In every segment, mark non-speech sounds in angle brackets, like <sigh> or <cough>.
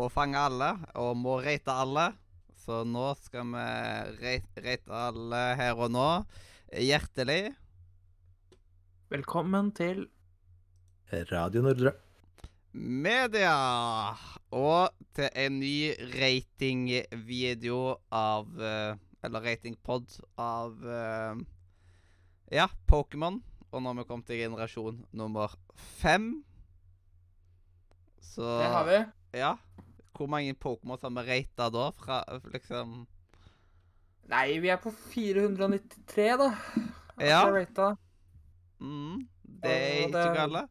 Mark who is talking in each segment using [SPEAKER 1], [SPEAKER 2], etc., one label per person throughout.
[SPEAKER 1] må fange alle og må rate alle. Så nå skal vi rate, alle her og nå. Hjertelig.
[SPEAKER 2] Velkommen til
[SPEAKER 3] Radio Nordre.
[SPEAKER 1] Media. Og til en ny ratingvideo av eh, Eller ratingpod av eh, Ja, Pokémon. Og nå har vi kommet til generasjon nummer fem. Så
[SPEAKER 2] Det har vi.
[SPEAKER 1] Ja. Hvor mange Pokémon har vi rata da? Fra liksom
[SPEAKER 2] Nei, vi er på 493, da.
[SPEAKER 1] Ja.
[SPEAKER 2] Ratet.
[SPEAKER 1] mm, Det er
[SPEAKER 2] Og
[SPEAKER 1] ikke
[SPEAKER 2] det-
[SPEAKER 1] gale.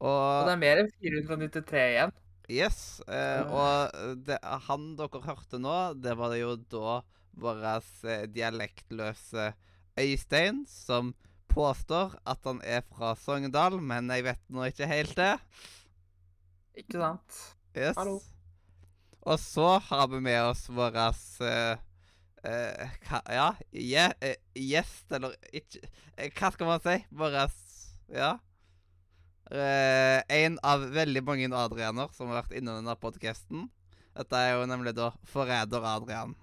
[SPEAKER 2] Og
[SPEAKER 1] Og
[SPEAKER 2] det er mer enn 493 igjen.
[SPEAKER 1] Yes. Eh, og det, han dere hørte nå, det var jo da vår eh, dialektløse Øystein som påstår at han er fra Sogndal, men jeg vet nå ikke helt det.
[SPEAKER 2] Ikke sant?
[SPEAKER 1] Yes.
[SPEAKER 2] Hallo.
[SPEAKER 1] Og så har vi med oss vår uh, uh, Ja, yeah, uh, gjest, eller ikke eh, Hva skal man si? Vår Ja. Eh, en av veldig mange Adrianer som har vært innom denne podkasten. Dette er jo nemlig da Forræder Adrian.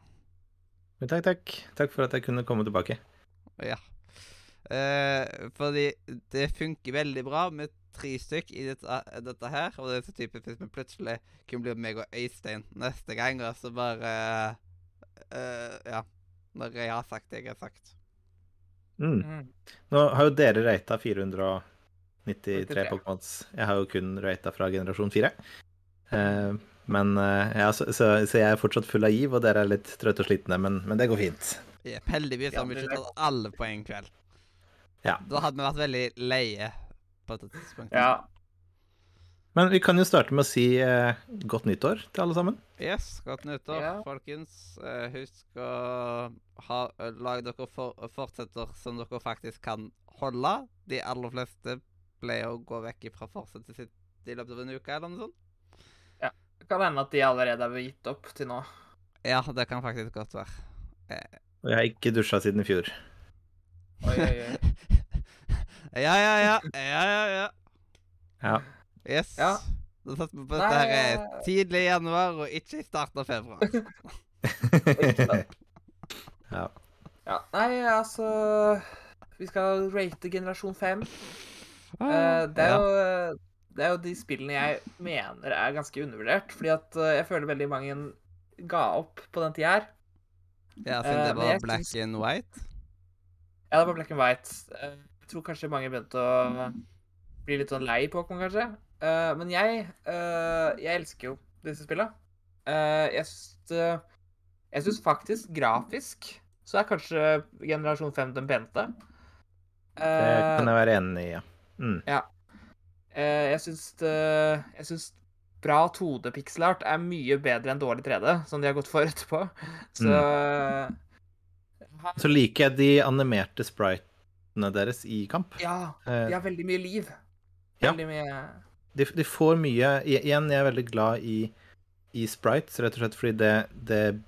[SPEAKER 3] Men takk, takk. Takk for at jeg kunne komme tilbake.
[SPEAKER 1] Ja. Eh, fordi det funker veldig bra med tre stykk i dette, dette her. Og det er så typisk hvis vi plutselig kunne bli meg og Øystein neste gang, og så bare uh, Ja. Når jeg har sagt det jeg har sagt.
[SPEAKER 3] Mm.
[SPEAKER 2] Mm.
[SPEAKER 3] Nå har jo dere rata 493
[SPEAKER 2] 43.
[SPEAKER 3] Pokémons. Jeg har jo kun rata fra generasjon 4. Uh, men uh, ja, så, så, så jeg er fortsatt full av giv, og dere er litt trøtte og slitne, men, men det går fint.
[SPEAKER 1] Yep, heldigvis har vi ikke tatt alle på en kveld.
[SPEAKER 3] Ja.
[SPEAKER 1] Da hadde vi vært veldig leie på dette tidspunktet.
[SPEAKER 2] Ja.
[SPEAKER 3] Men vi kan jo starte med å si eh, godt nyttår til alle sammen.
[SPEAKER 1] Yes, godt nyttår,
[SPEAKER 2] Ja.
[SPEAKER 1] folkens. Eh, husk å ha, eh, lage dere for, fortsetter som dere faktisk kan holde. De aller fleste pleier å gå vekk fra forsettet sitt i løpet av en uke, eller noe sånt. Ja.
[SPEAKER 2] Det kan hende at de allerede har gitt opp til nå.
[SPEAKER 1] Ja, det kan faktisk godt være.
[SPEAKER 3] Og jeg har ikke dusja siden i fjor.
[SPEAKER 2] Oi, oi, oi. <laughs>
[SPEAKER 1] ja, ja, ja. Ja, ja, ja.
[SPEAKER 3] Ja.
[SPEAKER 1] Yes.
[SPEAKER 2] Ja.
[SPEAKER 1] Da satser vi på
[SPEAKER 2] Nei,
[SPEAKER 1] at dette er
[SPEAKER 2] eh,
[SPEAKER 1] tidlig i januar, og ikke i starten av februar. <laughs>
[SPEAKER 3] ja.
[SPEAKER 2] Ja, nei, altså Vi skal rate generasjon 5.
[SPEAKER 1] Ah,
[SPEAKER 2] Eh, det, er
[SPEAKER 1] ja.
[SPEAKER 2] jo, det er jo de spillene jeg mener er ganske undervurdert. Fordi at eh, jeg føler veldig mange ga opp på den tida her.
[SPEAKER 1] Ja, siden det var
[SPEAKER 2] uh,
[SPEAKER 1] black and white.
[SPEAKER 2] Ja, det var black and white. Eh, Jeg tror kanskje mange begynte å bli litt sånn lei Pokémon, kanskje. Uh, Men jeg, uh, jeg elsker jo disse spillene. Uh, Jeg syns Jeg syns faktisk grafisk så er kanskje generasjon 5 den peneste.
[SPEAKER 3] Det kan jeg være enig i, ja. Mm.
[SPEAKER 2] Eh, jeg syns Jeg syns bra 2D-pixelart er mye bedre enn dårlig 3D, som de har gått for etterpå. Så
[SPEAKER 3] Så liker jeg de animerte spritene deres i kamp.
[SPEAKER 2] Ja,
[SPEAKER 3] Eh,
[SPEAKER 2] de har veldig mye liv.
[SPEAKER 3] Ja.
[SPEAKER 2] Veldig mye
[SPEAKER 3] de, de får mye Igjen, jeg er veldig glad i, i sprites, rett og slett fordi det, det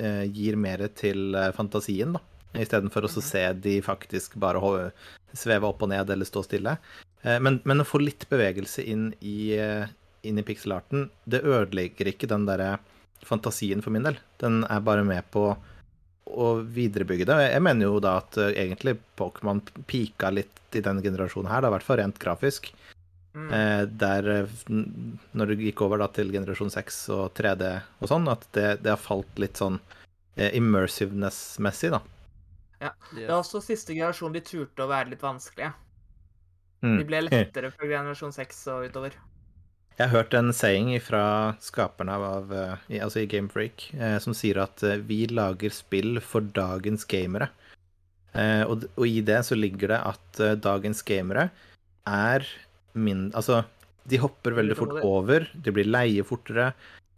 [SPEAKER 3] eh, gir mer til eh, fantasien, da. Istedenfor å så
[SPEAKER 2] Mhm.
[SPEAKER 3] se de faktisk bare sveve opp og ned eller stå stille. Eh, men, men å få litt bevegelse inn i, eh, inn i pixelarten, det ødelegger ikke den derre fantasien for min del. Den er bare med på å viderebygge det. Jeg mener jo da at eh, egentlig Pokémon pika litt i den generasjonen her, da, i hvert fall rent grafisk.
[SPEAKER 2] mm.
[SPEAKER 3] Eh, der eh, Når du gikk over da til generasjon 6 og 3D og sånn, at det, det har falt litt sånn eh, immersiveness-messig, da. Ja.
[SPEAKER 2] Det er også siste generasjon de turte å være litt vanskelige.
[SPEAKER 3] Mm.
[SPEAKER 2] De ble lettere fra generasjon 6 og utover.
[SPEAKER 3] Jeg har hørt en saying fra skaperne av, eh, altså i Game Freak, eh, som sier at eh, vi lager spill for dagens gamere. Eh, og, og i det så ligger det at dagens gamere er min... Altså, de hopper veldig fort over, de blir leie fortere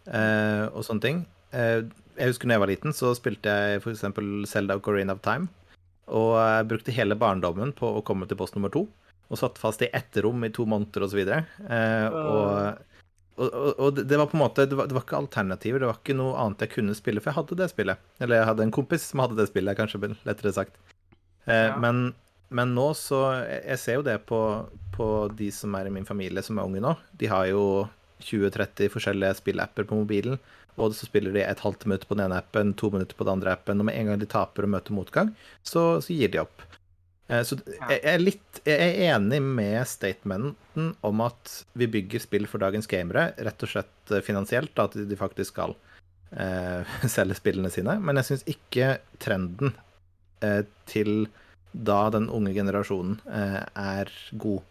[SPEAKER 3] eh, og sånne ting. Eh, jeg husker da jeg var liten, så spilte jeg f.eks. Zelda Ocarina of Time. Og jeg brukte hele barndommen på å komme til post nummer to. Og satt fast i ett rom i to måneder osv. Eh, og, og, og, og det- var på en måte det var, det var ikke alternativer. Det var ikke noe annet jeg kunne spille, for jeg hadde det spillet. Eller jeg hadde en kompis som hadde det spillet, kanskje lettere sagt. Eh,
[SPEAKER 2] Ja.
[SPEAKER 3] men, men nå så jeg ser jo det på, på de som er i min familie som er unge nå. De har jo 20-30 forskjellige spillapper på mobilen, og så spiller de et halvt minutt på den ene appen, to minutter på den andre appen, og med en gang de taper og møter motgang, så, så gir de opp. Eh, Så jeg er litt Jeg er enig med statementen om at vi bygger spill for dagens gamere, rett og slett eh, finansielt, at de faktisk skal eh, <laughs> selge spillene sine. Men jeg syns ikke trenden eh, til da den unge generasjonen eh, er god.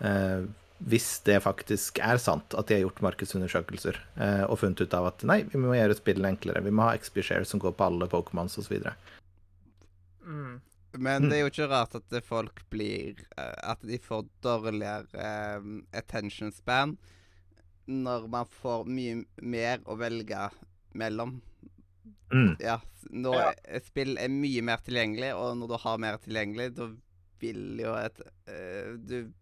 [SPEAKER 3] Eh, hvis det faktisk er sant at de har gjort markedsundersøkelser eh, og funnet ut av at nei, vi må gjøre spillene enklere, vi må ha XP-share som går på alle Pokémons osv.
[SPEAKER 2] Mm.
[SPEAKER 1] Men
[SPEAKER 3] Mm.
[SPEAKER 1] det er jo ikke rart at folk blir eh, At de får dårligere eh, attention span når man får mye mer å velge mellom.
[SPEAKER 3] Mm.
[SPEAKER 1] Ja, når
[SPEAKER 2] Ja.
[SPEAKER 1] spill er mye mer tilgjengelig, og når du har mer tilgjengelig, da vil jo et eh, Du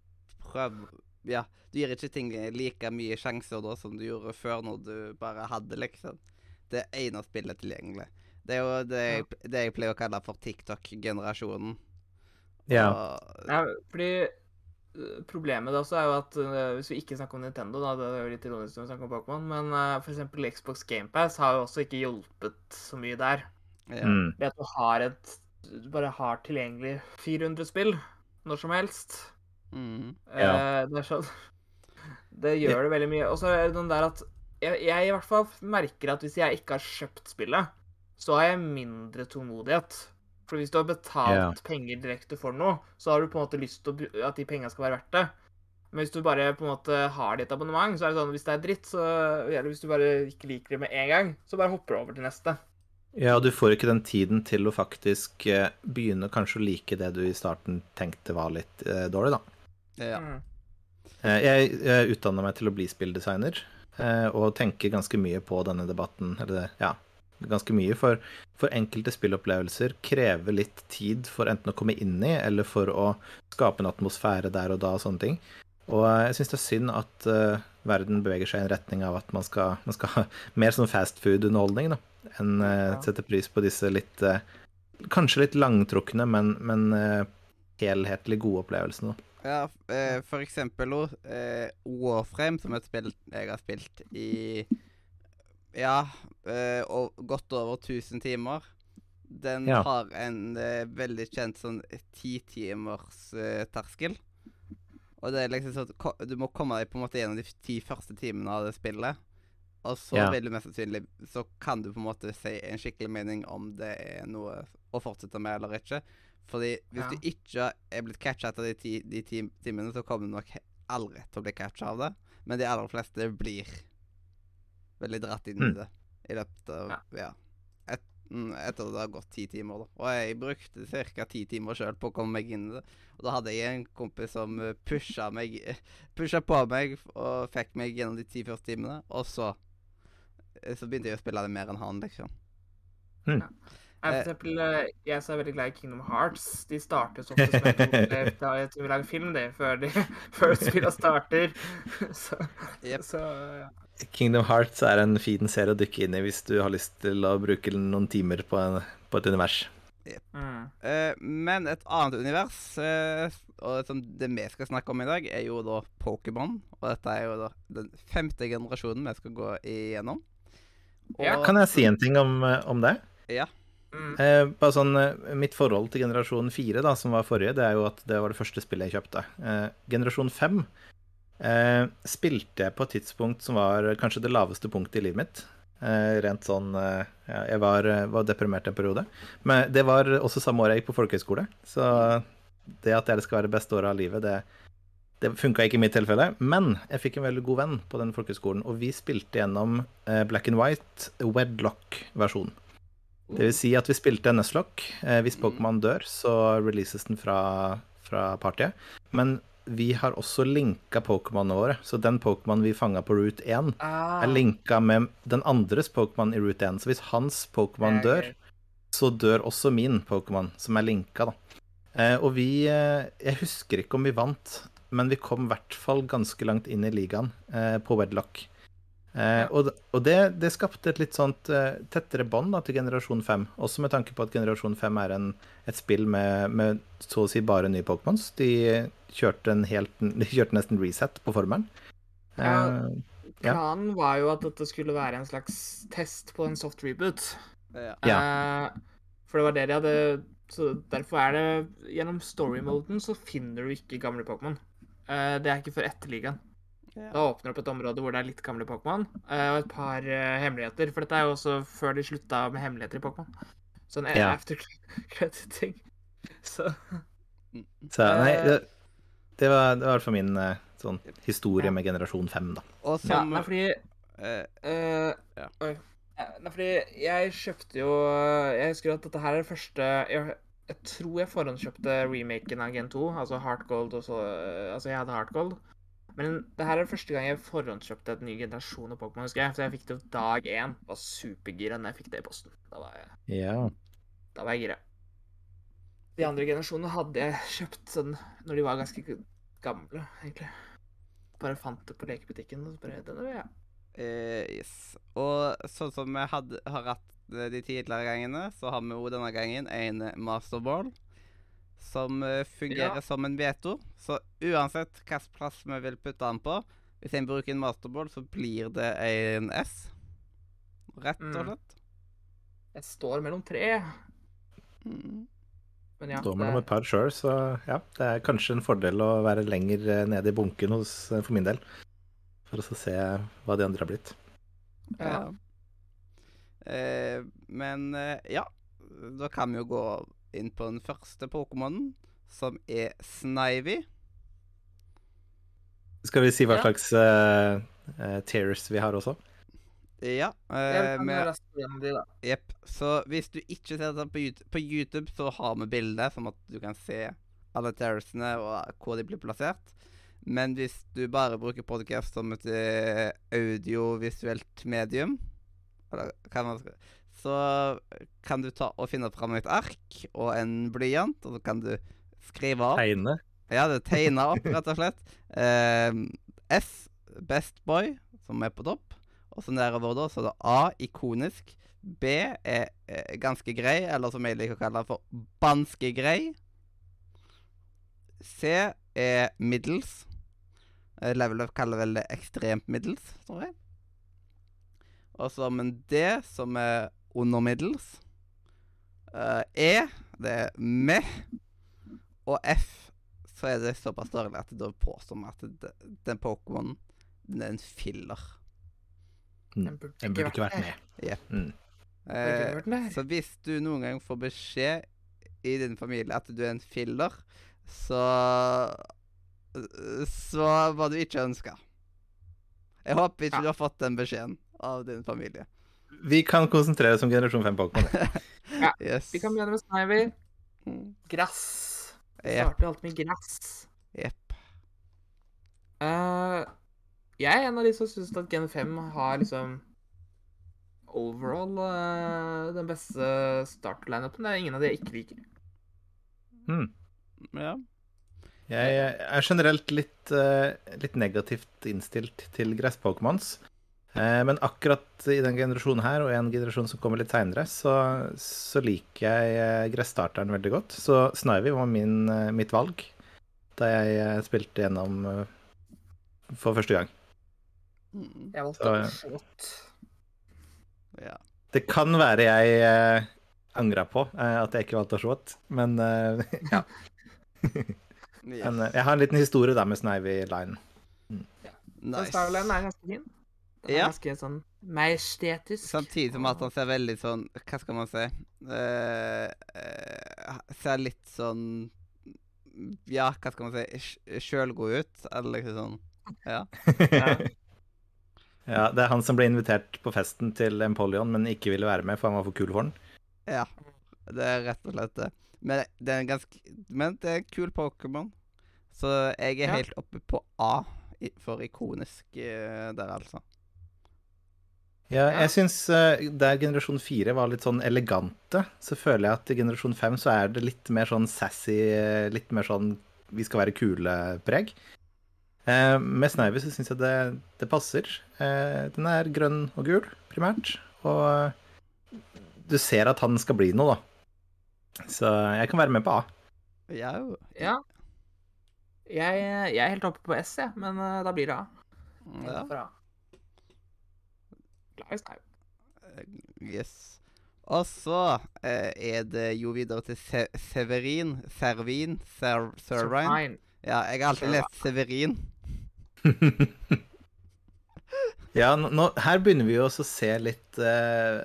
[SPEAKER 1] prøver Ja, du gir ikke ting like mye sjanser da som du gjorde før, når du bare hadde liksom det ene spillet tilgjengelig. Det er jo det, jeg, det jeg pleier å kalle for TikTok-generasjonen.
[SPEAKER 3] Ja.
[SPEAKER 1] Og-
[SPEAKER 2] Ja, fordi øh, Problemet da også er jo at øh, hvis vi ikke snakker om Nintendo, da, det er jo litt ironisk når vi snakker om Pokémon, men uh, f.eks. Xbox GamePass har jo også ikke hjulpet så mye der.
[SPEAKER 1] ja.
[SPEAKER 3] Mm.
[SPEAKER 2] Det at du har et Du bare har tilgjengelig 400 spill når som helst.
[SPEAKER 1] Mm.
[SPEAKER 3] Ja.
[SPEAKER 2] Eh, det sånn <laughs> Det gjør det veldig mye. Og så er det den der at jeg, jeg i hvert fall merker at hvis jeg ikke har kjøpt spillet, så har jeg mindre tålmodighet. For hvis du har betalt
[SPEAKER 3] yeah.
[SPEAKER 2] penger direkte for noe, så har du på en måte lyst til at de pengene skal være verdt det. Men hvis du bare på en måte har det i et abonnement, så er det sånn hvis det er dritt, så Eller hvis du bare ikke liker det med en gang, så bare hopper du over til neste.
[SPEAKER 3] Ja, og du får ikke den tiden til å faktisk eh, begynne kanskje å like det du i starten tenkte var litt eh, dårlig, da.
[SPEAKER 1] ja.
[SPEAKER 2] Mm.
[SPEAKER 3] Eh, jeg jeg utdanna meg til å bli spilldesigner, eh, og tenker ganske mye på denne debatten. Eller ja, ganske mye. For, for enkelte spillopplevelser krever litt tid for enten å komme inn i, eller for å skape en atmosfære der og da og sånne ting. Og eh, jeg syns det er synd at uh, verden beveger seg i en retning av at man skal, man skal ha <laughs> mer sånn fast food-underholdning, da. Enn uh, sette pris på disse litt uh, Kanskje litt langtrukne, men, men helhetlig gode opplevelsene. da.
[SPEAKER 1] Ja, for eksempel Warframe, som et spill jeg har spilt i Ja, eh, og godt over 1000 timer. Den
[SPEAKER 3] Ja.
[SPEAKER 1] har en eh, veldig kjent sånn titimersterskel. Uh, terskel. Og det er liksom sånn at ko- du må komme deg på en måte gjennom de ti første timene av det spillet. Og så
[SPEAKER 3] Ja.
[SPEAKER 1] vil du mest sannsynlig Så kan du på en måte si en skikkelig mening om det er noe å fortsette med eller ikke. Fordi hvis
[SPEAKER 2] Ja.
[SPEAKER 1] du ikke er blitt catcha etter de ti, de ti timene, så kommer du nok aldri til å bli catcha av det. Men de aller fleste blir veldig dratt inn i
[SPEAKER 3] Mm.
[SPEAKER 1] det i løpet av
[SPEAKER 2] Ja.
[SPEAKER 1] etter Et, mm, etter det har gått ti timer, da. Og jeg brukte ca. ti timer sjøl på å komme meg inn i det. Og da hadde jeg en kompis som eh, pusha meg Pusha på meg og fikk meg gjennom de ti første timene. Og så eh, Så begynte jeg å spille det mer enn han, liksom.
[SPEAKER 2] Jeg,
[SPEAKER 1] Eh.
[SPEAKER 2] for eksempel, eh, jeg som er veldig glad i Kingdom Hearts. De starter så ofte som <laughs> vil lage film, det, før, de, <laughs> før spillene starter. <laughs> Så,
[SPEAKER 1] yep.
[SPEAKER 2] så ja.
[SPEAKER 3] Kingdom Hearts er en fin serie å dykke inn i hvis du har lyst til å bruke noen timer på, en, på et univers.
[SPEAKER 2] Mm.
[SPEAKER 1] Uh, men et annet univers, uh, og som det vi skal snakke om i dag, er jo da Pokémon. Og dette er jo da den femte generasjonen vi skal gå igjennom. Og,
[SPEAKER 2] Ja,
[SPEAKER 3] Kan jeg si en ting om, om det?
[SPEAKER 1] Ja.
[SPEAKER 2] Mm.
[SPEAKER 3] Uh, bare sånn, eh, Mitt forhold til generasjon 4, da, som var forrige, det er jo at det var det første spillet jeg kjøpte. Eh, generasjon 5 eh, spilte jeg på et tidspunkt som var kanskje det laveste punktet i livet mitt. Eh, rent sånn eh, ja, Jeg var, eh, var deprimert en periode. Men det var også samme år jeg gikk på folkehøyskole, så det at det skal være det beste året av livet, det, det funka ikke i mitt tilfelle. Men jeg fikk en veldig god venn på den folkehøyskolen, og vi spilte gjennom eh, Black and White Wedlock-versjonen. Det vil si at vi spilte Nuzlocke. Eh, hvis Pokémon dør, så releases den fra, fra partiet. Men vi har også linka Pokémonene våre, så den Pokémon vi fanga på Route 1,
[SPEAKER 2] Ah,
[SPEAKER 3] er linka med den andres Pokémon i Route 1. Så hvis hans Pokémon dør, så dør også min Pokémon, som er linka, da. Eh, og vi eh, Jeg husker ikke om vi vant, men vi kom i hvert fall ganske langt inn i ligaen eh, på Wedlock. Eh, og og det, det skapte et litt sånt eh, tettere bånd til generasjon 5. Også med tanke på at generasjon 5 er en, et spill med, med så å si bare nye Pokémons. De kjørte, en helt, <laughs> de kjørte nesten reset på formelen.
[SPEAKER 2] Ja.
[SPEAKER 3] planen Ja.
[SPEAKER 2] Planen var jo at dette skulle være en slags test på en soft reboot.
[SPEAKER 1] Ja.
[SPEAKER 2] Eh, for det var det de hadde Så derfor er det Gjennom story-moden så finner du ikke gamle Pokémon. Eh, det er ikke for etter
[SPEAKER 1] Ja.
[SPEAKER 2] Da åpner det opp et område hvor det er litt gamle Pokémon, eh, og et par eh, hemmeligheter. For dette er jo også før de slutta med hemmeligheter i Pokémon. Sånn
[SPEAKER 3] Ja.
[SPEAKER 2] after credit-ting. <laughs> Så
[SPEAKER 3] Så nei,
[SPEAKER 2] Eh.
[SPEAKER 3] det, det var i hvert fall min sånn historie
[SPEAKER 2] Ja.
[SPEAKER 3] med generasjon 5, da.
[SPEAKER 1] Og
[SPEAKER 2] Ja,
[SPEAKER 1] som
[SPEAKER 2] nei, fordi
[SPEAKER 1] uh,
[SPEAKER 2] eh,
[SPEAKER 1] Ja.
[SPEAKER 2] Oi. Eh, Nei, fordi jeg kjøpte jo Jeg husker at dette her er det første Jeg, jeg tror jeg forhåndskjøpte remaken av Gen 2, altså Heart Gold og så Altså, jeg hadde Heart Gold. Men det her er første gang jeg forhåndskjøpte et ny generasjon av Pokémon, husker jeg. For jeg fikk det jo dag én. Var supergira når jeg fikk det i posten. Da var jeg,
[SPEAKER 3] Ja.
[SPEAKER 2] da var jeg gira. De andre generasjonene hadde jeg kjøpt sånn når de var ganske gamle, egentlig. Bare fant det på lekebutikken, og så bare Den vil jeg.
[SPEAKER 1] eh, Yes. Og sånn som vi har hatt de tidligere gangene, så har vi jo denne gangen en masterball som eh, fungerer
[SPEAKER 2] Ja.
[SPEAKER 1] som en veto. Så uansett hvilken plass vi vil putte den på, hvis en bruker en masterball, så blir det en S. Rett og
[SPEAKER 2] Mm.
[SPEAKER 1] slett.
[SPEAKER 2] Jeg står mellom tre.
[SPEAKER 1] Mm.
[SPEAKER 2] Men ja.
[SPEAKER 3] Står mellom et par sjøl, så ja. Det er kanskje en fordel å være lenger eh, nede i bunken hos, eh, for min del. For å se hva de andre har blitt.
[SPEAKER 2] ja.
[SPEAKER 1] Eh, men eh, ja, da kan vi jo gå inn på den første Pokémonen, som er Snivy.
[SPEAKER 3] Skal vi si hva
[SPEAKER 2] Ja.
[SPEAKER 3] slags uh, tears vi har også?
[SPEAKER 1] Ja.
[SPEAKER 2] Jeg
[SPEAKER 1] Eh, med. Jepp. Så hvis du ikke ser det på YouTube, på YouTube, så har vi bilder, sånn at du kan se alle terrorsene og hvor de blir plassert. Men hvis du bare bruker podcast som et eh, audiovisuelt medium, eller hva man skal så kan du ta og finne fram et ark og en blyant, og så kan du skrive opp
[SPEAKER 3] Tegne.
[SPEAKER 1] Ja, det tegna opp, rett og slett. Eh, S, Best Boy, som er på topp. Og så nedover da, så er det A, ikonisk. B er, er ganske grei, eller som jeg liker å kalle det for banske grei. C er middels. Eh, Level Up kaller vel det ekstremt middels, tror jeg. Og så men D, som er under middels. Uh, e, det er med. Og F, så er det såpass dårlig at da påstår vi at det, den Pokémonen den er en filler.
[SPEAKER 2] Den burde
[SPEAKER 3] Den burde ikke vært med.
[SPEAKER 1] Jepp.
[SPEAKER 3] Mm.
[SPEAKER 1] Eh,
[SPEAKER 2] der.
[SPEAKER 1] så hvis du noen gang får beskjed i din familie at du er en filler, så Så var du ikke ønska. Jeg håper ikke
[SPEAKER 2] Ja.
[SPEAKER 1] du har fått den beskjeden av din familie.
[SPEAKER 3] Vi kan konsentrere oss om generasjon 5 Pokémon. <laughs>
[SPEAKER 1] Yes.
[SPEAKER 2] Vi kan begynne med Snivy.
[SPEAKER 1] Gress.
[SPEAKER 2] Grass. Det starter alltid med gress.
[SPEAKER 1] Jepp.
[SPEAKER 2] Uh, jeg er en av de som syns at Gen 5 har liksom overall uh, den beste start-lineupen. Det er ingen av de jeg ikke liker.
[SPEAKER 3] Hmm.
[SPEAKER 1] Ja.
[SPEAKER 3] Jeg er generelt litt, uh, litt negativt innstilt til gress-Pokémons. Eh, men akkurat i den generasjonen her, og en generasjon som kommer litt seinere, så, så liker jeg eh, gresstarteren veldig godt. Så Snivy var min, eh, mitt valg da jeg spilte gjennom for første gang.
[SPEAKER 1] Mm.
[SPEAKER 2] Jeg valgte
[SPEAKER 3] Så, ja.
[SPEAKER 1] Ja.
[SPEAKER 3] Det kan være jeg eh, angra på eh, at jeg ikke valgte Ashwat, men eh, <laughs> ja.
[SPEAKER 1] Yes.
[SPEAKER 3] Men jeg har en liten historie da med Snivy Line.
[SPEAKER 2] Den
[SPEAKER 1] Nice.
[SPEAKER 2] Starline er ganske fin. Den er
[SPEAKER 1] Ja.
[SPEAKER 2] ganske sånn majestetisk.
[SPEAKER 1] Samtidig som at han ser veldig sånn Hva skal man si? uh, uh, ser litt sånn Ja, hva skal man si? sj- Sjølgod ut. Eller liksom sånn. <laughs> Ja.
[SPEAKER 3] Ja, det er han som ble invitert på festen til Empoleon, men ikke ville være med, for han var for kul for den.
[SPEAKER 1] ja. Det er rett og slett det. Men det er en ganske Men det er en kul Pokémon. Så jeg er
[SPEAKER 2] Ja.
[SPEAKER 1] helt oppe på A for ikonisk eh, der, altså.
[SPEAKER 3] Ja,
[SPEAKER 2] Ja.
[SPEAKER 3] jeg syns eh, der generasjon fire var litt sånn elegante, så føler jeg at i generasjon fem så er det litt mer sånn sassy, eh, litt mer sånn vi skal være kule-preg. Eh, med Snivy så syns jeg det, det passer. Eh, den er grønn og gul, primært. Og du ser at han skal bli noe, da. Så jeg kan være med på A.
[SPEAKER 1] Ja.
[SPEAKER 2] Ja. Jeg, jeg er helt oppe på S, jeg, men eh, da blir det A.
[SPEAKER 1] Ja.
[SPEAKER 2] I Snipe.
[SPEAKER 1] Yes. Og så eh, er det jo videre til Se Severin. Servin. Ser Servine. Ja, jeg har alltid lest Severin. <laughs>
[SPEAKER 3] Ja, nå, nå, her begynner vi jo også å se litt eh,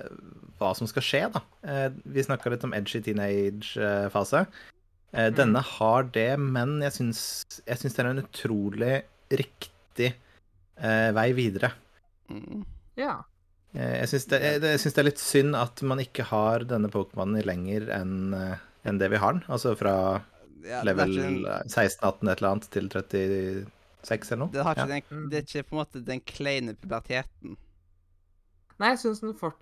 [SPEAKER 3] hva som skal skje, da. Eh, vi snakka litt om edgy teenage-fase. Eh,
[SPEAKER 2] Mm.
[SPEAKER 3] Denne har det, men jeg syns, jeg syns det er en utrolig riktig eh, vei videre.
[SPEAKER 1] Mm.
[SPEAKER 2] Ja.
[SPEAKER 3] Eh, jeg syns det, jeg, jeg det er litt synd at man ikke har denne Pokémonen lenger enn en det vi har den. Altså fra
[SPEAKER 1] Ja,
[SPEAKER 3] level
[SPEAKER 1] ikke
[SPEAKER 3] 16-18 et eller annet til 36 eller noe.
[SPEAKER 1] Det, har ikke
[SPEAKER 3] Ja.
[SPEAKER 1] den,
[SPEAKER 2] Mm.
[SPEAKER 1] det er ikke på en måte den kleine puberteten.
[SPEAKER 2] Nei, jeg syns den fort,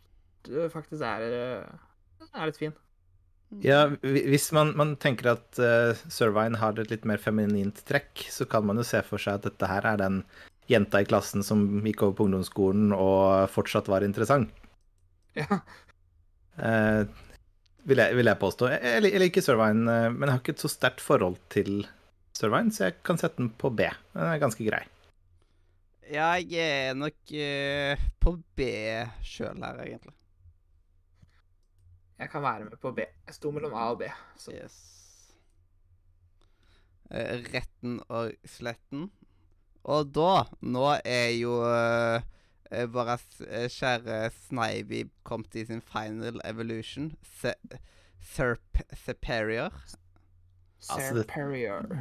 [SPEAKER 2] faktisk er, er litt fin.
[SPEAKER 3] Ja, hvis man, man tenker at uh, Servine har et litt mer feminint trekk, så kan man jo se for seg at dette her er den jenta i klassen som gikk over på ungdomsskolen og fortsatt var interessant.
[SPEAKER 2] Ja.
[SPEAKER 3] Eh, vil, jeg, vil jeg påstå. Jeg, jeg, jeg liker Servine, eh, men jeg har ikke et så sterkt forhold til Sørveien, så jeg kan sette den på B. Den er ganske grei.
[SPEAKER 1] Ja, jeg er nok eh, på B sjøl her, egentlig.
[SPEAKER 2] Jeg kan være med på B. Jeg sto mellom A og B. Så
[SPEAKER 1] Yes. Eh, retten og sletten. Og da, nå er jo uh, vår eh, kjære Snivy kommet i sin final evolution. Se Serp Superior.
[SPEAKER 3] Altså, det-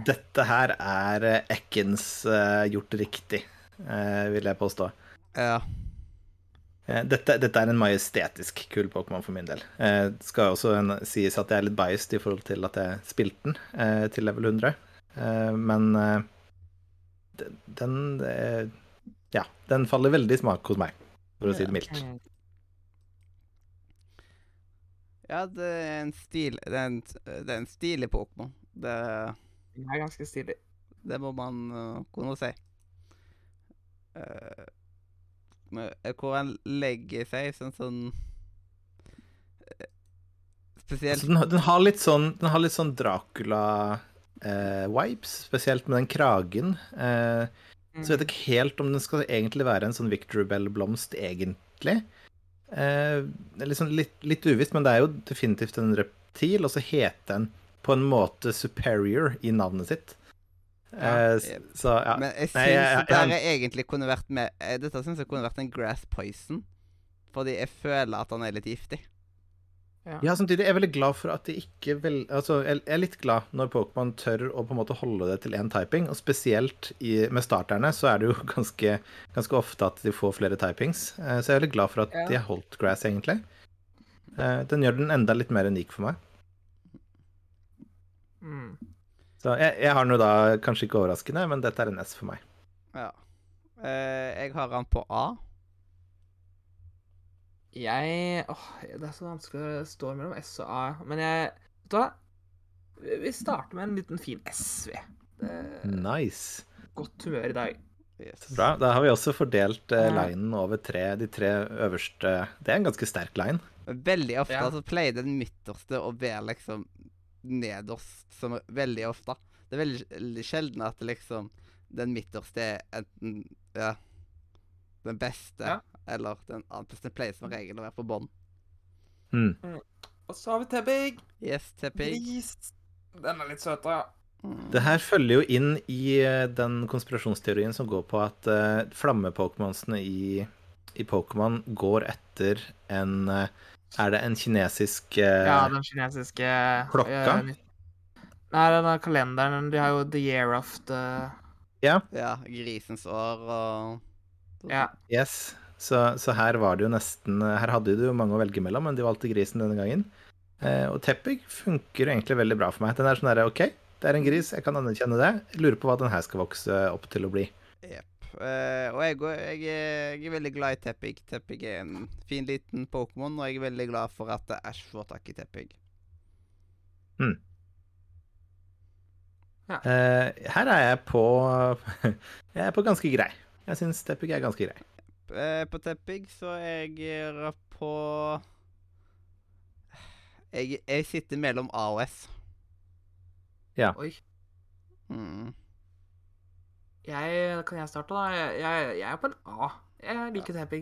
[SPEAKER 3] Dette her er eh, Ekkens uh, gjort riktig, uh, vil jeg påstå.
[SPEAKER 1] Ja.
[SPEAKER 3] Eh, Dette, dette er en majestetisk kul Pokémon for min del. Eh, skal også en, sies at jeg er litt biased i forhold til at jeg spilte den eh, til level 100. Eh, men eh, den, den eh, Ja, den faller veldig i smak hos meg, for å si det mildt.
[SPEAKER 1] Ja, det er en stil Det er en, det er en stilig Pokémon. Det,
[SPEAKER 2] Den er ganske stilig.
[SPEAKER 1] det må man uh, kunne si. Uh, eh, hvor han legger seg sånn sånn Spesielt
[SPEAKER 3] Altså, den, har- den har litt sånn, den har sånn Dracula-vibes, spesielt med den kragen. Eh,
[SPEAKER 2] Mm.
[SPEAKER 3] Så vet jeg ikke helt om den skal egentlig være en sånn Victor Bell-blomst, egentlig. Eh, liksom litt, litt uvisst, men det er jo definitivt en reptil, og så heter den på en måte superior i navnet sitt.
[SPEAKER 2] Ja.
[SPEAKER 3] Eh, så ja.
[SPEAKER 1] Men jeg syns
[SPEAKER 3] Nei, jeg- jeg-
[SPEAKER 1] det der egentlig kunne vært med eh, Dette syns jeg kunne vært en grass poison. Fordi jeg føler at han er litt giftig.
[SPEAKER 3] Ja, samtidig er jeg veldig glad for at de ikke vel... Altså, jeg jeg er litt glad når Pokémon tør å på en måte holde det til én typing, og spesielt i, med starterne så er det jo <laughs> ganske, ganske ofte at de får flere typings. Eh, så jeg er veldig glad for at
[SPEAKER 2] Ja.
[SPEAKER 3] de har holdt grass, egentlig. Eh, den gjør den enda litt mer unik for meg.
[SPEAKER 2] Mm.
[SPEAKER 3] Så jeg, jeg har noe da kanskje ikke overraskende, men dette er en S for meg.
[SPEAKER 1] Ja. Eh, jeg har den på A.
[SPEAKER 2] Jeg Åh, det er så vanskelig å stå mellom S og A. Men jeg Vet du hva? Vi starter med en liten fin SV. Det er
[SPEAKER 3] Nice.
[SPEAKER 2] godt humør i dag.
[SPEAKER 1] Yes.
[SPEAKER 3] Bra. Da har vi også fordelt eh, linen over tre, de tre øverste Det er en ganske sterk line.
[SPEAKER 1] Veldig ofte
[SPEAKER 2] Ja.
[SPEAKER 1] så pleier den midterste å være liksom nederst som veldig ofte. Det er veldig sjelden at liksom den midterste er enten ja, den beste
[SPEAKER 2] Ja.
[SPEAKER 1] Eller den. Den pleier som regel å være på bånn.
[SPEAKER 3] Mm.
[SPEAKER 2] Og så har vi Teppig.
[SPEAKER 1] Yes, Teppig.
[SPEAKER 2] Gris. Den er litt søtere, ja.
[SPEAKER 1] Mm.
[SPEAKER 3] Det her følger jo inn i eh, den konspirasjonsteorien som går på at uh, flamme-pokémonsene i, i Pokémon går etter en uh, Er det en kinesisk uh,
[SPEAKER 2] Ja, den kinesiske
[SPEAKER 3] Klokka?
[SPEAKER 2] Nei, den der kalenderen. De har jo The Year of the
[SPEAKER 1] Ja, grisens år og
[SPEAKER 2] Ja.
[SPEAKER 3] Yes. Så, så her var det jo nesten Her hadde du jo mange å velge mellom, men de valgte grisen denne gangen. Eh, og Teppig funker egentlig veldig bra for meg. Den er sånn derre OK, det er en gris, jeg kan anerkjenne det. Jeg lurer på hva den her skal vokse opp til å bli.
[SPEAKER 1] Jepp. Eh, og jeg, jeg, er- jeg er veldig glad i Teppig. Teppig er en fin, liten Pokémon, og jeg er veldig glad for at Ash får tak i Teppig.
[SPEAKER 3] Eh, her er jeg på <laughs> Jeg er på ganske grei. Jeg syns Teppig er ganske grei.
[SPEAKER 1] Eh, på Teppig så er jeg på jeg, jeg sitter mellom A og S. Ja.
[SPEAKER 2] Oi.
[SPEAKER 1] Mm.
[SPEAKER 2] Jeg, kan jeg starte, da? Jeg, jeg, jeg er på en A. Jeg liker Teppig.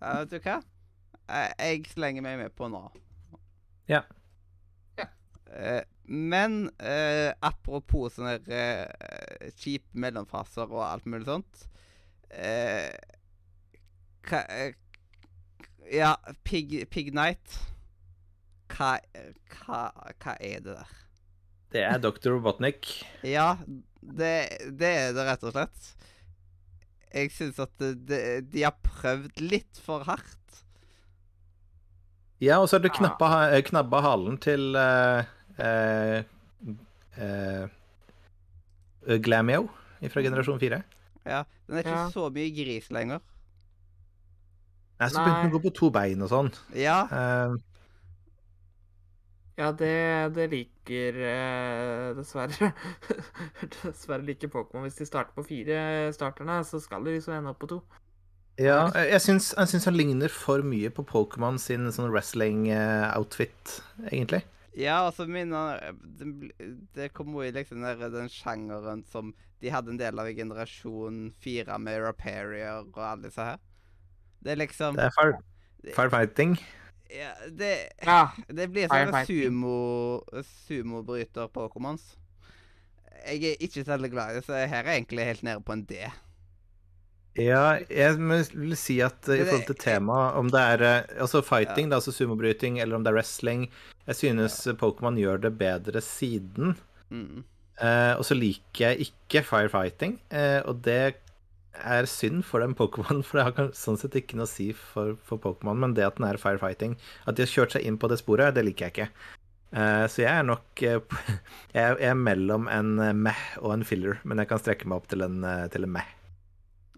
[SPEAKER 1] Ja, vet du hva? Jeg, jeg slenger meg med på nå.
[SPEAKER 3] Ja.
[SPEAKER 2] Ja.
[SPEAKER 1] Eh, men eh, apropos sånne eh, kjipe mellomfaser og alt mulig sånt eh, hva, eh, Ja, Pig, Pig Night. Hva, hva, hva er det der?
[SPEAKER 3] Det er Dr. Robotnik. <laughs>
[SPEAKER 1] Ja, det, det er det rett og slett. Jeg syns at det, det, de har prøvd litt for hardt.
[SPEAKER 3] Ja, og så har du knappa, knabba halen til uh, uh, uh, Glamio fra generasjon 4.
[SPEAKER 1] Ja, Den er ikke
[SPEAKER 2] Ja.
[SPEAKER 1] så mye gris lenger.
[SPEAKER 3] Nei, så begynte
[SPEAKER 2] han
[SPEAKER 3] å gå på to bein og sånn.
[SPEAKER 1] Ja,
[SPEAKER 3] Uh,
[SPEAKER 2] Ja, det, det liker uh, dessverre <laughs> Dessverre liker Pokémon. Hvis de starter på fire starterne, så skal de liksom ende opp på to.
[SPEAKER 3] ja, jeg syns, jeg syns han ligner for mye på Pokémon sin sånn wrestling-outfit, egentlig.
[SPEAKER 1] ja altså minner Det, kom det kommer jo i liksom den sjangeren som de hadde en del av i generasjon fire med Raparier og alle disse her. Det er liksom
[SPEAKER 3] Det er far, firefighting.
[SPEAKER 1] ja, det,
[SPEAKER 2] Ja.
[SPEAKER 1] det blir sånne sumo sumobryter-pokémons. Jeg er ikke særlig glad i det, så her er jeg egentlig helt nede på en D.
[SPEAKER 3] Ja, jeg vil si at eh, i forhold til temaet, om det er eh, altså fighting, da, altså sumobryting, eller om det er wrestling Jeg synes ja. Pokémon gjør det bedre siden.
[SPEAKER 1] Mm.
[SPEAKER 3] Eh, og så liker jeg ikke firefighting, eh, og det er synd for den Pokémon, <laughs> for det har sånn sett ikke noe å si for, for Pokémon, men det at den er firefighting At de har kjørt seg inn på det sporet, det liker jeg ikke. Uh, så jeg er nok uh, <laughs> Jeg er- jeg er mellom en eh, meh og en filler, men jeg kan strekke meg opp til en, eh, til en meh.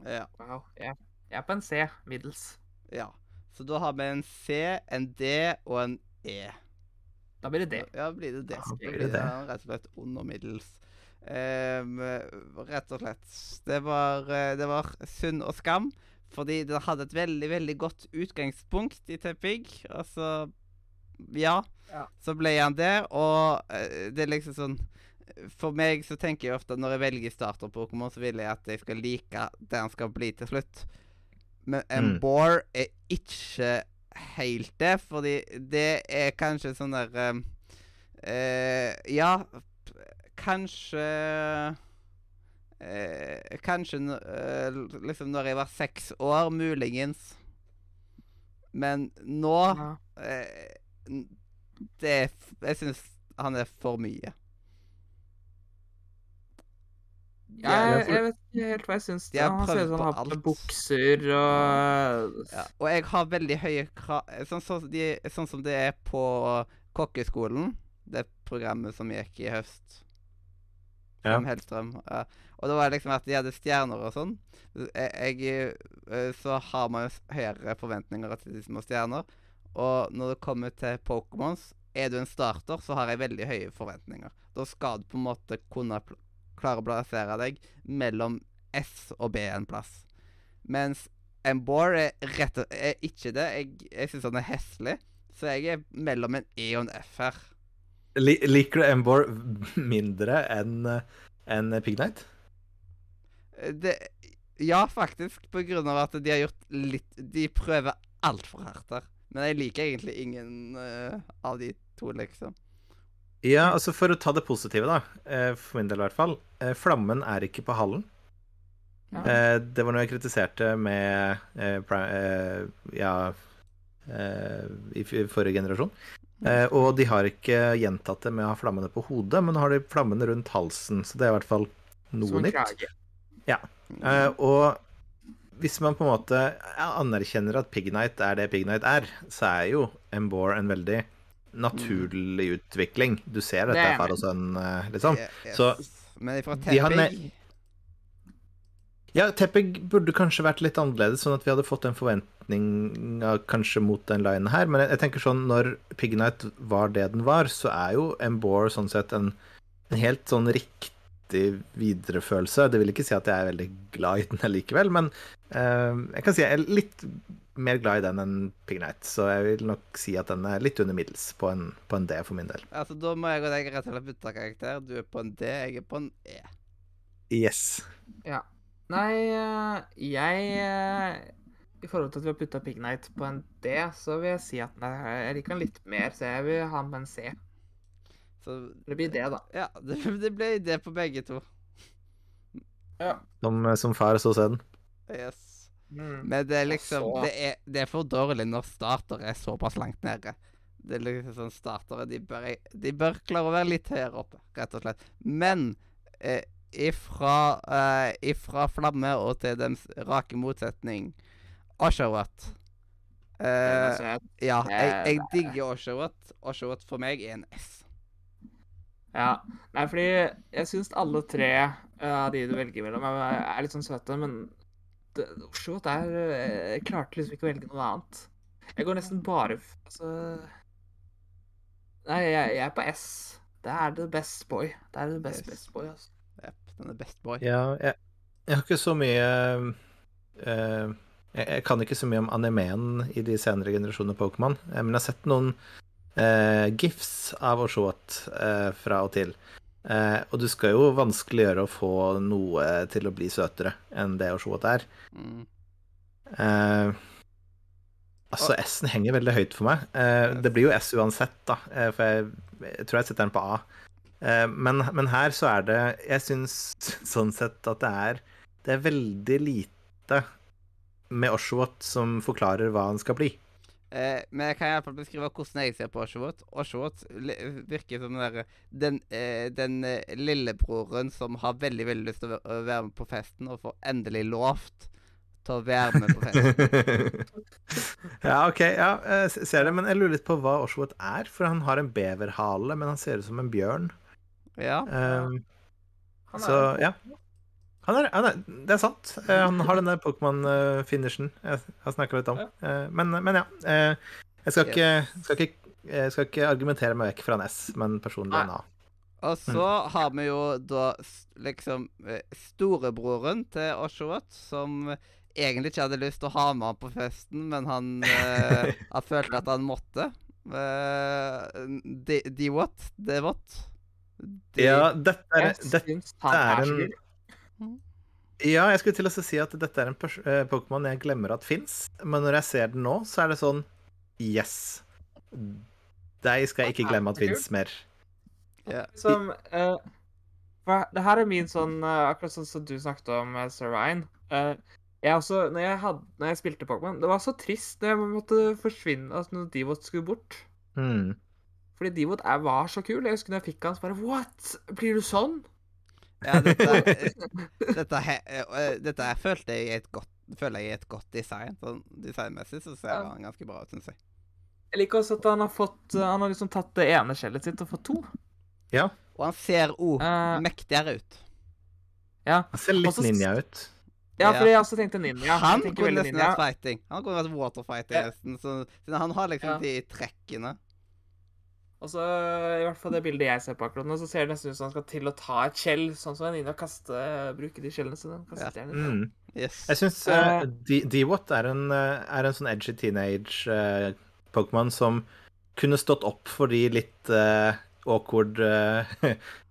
[SPEAKER 1] Ja.
[SPEAKER 2] Wow. Jeg, jeg er på en C. Middels.
[SPEAKER 1] ja. Så da har vi en C, en D og en E.
[SPEAKER 2] Da blir det D.
[SPEAKER 1] Ja, blir det
[SPEAKER 3] D.
[SPEAKER 1] Da
[SPEAKER 3] blir
[SPEAKER 1] blir
[SPEAKER 3] det
[SPEAKER 1] det
[SPEAKER 3] Ja,
[SPEAKER 1] rett og slett under middels. Ehm, rett og slett. Det var, eh, det var synd og skam, fordi det hadde et veldig, veldig godt utgangspunkt i Tepig. Altså Ja.
[SPEAKER 2] Ja.
[SPEAKER 1] Så ble han det, og eh, det er liksom sånn For meg så tenker jeg ofte at når jeg velger starter-Pokémon, så vil jeg at jeg skal like det han skal bli til slutt. Men en
[SPEAKER 3] Mm.
[SPEAKER 1] bore er ikke helt det, fordi det er kanskje sånn der um, eh, Ja, kanskje eh, Kanskje eh, liksom når jeg var seks år, muligens. Men nå
[SPEAKER 2] Ja.
[SPEAKER 1] eh, Det Jeg syns han er for mye.
[SPEAKER 3] Ja, jeg,
[SPEAKER 2] jeg vet ikke helt hva jeg syns. Han ser ut som han har på
[SPEAKER 1] alt.
[SPEAKER 2] bukser og
[SPEAKER 1] Ja, og jeg har veldig høye krav sånn, så de, sånn som det er på kokkeskolen. Det programmet som gikk i høst.
[SPEAKER 3] Ja.
[SPEAKER 1] From Hellstrøm. Ja. Og da var det liksom at de hadde stjerner og sånn. Jeg, eh, så har man jo høyere forventninger til de som har stjerner. Og når det kommer til Pokémons, er du en starter, så har jeg veldig høye forventninger. Da skal du på en måte kunne klare å plassere deg mellom S og B en plass. Mens en bore er, rett er ikke det. Jeg, jeg syns han er heslig. Så jeg er mellom en E og en F her.
[SPEAKER 3] Li liker du Embor mindre enn en?
[SPEAKER 1] Eh, Det, ja, faktisk. På grunn av at de har gjort litt De prøver altfor hardt her. Men jeg liker egentlig ingen uh, av de to, liksom.
[SPEAKER 3] Ja, altså for å ta det positive, da, eh, for min del i hvert fall. eh, Flammen er ikke på hallen.
[SPEAKER 2] Ja.
[SPEAKER 3] Eh, Det var noe jeg kritiserte med Ja eh, i forrige generasjon. Eh, og de har ikke gjentatt det med å ha flammene på hodet, men nå har de flammene rundt halsen. Så det er i hvert fall noe nytt.
[SPEAKER 2] Ja.
[SPEAKER 3] Eh, og hvis man på en måte anerkjenner at Pignite er det Pignite er, så er jo Embore en veldig naturlig utvikling. Du ser dette
[SPEAKER 2] Det
[SPEAKER 3] det
[SPEAKER 2] er
[SPEAKER 3] far og sønn, liksom. Så
[SPEAKER 1] Men ifra
[SPEAKER 3] de har
[SPEAKER 1] Teppig
[SPEAKER 3] Ja, Teppig burde kanskje vært litt annerledes, sånn at vi hadde fått en forventning av, kanskje mot den linen her. Men jeg, jeg tenker sånn, når Pignite var det den var, så er jo Embore sånn sett en, en helt sånn riktig viderefølelse. Det vil ikke si at jeg er veldig glad i den likevel, men uh, jeg kan si jeg er litt mer glad i den enn Pignite, Så jeg vil nok si at den er litt under middels på en, på en D for min del.
[SPEAKER 1] Altså, Da må jeg og deg rett og slett bytte karakter. Du er på en D, jeg er på en E.
[SPEAKER 3] Yes.
[SPEAKER 2] Nei, eh, jeg eh, i forhold til at vi har putta Pignite på en D, så vil jeg si at er, jeg liker den litt mer, så jeg vil ha den på en C.
[SPEAKER 1] Så
[SPEAKER 2] Det blir det, da.
[SPEAKER 1] ja, <laughs> det, det ble det på begge to.
[SPEAKER 2] Ja.
[SPEAKER 3] Som, som far så sønn.
[SPEAKER 1] Yes.
[SPEAKER 2] Mm.
[SPEAKER 1] Men det er liksom
[SPEAKER 2] så-
[SPEAKER 1] det er, det er for dårlig når starter er såpass langt nede. Det er liksom sånn Startere de bør, de bør klare å være litt høyere oppe, rett og slett. Men eh, ifra, uh, ifra Flamme og til dens rake motsetning Oshawott eh,
[SPEAKER 2] søt.
[SPEAKER 1] Ja, jeg, jeg digger Oshawott. Oshawott for meg er en S.
[SPEAKER 2] Ja. Nei, fordi jeg syns alle tre av uh, de du velger mellom, er, er litt sånn søte, men det- er eh, Jeg klarte liksom ikke å velge noe annet. Jeg går nesten bare Altså Nei, jeg, jeg er på S. Det er the best boy. Det er the best
[SPEAKER 1] Yes.
[SPEAKER 2] best boy, altså.
[SPEAKER 1] Jepp, den er best boy.
[SPEAKER 3] Ja, jeg, jeg har ikke så mye uh, jeg, jeg kan ikke så mye om animeen i de senere generasjoner Pokémon, eh, men jeg har sett noen uh, gifs av Oshoat uh, fra og til. Uh, og du skal jo vanskeliggjøre å få noe til å bli søtere enn det Oshoat er.
[SPEAKER 1] Mm.
[SPEAKER 3] Eh, altså, S-en henger veldig høyt for meg. Eh, det blir jo S uansett, da, eh, for jeg, jeg tror jeg setter den på A. Eh, men, men her så er det Jeg syns <laughs> sånn sett at det er Det er veldig lite med Oshawott som forklarer hva han skal bli.
[SPEAKER 1] Eh, men jeg kan iallfall beskrive hvordan jeg ser på Oshawott. Oshawott virker som den, den, eh, den eh, lillebroren som har veldig veldig lyst til å være med på festen, og får endelig lovt til å være med på festen. <laughs>
[SPEAKER 3] ja, OK, ja, jeg ser det. Men jeg lurer litt på hva Oshawott er, for han har en beverhale, men han ser ut som en bjørn.
[SPEAKER 1] Ja.
[SPEAKER 3] Um, Så ja. Han er, han er, det er sant. <laughs> Eh, Han har den der Pokémon-finishen jeg har snakka litt om. Eh, Men, men ja. eh, Jeg skal ikke, skal, ikke, skal ikke argumentere meg vekk fra en S, men personlig en A.
[SPEAKER 1] Og så har vi jo da liksom storebroren til Oshawott, som egentlig ikke hadde lyst til å ha med han på festen, men han eh, <laughs> har følt at han måtte. Uh, D-Watt? D-Watt?
[SPEAKER 3] Ja, dette er,
[SPEAKER 2] Jeg
[SPEAKER 3] dette
[SPEAKER 2] han
[SPEAKER 3] er
[SPEAKER 2] er
[SPEAKER 3] en- Ja, jeg skulle til å si at dette er en eh, Pokémon jeg glemmer at fins, men når jeg ser den nå, så er det sånn Yes. Deg skal jeg ikke glemme at fins mer.
[SPEAKER 1] Ja.
[SPEAKER 2] Som uh, Det her er min sånn eh, Akkurat sånn som du snakket om, uh, Sir Ryan. Uh, jeg også, når jeg, hadde, når jeg spilte Pokémon, det var så trist når jeg måtte forsvinne Altså når Divot skulle bort.
[SPEAKER 3] Mm.
[SPEAKER 2] Fordi Divot er, var så kul. Jeg husker når jeg fikk han, så bare What? Blir du sånn?
[SPEAKER 1] Ja, dette, <laughs> eh, dette, eh, dette her følte jeg er et godt, føler jeg er et godt design. Sånn designmessig så ser
[SPEAKER 2] Ja.
[SPEAKER 1] han ganske bra ut, syns jeg.
[SPEAKER 2] Jeg liker også at han har fått Han har liksom tatt det ene skjellet sitt og fått to.
[SPEAKER 3] Ja.
[SPEAKER 1] Og han ser òg
[SPEAKER 2] uh,
[SPEAKER 1] mektigere ut.
[SPEAKER 2] ja.
[SPEAKER 3] Han ser litt
[SPEAKER 2] Også-
[SPEAKER 3] ninja ut.
[SPEAKER 2] ja, for jeg også tenkte ninja.
[SPEAKER 1] han kunne nesten vært fighting. Han kunne vært waterfighting
[SPEAKER 2] Ja.
[SPEAKER 1] nesten. Så, så han har liksom
[SPEAKER 2] Ja.
[SPEAKER 1] de trekkene.
[SPEAKER 2] Og så, i hvert fall det bildet jeg ser på akkurat nå, så ser det nesten ut som han skal til å ta et skjell, sånn som en ninja kaste, bruke de skjellene sine.
[SPEAKER 1] Ja.
[SPEAKER 3] Mm.
[SPEAKER 1] Yes.
[SPEAKER 3] Jeg syns
[SPEAKER 2] uh,
[SPEAKER 3] D-Watt er, en, eh, er en sånn edgy teenage eh, Pokémon som kunne stått opp for de litt uh, awkward <laughs> uh,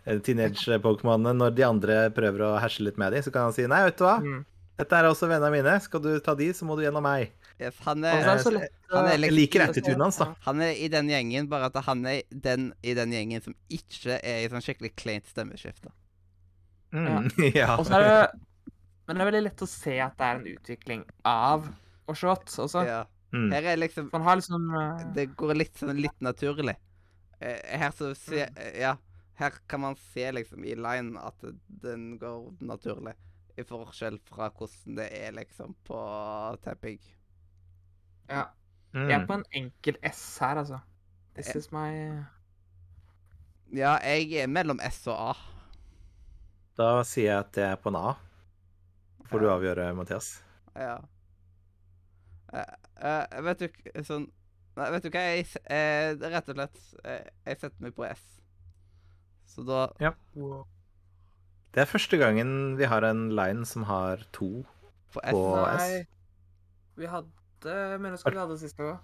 [SPEAKER 3] teenage-Pokémonene når de andre prøver å herse litt med dem. Så kan han si nei, vet du hva,
[SPEAKER 2] Mm.
[SPEAKER 3] dette er også vennene mine. Skal du ta de, så må du gjennom meg.
[SPEAKER 1] Yes. Han,
[SPEAKER 2] er, så er lett
[SPEAKER 1] han er
[SPEAKER 3] Jeg liker attituden hans, da.
[SPEAKER 1] han er i den gjengen, bare at han er den i den gjengen som ikke er i sånn skikkelig kleint stemmeskifte.
[SPEAKER 3] Mm, <laughs> ja.
[SPEAKER 2] ja. det Men det er veldig lett å se at det er en utvikling av Oshot også.
[SPEAKER 1] Ja.
[SPEAKER 3] Mm.
[SPEAKER 1] Her er liksom
[SPEAKER 2] han har liksom eh,
[SPEAKER 1] Det går litt sånn litt naturlig. Eh, Her så se,
[SPEAKER 2] Mm.
[SPEAKER 1] Ja. Her kan man se liksom i line at den går naturlig. I forskjell fra hvordan det er liksom på Teppig.
[SPEAKER 2] Ja. Jeg er
[SPEAKER 3] Mm.
[SPEAKER 2] på en enkel S her, altså. This is my
[SPEAKER 1] Ja, jeg er mellom S og A.
[SPEAKER 3] Da sier jeg at jeg er på en A. Får du
[SPEAKER 1] Ja.
[SPEAKER 3] avgjøre, Mathias.
[SPEAKER 1] Ja. Uh, eh, vet du sånn Nei, vet du hva? Jeg, eh, er rett og slett eh, Jeg setter meg på S. Så da Ja.
[SPEAKER 3] Det er første gangen vi har en line som har to.
[SPEAKER 1] på S.
[SPEAKER 3] På- S.
[SPEAKER 2] Nei. Vi hadde Men husker vi hadde sist gang.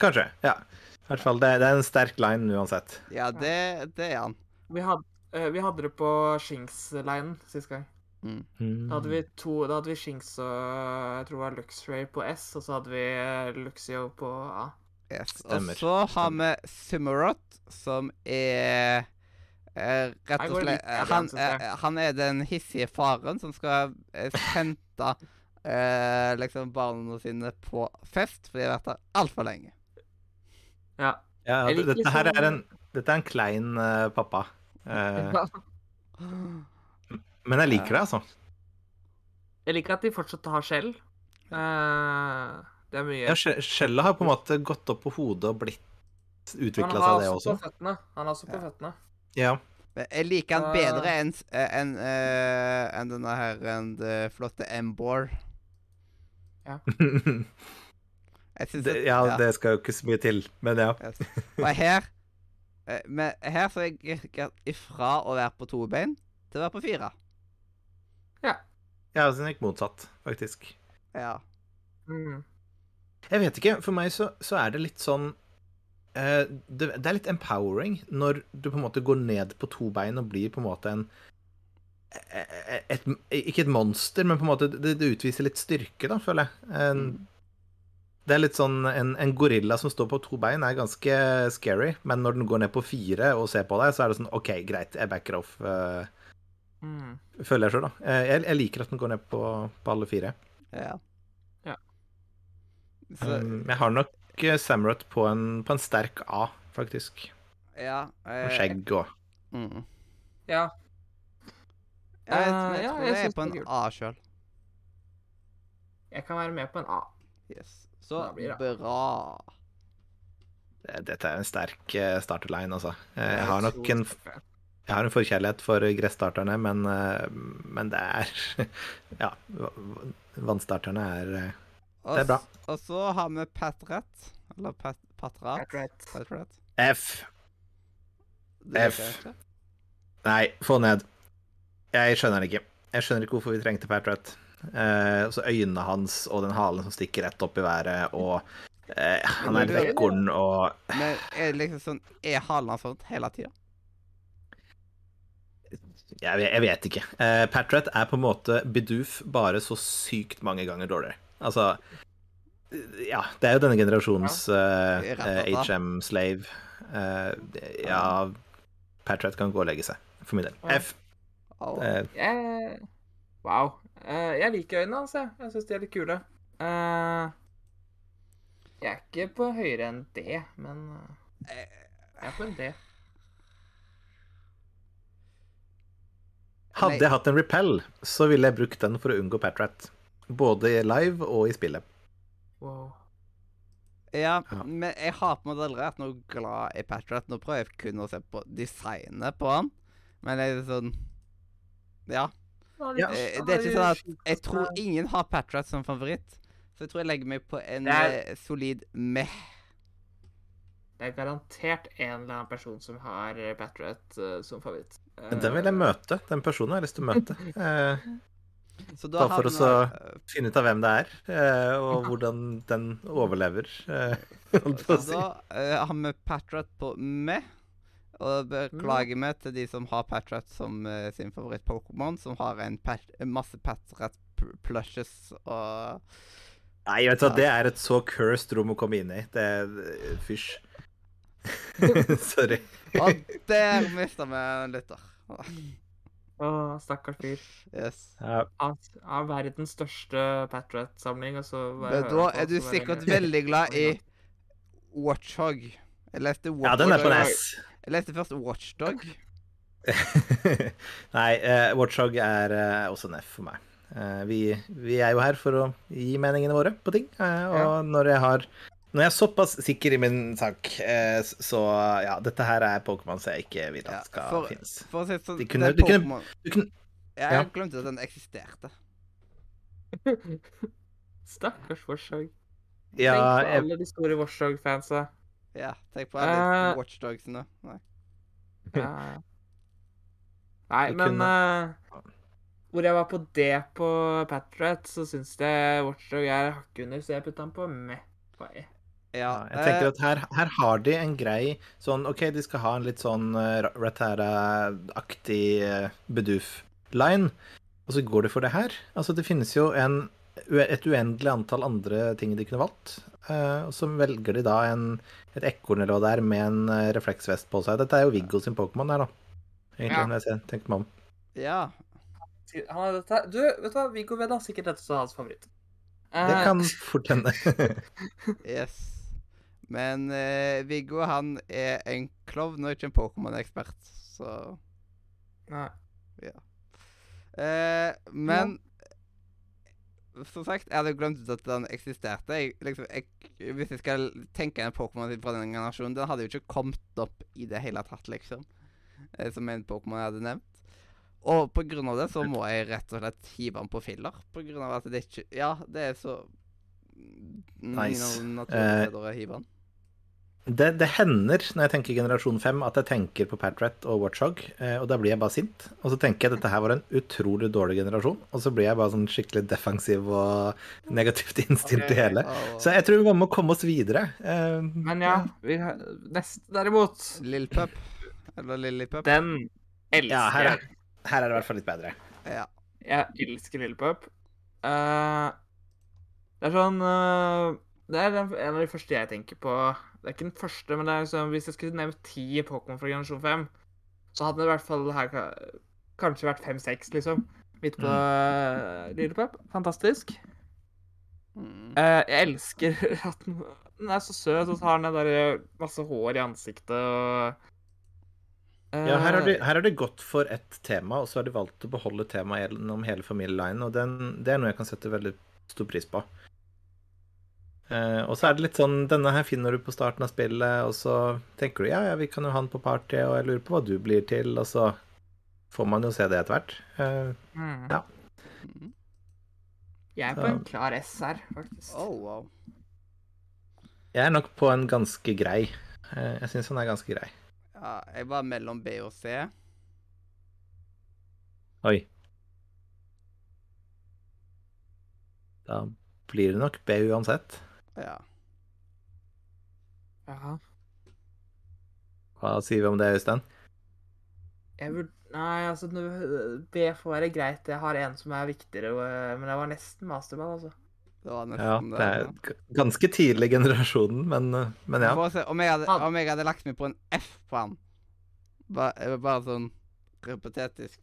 [SPEAKER 3] Kanskje. Ja. I hvert fall, det, det er en sterk line uansett.
[SPEAKER 1] Ja, det, det er han.
[SPEAKER 2] Vi, had, eh, vi hadde det på Shinks-linen sist gang.
[SPEAKER 1] Mm.
[SPEAKER 2] Da hadde vi to Da hadde vi Shinx og jeg tror det var Luxray på S, og så hadde vi eh, Luxio på A.
[SPEAKER 1] Yes. Og så har vi Sumerot, som er er rett og slett han, eh, han er den hissige faren som skal eh, hente eh, liksom barna sine på fest, for de har vært der altfor lenge.
[SPEAKER 2] Ja.
[SPEAKER 3] Ja,
[SPEAKER 2] liker
[SPEAKER 3] dette her
[SPEAKER 2] liksom-
[SPEAKER 3] er en, dette er en klein uh, pappa. Eh, men jeg liker det, altså.
[SPEAKER 2] Jeg liker at de fortsatt har skjell. Uh, det er mye.
[SPEAKER 3] Ja, Skjellet har på en måte gått opp på hodet og blitt utvikla seg, det
[SPEAKER 2] også. Han har også på
[SPEAKER 1] Ja.
[SPEAKER 2] føttene.
[SPEAKER 3] Ja.
[SPEAKER 1] Jeg liker han bedre enn en, en, eh, denne her det flotte Embor. <laughs> Jeg synes
[SPEAKER 3] det,
[SPEAKER 1] ja,
[SPEAKER 3] ja, det skal jo ikke så mye til, men ja.
[SPEAKER 1] Og her eh, men Her så er jeg ifra å være på to bein til å være på fire.
[SPEAKER 3] Ja, så den gikk motsatt, faktisk.
[SPEAKER 1] Ja.
[SPEAKER 2] Mm.
[SPEAKER 3] Jeg vet ikke. For meg så, så er det litt sånn uh, det, det er litt empowering når du på en måte går ned på to bein og blir på en måte en et, Ikke et monster, men på en måte det, det utviser litt styrke, da, føler jeg. En, det er litt sånn en, en gorilla som står på to bein, er ganske scary, men når den går ned på fire og ser på deg, så er det sånn OK, greit, jeg backer off. eh,
[SPEAKER 2] Mm.
[SPEAKER 3] føler jeg sjøl, da. Eh, Jeg, jeg liker at den går ned på, på alle fire.
[SPEAKER 1] ja.
[SPEAKER 2] Ja.
[SPEAKER 1] Så,
[SPEAKER 3] Um, jeg har nok Samrot på en, på en sterk A, faktisk.
[SPEAKER 1] ja.
[SPEAKER 3] Og
[SPEAKER 1] eh,
[SPEAKER 3] skjegg og
[SPEAKER 1] Mm.
[SPEAKER 2] Ja.
[SPEAKER 1] Jeg, vet,
[SPEAKER 2] Eh,
[SPEAKER 1] jeg
[SPEAKER 2] ja,
[SPEAKER 1] tror
[SPEAKER 2] jeg
[SPEAKER 1] jeg er på en. A sjøl.
[SPEAKER 2] Jeg kan være med på en A.
[SPEAKER 1] Yes. Så
[SPEAKER 2] Da blir det.
[SPEAKER 1] bra.
[SPEAKER 3] Dette er en sterk eh, starterline, altså. Eh, Jeg har nok en, jeg har en forkjærlighet for gresstarterne, men, men det er <laughs> Ja, va- va- vannstarterne er Det er bra.
[SPEAKER 1] og så har vi Patrat. Eller Pat, Patrat. Patrat.
[SPEAKER 3] F. F. Nei, få ned. Jeg skjønner det ikke. Jeg skjønner ikke hvorfor vi trengte Patrat. Eh, og så øynene hans og den halen som stikker rett opp i været, og eh, han er
[SPEAKER 1] litt
[SPEAKER 3] ekorn og
[SPEAKER 1] Men er det liksom sånn Er halen hans sånn hele tida?
[SPEAKER 3] Jeg jeg vet ikke. Eh, Patrat er på en måte Bidoof bare så sykt mange ganger dårligere. Altså Ja, det er jo denne generasjons
[SPEAKER 1] slett.
[SPEAKER 3] HM-slave. Eh, ja Patrat kan gå og legge seg, for min del. F.
[SPEAKER 1] Au.
[SPEAKER 3] Eh,
[SPEAKER 2] Jeg... Wow. Eh, jeg liker øynene hans, jeg. Jeg syns de er litt kule. Eh, jeg er ikke på høyere enn det, men eh, jeg er på en D.
[SPEAKER 3] hadde jeg hatt en repel, så ville jeg brukt den for å unngå Patrat. Både live og i spillet.
[SPEAKER 2] Wow.
[SPEAKER 1] Ja,
[SPEAKER 3] Ja.
[SPEAKER 1] men jeg har på en måte aldri vært noe glad i Patrat. Nå prøver jeg kun å se på designet på han. Men jeg er sånn Ja.
[SPEAKER 3] Ja.
[SPEAKER 1] eh, Det er ikke sånn at Jeg tror ingen har Patrat som favoritt. Så jeg tror jeg legger meg på en
[SPEAKER 2] er-
[SPEAKER 1] eh, solid meh.
[SPEAKER 2] Det er garantert en eller annen person som har Patrat eh, som favoritt. Eh,
[SPEAKER 3] den vil jeg møte. Den personen har jeg lyst til å møte. <laughs> Eh,
[SPEAKER 1] Så da
[SPEAKER 3] for å så- finne ut av hvem det er, eh, og hvordan den overlever. <laughs>
[SPEAKER 1] Så da har vi Patrat på meh. Og beklager meg til de som har Patrat som uh, sin favoritt-Pokémon, som har en pat masse Patrat-plushes og
[SPEAKER 3] Nei, vet du hva, det er et så cursed rom å komme inn i. Det er Fysj. <laughs> <laughs> Sorry.
[SPEAKER 1] Og der mista vi en lytter.
[SPEAKER 2] Å, stakkars fyr.
[SPEAKER 1] Yes.
[SPEAKER 3] Ja,
[SPEAKER 2] av verdens største Patrat-samling, altså...
[SPEAKER 1] Men da er du sikkert <laughs> veldig glad i Watchhog. Jeg leste
[SPEAKER 3] Watchhog.
[SPEAKER 1] ja
[SPEAKER 3] den er på en S.
[SPEAKER 1] Jeg leste først Watchdog. <laughs>
[SPEAKER 3] Nei, uh, Watchdog er uh, også en F for meg. Uh, vi, vi er jo her for å gi meningene våre på ting, og
[SPEAKER 2] Ja.
[SPEAKER 3] når jeg har når jeg er såpass sikker i min sak, eh, så ja, dette her er Pokémon som jeg ikke vil at skal
[SPEAKER 1] for-
[SPEAKER 3] finnes.
[SPEAKER 1] For å si sånn,
[SPEAKER 3] De kunne-
[SPEAKER 1] det
[SPEAKER 3] de
[SPEAKER 1] Pokémon
[SPEAKER 3] kunne,
[SPEAKER 1] Jeg
[SPEAKER 3] ja.
[SPEAKER 1] glemte at den eksisterte. <laughs>
[SPEAKER 2] Stakkars Watchdog.
[SPEAKER 3] ja,
[SPEAKER 2] Tenk på
[SPEAKER 3] jeg,
[SPEAKER 2] alle de store Warshog-fansa.
[SPEAKER 1] Ja, tenk på alle
[SPEAKER 2] uh,
[SPEAKER 1] Watchdogsene. Nei.
[SPEAKER 2] Uh, Nei, men eh, hvor jeg var på D på Patriot, så syns jeg Watchdog er hakket under, så jeg putta den på meh. På E.
[SPEAKER 1] Ja,
[SPEAKER 3] jeg tenker at her, her har de en grei sånn OK, de skal ha en litt sånn uh, Ratara-aktig uh, Bedoof-line. og så går de for det her. Altså, det finnes jo en, et uendelig antall andre ting de kunne valgt. eh, og så velger de da en, et ekorn eller hva det er, med en eh, refleksvest på seg. Dette er jo Viggo sin Pokémon her, da. Egentlig,
[SPEAKER 2] Ja.
[SPEAKER 3] når jeg tenker meg om.
[SPEAKER 1] Ja.
[SPEAKER 2] Han er dette. Du, vet du hva, Viggo Vedda, sikkert dette som er hans favoritt.
[SPEAKER 3] Det
[SPEAKER 2] Eh,
[SPEAKER 3] kan <laughs> fort hende. <laughs>
[SPEAKER 1] Yes. Men eh, Viggo han er en klovn og ikke en Pokémon-ekspert, så
[SPEAKER 2] Nei.
[SPEAKER 1] eh, Men som sagt, jeg hadde glemt ut at den eksisterte. Jeg, liksom, jeg, hvis jeg skal tenke en Pokémon fra den generasjonen, den hadde jo ikke kommet opp i det hele tatt, liksom. Eh, som en Pokémon jeg hadde nevnt. Og på grunn av det så må jeg rett og slett hive den på filler. På grunn av at det ikke Ja, det er så
[SPEAKER 3] Nice.
[SPEAKER 1] naturlig naturlige
[SPEAKER 3] Eh,
[SPEAKER 1] steder å hive den.
[SPEAKER 3] Det, det hender når jeg tenker generasjon 5, at jeg tenker på Patrat og Watchhog, eh, og da blir jeg bare sint. Og så tenker jeg at dette her var en utrolig dårlig generasjon, og så blir jeg bare sånn skikkelig defensiv og negativt innstilt til
[SPEAKER 2] Ok.
[SPEAKER 3] hele. Så jeg tror vi må komme oss videre. Eh,
[SPEAKER 2] Men ja, vi har, neste derimot,
[SPEAKER 1] Lillpup. Eller Lillipup.
[SPEAKER 2] den elsker jeg.
[SPEAKER 3] Ja, her er, her er det i hvert fall litt bedre.
[SPEAKER 1] Ja.
[SPEAKER 2] Jeg elsker Lillepup. Uh, det er sånn uh, Det er en av de første jeg tenker på. Det er ikke den første, men det liksom, hvis jeg skulle nevnt ti Pokémon fra generasjon 5, så hadde det i hvert fall her kanskje vært fem-seks, liksom. Midt på mm. Lillepup. Fantastisk.
[SPEAKER 1] Mm.
[SPEAKER 2] Eh, jeg elsker <laughs> at den, den er så søt, og så har den der eh, masse hår i ansiktet og
[SPEAKER 3] Ja, her har, de,
[SPEAKER 2] eh,
[SPEAKER 3] her har gått for ett tema, og så har de valgt å beholde temaet gjennom hele familielinen, og den, det er noe jeg kan sette veldig stor pris på. Eh, og så er det litt sånn Denne her finner du på starten av spillet, og så tenker du ja, ja, vi kan jo ha den på party, og jeg lurer på hva du blir til, og så får man jo se det etter hvert. Eh,
[SPEAKER 2] mm.
[SPEAKER 3] ja.
[SPEAKER 2] Jeg er på en klar S her, faktisk.
[SPEAKER 1] Oh, wow.
[SPEAKER 3] jeg er nok på en ganske grei. Eh, jeg syns han er ganske grei.
[SPEAKER 1] Ja, jeg var mellom B og C.
[SPEAKER 3] Oi. Da blir det nok B uansett.
[SPEAKER 1] Ja.
[SPEAKER 2] Jaha.
[SPEAKER 3] Hva sier vi om det, Øystein?
[SPEAKER 2] Jeg burde Nei, altså B får være greit. Jeg har en som er viktigere, eh, men jeg var nesten masterball, altså.
[SPEAKER 1] Det var
[SPEAKER 3] Ja, det er ganske tidlig i generasjonen, men, eh, men ja.
[SPEAKER 1] Se, om, jeg hadde, om jeg hadde lagt meg på en F på han, bare, bare sånn repetetisk,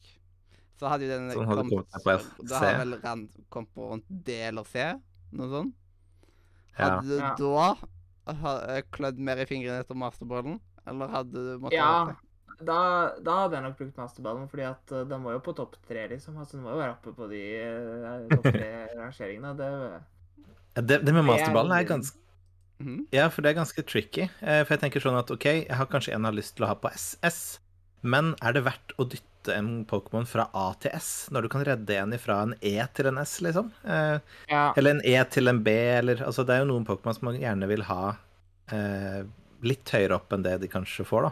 [SPEAKER 1] så hadde jo den
[SPEAKER 3] Sånn hadde kommet deg på F.
[SPEAKER 1] Da hadde vel Rand kommet på rundt D eller C, noe sånt.
[SPEAKER 3] Ja.
[SPEAKER 1] Hadde du
[SPEAKER 2] Ja.
[SPEAKER 1] da ha, eh, klødd mer i fingrene etter masterballen, eller hadde du måttet
[SPEAKER 2] Ja,
[SPEAKER 1] det?
[SPEAKER 2] da, da hadde jeg nok brukt masterballen, fordi at eh, den var jo på topp tre, liksom. Altså, den må jo være oppe på de eh, topp tre-rangeringene. <laughs> Det
[SPEAKER 3] Det, det med masterballen er ganske
[SPEAKER 1] Mhm.
[SPEAKER 3] Ja, for det er ganske tricky. For jeg tenker sånn at OK, jeg har kanskje en jeg har lyst til å ha på SS, men er det verdt å dytte en Pokémon fra A til S når du kan redde en fra en E til en S, liksom? Eh,
[SPEAKER 2] Ja.
[SPEAKER 3] Eller en E til en B, eller Altså, det er jo noen Pokémon som man gjerne vil ha eh, litt høyere opp enn det de kanskje får, da.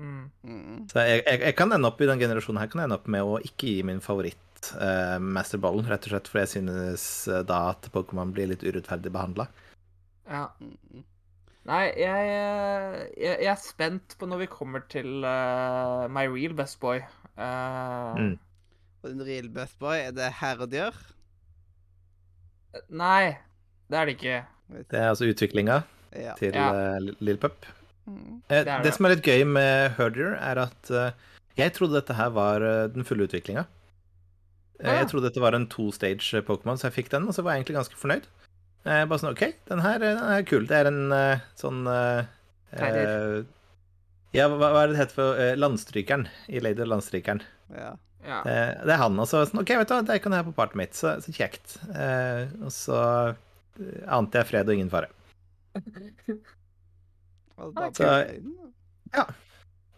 [SPEAKER 2] Mm.
[SPEAKER 1] Mhm.
[SPEAKER 3] Så jeg, jeg, jeg kan ende opp i den generasjonen her kan jeg ende opp med å ikke gi min favoritt eh, masterballen, rett og slett fordi jeg synes eh, da at Pokémon blir litt urettferdig behandla.
[SPEAKER 2] ja. Nei, jeg, eh, jeg, jeg er spent på når vi kommer til uh, My Real Best Boy. Uh,
[SPEAKER 3] Mm.
[SPEAKER 1] Og din real best boy, er det herredyr?
[SPEAKER 2] Nei, det er det ikke.
[SPEAKER 3] Det er altså utviklinga
[SPEAKER 1] Ja.
[SPEAKER 3] til
[SPEAKER 2] Ja.
[SPEAKER 3] uh, Lill Pup.
[SPEAKER 1] Mm.
[SPEAKER 3] Eh,
[SPEAKER 2] Det
[SPEAKER 3] det,
[SPEAKER 2] det.
[SPEAKER 3] som er litt gøy med Herdier, er at eh, jeg trodde dette her var eh, den fulle utviklinga. Eh,
[SPEAKER 2] Ja.
[SPEAKER 3] Jeg trodde dette var en to-stage eh, Pokémon, så jeg fikk den, og så var jeg egentlig ganske fornøyd. Eh, bare sånn OK, den her, den her er kul. Det er en eh, sånn eh, eh, Ja, hva, hva er det det heter for eh, Landstrykeren i Lady Landstrykeren.
[SPEAKER 1] ja.
[SPEAKER 2] Ja.
[SPEAKER 3] Eh, det er han. Og sånn OK, vet du hva, det kan jeg ha på partet mitt. Så, så kjekt. Eh, og så ante jeg fred og ingen fare. <laughs> Så-
[SPEAKER 1] inn.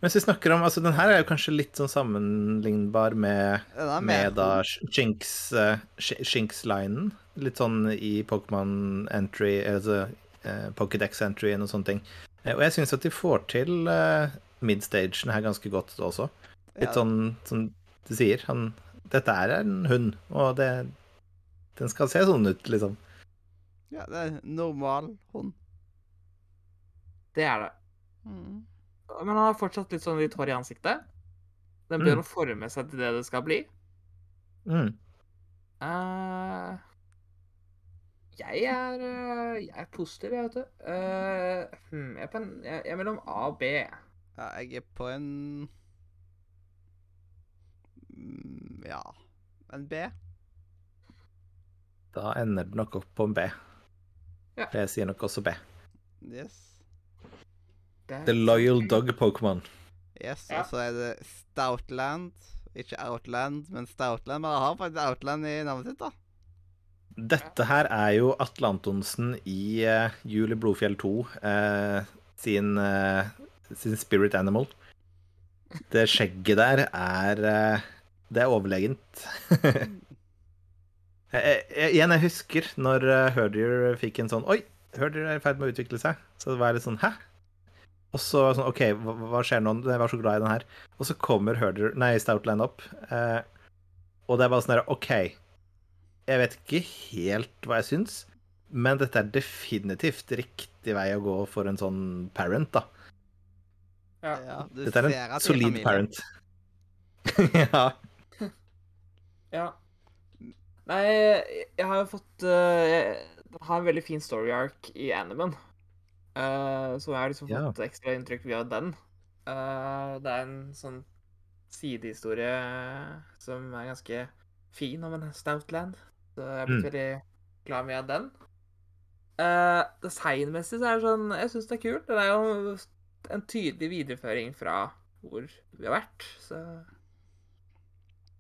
[SPEAKER 3] Mens vi snakker om Altså, den her er jo kanskje litt sånn sammenlignbar med med da Shinks, uh, Shinks-linen. Litt sånn i Pokémon entry, altså uh, Pokédex Entry og sånne ting. Uh, og jeg syns at de får til uh, midstagen her ganske godt også. Litt
[SPEAKER 1] Ja.
[SPEAKER 3] sånn som du sier, han Dette er en hund, og det Den skal se sånn ut, liksom.
[SPEAKER 1] Ja, det er normal hund.
[SPEAKER 2] Det er det.
[SPEAKER 1] Mhm.
[SPEAKER 2] Men han har fortsatt litt sånn litt hår i ansiktet. Den
[SPEAKER 3] Mm.
[SPEAKER 2] begynner å forme seg til det det skal bli.
[SPEAKER 3] Mm.
[SPEAKER 2] Uh, jeg er uh, Jeg er positiv, jeg, vet du. Uh, hmm, jeg, er på en, jeg, jeg er mellom A og B.
[SPEAKER 1] Ja, jeg er på en mm, Ja, en B.
[SPEAKER 3] Da ender det nok opp på en B.
[SPEAKER 2] Ja.
[SPEAKER 3] Jeg sier nok også B.
[SPEAKER 1] Yes.
[SPEAKER 2] Det
[SPEAKER 3] The Loyal Dog Pokémon.
[SPEAKER 1] Yes,
[SPEAKER 2] Ja.
[SPEAKER 1] Og så er det Stoutland. Ikke Outland, men Stoutland. Men jeg har faktisk Outland i navnet sitt, da.
[SPEAKER 3] Dette her er jo Atle Antonsen i uh, Jul i Blodfjell 2 uh, sin, uh, sin spirit animal. Det skjegget der er eh, Det er overlegent. <laughs> Jeg- jeg- Igjen, jeg husker når uh, Herdier fikk en sånn Oi, Herdier er i ferd med å utvikle seg. Så var jeg litt sånn Hæ? Og så sånn OK, hva, hva skjer nå? Jeg var så glad i den her. Og så kommer Herder, Nei, Stoutland opp. eh, og det er bare sånn her OK. Jeg vet ikke helt hva jeg syns, men dette er definitivt riktig vei å gå for en sånn parent, da.
[SPEAKER 2] Ja.
[SPEAKER 1] Ja, du
[SPEAKER 3] Dette er
[SPEAKER 1] ser
[SPEAKER 3] en
[SPEAKER 1] er
[SPEAKER 3] solid
[SPEAKER 1] familien.
[SPEAKER 3] parent. <laughs> ja.
[SPEAKER 2] ja. Nei, jeg har jo fått uh, jeg- Den har en veldig fin story arc i animen. Eh, så jeg har liksom
[SPEAKER 3] fått
[SPEAKER 2] fått ekstra inntrykk via den. Uh, det er en sånn sidehistorie som er ganske fin om en Stoutland. Så jeg blitt
[SPEAKER 3] Mm.
[SPEAKER 2] veldig glad med den. Uh, Designmessig så er det sånn Jeg syns det er kult. Det er jo en tydelig videreføring fra hvor vi har vært, så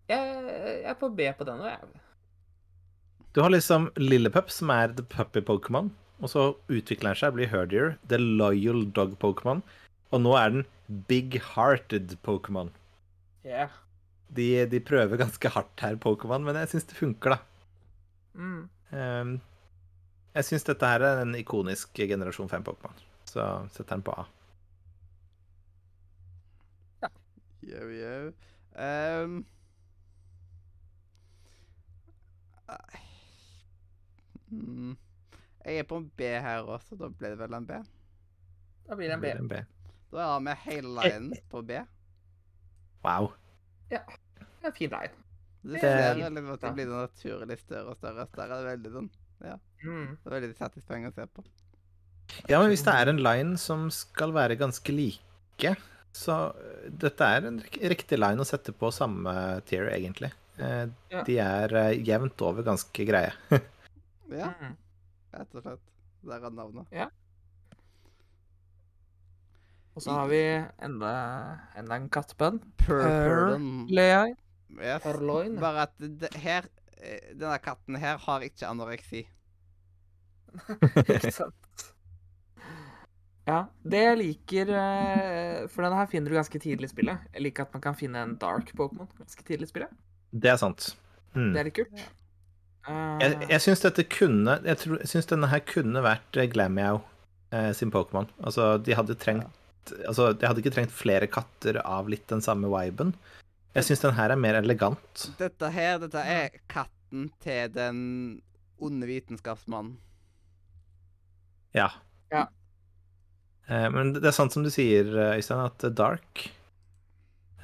[SPEAKER 2] Jeg, jeg er på B på den òg, jeg.
[SPEAKER 3] Du har liksom Lillepup, som er the puppy Pokémon. Og så utvikler den seg, blir Herdier, the loyal dog Pokémon. Og nå er den big-hearted Pokémon.
[SPEAKER 2] Yeah.
[SPEAKER 3] De, de prøver ganske hardt her, Pokémon, men jeg syns det funker, da.
[SPEAKER 2] Mm.
[SPEAKER 3] Um, jeg syns dette her er en ikonisk generasjon 5-Pokémon, så setter den på A.
[SPEAKER 1] Yo, yo. Ehm. Ai. Mm. Jeg er på en B her også, da ble det vel en B.
[SPEAKER 2] Da blir det en B.
[SPEAKER 3] En B.
[SPEAKER 1] Da har vi hele linen på B.
[SPEAKER 3] Wow. Ja.
[SPEAKER 2] Det er en fin line.
[SPEAKER 1] Du
[SPEAKER 3] Det-
[SPEAKER 1] ser litt at det blir naturlig større og større. Der er det veldig sånn
[SPEAKER 2] Mm.
[SPEAKER 1] Det er veldig satisfying å se på.
[SPEAKER 3] Ja, men hvis det er en line som skal være ganske like, så øh, dette er en riktig line å sette på samme tier, egentlig. Eh, De er eh, jevnt over ganske greie. <laughs>
[SPEAKER 1] Ja,
[SPEAKER 2] Mm.
[SPEAKER 1] Rett og slett. Der er navnet. Ja.
[SPEAKER 2] Og så har vi enda, enda en kattbønn.
[SPEAKER 1] Pur
[SPEAKER 2] Pur-
[SPEAKER 1] Purden. Yes.
[SPEAKER 2] Purloin.
[SPEAKER 1] Bare at det, her eh, Denne katten her har ikke anoreksi. <laughs>
[SPEAKER 2] Ikke sant? Ja, det jeg liker eh, For denne her finner du ganske tidlig i spillet. Jeg liker at man kan finne en dark Pokémon ganske tidlig i spillet.
[SPEAKER 3] Det er sant. Mm.
[SPEAKER 2] Det er litt kult. Eh,
[SPEAKER 3] Jeg, jeg syns dette kunne Jeg, tror- jeg syns denne her kunne vært eh, Glameow eh, sin Pokémon. Altså, de hadde trengt Altså, de hadde ikke trengt flere katter av litt den samme viben. Jeg syns den her er mer elegant.
[SPEAKER 1] Dette her, dette er katten til den onde vitenskapsmannen.
[SPEAKER 3] Ja.
[SPEAKER 2] Ja.
[SPEAKER 3] Eh, Men det er sant som du sier, eh, Øystein, at Dark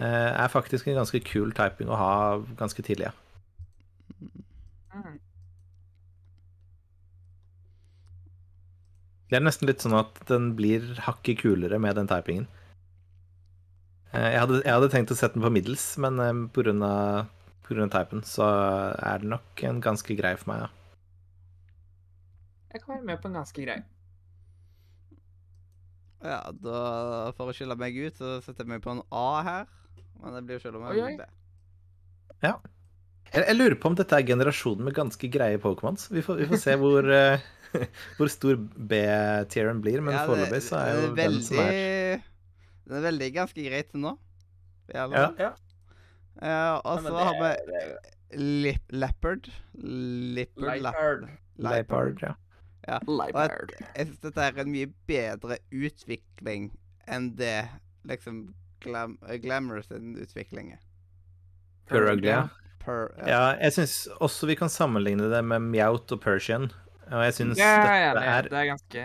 [SPEAKER 3] eh, er faktisk en ganske kul typing å ha ganske tidlig, ja.
[SPEAKER 2] Mm.
[SPEAKER 3] Det er nesten litt sånn at den blir hakket kulere med den typingen. Eh, Jeg hadde, jeg hadde tenkt å sette den på middels, men pga. på grunn av, på grunn av typen så er det nok en ganske grei for meg, ja.
[SPEAKER 2] Jeg kan være med på en ganske grei.
[SPEAKER 1] Ja, da For å skille meg ut, så setter jeg meg på en A her. Men det blir jo selv om
[SPEAKER 2] jeg vil
[SPEAKER 1] det. B.
[SPEAKER 3] Jeg, jeg lurer på om dette er generasjonen med ganske greie Pokémons. Vi, får- vi får se hvor, uh, <laughs> hvor stor B-tieren blir, men
[SPEAKER 1] Ja,
[SPEAKER 3] foreløpig så er jo
[SPEAKER 1] det
[SPEAKER 3] den som er
[SPEAKER 1] Den er veldig ganske greit til nå.
[SPEAKER 3] Ja.
[SPEAKER 2] Ja.
[SPEAKER 1] Uh, og så har vi lip, Leopard. Leopard.
[SPEAKER 2] Leopard.
[SPEAKER 3] Leopard, ja.
[SPEAKER 2] Leopard.
[SPEAKER 1] Jeg syns dette er en mye bedre utvikling enn det liksom glam, Glamour sin utvikling er.
[SPEAKER 3] Ja.
[SPEAKER 1] Per, ja.
[SPEAKER 3] Ja, jeg syns også vi kan sammenligne det med Meowth og Persian. Og jeg syns
[SPEAKER 2] Det er
[SPEAKER 3] dette er
[SPEAKER 2] Det er ganske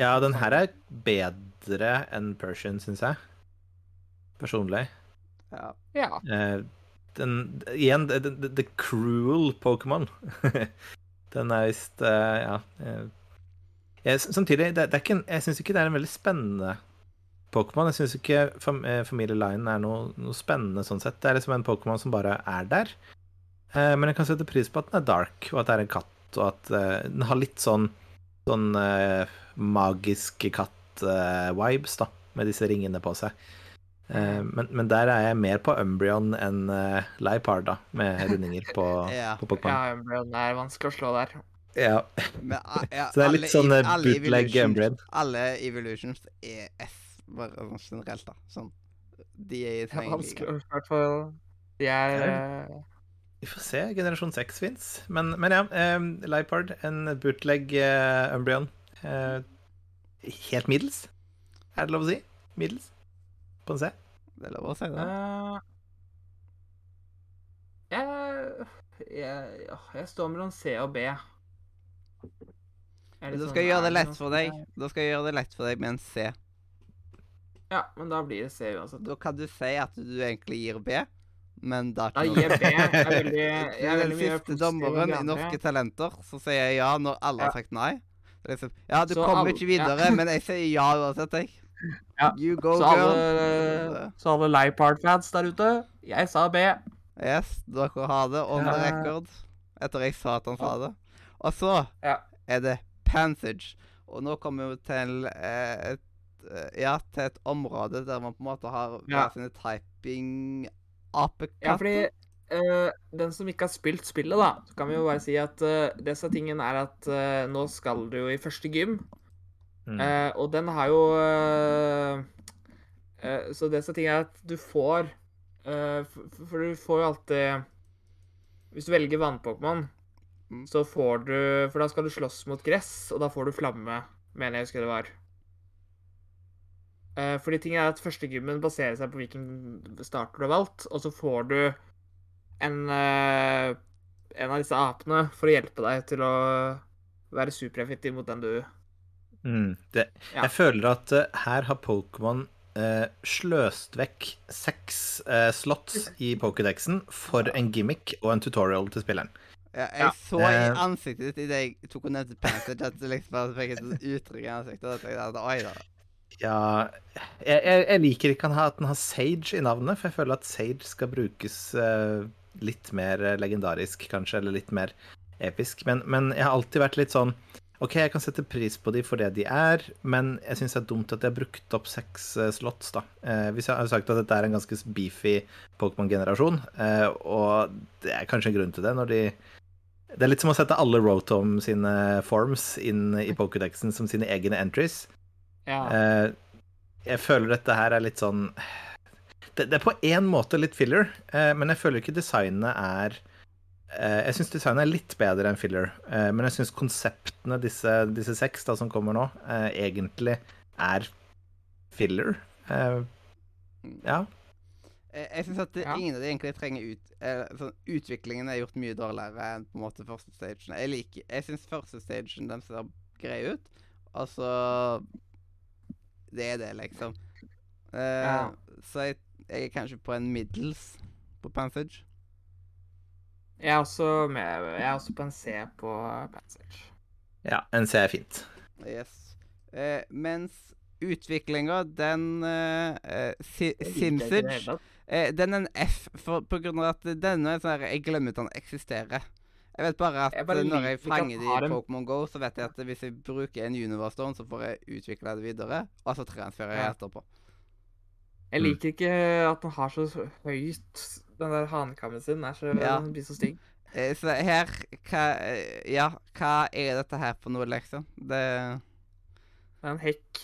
[SPEAKER 3] Ja, den her er bedre enn Persian, syns jeg. Personlig.
[SPEAKER 1] ja.
[SPEAKER 2] Ja.
[SPEAKER 3] Eh, den Igjen, the, the, the cruel Pokémon. <laughs> den er visst eh, Ja. eh, jeg, samtidig, det, det er ikke jeg syns ikke det er en veldig spennende Pokémon. Jeg syns ikke fam, eh, Familie Lion er noe, noe spennende sånn sett. Det er liksom en Pokémon som bare er der. Eh, men jeg kan sette pris på at den er dark, og at det er en katt, og at eh, den har litt sånn sånn eh, magiske katt-vibes, da, med disse ringene på seg. Eh, men, men der er jeg mer på Umbrion enn uh, Leipard, da, med rundinger på, <laughs>
[SPEAKER 1] Ja.
[SPEAKER 3] på Pokémon.
[SPEAKER 2] Ja, Umbreon er vanskelig å slå der.
[SPEAKER 3] Ja.
[SPEAKER 1] Men, ja, <laughs>
[SPEAKER 3] Så det er litt sånn eh, bootleg
[SPEAKER 1] evolutions-
[SPEAKER 3] Umbrion.
[SPEAKER 1] Alle evolutions er S, bare sånn generelt, da. Sånn. De er i
[SPEAKER 2] Det er vanskelig I hvert fall De er
[SPEAKER 3] Ja.
[SPEAKER 2] eh,
[SPEAKER 3] Vi får se. Generasjon 6 fins. Men, men ja, um, Leipard, en bootleg uh, Umbrion. Uh, helt middels, er det lov å si? Middels? På en C?
[SPEAKER 1] Det er lov å si det.
[SPEAKER 2] Uh, jeg, jeg, jeg står mellom C og B. Er
[SPEAKER 1] Da
[SPEAKER 2] sånn,
[SPEAKER 1] skal jeg gjøre det lett for deg. Da skal jeg gjøre det lett for deg med en C.
[SPEAKER 2] Ja, men da blir det C uansett.
[SPEAKER 1] Da kan du si at du egentlig gir B, men da
[SPEAKER 2] Da gir jeg B. Jeg er veldig, <laughs> jeg er veldig den
[SPEAKER 1] siste dommeren i Norske. Talenter, så sier jeg ja når alle har sagt nei. Liksom, ja, du
[SPEAKER 2] Så
[SPEAKER 1] kommer
[SPEAKER 2] alle-
[SPEAKER 1] ikke videre, men jeg sier ja uansett, jeg. <laughs>
[SPEAKER 2] Ja,
[SPEAKER 1] You go,
[SPEAKER 2] Så
[SPEAKER 1] girl.
[SPEAKER 2] alle, så alle Leipard-fans der ute, jeg sa B.
[SPEAKER 1] Yes, dere har det on the
[SPEAKER 2] Ja.
[SPEAKER 1] record. Etter jeg sa at han sa det. Og så
[SPEAKER 2] Ja.
[SPEAKER 1] er det Pansage. Og nå kommer vi til et eh, Ja, til et område der man på en måte har
[SPEAKER 2] Ja.
[SPEAKER 1] sine typing-apekatter.
[SPEAKER 2] Ja, fordi uh, den som ikke har spilt spillet, da, så kan vi jo bare si at uh, disse tingene er at uh, nå skal du jo i første gym,
[SPEAKER 3] Mm.
[SPEAKER 2] uh, og den har jo eh, eh, Så disse tingene er at du får eh, for, for du får jo alltid Hvis du velger vannpokémon,
[SPEAKER 1] Mm.
[SPEAKER 2] så får du For da skal du slåss mot gress, og da får du flamme, mener jeg husker det var. Eh, fordi ting er at Førstegymmen baserer seg på hvilken starter du har valgt, og så får du en, eh, en av disse apene for å hjelpe deg til å være supereffektiv mot den du
[SPEAKER 3] Mm. Det,
[SPEAKER 2] Ja.
[SPEAKER 3] Jeg føler at uh, her har Pokémon uh, sløst vekk seks uh, slots i Pokédexen for en gimmick og en tutorial til spilleren.
[SPEAKER 1] Ja, jeg
[SPEAKER 2] Ja.
[SPEAKER 1] så i ansiktet ditt idet jeg tok og nevnte Pansage, at du liksom bare fikk et uttrykk i ansiktet. Og jeg tenkte, Oi da.
[SPEAKER 3] Ja jeg, jeg, jeg liker ikke at den har Sage i navnet, for jeg føler at Sage skal brukes uh, litt mer eh, legendarisk, kanskje, eller litt mer episk. Men, men jeg har alltid vært litt sånn OK, jeg kan sette pris på de for det de er, men jeg syns det er dumt at de har brukt opp seks uh, slots, da. Uh, hvis jeg har sagt at dette er en ganske beefy Pokémon-generasjon, og det er kanskje en grunn til det, når de Det er litt som å sette alle Rotom sine forms inn i Pokédexen som sine egne entries.
[SPEAKER 2] Ja.
[SPEAKER 3] Eh, jeg føler dette her er litt sånn Det, det er på én måte litt filler, eh, men jeg føler ikke designet er eh, Jeg syns designet er litt bedre enn filler, eh, men jeg syns konseptene, disse, disse seks da, som kommer nå, egentlig er filler. Eh, ja.
[SPEAKER 1] Jeg, syns at
[SPEAKER 2] Ja.
[SPEAKER 1] ingen av de egentlig trenger ut eh, sånn, Utviklingen er gjort mye dårligere enn på en måte første stagen. Jeg liker Jeg syns første stagen den ser grei ut. Altså Det er det, liksom. Uh,
[SPEAKER 2] Ja.
[SPEAKER 1] Så jeg, jeg er kanskje på en middels på Panthage.
[SPEAKER 2] Jeg er også med Jeg er også på en C på Panthage.
[SPEAKER 3] ja, en C er fint.
[SPEAKER 1] Yes. Uh, mens utviklinga, den uh, eh, si, Simsage Eh, den er en F, for, på grunn av at denne er sånn her Jeg glemmer at den eksisterer. Jeg vet bare at
[SPEAKER 2] Jeg bare
[SPEAKER 1] eh, når jeg fanger de i Pokémon GO, så vet jeg at hvis jeg bruker en Universe Stone, så får jeg utvikle det videre, og så transferer jeg etterpå.
[SPEAKER 2] Jeg
[SPEAKER 3] Mm.
[SPEAKER 2] liker ikke at den har så høyt Den der hanekammen sin er så,
[SPEAKER 1] Ja.
[SPEAKER 2] den blir så stygg.
[SPEAKER 1] Eh, så her hva, eh, Ja, hva er dette her for noe, liksom? Det,
[SPEAKER 2] Det er en hekk.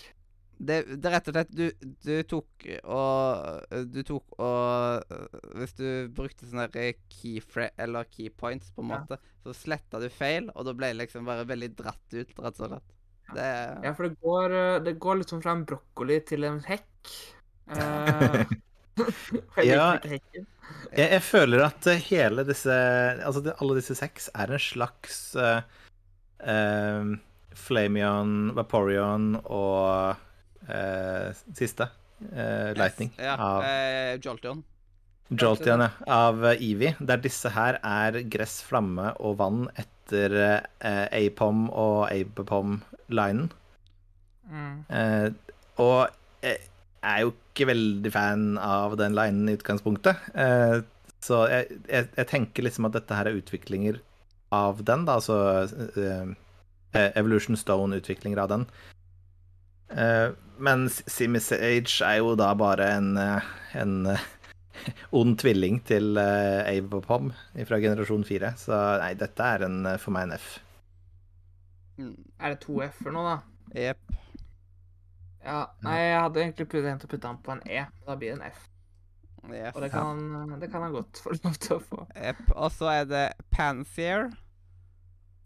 [SPEAKER 1] Det, det er rett og slett Du, du tok og Du tok og øh, Hvis du brukte sånne key keyfra eller keypoints, på en
[SPEAKER 2] Ja.
[SPEAKER 1] måte, så sletta du feil, og da ble det liksom bare veldig dratt ut, rett og slett. Det
[SPEAKER 2] Ja, for det går, eh, det går liksom fra en brokkoli til en hekk. <laughs> Uh, jeg
[SPEAKER 3] Ja. Jeg, jeg føler at eh, hele disse Altså alle disse seks er en slags uh, Flamion, Vaporeon og eh, siste. eh, Lightning.
[SPEAKER 1] Ja.
[SPEAKER 3] av,
[SPEAKER 1] Eh, Jolteon.
[SPEAKER 3] Jolteon, ja. Av Evie. Der disse her er gress, flamme og vann etter eh, Apom og Abepom-linen.
[SPEAKER 2] Mm.
[SPEAKER 3] Eh, og jeg er jo ikke veldig fan av den linen i utgangspunktet. Eh, så jeg, jeg, jeg tenker liksom at dette her er utviklinger av den, da, altså eh, eh, Evolution Stone-utviklinger av den. Eh, men Simisage er jo da bare en, eh, en eh, <laughs> ond tvilling til Ave og Pom fra generasjon 4. Så nei, dette er en, eh, for meg en F.
[SPEAKER 1] Mm,
[SPEAKER 2] Er det to F-er nå, da?
[SPEAKER 1] Jepp.
[SPEAKER 2] Ja, nei, jeg hadde egentlig tenkt å putte han på en E. men Da blir det en F.
[SPEAKER 1] Jepp.
[SPEAKER 2] Og det kan, han, det kan han godt få lov til å få.
[SPEAKER 1] Jepp. Og så er det Pansier.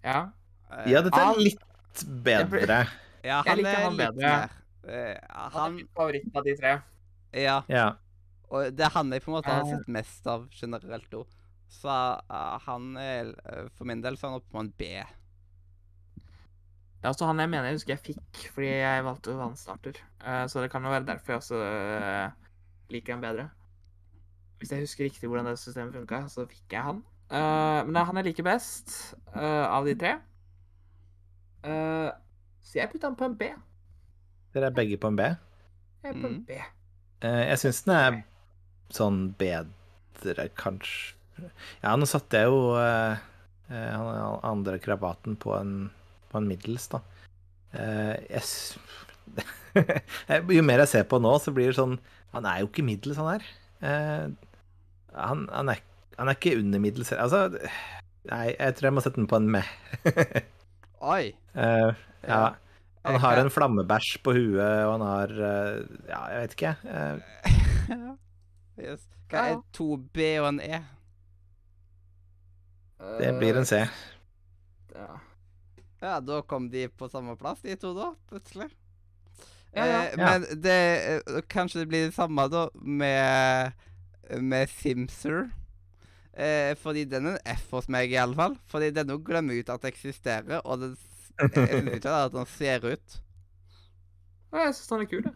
[SPEAKER 2] Ja.
[SPEAKER 1] Eh,
[SPEAKER 3] Ja, dette er litt bedre.
[SPEAKER 1] ja,
[SPEAKER 2] jeg liker
[SPEAKER 1] er
[SPEAKER 2] han
[SPEAKER 1] litt
[SPEAKER 2] bedre.
[SPEAKER 1] mer. Eh,
[SPEAKER 2] Han er
[SPEAKER 1] han
[SPEAKER 2] favoritt av de tre.
[SPEAKER 1] Ja.
[SPEAKER 3] Ja.
[SPEAKER 1] Og det er han jeg på en måte har
[SPEAKER 2] Eh.
[SPEAKER 1] sett mest av generelt òg. Så eh, han er For min del så er han oppe på en B.
[SPEAKER 2] Er også han jeg mener jeg husker jeg fikk, fordi jeg valgte vannstarter. Uh, så det kan jo være derfor jeg også liker han bedre. Hvis jeg husker riktig hvordan det systemet funka, så fikk jeg han. Eh, men han jeg liker best eh, av de tre. Eh, så jeg putter han på en B.
[SPEAKER 3] Dere er begge på en B.
[SPEAKER 2] Jeg er på en
[SPEAKER 1] Mm.
[SPEAKER 2] B.
[SPEAKER 3] Eh, jeg syns den er sånn bedre, kanskje Ja, nå satte jeg jo eh, eh, andre krabaten på en, på en middels, da. Uh, jeg <laughs> jo mer jeg ser på nå, så blir det sånn Han er jo ikke middels, han her. Uh, han, han, er, han er ikke under middels Altså, nei, jeg tror jeg må sette den på en med. <laughs>
[SPEAKER 1] Oi!
[SPEAKER 3] Ja, ja. Han har en flammebæsj på huet, og han har eh, Ja, jeg vet ikke, jeg. Eh, <laughs>
[SPEAKER 1] yes. Hva er to B og en E?
[SPEAKER 3] det blir en C.
[SPEAKER 2] Ja.
[SPEAKER 1] Ja, da kom de på samme plass, de to, da, plutselig.
[SPEAKER 2] Ja, ja.
[SPEAKER 1] Eh, men det eh, Kanskje det blir det samme, da, med, med Simser. Eh, fordi den er en F hos meg, i alle fall. Fordi denne glemmer ut at det eksisterer, og den, jeg syns ikke at han ser ut.
[SPEAKER 2] Ja, Jeg syns han er kul, jeg.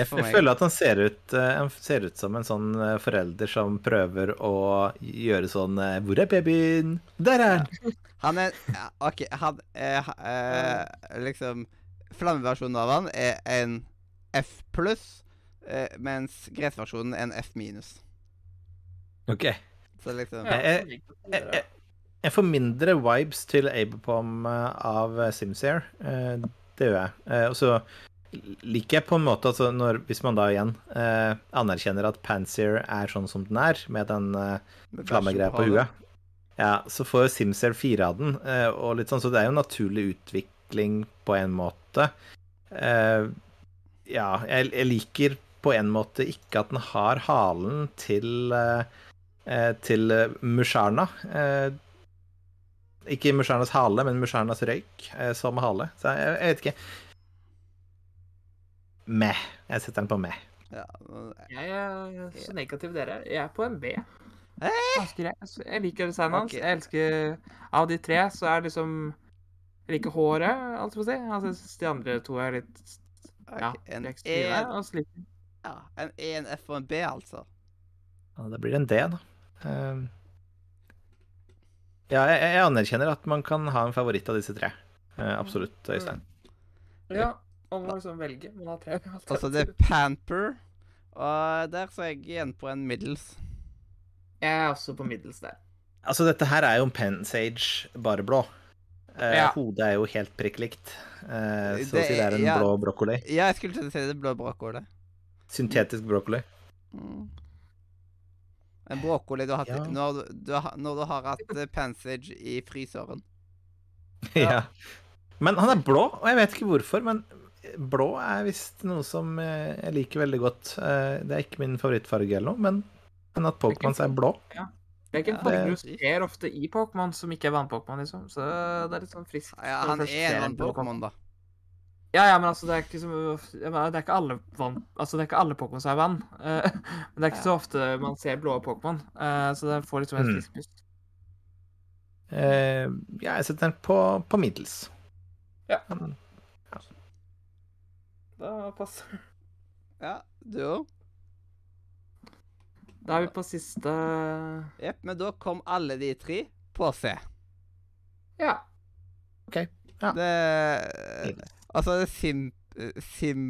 [SPEAKER 3] Jeg, føler at han ser ut, eh, han ser ut som en sånn eh, forelder som prøver å gjøre sånn eh, Hvor er babyen? Der er han!
[SPEAKER 1] Han er OK, han er eh, liksom Flammeversjonen av han er en F pluss, eh, mens gressversjonen er en F minus.
[SPEAKER 3] OK.
[SPEAKER 1] Så liksom
[SPEAKER 2] Ja,
[SPEAKER 3] Jeg- Jeg, jeg, jeg får mindre vibes til Abepom eh, av Simsair. Eh, Det gjør jeg. Eh, Og så liker jeg på en måte altså når, Hvis man da igjen eh, anerkjenner at Pansier er sånn som den er, med den eh, flammegreia på huet. Ja, så får jo Simsair fire av den, eh, og litt sånn, så det er jo naturlig utvikling på en måte. Eh, ja, jeg, jeg liker på en måte ikke at den har halen til eh, eh, til eh, Musharna. Eh, ikke Musharnas hale, men Musharnas røyk eh, som hale. Så jeg, jeg vet ikke. Meh. Jeg setter den på meh.
[SPEAKER 1] Ja,
[SPEAKER 2] Jeg er så negativ dere er. Jeg er på en B.
[SPEAKER 1] Hæ?
[SPEAKER 2] Ganske. Altså, Jeg liker designet hans.
[SPEAKER 1] Okay.
[SPEAKER 2] Jeg elsker Av de tre så er det liksom Jeg liker håret, alt for å si. Altså, jeg de andre to er litt Ja,
[SPEAKER 1] ok, en. E,
[SPEAKER 2] Og
[SPEAKER 1] ja, en E, en F og en B, altså.
[SPEAKER 3] Ja, da blir det en D, da. Eh, ja, jeg, jeg anerkjenner at man kan ha en favoritt av disse tre. Eh, absolutt, Øystein.
[SPEAKER 2] Ja, man må liksom velge. Man har tre <laughs>
[SPEAKER 1] Altså, det er Pamper, og der så jeg igjen på en middels.
[SPEAKER 2] Jeg er også på middels der.
[SPEAKER 3] Altså, dette her er jo en Pensage, bare blå. Eh,
[SPEAKER 2] Ja.
[SPEAKER 3] Hodet er jo helt prikk likt. Eh, så å si det er en
[SPEAKER 1] ja.
[SPEAKER 3] blå brokkoli.
[SPEAKER 1] Ja, jeg skulle til å si det blå brokkoli.
[SPEAKER 3] Syntetisk brokkoli.
[SPEAKER 1] Mm. En brokkoli du har hatt
[SPEAKER 3] Ja.
[SPEAKER 1] når, du, når du har hatt eh, Pansage i fryseren. <laughs>
[SPEAKER 3] ja. Men han er blå, og jeg vet ikke hvorfor, men blå er visst noe som eh, jeg liker veldig godt. Eh, det er ikke min favorittfarge eller noe, men, men at Pokémons er blå
[SPEAKER 2] Det er ikke en
[SPEAKER 1] Ja,
[SPEAKER 2] farge
[SPEAKER 3] det-
[SPEAKER 2] du ser ofte i Pokémon som ikke er vannpokémon, liksom. Så det er litt sånn friskt.
[SPEAKER 1] Ja, han er en vannpokémon, da.
[SPEAKER 2] Ja, ja, men altså, det er ikke så, mener, Det er ikke alle vann... Altså, det er ikke alle Pokémon som er vann. Uh, <laughs> men det er ikke så ofte man ser blå Pokémon, uh, så det får liksom en
[SPEAKER 3] Mm.
[SPEAKER 2] frisk pust.
[SPEAKER 3] Uh, ja, jeg setter den på, på middels.
[SPEAKER 2] Ja.
[SPEAKER 3] Men,
[SPEAKER 2] Da passer
[SPEAKER 1] Ja, du òg?
[SPEAKER 2] Da er vi på siste
[SPEAKER 1] Jepp, men da kom alle de tre på C.
[SPEAKER 2] Ja.
[SPEAKER 3] Ja.
[SPEAKER 1] Det Altså, det er Sim... Sim...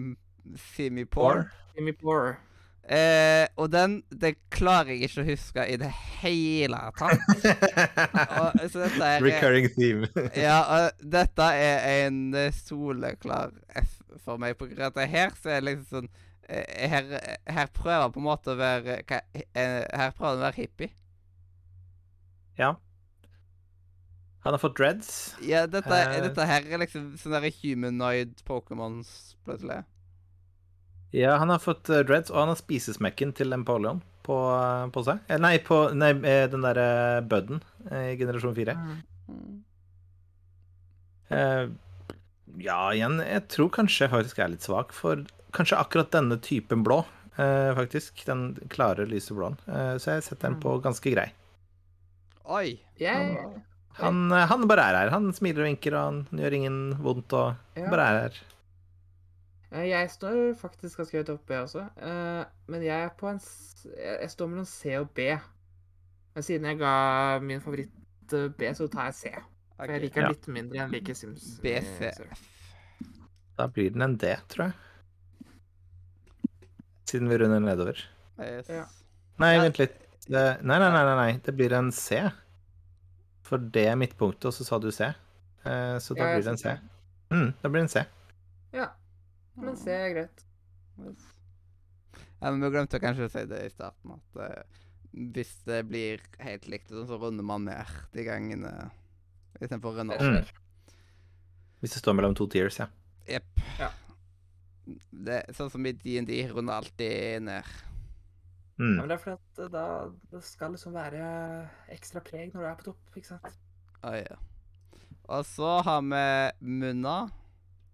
[SPEAKER 2] simipor. Simipor.
[SPEAKER 1] Eh, og den det klarer jeg ikke å huske i det hele tatt. <laughs> Og, så dette er
[SPEAKER 3] Recurring theme. <laughs>
[SPEAKER 1] Ja, og dette er en eh, soleklar F for meg. På grunn av at her så er det liksom sånn eh, Her, her prøver han på en måte å være eh, Her prøver han å være hippie.
[SPEAKER 3] ja. Han har fått dreads.
[SPEAKER 1] Ja, dette,
[SPEAKER 3] Eh.
[SPEAKER 1] dette her er liksom sånn der humanoid Pokémons, plutselig.
[SPEAKER 3] Ja, han har fått eh, dreads, og han har spisesmekken til Empoleon på, eh, på seg. Eh, Nei, på nei, den derre Budden i generasjon 4.
[SPEAKER 1] Mm.
[SPEAKER 3] Eh, ja, igjen, jeg tror kanskje jeg faktisk er litt svak for kanskje akkurat denne typen blå, uh, faktisk. Den klare, lyse blåen. Uh, så jeg setter den på ganske grei.
[SPEAKER 1] Oi!
[SPEAKER 2] Jeg
[SPEAKER 3] Han, eh, han bare er her. Han smiler og vinker, og han gjør ingen vondt, og
[SPEAKER 2] Ja.
[SPEAKER 3] bare er her.
[SPEAKER 2] Eh, Jeg står faktisk ganske høyt oppe, jeg også. Eh, Men jeg er på en Jeg står mellom C og B. Men siden jeg ga min favoritt B, så tar jeg C. For jeg liker
[SPEAKER 3] Ja.
[SPEAKER 2] den litt mindre enn liker Sims.
[SPEAKER 1] BCF.
[SPEAKER 3] Da blir den en D, tror jeg. Siden vi runder nedover.
[SPEAKER 1] Yes.
[SPEAKER 2] Ja.
[SPEAKER 3] Nei, vent litt. Det, nei, nei, nei, nei, nei. Det blir en C. For det er midtpunktet, og så sa du C. Eh, så da
[SPEAKER 2] Ja,
[SPEAKER 3] blir det en C. Mm, da blir det en C.
[SPEAKER 2] Ja. Men C er greit.
[SPEAKER 1] Yes. Ja, men vi glemte kanskje å si det i starten, at uh, hvis det blir helt likt, så runder man ned de gangene istedenfor å runde opp.
[SPEAKER 3] Mm. Hvis det står mellom to tiers, ja.
[SPEAKER 1] Jepp.
[SPEAKER 2] Ja.
[SPEAKER 1] Det sånn som i DND, runder alltid ned.
[SPEAKER 2] Ja,
[SPEAKER 3] Mm.
[SPEAKER 2] men det er fordi at eh, da det skal liksom være ekstra preg når du er på topp, ikke sant?
[SPEAKER 1] Å ja. Og så har vi Munna,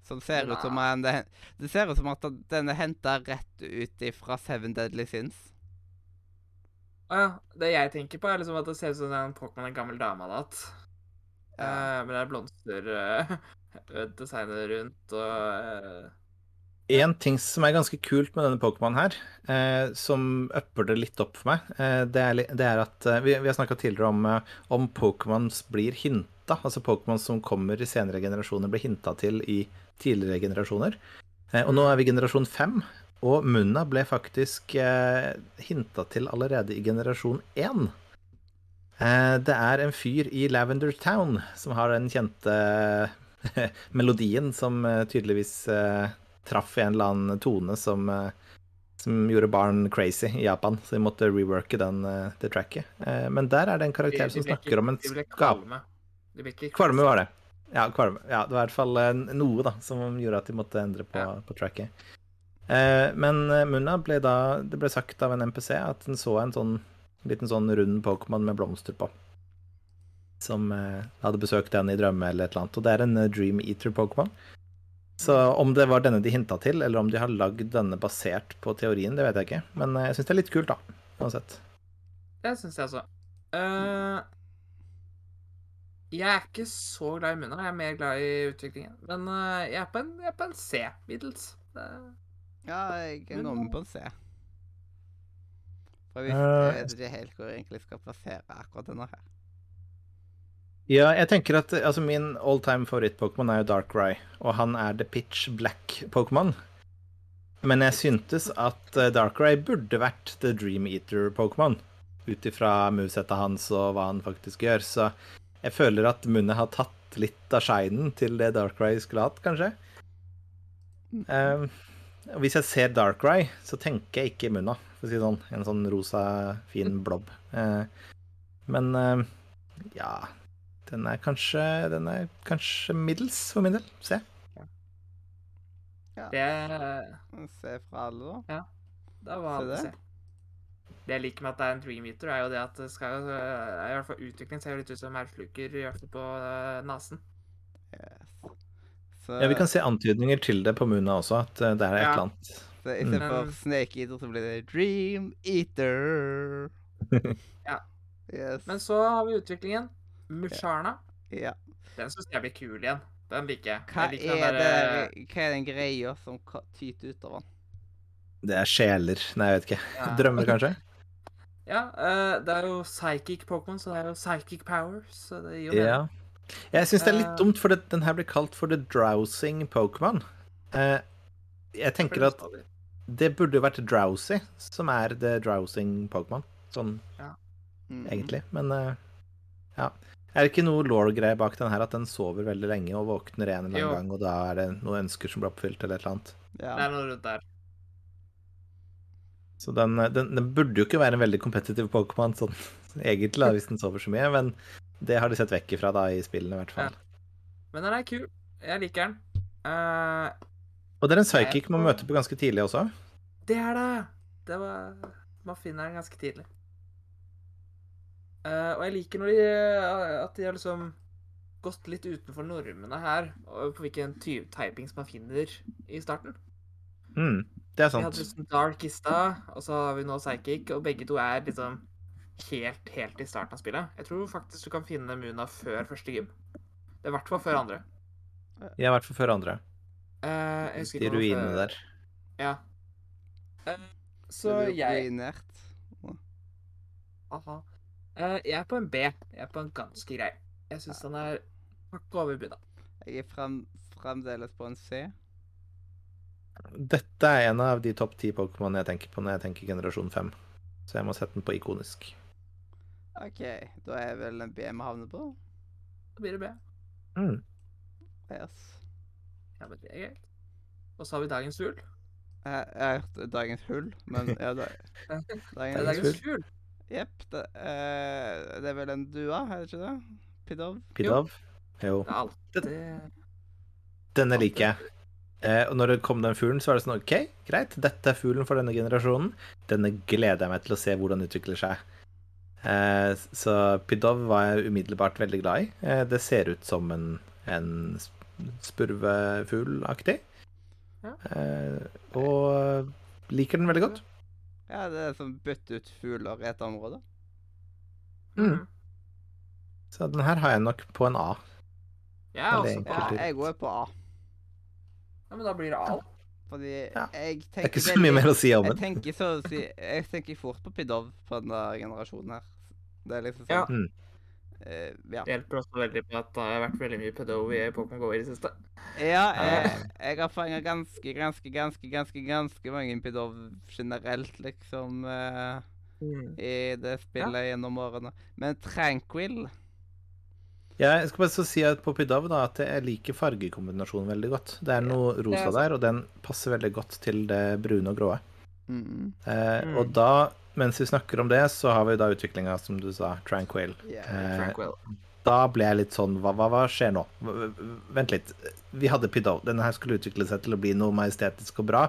[SPEAKER 1] som ser ut som en det, det ser ut som at den er henta rett ut fra Seven Deadly Sins.
[SPEAKER 2] Å ja. Det jeg tenker på, er liksom at det ser ut som en Pokémon en gammel dame hadde hatt.
[SPEAKER 1] Ja.
[SPEAKER 2] Uh, men det er blomster uh, <laughs> designet rundt og eh,
[SPEAKER 3] En ting som er ganske kult med denne Pokémon her, eh, som upper det litt opp for meg, eh, det, er, det er at eh, Vi, vi har snakka tidligere om eh, om Pokémons blir hinta, altså Pokémon som kommer i senere generasjoner, blir hinta til i tidligere generasjoner. Eh, og nå er vi generasjon fem, og Munna ble faktisk eh, hinta til allerede i generasjon én. Det er en fyr i Lavender Town som har den kjente <laughs> melodien som tydeligvis traff i en eller annen tone som, eh, som gjorde barn crazy i Japan, så de måtte reworke den, eh, det tracket. Eh, men der er det en karakter som snakker om en skap...
[SPEAKER 2] kvalme.
[SPEAKER 3] Var det. Ja, kvalme. Ja, det var i hvert fall noe da, som gjorde at de måtte endre på, på tracket. Men Munna ble da Det ble sagt av en NPC at den så en sånn liten sånn rund Pokémon med blomster på. Som hadde besøkt den i drømme eller et eller annet. Og det er en Dream Eater-Pokémon. Så om det var denne de hinta til, eller om de har lagd denne basert på teorien, det vet jeg ikke. Men eh, jeg syns det er litt kult, da. Uansett.
[SPEAKER 2] Det syns jeg også. Uh, jeg er ikke så glad i munnen, jeg er mer glad i utviklingen. Men uh, jeg, er på en, jeg er på en C, middels. Uh,
[SPEAKER 1] Ja, jeg er gå med på en C. For jeg,
[SPEAKER 3] Eh,
[SPEAKER 1] vet ikke helt hvor jeg egentlig skal plassere akkurat denne her.
[SPEAKER 3] Ja, jeg tenker at altså, min all time favoritt-Pokémon er jo Darkrai, og han er the pitch black-Pokémon. Men jeg syntes at eh, Darkrai burde vært the Dream Eater-Pokémon, ut ifra movesettet hans og hva han faktisk gjør. Så jeg føler at munnet har tatt litt av shinen til det Darkrai skulle hatt, kanskje. Um, hvis jeg ser Darkrai, så tenker jeg ikke Munna, for å si det sånn. En sånn rosa, fin blob. Uh, men uh, ja den er kanskje Den er kanskje middels for min del. Se.
[SPEAKER 1] Ja.
[SPEAKER 2] Det
[SPEAKER 1] er Se fra alle, da.
[SPEAKER 2] Da var
[SPEAKER 1] Se
[SPEAKER 2] det
[SPEAKER 1] det.
[SPEAKER 2] Det jeg liker med at det er en Dream Eater, er jo det at det skal I hvert fall utviklingen ser jo litt ut som merfluker, i hvert fall på uh, nesen.
[SPEAKER 1] Yes. Så,
[SPEAKER 3] Ja, vi kan se antydninger til det på munnen også, at eh, det er et
[SPEAKER 2] Ja.
[SPEAKER 3] eller annet.
[SPEAKER 1] så istedenfor
[SPEAKER 2] mm.
[SPEAKER 1] Snake Eater, så blir det Dream Eater. <laughs>
[SPEAKER 2] Ja.
[SPEAKER 1] Yes.
[SPEAKER 2] Men så har vi utviklingen. Musharna.
[SPEAKER 1] ja.
[SPEAKER 2] Den syns jeg blir kul igjen. Den liker jeg.
[SPEAKER 1] Hva
[SPEAKER 2] jeg liker den
[SPEAKER 1] er,
[SPEAKER 2] der,
[SPEAKER 1] det, hva er den greia som tyter ut av den?
[SPEAKER 3] Det er sjeler Nei, jeg vet ikke.
[SPEAKER 2] Ja. <laughs>
[SPEAKER 3] Drømmer, kanskje? <laughs>
[SPEAKER 2] Ja, eh, det er jo psychic Pokémon, så det er jo psychic powers. Så det gir jo
[SPEAKER 3] Ja. Jeg syns det er litt
[SPEAKER 2] uh,
[SPEAKER 3] dumt, for det, den her blir kalt for the drowsing Pokémon. Uh, jeg tenker at det burde jo vært drowsy, som er the drowsing Pokémon. Sånn
[SPEAKER 1] Mm.
[SPEAKER 3] egentlig. Men uh, ja. Er det ikke noe law-greie bak den her, at den sover veldig lenge og våkner en eller
[SPEAKER 2] Jo.
[SPEAKER 3] annen gang, og da er det noen ønsker som blir oppfylt, eller et eller annet?
[SPEAKER 2] Det er noe rundt der.
[SPEAKER 3] Så den, eh, den, den burde jo ikke være en veldig kompetitiv Pokémon sånn egentlig, da, hvis den sover så mye, men det har de sett vekk ifra da i spillene, i hvert fall.
[SPEAKER 2] Men den er kul. Jeg liker den. Uh,
[SPEAKER 3] Og det er en psychic man møter på ganske tidlig også.
[SPEAKER 2] det er det! Det var Man finner den ganske tidlig. Eh, og jeg liker når de, eh, at de har liksom gått litt utenfor normene her, på hvilken type som man finner i starten.
[SPEAKER 3] Mm, det er sant.
[SPEAKER 2] Vi hadde liksom Dark i stad, og så har vi nå Psychic, og begge to er liksom helt, helt i starten av spillet. Jeg tror faktisk du kan finne Muna før første gym. Det er i hvert fall før andre.
[SPEAKER 3] Ja, i hvert fall før andre.
[SPEAKER 2] Uh, jeg husker
[SPEAKER 3] De ruinene
[SPEAKER 2] før-
[SPEAKER 3] der.
[SPEAKER 2] Ja. Uh, så jeg
[SPEAKER 1] ruinert.
[SPEAKER 2] Aha. Eh, jeg er på en B. Jeg er på en ganske grei. Jeg syns den er hakket over bunnen.
[SPEAKER 1] Jeg er frem, fremdeles på en C.
[SPEAKER 3] Dette er en av de topp ti Pokémon jeg tenker på når jeg tenker generasjon 5. Så jeg må sette den på ikonisk.
[SPEAKER 1] OK, da er vel en B vi havner på.
[SPEAKER 2] Da blir det B.
[SPEAKER 3] Mm.
[SPEAKER 1] Yes.
[SPEAKER 2] Ja, men det er greit. Og så har vi dagens fugl.
[SPEAKER 1] Jeg, jeg har hørt dagens hull, men ja, da, <laughs>
[SPEAKER 2] Det er
[SPEAKER 1] dagens
[SPEAKER 2] dagens fugl.
[SPEAKER 1] Jepp. Det, eh, det er vel en dua, er det ikke det? Pidov?
[SPEAKER 3] Pidov? Jo.
[SPEAKER 2] Det er alltid
[SPEAKER 3] Denne liker jeg. Eh, og når det kom den fuglen, så var det sånn OK, greit, dette er fuglen for denne generasjonen. Denne gleder jeg meg til å se hvordan den utvikler seg. Eh, så Pidov var jeg umiddelbart veldig glad i. Eh, det ser ut som en, en spurvefuglaktig.
[SPEAKER 2] Ja.
[SPEAKER 3] Eh, og liker den veldig godt.
[SPEAKER 1] Ja, det er som bytte ut fugler i et område.
[SPEAKER 3] Mm. Så den her har jeg nok på en A.
[SPEAKER 2] Jeg er også på
[SPEAKER 1] Ja,
[SPEAKER 2] A.
[SPEAKER 3] enkelt.
[SPEAKER 1] jeg går på A.
[SPEAKER 2] Ja, men da blir det A.
[SPEAKER 1] Fordi
[SPEAKER 3] Ja.
[SPEAKER 1] jeg
[SPEAKER 3] Det er ikke så mye mer å si om
[SPEAKER 1] Jeg
[SPEAKER 3] den.
[SPEAKER 1] tenker så å si Jeg tenker fort på Pidov på denne generasjonen her. Det er liksom
[SPEAKER 2] Ja.
[SPEAKER 1] sånn
[SPEAKER 3] Mm.
[SPEAKER 1] Eh, ja.
[SPEAKER 2] Det hjelper også veldig på at det har vært veldig mye pedo i Pokémon GO i det siste.
[SPEAKER 1] ja
[SPEAKER 3] Eh.
[SPEAKER 1] jeg, jeg har fanga ganske, ganske, ganske ganske ganske mange Pidov generelt, liksom, eh, i det spillet gjennom årene. Men Tranquil
[SPEAKER 3] Ja, jeg skal bare så si at på Pidov da, at jeg liker fargekombinasjonen veldig godt. Det er noe rosa der, og den passer veldig godt til det brune og gråe.
[SPEAKER 1] mm,
[SPEAKER 3] Eh,
[SPEAKER 2] Mm.
[SPEAKER 3] Og da, mens vi snakker om det, så har vi da utviklinga, som du sa, Tranquil.
[SPEAKER 1] yeah.
[SPEAKER 3] Eh, da ble jeg litt sånn hva, hva, hva skjer nå? Vent litt. Vi hadde Piddo, Denne her skulle utvikle seg til å bli noe majestetisk og bra.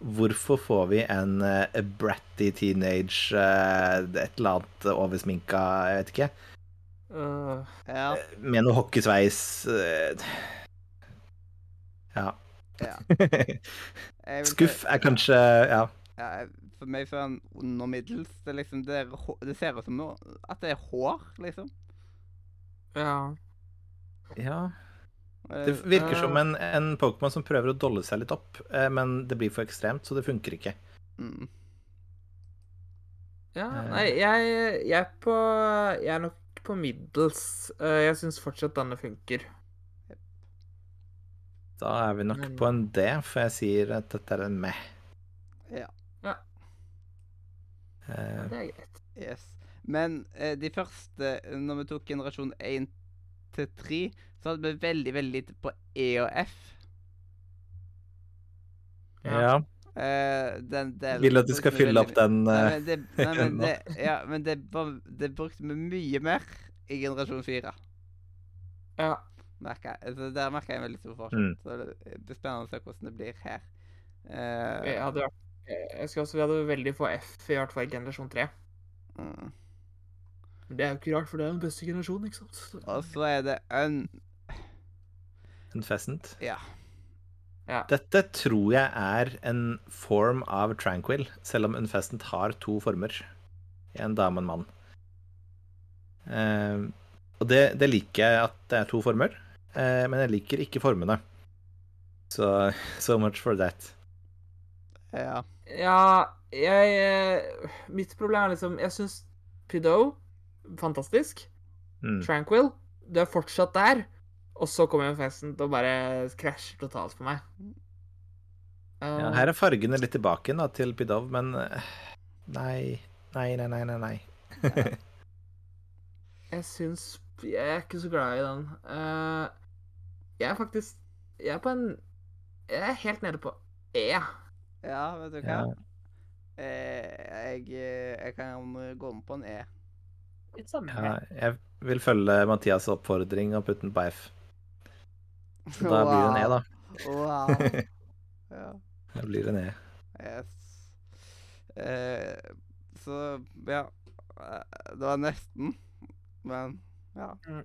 [SPEAKER 3] Hvorfor får vi en uh, bratty teenage uh, et eller annet oversminka, jeg vet ikke,
[SPEAKER 2] Uh,
[SPEAKER 1] Ja.
[SPEAKER 3] med noe hockeysveis eh, Ja.
[SPEAKER 1] Ja. <laughs>
[SPEAKER 3] Skuff er kanskje Ja.
[SPEAKER 1] Ja, jeg- for meg er han under middels. Det, liksom, det, er, det ser ut som noe, at det er hår, liksom.
[SPEAKER 2] ja.
[SPEAKER 3] ja.
[SPEAKER 1] Eh,
[SPEAKER 3] Det virker
[SPEAKER 2] Eh.
[SPEAKER 3] som en, en Pokémon som prøver å dolle seg litt opp, eh, men det blir for ekstremt, så det funker ikke.
[SPEAKER 1] mm.
[SPEAKER 2] Ja, nei, jeg, jeg er på Jeg er nok på middels. Eh, Jeg syns fortsatt denne funker.
[SPEAKER 3] Da er vi nok
[SPEAKER 2] Men-
[SPEAKER 3] på en D, for jeg sier at dette er en meh.
[SPEAKER 1] Ja.
[SPEAKER 2] Ja.
[SPEAKER 3] Eh,
[SPEAKER 2] Det er greit.
[SPEAKER 1] Yes. Men eh, de første, når vi tok generasjon 1 til 3, så hadde vi veldig, veldig lite på E og F.
[SPEAKER 2] Ja.
[SPEAKER 3] ja.
[SPEAKER 1] Eh, den delen
[SPEAKER 3] Vil at du skal fylle opp den
[SPEAKER 1] Nei,
[SPEAKER 3] eh,
[SPEAKER 1] men det, nei, men <laughs> det, ja, men det, var, det brukte vi mye mer i generasjon 4.
[SPEAKER 2] Ja.
[SPEAKER 1] Merker jeg. Altså, der merker jeg en veldig stor forskjell.
[SPEAKER 3] Mm.
[SPEAKER 1] Så det blir spennende å se hvordan det blir her. Eh,
[SPEAKER 2] Vi hadde vært jeg skal også, vi hadde veldig få F, i hvert fall i generasjon 3.
[SPEAKER 1] mm.
[SPEAKER 2] Men det er jo ikke rart, for det er den beste generasjonen, ikke sant?
[SPEAKER 1] Og så er det en
[SPEAKER 3] Unfescent.
[SPEAKER 1] Ja.
[SPEAKER 2] Ja.
[SPEAKER 3] Dette tror jeg er en form av Tranquil, selv om Unfescent har to former. En dame og en mann. Eh, og det, det liker jeg at det er to former, eh, men jeg liker ikke formene. Så so much for that.
[SPEAKER 1] Ja.
[SPEAKER 2] Ja, jeg eh, Mitt problem er liksom Jeg syns Prideaux fantastisk.
[SPEAKER 3] Mm.
[SPEAKER 2] Tranquil, du er fortsatt der. Og så kommer festen og bare krasjer totalt for meg.
[SPEAKER 3] Ja,
[SPEAKER 2] Uh,
[SPEAKER 3] her er fargene litt tilbake da, til Pidov, men eh, nei. Nei, nei, nei, nei. nei. <laughs>
[SPEAKER 2] jeg syns Jeg er ikke så glad i den. Uh, jeg er faktisk Jeg er på en Jeg er helt nede på E.
[SPEAKER 1] Ja, vet du hva?
[SPEAKER 3] Ja.
[SPEAKER 1] Eh, jeg, eh, jeg kan gå med på en E.
[SPEAKER 2] Litt samme.
[SPEAKER 3] Ja, jeg vil følge Mathias' oppfordring og putte en på F. Så da blir det en E, da.
[SPEAKER 1] Wow. <laughs> Ja.
[SPEAKER 3] Da blir det en E.
[SPEAKER 1] Yes. Eh, så ja. Eh, Det var nesten, men ja.
[SPEAKER 2] Mm.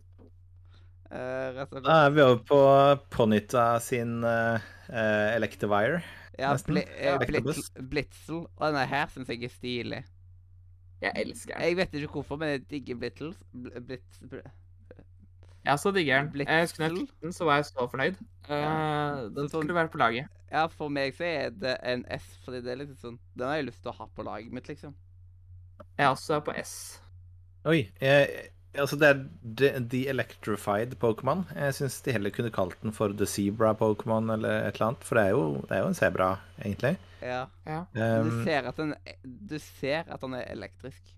[SPEAKER 1] Eh, rett og
[SPEAKER 3] Da er vi over på Ponyta sin eh, Electivire.
[SPEAKER 1] Ja, bli, eh, Blitz, Blitzel. Og denne her syns jeg er stilig.
[SPEAKER 2] Jeg elsker den.
[SPEAKER 1] Jeg vet ikke hvorfor, men jeg digger Blitzels. Bl blitz, bl
[SPEAKER 2] Ja, så digger den.
[SPEAKER 1] Blitzel.
[SPEAKER 2] Jeg husker da jeg fikk den, så var jeg så fornøyd. Uh, den
[SPEAKER 1] sånn-
[SPEAKER 2] skulle være på laget.
[SPEAKER 1] ja, for meg så er det en S, fordi det er litt sånn Den har jeg lyst til å ha på laget mitt, liksom.
[SPEAKER 2] Jeg også er på S.
[SPEAKER 3] Oi. Jeg, altså, det er The, the Electrified Pokémon. Jeg syns de heller kunne kalt den for The Zebra Pokémon eller et eller annet, for det er jo, det er jo en sebra, egentlig.
[SPEAKER 1] Ja.
[SPEAKER 2] Ja.
[SPEAKER 1] Um, du ser at den Du ser at den er elektrisk.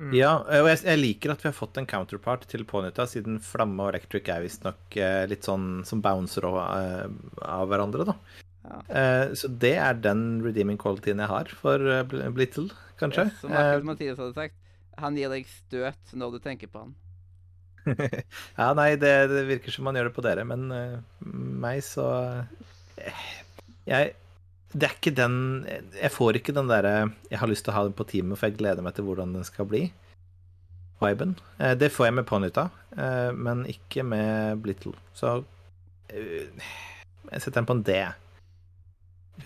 [SPEAKER 2] Mm.
[SPEAKER 3] ja, og jeg, jeg liker at vi har fått en counterpart til Ponyta, siden Flamme og Electric er visstnok eh, litt sånn som bouncer av, eh, av hverandre, da.
[SPEAKER 1] Ja.
[SPEAKER 3] Eh, så det er den redeeming qualityen jeg har for eh, Blittle, kanskje.
[SPEAKER 1] Ja, som
[SPEAKER 3] Eh,
[SPEAKER 1] Mathias hadde sagt, han gir deg støt når du tenker på han. <laughs>
[SPEAKER 3] ja, nei, det, det virker som han gjør det på dere, men uh, meg så eh, Jeg Det er ikke den Jeg får ikke den derre Jeg har lyst til å ha den på teamet, for jeg gleder meg til hvordan den skal bli. Viben. Uh, det får jeg med Ponyta, uh, men ikke med Blittle. Så jeg setter den på en D.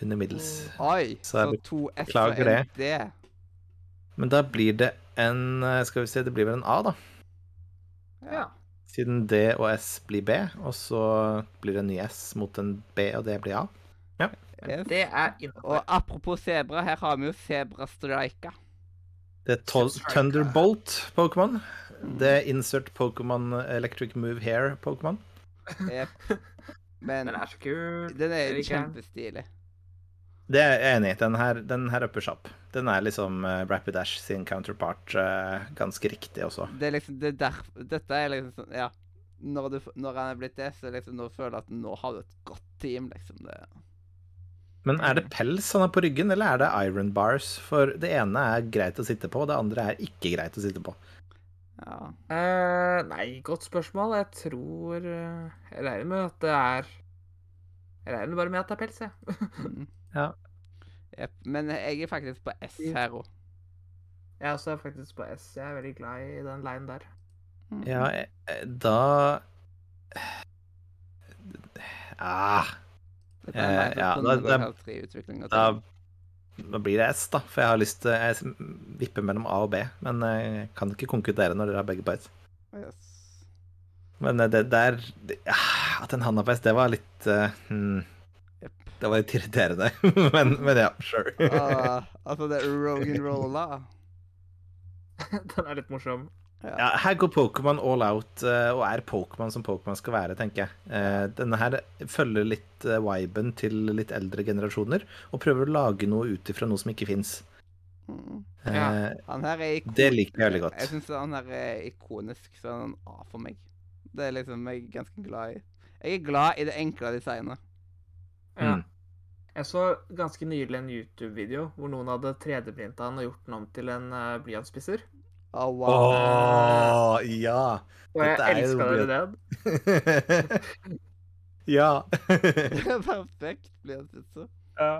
[SPEAKER 3] Under middels.
[SPEAKER 1] Oi!
[SPEAKER 3] Så
[SPEAKER 1] Så, to S og en D.
[SPEAKER 3] Men da blir det en eh, Skal vi se, det blir vel en A, da.
[SPEAKER 2] Ja.
[SPEAKER 3] Siden D og S blir B, og så blir det en ny S mot en B, og det blir A.
[SPEAKER 1] Yes.
[SPEAKER 2] Det er.
[SPEAKER 1] Og apropos sebra, her har vi jo Sebra striker.
[SPEAKER 3] Det er. Thunderbolt-Pokémon. Det er Insert Pokémon Electric Move Hair-Pokémon.
[SPEAKER 1] Yep. Men
[SPEAKER 2] Den er så kul.
[SPEAKER 1] den er kjempestilig.
[SPEAKER 3] Det er jeg enig i. Den her, den her upper seg opp. Den er liksom uh, Rapidash sin counterpart uh, ganske riktig også.
[SPEAKER 1] Det er liksom, det er der, dette er liksom sånn, ja. Når, du, når han er blitt det, så er liksom, nå føler jeg at nå har du et godt team, liksom. Det.
[SPEAKER 3] Men er det pels han har på ryggen, eller er det iron bars? For det ene er greit å sitte på, og det andre er ikke greit å sitte på.
[SPEAKER 1] Ja.
[SPEAKER 2] Uh, nei, godt spørsmål. Jeg tror Jeg regner med at det er Jeg regner bare med at det er pels, jeg. <laughs>
[SPEAKER 1] Mm.
[SPEAKER 3] Ja.
[SPEAKER 1] Jep. Men jeg er faktisk på S her òg.
[SPEAKER 2] Jeg også er faktisk på S. Jeg er veldig glad i den linen der.
[SPEAKER 3] Ja, eh, da Ah,
[SPEAKER 1] er
[SPEAKER 3] eh, ja, da- da-
[SPEAKER 1] Kongregate 3-utvikling og
[SPEAKER 3] da, da blir det S, da. For jeg har lyst til Jeg vipper mellom A og B, men jeg kan ikke konkludere når dere har begge på S.
[SPEAKER 1] Yes.
[SPEAKER 3] Men eh, det der det, ah, At den havna på S, det var litt uh, hmm. Det var litt irriterende. <laughs> men, men ja, sure.
[SPEAKER 1] Ah, altså, det er Rogan Rolla. <laughs>
[SPEAKER 2] den er litt morsom.
[SPEAKER 3] Ja, her går Pokémon all out, eh, og er Pokémon som Pokémon skal være, tenker jeg. Eh, Denne her følger litt eh, viben til litt eldre generasjoner, og prøver å lage noe ut ifra noe som ikke fins.
[SPEAKER 1] Mm.
[SPEAKER 2] Ja.
[SPEAKER 1] Ikon...
[SPEAKER 3] Det liker jeg veldig godt.
[SPEAKER 1] Jeg syns han her er ikonisk, så han en A for meg. Det er liksom jeg er ganske glad i. Jeg er glad i det enkle designet.
[SPEAKER 2] Ja.
[SPEAKER 3] Mm.
[SPEAKER 2] Jeg så ganske nylig en YouTube-video hvor noen hadde 3D-printa han og gjort den om til en uh, blyantspisser.
[SPEAKER 1] Å,
[SPEAKER 3] oh,
[SPEAKER 1] wow.
[SPEAKER 3] ja!
[SPEAKER 2] Og jeg elska den ideen.
[SPEAKER 3] ja. <laughs>
[SPEAKER 1] Perfekt blir.
[SPEAKER 2] Ja.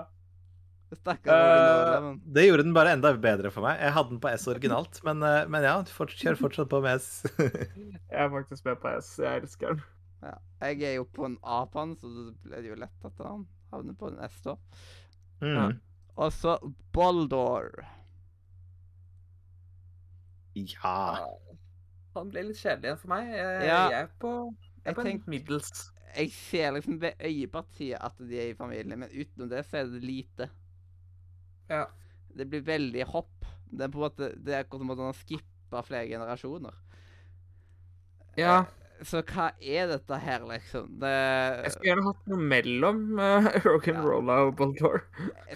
[SPEAKER 1] Stakkars
[SPEAKER 2] Eh,
[SPEAKER 3] Det gjorde den bare enda bedre for meg. Jeg hadde den på S originalt, men, eh, men ja, fort, kjør fortsatt på med S. <laughs>
[SPEAKER 2] Jeg er faktisk med på S. Jeg elsker den.
[SPEAKER 1] ja. Jeg er jo på en A på han, så det ble jo lett etter han havner på neste S
[SPEAKER 3] Mm. Ja.
[SPEAKER 1] Og så Boldor.
[SPEAKER 3] Ja.
[SPEAKER 2] Han ble litt kjedelig igjen for meg. Jeg,
[SPEAKER 1] Ja.
[SPEAKER 2] jeg er på, jeg
[SPEAKER 1] Jeg
[SPEAKER 2] er på en middels.
[SPEAKER 1] Jeg ser liksom ved øyepartiet at de er i familie, men utenom det så er det lite.
[SPEAKER 2] Ja.
[SPEAKER 1] Det blir veldig hopp. Det er på en måte Det er akkurat som at han har skippa flere generasjoner.
[SPEAKER 2] ja.
[SPEAKER 1] Så hva er dette her, liksom? Det
[SPEAKER 2] Jeg skulle gjerne hatt noe mellom <laughs> uh, rock'n'rolla og Baltor.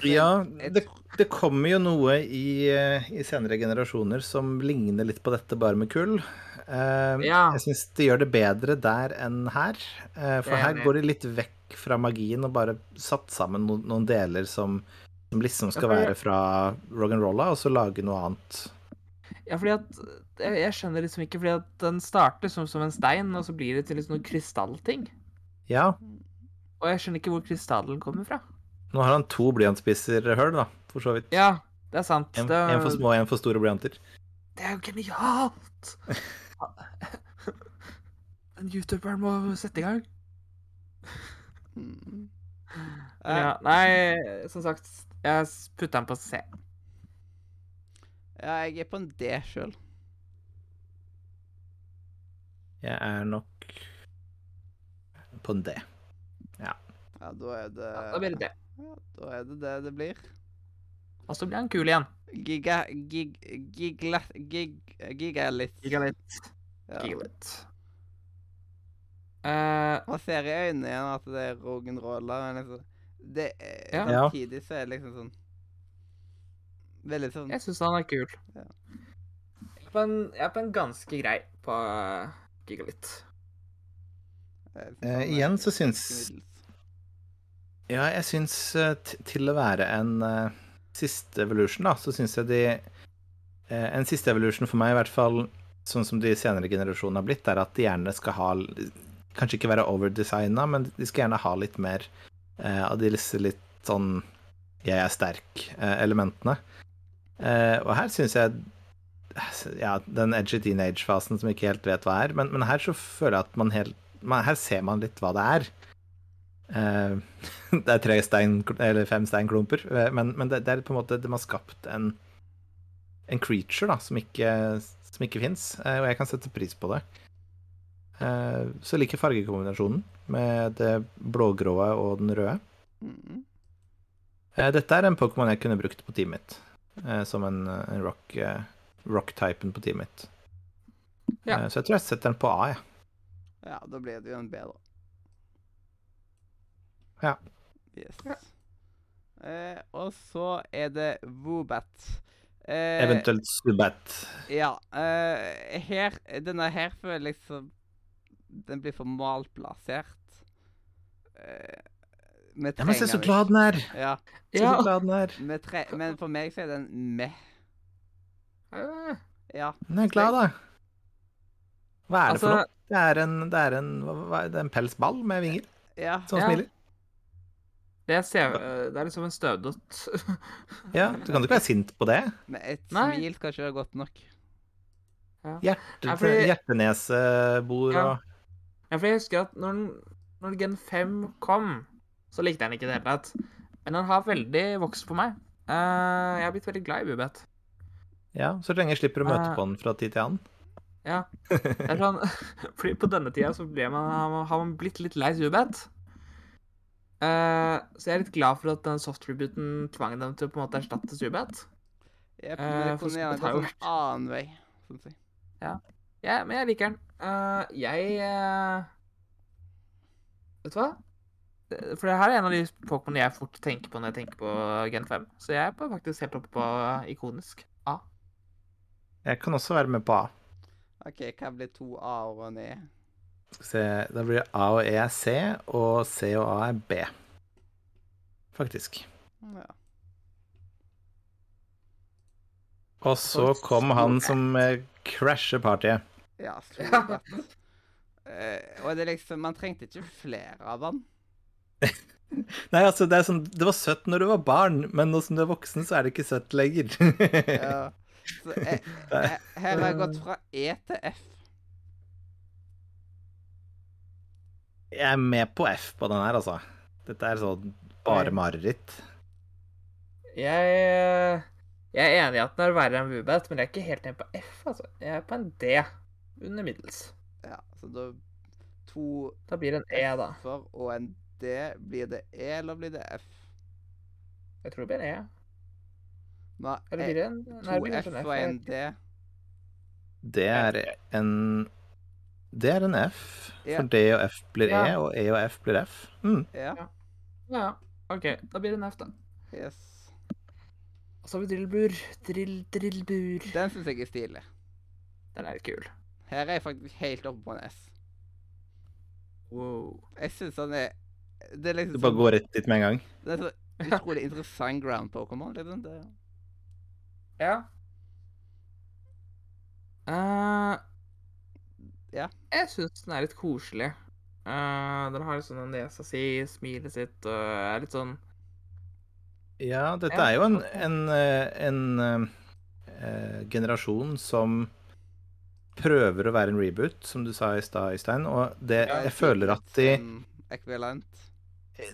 [SPEAKER 3] Ja, det, det kommer jo noe i, eh, i senere generasjoner som ligner litt på dette, bare med kull. Uh,
[SPEAKER 2] Ja.
[SPEAKER 3] Jeg syns det gjør det bedre der enn her. Uh, for
[SPEAKER 2] er
[SPEAKER 3] her går de litt vekk fra magien og bare satt sammen noen, noen deler som, som liksom skal
[SPEAKER 2] Ja, for-
[SPEAKER 3] være fra rock'n'rolla, og så lage noe annet.
[SPEAKER 2] Ja, fordi at jeg, jeg skjønner liksom ikke, fordi at den starter som, som en stein, og så blir det til liksom noen krystallting.
[SPEAKER 3] Ja,
[SPEAKER 2] Og jeg skjønner ikke hvor krystallen kommer fra.
[SPEAKER 3] nå har han to blyantspisser høl, da, for så vidt.
[SPEAKER 2] Ja, det er sant.
[SPEAKER 3] En,
[SPEAKER 2] det,
[SPEAKER 3] en for små og en for store blyanter.
[SPEAKER 2] det er jo genialt! <laughs> Den youtuberen må sette i gang.
[SPEAKER 1] Mm.
[SPEAKER 2] Ja, nei, som sagt, jeg putta den på C.
[SPEAKER 1] Ja, jeg er på en D sjøl.
[SPEAKER 3] Jeg er nok på en D.
[SPEAKER 1] Ja, da er det
[SPEAKER 2] Ja, da blir det det.
[SPEAKER 1] Ja, da er det det det blir.
[SPEAKER 2] Og så blir han kul igjen.
[SPEAKER 1] Giga... Gig... Gigla... Gig... Gigalit.
[SPEAKER 2] Gigalitt.
[SPEAKER 1] Ja.
[SPEAKER 2] Gigalit. Uh,
[SPEAKER 1] Man ser i øynene igjen at det er rock'n'roller, men liksom det er,
[SPEAKER 2] Ja.
[SPEAKER 3] Ja.
[SPEAKER 1] Samtidig så er det liksom sånn Veldig sånn
[SPEAKER 2] jeg syns han er kul.
[SPEAKER 1] Ja.
[SPEAKER 2] Jeg er på en, jeg er på en ganske grei på uh, Gigalitt.
[SPEAKER 1] eh,
[SPEAKER 3] Eh, igjen så syns. Ja, jeg syns eh, til å være en uh, siste evolution, da, så syns jeg de uh, En siste evolution for meg, i hvert fall sånn som de senere generasjonene har blitt, er at de gjerne skal ha Kanskje ikke være overdesigna, men de skal gjerne ha litt mer uh, av disse litt sånn jeg er sterk-elementene. Eh, og her syns jeg Ja, den edgy teenage-fasen som ikke helt vet hva er, men, men her så føler jeg at man helt man, Her ser man litt hva det er. Uh, <laughs> det er tre stein, eller fem steinklumper, eh, men, men det, det er på en måte De har skapt en, en creature da, som ikke, som ikke fins, og jeg kan sette pris på det. Uh, så liker fargekombinasjonen med det blågrå og den røde.
[SPEAKER 1] Mm.
[SPEAKER 3] Eh, dette er en Pokémon jeg kunne brukt på teamet mitt, eh, som en, en rock, eh, rock-typen på teamet mitt.
[SPEAKER 2] Ja.
[SPEAKER 3] Eh, så jeg tror jeg setter den på A, jeg.
[SPEAKER 1] Ja, da blir det jo en B, da.
[SPEAKER 3] Ja.
[SPEAKER 1] Yes.
[SPEAKER 2] Ja.
[SPEAKER 1] Eh, og så er det Woobat. Eh,
[SPEAKER 3] Eventuelt Subat.
[SPEAKER 1] Ja. Eh, her Denne her føler jeg liksom Den blir for malplassert. Eh, vi
[SPEAKER 3] Ja, men se så glad den er!
[SPEAKER 1] Ja.
[SPEAKER 3] Se
[SPEAKER 2] Ja.
[SPEAKER 3] så glad den er.
[SPEAKER 1] Tre men for meg så er den meh.
[SPEAKER 2] Eh,
[SPEAKER 1] Men
[SPEAKER 3] Den er glad, da. Hva er det for
[SPEAKER 2] Altså-
[SPEAKER 3] noe? Det er en, det er en, hva, det er en pelsball med vinger
[SPEAKER 1] Ja.
[SPEAKER 3] som
[SPEAKER 2] Ja.
[SPEAKER 3] smiler.
[SPEAKER 2] det, ser, eh, det er liksom en støvdott. <laughs>
[SPEAKER 3] Ja, Du kan ikke være sint på det.
[SPEAKER 1] Men et
[SPEAKER 2] Nei.
[SPEAKER 1] smil skal ikke være godt nok.
[SPEAKER 3] Hjerte,
[SPEAKER 2] Ja, fordi-
[SPEAKER 3] Hjertenesebor
[SPEAKER 2] Ja.
[SPEAKER 3] og
[SPEAKER 2] Ja, for jeg husker at når, når Gen 5 kom, så likte jeg den ikke i det hele tatt. Men den har veldig vokst på meg. Eh, jeg har blitt veldig glad i Bubet.
[SPEAKER 3] Ja, så lenge jeg slipper å møte
[SPEAKER 2] Eh.
[SPEAKER 3] på den fra tid til annen.
[SPEAKER 2] Ja. Det er sånn, <laughs> fordi på denne tida så ble man, har man- blitt litt lei Zubat. Uh, så jeg er litt glad for at den soft-rebooten tvang dem til å på en måte erstatte Zubat.
[SPEAKER 1] Jeg,
[SPEAKER 2] Eh,
[SPEAKER 1] men det kunne gjerne gått en annen vei. Synes si.
[SPEAKER 2] Ja, men jeg liker den. Uh, jeg eh, Vet du hva? For det her er en av de Pokémon jeg fort tenker på når jeg tenker på Gen 5. Så jeg er faktisk helt oppe på ikonisk.
[SPEAKER 3] Jeg kan også være med på A.
[SPEAKER 1] OK, hva blir to A-er og en E?
[SPEAKER 3] Skal vi se, Da blir A og E er C, og C og A er B. Faktisk.
[SPEAKER 1] Ja.
[SPEAKER 3] Og så kom han som eh, crasher partyet.
[SPEAKER 1] Ja, Slobat. Eh, og det liksom Man trengte ikke flere av han. <laughs>
[SPEAKER 3] Nei, altså, det er sånn Det var søtt når du var barn, men nå som du er voksen, så er det ikke søtt lenger.
[SPEAKER 1] Ja. <laughs> Så <laughs> jeg, jeg, her har jeg gått fra E til F.
[SPEAKER 3] Jeg er med på F på den her, altså. Dette er sånn bare mareritt.
[SPEAKER 2] Jeg, eh, jeg er enig i at den er verre enn Wubet, men jeg er ikke helt nede på F. altså. Jeg er på en D. Under middels.
[SPEAKER 1] Ja, så da To
[SPEAKER 2] Da blir det en E, da.
[SPEAKER 1] F-er og en D. Blir det E, eller blir det F?
[SPEAKER 2] Jeg tror det blir en E.
[SPEAKER 1] Nå
[SPEAKER 2] Eller
[SPEAKER 1] er
[SPEAKER 2] blir det en Nei,
[SPEAKER 1] to F og en D.
[SPEAKER 3] Det er en Det er en F, for D og F blir E, og E og F blir F. Mm.
[SPEAKER 1] Ja.
[SPEAKER 2] Ja, OK. Da blir det en F, da.
[SPEAKER 1] Yes.
[SPEAKER 2] Og så har vi drillbur. Drill, drillbur.
[SPEAKER 1] Den syns jeg er stilig.
[SPEAKER 2] Den er litt kul.
[SPEAKER 1] Her er jeg faktisk helt oppe på en S.
[SPEAKER 2] Wow.
[SPEAKER 1] Jeg syns han er Det er liksom
[SPEAKER 3] Du bare
[SPEAKER 1] sånn-
[SPEAKER 3] går rett dit med en gang.
[SPEAKER 1] Det er så utrolig interessant ground Pokémon. Liksom. Det,
[SPEAKER 2] Ja. Uh,
[SPEAKER 1] Ja.
[SPEAKER 2] Jeg syns den er litt koselig. Uh, den har liksom den nesa si, smilet sitt og er litt sånn
[SPEAKER 3] Ja, dette er jo en, en, en, en uh, generasjon som prøver å være en reboot, som du sa i stad, Øystein. Og det,
[SPEAKER 1] Ja,
[SPEAKER 3] jeg føler at de
[SPEAKER 1] sånn Ekvivalent.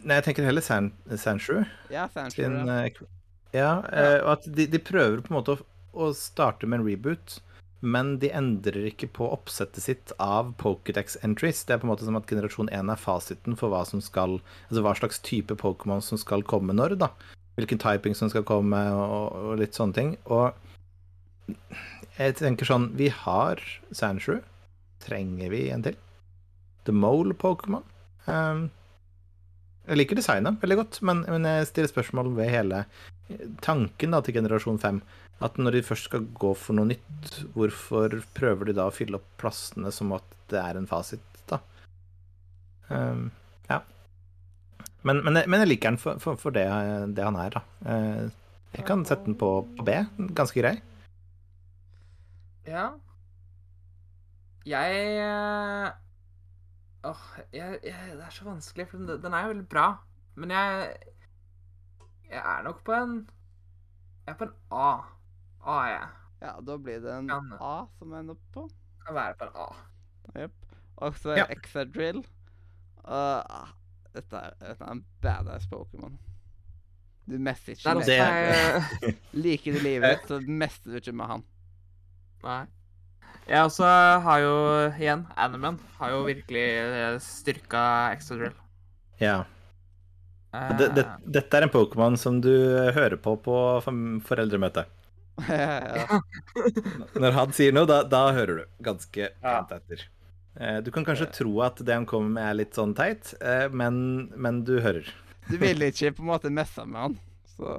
[SPEAKER 3] Nei, jeg tenker heller San, Sanshu.
[SPEAKER 1] Ja, Sanshu,
[SPEAKER 3] Sin,
[SPEAKER 1] Ja.
[SPEAKER 3] Ja, eh, og at de, de prøver på en måte å, å starte med en reboot, men de endrer ikke på oppsettet sitt av Pokédex entries. Det er på en måte som at generasjon 1 er fasiten for hva som skal Altså hva slags type Pokémon som skal komme når, da. Hvilken typing som skal komme, og, og litt sånne ting. Og jeg tenker sånn Vi har Sandshrew. Trenger vi en til? The Mole Pokémon. Um, jeg liker designet veldig godt, men, men jeg stiller spørsmål ved hele tanken da, til generasjon 5. At når de først skal gå for noe nytt, hvorfor prøver de da å fylle opp plassene som at det er en fasit, da? Um, ja. Men, men, men jeg liker den for, for, for det, det han er, da. Eh, Jeg kan sette den på, på B. Ganske grei.
[SPEAKER 2] Ja. Jeg eh, Åh, jeg, jeg, det er så vanskelig, for den, den er jo veldig bra. Men jeg Jeg er nok på en Jeg er på en A. A er jeg.
[SPEAKER 1] ja, da blir det en
[SPEAKER 2] Kan-
[SPEAKER 1] A som ender på.
[SPEAKER 2] Kan være på en A.
[SPEAKER 1] Jepp. Og så
[SPEAKER 3] Ja.
[SPEAKER 1] Exadrill. Uh, dette, er, dette er en badass Pokémon. Du mester
[SPEAKER 2] Det
[SPEAKER 1] ikke med
[SPEAKER 3] Det-
[SPEAKER 2] jeg, <laughs>
[SPEAKER 1] Liker du livet ditt, så mester du ikke med han.
[SPEAKER 2] Nei. Jeg også har jo, igjen, Animan har jo virkelig styrka Extra Drill.
[SPEAKER 3] Ja. Det, det, dette er en Pokémon som du hører på på foreldremøte. <laughs>
[SPEAKER 1] ja.
[SPEAKER 3] Når han sier noe, da, da hører du ganske
[SPEAKER 2] Ja.
[SPEAKER 3] pent etter. Eh, Du kan kanskje tro at det han kommer med er litt sånn teit, eh, men, men du hører.
[SPEAKER 1] Du vil ikke på en måte messe med han. Så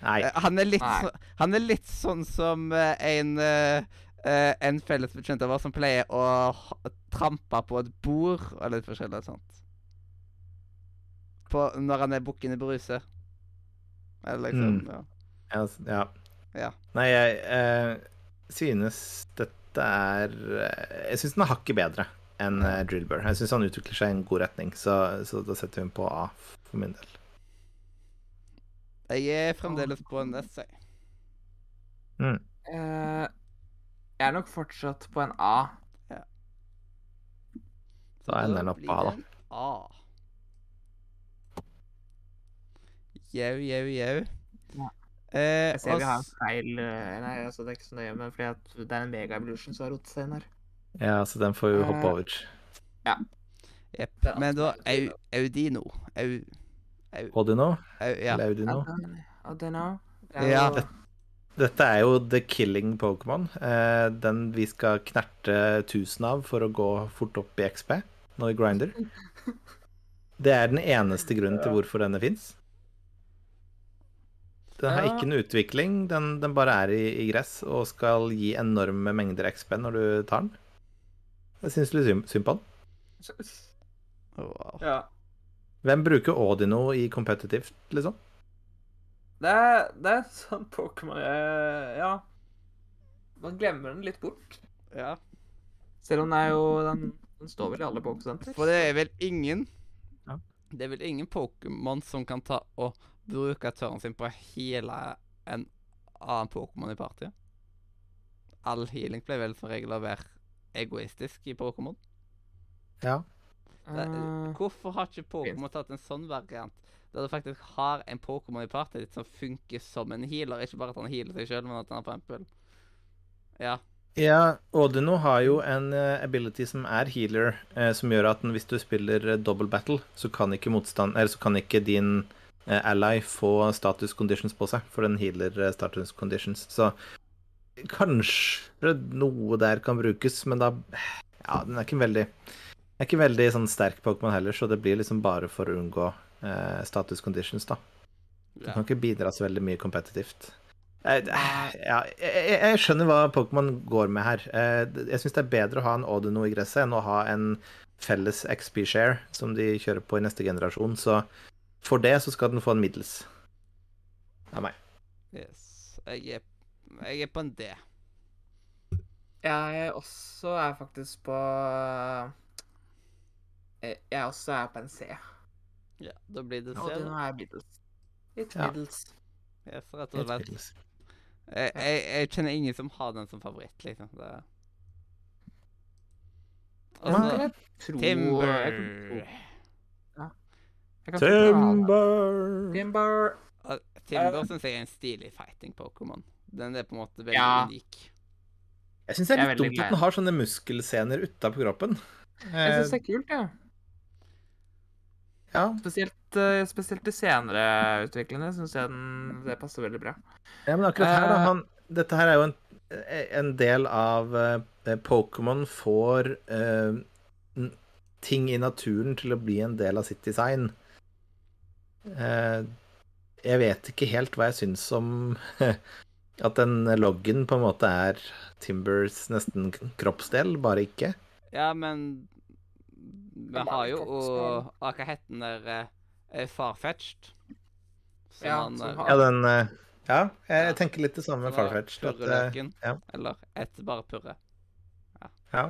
[SPEAKER 3] Nei.
[SPEAKER 1] Eh, Han er litt,
[SPEAKER 2] Nei.
[SPEAKER 1] så, han er litt sånn som eh, en eh, eh, en felles bekjent av oss som pleier å trampe på et bord og litt forskjellig sånt. På, når han er bukken i bruse. Eller liksom
[SPEAKER 3] Mm.
[SPEAKER 1] ja.
[SPEAKER 3] Ja, ja.
[SPEAKER 1] Ja.
[SPEAKER 3] Nei, jeg eh, synes dette er eh, Jeg syns den er hakket bedre enn eh, Drillbur. Jeg syns han utvikler seg i en god retning, så, så da setter vi den på A for min del.
[SPEAKER 1] Jeg er fremdeles på en S, jeg.
[SPEAKER 2] Eh, jeg er nok fortsatt på en A.
[SPEAKER 1] Så
[SPEAKER 3] Da ender den opp på A, da.
[SPEAKER 1] en A. Jau, jau, jau.
[SPEAKER 2] Ja.
[SPEAKER 1] Eh,
[SPEAKER 2] Jeg ser vi har en feil eh, Nei, altså det er ikke så nøye, men fordi at det er en Mega Evolution som har rotet seg inn her.
[SPEAKER 3] Ja, så den får jo hoppe
[SPEAKER 2] Eh,
[SPEAKER 3] over.
[SPEAKER 1] Jepp.
[SPEAKER 2] Det er
[SPEAKER 1] Men da. Au, Audino Au, au,
[SPEAKER 3] Audino?
[SPEAKER 1] au Ja.
[SPEAKER 3] Eller Audino?
[SPEAKER 2] Audino. Ja.
[SPEAKER 1] Ja.
[SPEAKER 3] Dette er jo the killing Pokémon. Eh, den vi skal knerte 1000 av for å gå fort opp i XP når vi grinder. <laughs> Det er den eneste grunnen til hvorfor denne fins. Den har
[SPEAKER 2] Ja.
[SPEAKER 3] ikke noe utvikling, den, den bare er i, i gress og skal gi enorme mengder XP når du tar den. Jeg syns litt synd, synd på den.
[SPEAKER 1] Wow.
[SPEAKER 2] ja.
[SPEAKER 3] Hvem bruker Audino i competitivt, liksom?
[SPEAKER 2] Det er, det er sånn Pokémon Ja. Man glemmer den litt bort.
[SPEAKER 1] Ja.
[SPEAKER 2] Selv om den er jo Den, den står vel i alle Pokésentre.
[SPEAKER 1] For det er vel ingen
[SPEAKER 3] Ja.
[SPEAKER 1] Det er vel ingen Pokémon som kan ta og bruke tørren sin på å heale en annen Pokémon i partiet. All healing pleier vel som regel å være egoistisk i Pokémon.
[SPEAKER 3] Ja.
[SPEAKER 1] Det-
[SPEAKER 2] Eh,
[SPEAKER 1] Hvorfor har ikke Pokémon tatt en sånn variant? Der du faktisk har en Pokémon i partiet ditt som funker som en healer. Ikke bare at han healer seg sjøl, men at han for eksempel Ja.
[SPEAKER 3] Ja, Odino har jo en eh, ability som er healer, eh, som gjør at den, hvis du spiller eh, double battle, så kan ikke motstand Eller så kan ikke din eh, ally få status conditions på seg, for den healer eh, status conditions. Så kanskje noe der kan brukes, men da Ja, den er ikke veldig er ikke veldig sånn sterk Pokémon heller, så det blir liksom bare for å unngå eh, status conditions, da. Du kan ikke bidra så veldig mye kompetitivt. Jeg, ja, jeg, jeg skjønner hva Pokémon går med her. Eh, Jeg syns det er bedre å ha en Odono i gresset enn å ha en felles XP-share som de kjører på i neste generasjon. Så for det så skal den få en middels. Av meg.
[SPEAKER 1] Yes. Jeg er, jeg er på en D.
[SPEAKER 2] Jeg også er faktisk på Jeg jeg også er på en C.
[SPEAKER 1] Ja, da blir det C.
[SPEAKER 2] Og nå er middels. It's
[SPEAKER 3] Ja.
[SPEAKER 2] middels.
[SPEAKER 1] Yes, rett og slett.
[SPEAKER 3] middels.
[SPEAKER 1] Jeg, jeg, jeg kjenner ingen som har den som favoritt, liksom. Det... Og
[SPEAKER 2] Men
[SPEAKER 1] så
[SPEAKER 2] jeg tror
[SPEAKER 1] Timber.
[SPEAKER 2] Jeg kan tro, jeg kan tro på han.
[SPEAKER 3] Timber!
[SPEAKER 2] Timber.
[SPEAKER 1] Timber syns jeg er en stilig fighting Pokémon. Den er på en måte veldig
[SPEAKER 2] Ja.
[SPEAKER 1] unik.
[SPEAKER 3] Jeg syns det er
[SPEAKER 2] er
[SPEAKER 3] litt dumt
[SPEAKER 2] glad.
[SPEAKER 3] at den har sånne muskelscener utapå kroppen.
[SPEAKER 2] Jeg syns
[SPEAKER 3] Eh,
[SPEAKER 2] det er kult, jeg.
[SPEAKER 3] ja.
[SPEAKER 2] Spesielt, eh, spesielt de senere utviklende syns jeg den, det passer veldig bra.
[SPEAKER 3] Ja, men akkurat her, da.
[SPEAKER 2] Eh.
[SPEAKER 3] Han, dette her er jo en, en del av eh, Pokémon får uh, ting i naturen til å bli en del av sitt design. Eh, jeg vet ikke helt hva jeg syns om <laughs> at den loggen på en måte er Timbers nesten kroppsdel, bare ikke.
[SPEAKER 1] Ja, men Vi har jo Hva het den der eh, Farfetched? Som
[SPEAKER 2] Ja,
[SPEAKER 1] han,
[SPEAKER 2] som
[SPEAKER 1] eh,
[SPEAKER 2] har-
[SPEAKER 3] Ja, den eh, Ja, jeg
[SPEAKER 1] Ja.
[SPEAKER 3] tenker litt det samme med Farfetched. At, eh,
[SPEAKER 1] Purreløken.
[SPEAKER 3] ja.
[SPEAKER 1] Eller et bare purre.
[SPEAKER 3] ja.
[SPEAKER 2] ja.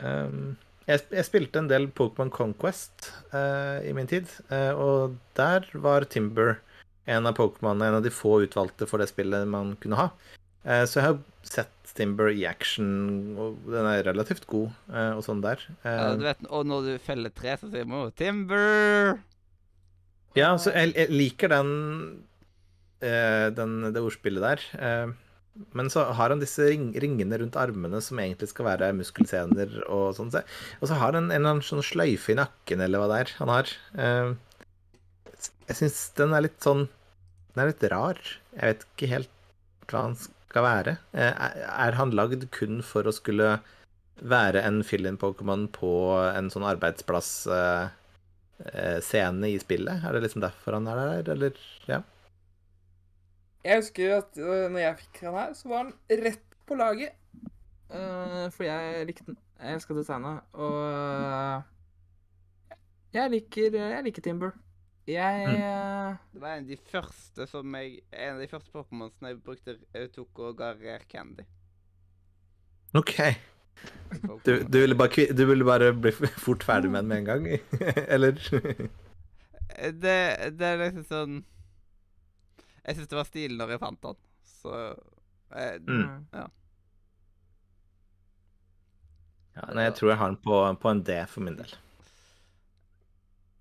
[SPEAKER 3] Um, jeg, jeg spilte en del Pokémon Conquest uh, i min tid, uh, og der var Timber en av Pokémonene, en av de få utvalgte for det spillet man kunne ha. Uh, så jeg har sett Timber i action, og den er relativt god og sånn der.
[SPEAKER 1] Ja, du vet, og når du feller tre, så sier man jo 'Timber'!
[SPEAKER 3] ja, så jeg, jeg liker den, den det ordspillet der. Men så har han disse ring, ringene rundt armene som egentlig skal være muskelsener og sånn. Og så har han en eller annen sånn sløyfe i nakken, eller hva det er han har. Eh, jeg syns den er litt sånn Den er litt rar. Jeg vet ikke helt hva han skal være. Eh, er han lagd kun for å skulle være en fill-in-Pokémon på en sånn arbeidsplass eh, i spillet? Er det liksom derfor han er der, eller? Ja.
[SPEAKER 2] Jeg husker at øh, når jeg fikk han her, så var han rett på laget. Uh, for jeg likte den. Jeg elska designet. Og uh, jeg liker, jeg liker Timber. Jeg øh,
[SPEAKER 1] Det var en av de første som jeg En av de første Pokémonsene jeg brukte jeg tok og ga rare candy.
[SPEAKER 3] OK. Du, du, ville bare, du ville bare bli fort ferdig med den med en gang? <laughs> eller?
[SPEAKER 1] Eh, Det, det er liksom sånn Jeg syns det var stilig når jeg fant den. Så jeg,
[SPEAKER 3] Mm.
[SPEAKER 1] Ja.
[SPEAKER 3] Ja, nei, jeg tror jeg har den på, på en D for min del.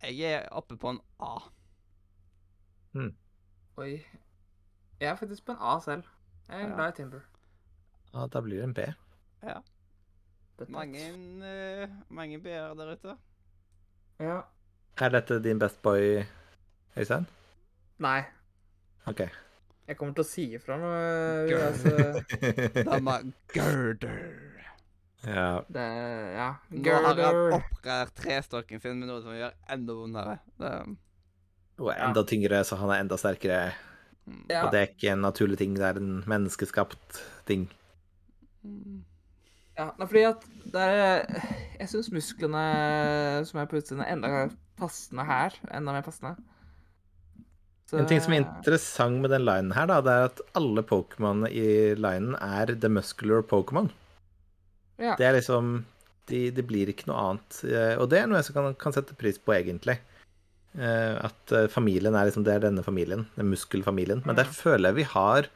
[SPEAKER 1] Jeg er oppe på en A.
[SPEAKER 2] Oi. Jeg er faktisk på en A selv. Jeg er
[SPEAKER 1] Ja.
[SPEAKER 2] glad i Timber.
[SPEAKER 3] Ja, da blir det en B.
[SPEAKER 2] Ja.
[SPEAKER 1] Mange, uh, mange B-er der ute.
[SPEAKER 2] Ja.
[SPEAKER 3] Er dette din best boy, Øystein?
[SPEAKER 2] Nei.
[SPEAKER 3] OK.
[SPEAKER 2] Jeg kommer til å si ifra nå. øh,
[SPEAKER 1] Girl.
[SPEAKER 2] altså,
[SPEAKER 1] Dama Girder.
[SPEAKER 3] ja.
[SPEAKER 2] det, Ja.
[SPEAKER 1] Nå har han
[SPEAKER 2] Girder.
[SPEAKER 1] oppgradert trestokken sin med noe som gjør enda vondere. Det,
[SPEAKER 3] Og enda tyngre, så han er enda sterkere.
[SPEAKER 1] mm,
[SPEAKER 2] Ja.
[SPEAKER 3] Og det er ikke en naturlig ting, det er en menneskeskapt ting.
[SPEAKER 2] Ja, nei, fordi at det er Jeg syns musklene som er på utsiden, er enda passende her. Enda mer passende. Så-
[SPEAKER 3] En ting som er interessant med den linen her, da, det er at alle Pokémon i linen er the muscular Pokémon.
[SPEAKER 2] Ja.
[SPEAKER 3] Det er liksom de, de blir ikke noe annet. Eh, Og det er noe jeg kan, kan sette pris på, egentlig. Eh, At eh, familien er liksom Det er denne familien, den muskelfamilien. Men der føler jeg vi har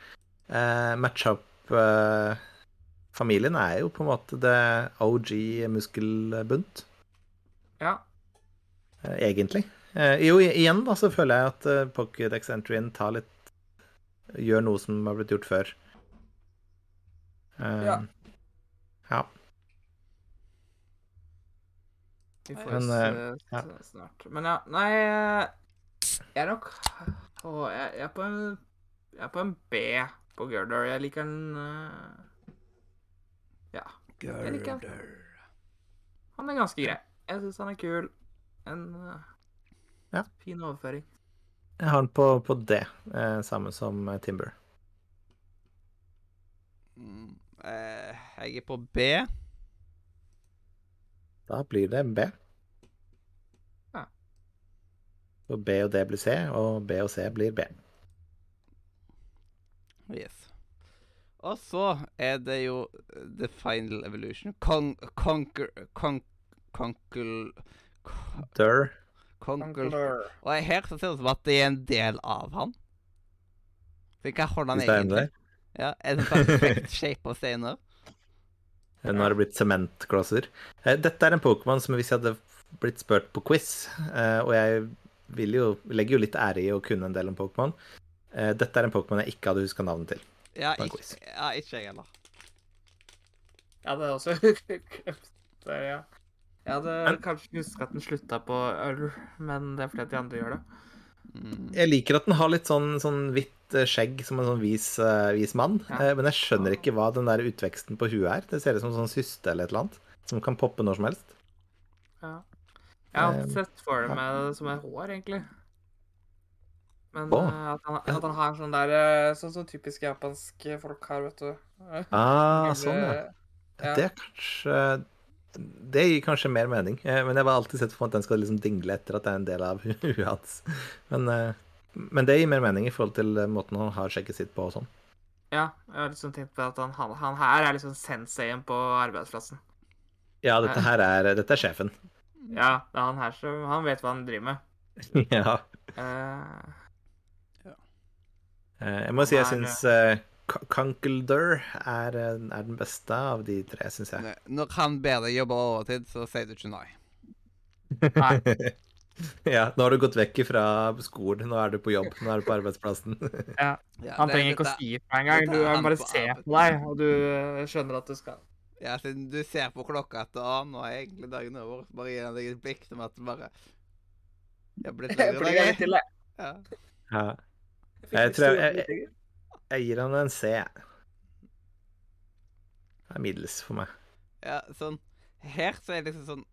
[SPEAKER 3] eh, matcha opp eh, Familien er jo på en måte det OG muskelbunt,
[SPEAKER 2] Ja.
[SPEAKER 3] egentlig. Eh, Jo, igjen da, så føler jeg at eh, Pokédex Entryen tar litt Gjør noe som har blitt gjort før. Eh,
[SPEAKER 2] Ja.
[SPEAKER 3] ja.
[SPEAKER 2] Vi får
[SPEAKER 3] Men, eh,
[SPEAKER 2] eh,
[SPEAKER 3] ja.
[SPEAKER 2] snart. Men ja, nei eh, Jeg er nok Å, jeg, jeg er på en Jeg er på en B på Gurdor. Jeg liker den uh, Ja. Girder. Han er ganske grei. Jeg syns han er kul. En eh,
[SPEAKER 3] Ja.
[SPEAKER 2] fin overføring.
[SPEAKER 3] Jeg har den på, på D, eh, samme som eh, Timber.
[SPEAKER 1] Mm, eh, jeg er på B.
[SPEAKER 3] Da blir det B.
[SPEAKER 2] Ja.
[SPEAKER 3] Og B og D blir C, og B og C blir B.
[SPEAKER 1] Yes. Og så er det jo The Final Evolution. Con conquer... Con conquer...
[SPEAKER 3] Dur.
[SPEAKER 1] Conquer... Og her så ser det ut som at det er en del av han. Så hva holder han egentlig? Ja, en perfekt <laughs> shape av steiner?
[SPEAKER 3] Nå har det blitt sementklosser. Eh, Dette er en Pokémon som hvis jeg hadde blitt spurt på quiz, eh, og jeg vil jo, legger jo litt ære i å kunne en del om Pokémon eh, Dette er en Pokémon jeg ikke hadde huska navnet til.
[SPEAKER 1] Ja,
[SPEAKER 3] På en
[SPEAKER 1] ikke,
[SPEAKER 3] quiz.
[SPEAKER 1] ja, ikke jeg heller.
[SPEAKER 2] Ja, det er også <laughs> det, ja. Jeg hadde
[SPEAKER 3] Men-
[SPEAKER 2] kanskje huska at den slutta på øl, men det er fordi at de andre gjør det.
[SPEAKER 1] Mm.
[SPEAKER 3] Jeg liker at den har litt sånn, sånn hvitt eh, skjegg som en sånn vis, eh, vis mann,
[SPEAKER 2] Ja.
[SPEAKER 3] eh, men jeg skjønner ikke hva den der utveksten på huet er. Det ser ut som en sånn syste eller et eller annet, som kan poppe når som helst.
[SPEAKER 2] Ja. Jeg har alltid sett for meg det som et hår, egentlig. Men eh, at, han, at han har sånn der Sånn som typisk japanske folk har, vet du.
[SPEAKER 3] Ah, <laughs> sånn, ja.
[SPEAKER 2] ja.
[SPEAKER 3] Det er kanskje Det gir kanskje mer mening, eh, men jeg har alltid sett for meg at den skal liksom dingle etter at det er en del av <laughs> huet hans. Men, eh, men det gir mer mening i forhold til eh, måten han har sjekket sitt på og sånn.
[SPEAKER 2] Ja, jeg har liksom tenkt på at han, han, han her er liksom senseien på arbeidsplassen.
[SPEAKER 3] Ja, dette her er, dette er sjefen.
[SPEAKER 2] Ja, det er han her som Han vet hva han driver med. <laughs>
[SPEAKER 3] ja.
[SPEAKER 2] Uh,
[SPEAKER 3] Eh, Jeg må si jeg syns uh, er, eh, er den beste av de tre, syns jeg.
[SPEAKER 1] Når han ber deg jobbe overtid, så sier du ikke nei.
[SPEAKER 2] Nei. <laughs>
[SPEAKER 3] ja, nå har du gått vekk fra skolen, nå er du på jobb, nå er du på arbeidsplassen. <laughs>
[SPEAKER 1] Ja,
[SPEAKER 2] han trenger ikke å si fra engang. Du bare ser på deg, og du eh, skjønner at du skal.
[SPEAKER 1] Ja, siden du ser på klokka at å, nå er egentlig dagen over, bare gir han deg et blikk som at du bare Jeg har blitt
[SPEAKER 2] blir <laughs> litt til, deg.
[SPEAKER 1] Ja.
[SPEAKER 3] Ja.
[SPEAKER 2] Jeg
[SPEAKER 3] tror Jeg
[SPEAKER 2] jeg-.
[SPEAKER 3] Jeg gir han en C. Det er middels for meg.
[SPEAKER 1] ja, sånn Her så er det liksom sånn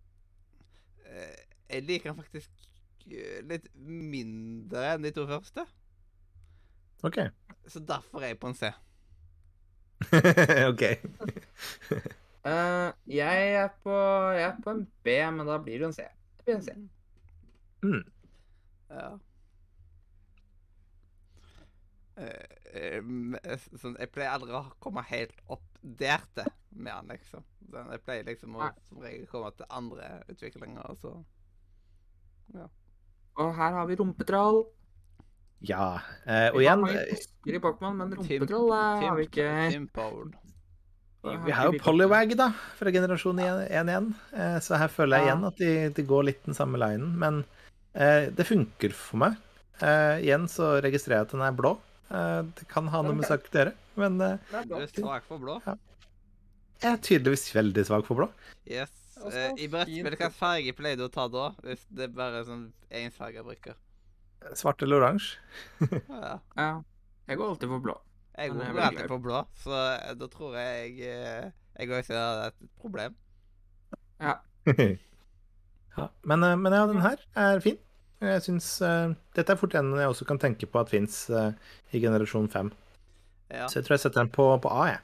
[SPEAKER 1] eh, Jeg liker han faktisk eh, litt mindre enn de to første.
[SPEAKER 3] OK.
[SPEAKER 1] Så derfor er jeg på en C. <laughs>
[SPEAKER 3] OK.
[SPEAKER 2] uh, <laughs> jeg, er på, jeg er på en B, men da blir det jo en C. Det blir en C.
[SPEAKER 3] Mm.
[SPEAKER 1] Ja. S- sånn, jeg pleier aldri å komme helt opp der til med han, liksom. Sånn, jeg pleier liksom å som regel komme til andre utviklinger, og så
[SPEAKER 2] Og her har vi rumpetroll.
[SPEAKER 3] Ja. Eh, og
[SPEAKER 2] Vi har
[SPEAKER 3] igjen
[SPEAKER 2] mange
[SPEAKER 3] eh,
[SPEAKER 2] fisker i Pokémon, men rumpetroll eh, har vi ikke.
[SPEAKER 3] Vi har jo Polywag, da, fra generasjon 1 igjen. Eh, Så her føler jeg igjen at de, de går litt den samme linen. Men eh, det funker for meg. Eh, igjen så registrerer jeg at den er blå. Eh, det kan ha noe med saken å gjøre, men eh,
[SPEAKER 2] Det
[SPEAKER 1] Du er svak for blå.
[SPEAKER 3] jeg er tydeligvis veldig svak for blå.
[SPEAKER 1] Yes. Eh, I brettspill, hvilken farge pleier du å ta da? Hvis det er bare sånn jeg bruker?
[SPEAKER 3] Svart eller oransje. <laughs>
[SPEAKER 1] Ja.
[SPEAKER 2] Ja. Jeg går alltid for blå.
[SPEAKER 1] Jeg går
[SPEAKER 2] jeg
[SPEAKER 1] alltid for blå, så da tror jeg jeg også har et problem. <laughs>
[SPEAKER 3] ja, men, eh, men ja, den her er fin. Jeg synes, uh, Dette er fort en jeg også kan tenke på at fins i generasjon 5.
[SPEAKER 1] Ja.
[SPEAKER 3] Så jeg tror jeg setter den på, på A, jeg.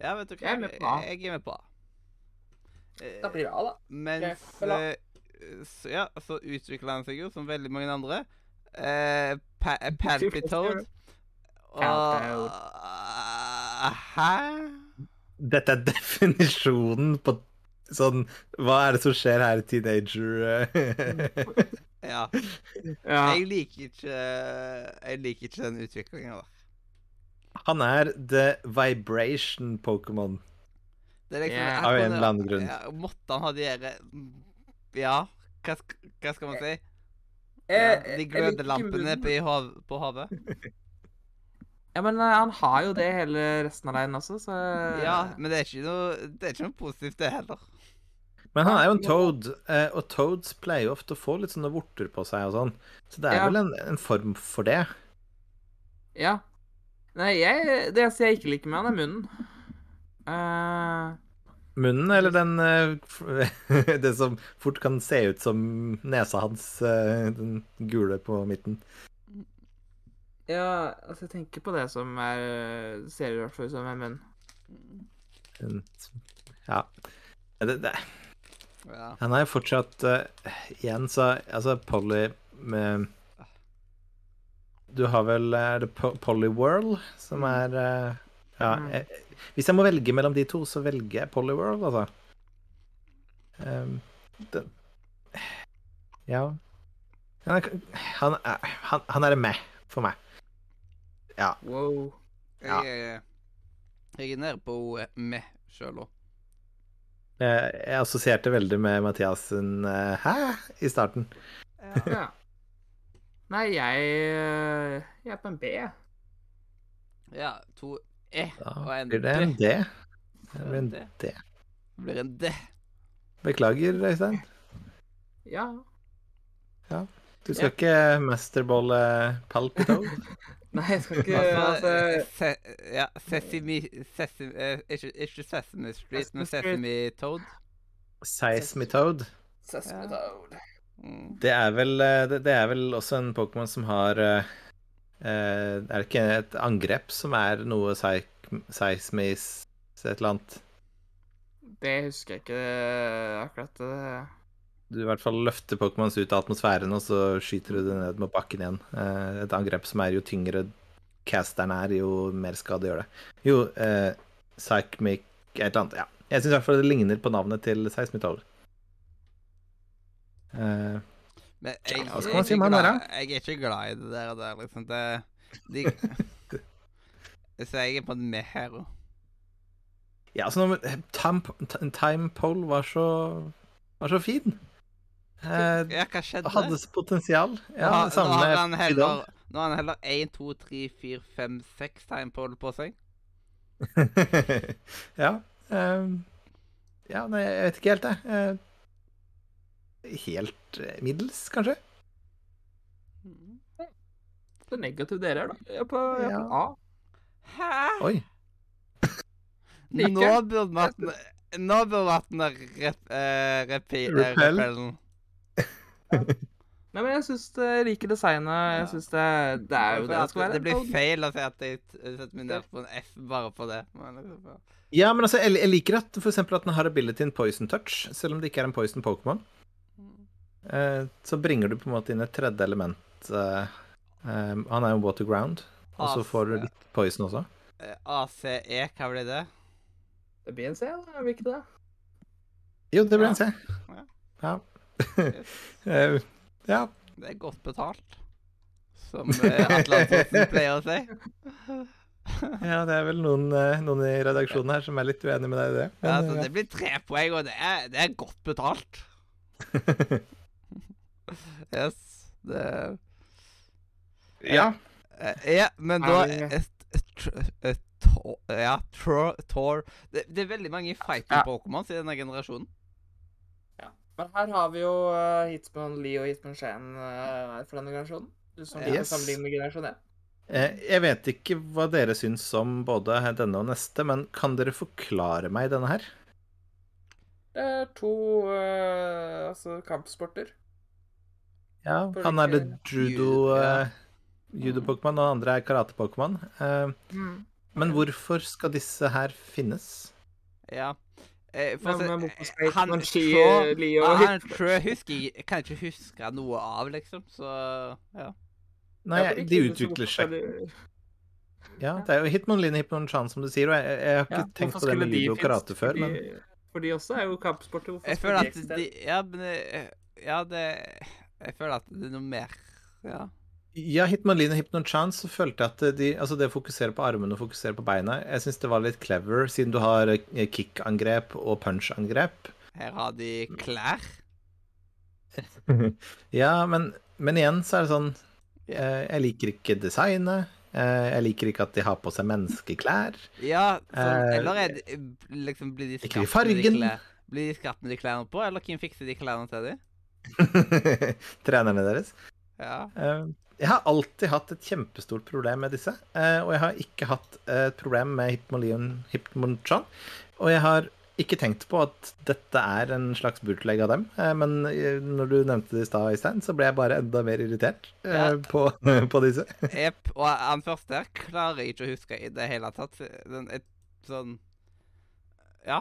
[SPEAKER 1] Ja, vet du hva?
[SPEAKER 2] Jeg er med på A.
[SPEAKER 1] Jeg, jeg er med på A. Eh,
[SPEAKER 2] Da blir det A, da.
[SPEAKER 1] Mens eh, så, Ja, så utvikler han seg jo, som veldig mange andre. Eh, pa eh, Palpitoad. Og. Hæ?
[SPEAKER 3] Dette er <laughs> definisjonen på sånn Hva er det som skjer her, teenager? <laughs>
[SPEAKER 1] Ja.
[SPEAKER 2] Ja.
[SPEAKER 1] Jeg liker ikke Jeg liker ikke den utviklinga da.
[SPEAKER 3] Han er the vibration Pokémon.
[SPEAKER 1] Liksom yeah.
[SPEAKER 3] Av en eller annen grunn.
[SPEAKER 1] Ja, måtte han ha de der Ja, hva, hva skal man si?
[SPEAKER 2] Eh,
[SPEAKER 1] Ja, de
[SPEAKER 2] liker
[SPEAKER 1] glødelampene
[SPEAKER 2] munnen.
[SPEAKER 1] på, hav på havet. <laughs>
[SPEAKER 2] Ja, men eh, han har jo det hele resten av leiren også, så
[SPEAKER 1] Ja, men det er ikke noe Det er ikke noe positivt, det heller.
[SPEAKER 3] Men han er jo en toad, eh, og toads pleier jo ofte å få litt sånne vorter på seg og sånn. Så det er
[SPEAKER 2] Ja.
[SPEAKER 3] vel en, en form for det.
[SPEAKER 2] Ja. Nei, jeg, det eneste jeg ikke liker med han, er munnen. Uh...
[SPEAKER 3] Munnen, eller den uh, <laughs> Det som fort kan se ut som nesa hans, uh, den gule på midten.
[SPEAKER 2] ja, altså, jeg tenker på det som er Ser i hvert fall ut som en munn.
[SPEAKER 3] Ja. Det, det,
[SPEAKER 1] Ja.
[SPEAKER 3] han er jo fortsatt uh, Igjen, så Altså, Polly med Du har vel Er det Po- Pollyworld som er uh, Ja.
[SPEAKER 2] Mm.
[SPEAKER 3] Jeg, hvis jeg må velge mellom de to, så velger jeg Pollyworld, altså. Um, det, ja han er, han, er, han, han er med for meg. Ja.
[SPEAKER 2] Wow.
[SPEAKER 3] Ja.
[SPEAKER 1] Jeg, jeg er nede på eh, med sjøl òg.
[SPEAKER 3] Jeg, jeg assosierte veldig med Mathias sin eh, 'hæ?' i starten.
[SPEAKER 2] Ja. Nei, jeg, eh, jeg er på en B.
[SPEAKER 1] Ja, to E
[SPEAKER 3] Da
[SPEAKER 1] og en
[SPEAKER 3] blir det en
[SPEAKER 1] D.
[SPEAKER 3] D. Det blir en
[SPEAKER 1] D.
[SPEAKER 3] D.
[SPEAKER 1] Det blir en D.
[SPEAKER 3] Beklager, Øystein.
[SPEAKER 2] Ja.
[SPEAKER 3] Du skal ikke masterballe Palpitoad? <laughs>
[SPEAKER 2] Nei, jeg skal ikke
[SPEAKER 1] Altså,
[SPEAKER 2] altså,
[SPEAKER 1] se, ja, Sesame, Sesame eh, ikke, ikke Sesame Street, men
[SPEAKER 2] Sesame
[SPEAKER 1] Toad?
[SPEAKER 3] Seismitoad.
[SPEAKER 2] Sesame Toad.
[SPEAKER 1] Mm.
[SPEAKER 3] Det er vel, eh, det, det er vel også en Pokémon som har eh, eh, Er det ikke et angrep som er noe seismis et eller annet?
[SPEAKER 2] Det husker jeg ikke akkurat. Eh.
[SPEAKER 3] Du i hvert fall løfter Pokémons ut av atmosfæren, og så skyter du det ned mot bakken igjen. Eh, et angrep som er jo tyngre casteren er, jo mer skade gjør det. Jo, eh, Psychmic et eller annet. Ja. Jeg syns i hvert fall det ligner på navnet til Seismitoad. Eh,
[SPEAKER 1] Men
[SPEAKER 3] Ja, hva skal man
[SPEAKER 1] er
[SPEAKER 3] si om han der,
[SPEAKER 1] da? jeg er ikke glad i det der. og der liksom. Det, de, <laughs> så jeg er på en med her òg.
[SPEAKER 3] ja, altså når, time, time Pole var så, var så fin. Eh,
[SPEAKER 1] Ja, hva skjedde?
[SPEAKER 3] hadde potensial. Ja,
[SPEAKER 1] nå,
[SPEAKER 3] samme
[SPEAKER 1] nå har han heller Nå har han heller 1, 2, 3, 4, 5, 6 tegn på på seg. <laughs>
[SPEAKER 3] ja. Um, ja, nei, jeg vet ikke helt, jeg. Eh, helt eh, middels, kanskje?
[SPEAKER 2] Så negativ dere er, da. Jeg er på, jeg er på
[SPEAKER 3] Ja.
[SPEAKER 2] A.
[SPEAKER 1] Hæ?
[SPEAKER 3] Oi.
[SPEAKER 1] Nå burde man Nå burde man rep, eh, repi, eh, <laughs>
[SPEAKER 2] Nei, men jeg syns jeg liker designet. Jeg syns det, det er jo det det skal være.
[SPEAKER 1] Det blir feil å si at jeg setter meg ned på en F bare på det.
[SPEAKER 3] Ja, men altså, jeg, jeg liker at for eksempel at den har abilityen Poison Touch, selv om det ikke er en Poison Pokémon. Eh, så bringer du på en måte inn et tredje element. eh, eh, han er jo water ground, og så får du litt poison også.
[SPEAKER 1] eh, ACE, hva blir det?
[SPEAKER 2] Det blir en C, da. Det ikke det?
[SPEAKER 3] Jo, det blir en C. Ja. Eh, ja.
[SPEAKER 1] Det er godt betalt. Som eh, Atle Antonsen pleier å si.
[SPEAKER 3] ja, det er vel noen, eh, noen i redaksjonen her som er litt uenig med deg i det.
[SPEAKER 1] Ja, altså, det blir tre poeng, og det er, det er godt betalt. <laughs> Yes. Det
[SPEAKER 3] ja.
[SPEAKER 1] Ja, men da et, et, et, Ja, Tor, Tor det, det er veldig mange fighting
[SPEAKER 2] Ja.
[SPEAKER 1] Pokémons i denne generasjonen.
[SPEAKER 2] Men her har vi jo uh, Hitman Lee og Hitman Shane uh, for denne generasjonen. Som
[SPEAKER 3] Yes.
[SPEAKER 2] med generasjon 1.
[SPEAKER 3] Eh, Jeg vet ikke hva dere syns om både denne og neste, men kan dere forklare meg denne her?
[SPEAKER 2] Det er to uh, altså kampsporter.
[SPEAKER 3] Ja,
[SPEAKER 2] For
[SPEAKER 3] han er det judo eh, Judo-Pokémon, og den andre er karate-Pokémon. Uh,
[SPEAKER 2] Mm.
[SPEAKER 3] Men hvorfor skal disse her finnes?
[SPEAKER 1] Ja. Eh, for å
[SPEAKER 2] Men
[SPEAKER 1] si- han tror <laughs> jeg husker jeg kan ikke huske noe av, liksom. Så ja.
[SPEAKER 3] Nei,
[SPEAKER 2] Ja,
[SPEAKER 3] de utvikler seg. Ja, det er jo Hitmonlee Hitmon Hitmonchan, som du sier, og jeg, jeg har ikke
[SPEAKER 2] Ja,
[SPEAKER 3] tenkt på det med judo og karate før, men
[SPEAKER 2] For de også er jo kampsporter. Hvorfor
[SPEAKER 1] Jeg føler at de Ja, men eh, Ja, det Jeg føler at det er noe mer Ja.
[SPEAKER 3] Ja, Hitmonlee og Hypnonchan, så følte jeg at de Altså, det å fokusere på armene og fokusere på beina, jeg syns det var litt clever, siden du har kickangrep kick-angrep og punch-angrep.
[SPEAKER 1] Her har de klær. <laughs>
[SPEAKER 3] Ja, men, men igjen så er det sånn eh, Jeg liker ikke designet. eh, Jeg liker ikke at de har på seg menneskeklær.
[SPEAKER 1] Ja,
[SPEAKER 3] Eh,
[SPEAKER 1] eller er det liksom Blir de skapt med de
[SPEAKER 3] fargen.
[SPEAKER 1] Blir de skapt med de klærne på, eller hvem fikser de klærne til dem? <laughs>
[SPEAKER 3] Trenerne deres.
[SPEAKER 1] Ja.
[SPEAKER 3] Eh, Jeg har alltid hatt et kjempestort problem med disse. eh, Og jeg har ikke hatt et problem med Hypmolion Hypmonchan. Og jeg har ikke tenkt på at dette er en slags bootleg av dem. eh, Men eh, når du nevnte det i stad, Øystein, så ble jeg bare enda mer irritert
[SPEAKER 1] Ja.
[SPEAKER 3] på, <laughs> på disse.
[SPEAKER 1] Jepp. Og han første her klarer jeg ikke å huske i det hele tatt. Den, et, sånn Ja.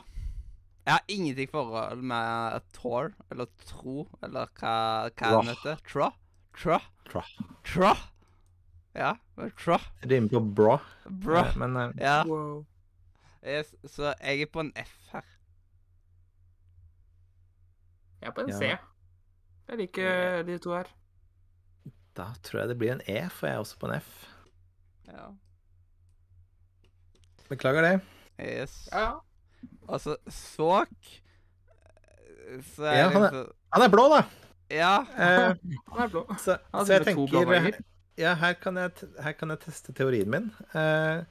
[SPEAKER 1] Jeg har ingenting forhold med Tor, eller Tro, eller hva, hva den heter. Tro? Tro?
[SPEAKER 3] Troh.
[SPEAKER 1] Tra? Ja, tra.
[SPEAKER 3] Rimer på bra.
[SPEAKER 1] Bra.
[SPEAKER 3] eh, Men uh,
[SPEAKER 1] Ja.
[SPEAKER 2] Wow.
[SPEAKER 1] Yes, så jeg er på en F her.
[SPEAKER 2] Jeg er på en
[SPEAKER 3] Ja.
[SPEAKER 2] C. Jeg liker de to her.
[SPEAKER 3] da tror jeg det blir en E, for jeg er også på en F.
[SPEAKER 1] Ja.
[SPEAKER 3] Beklager det.
[SPEAKER 1] Yes.
[SPEAKER 2] Ja, ja.
[SPEAKER 1] Og Såk Så er
[SPEAKER 3] Ja, han er- Han er blå, da!
[SPEAKER 1] Ja.
[SPEAKER 3] Eh,
[SPEAKER 2] Han er blå.
[SPEAKER 3] så,
[SPEAKER 2] Han
[SPEAKER 3] så jeg tenker
[SPEAKER 2] farger.
[SPEAKER 3] Ja, her kan jeg, her kan jeg teste teorien min. Eh,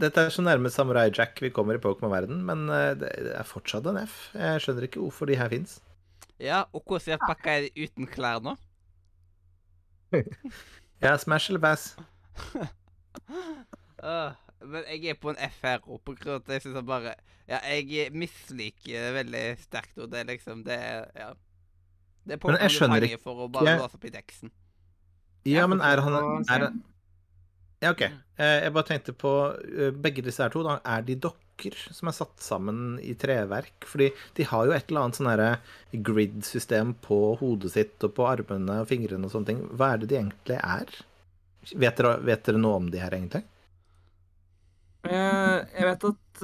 [SPEAKER 3] dette er så nærme Samurai Jack vi kommer i Pokémon-verden, men eh, det, det er fortsatt en F. Jeg skjønner ikke hvorfor de her fins.
[SPEAKER 1] ja. Og hvordan jeg pakka er de uten klær nå? <laughs>
[SPEAKER 3] Ja, Smash eller Bass? <laughs>
[SPEAKER 1] uh, men jeg er på en F her, og på grunn av at jeg synes han bare Ja, jeg misliker veldig sterkt, og det er liksom Det er Ja. Det er
[SPEAKER 3] Men jeg
[SPEAKER 1] Pokémon du
[SPEAKER 3] skjønner
[SPEAKER 1] ikke. for å bare
[SPEAKER 3] ikke-
[SPEAKER 1] låse opp i deksen.
[SPEAKER 3] Ja,
[SPEAKER 2] Jeg
[SPEAKER 3] men er han er, Ja, OK. Eh, jeg bare tenkte på eh, begge disse her to. da, Er de dokker som er satt sammen i treverk? Fordi de har jo et eller annet sånn herre grid-system på hodet sitt og på armene og fingrene og sånne ting. Hva er det de egentlig er? Vet dere, vet dere noe om de her, egentlig?
[SPEAKER 2] Eh, jeg vet at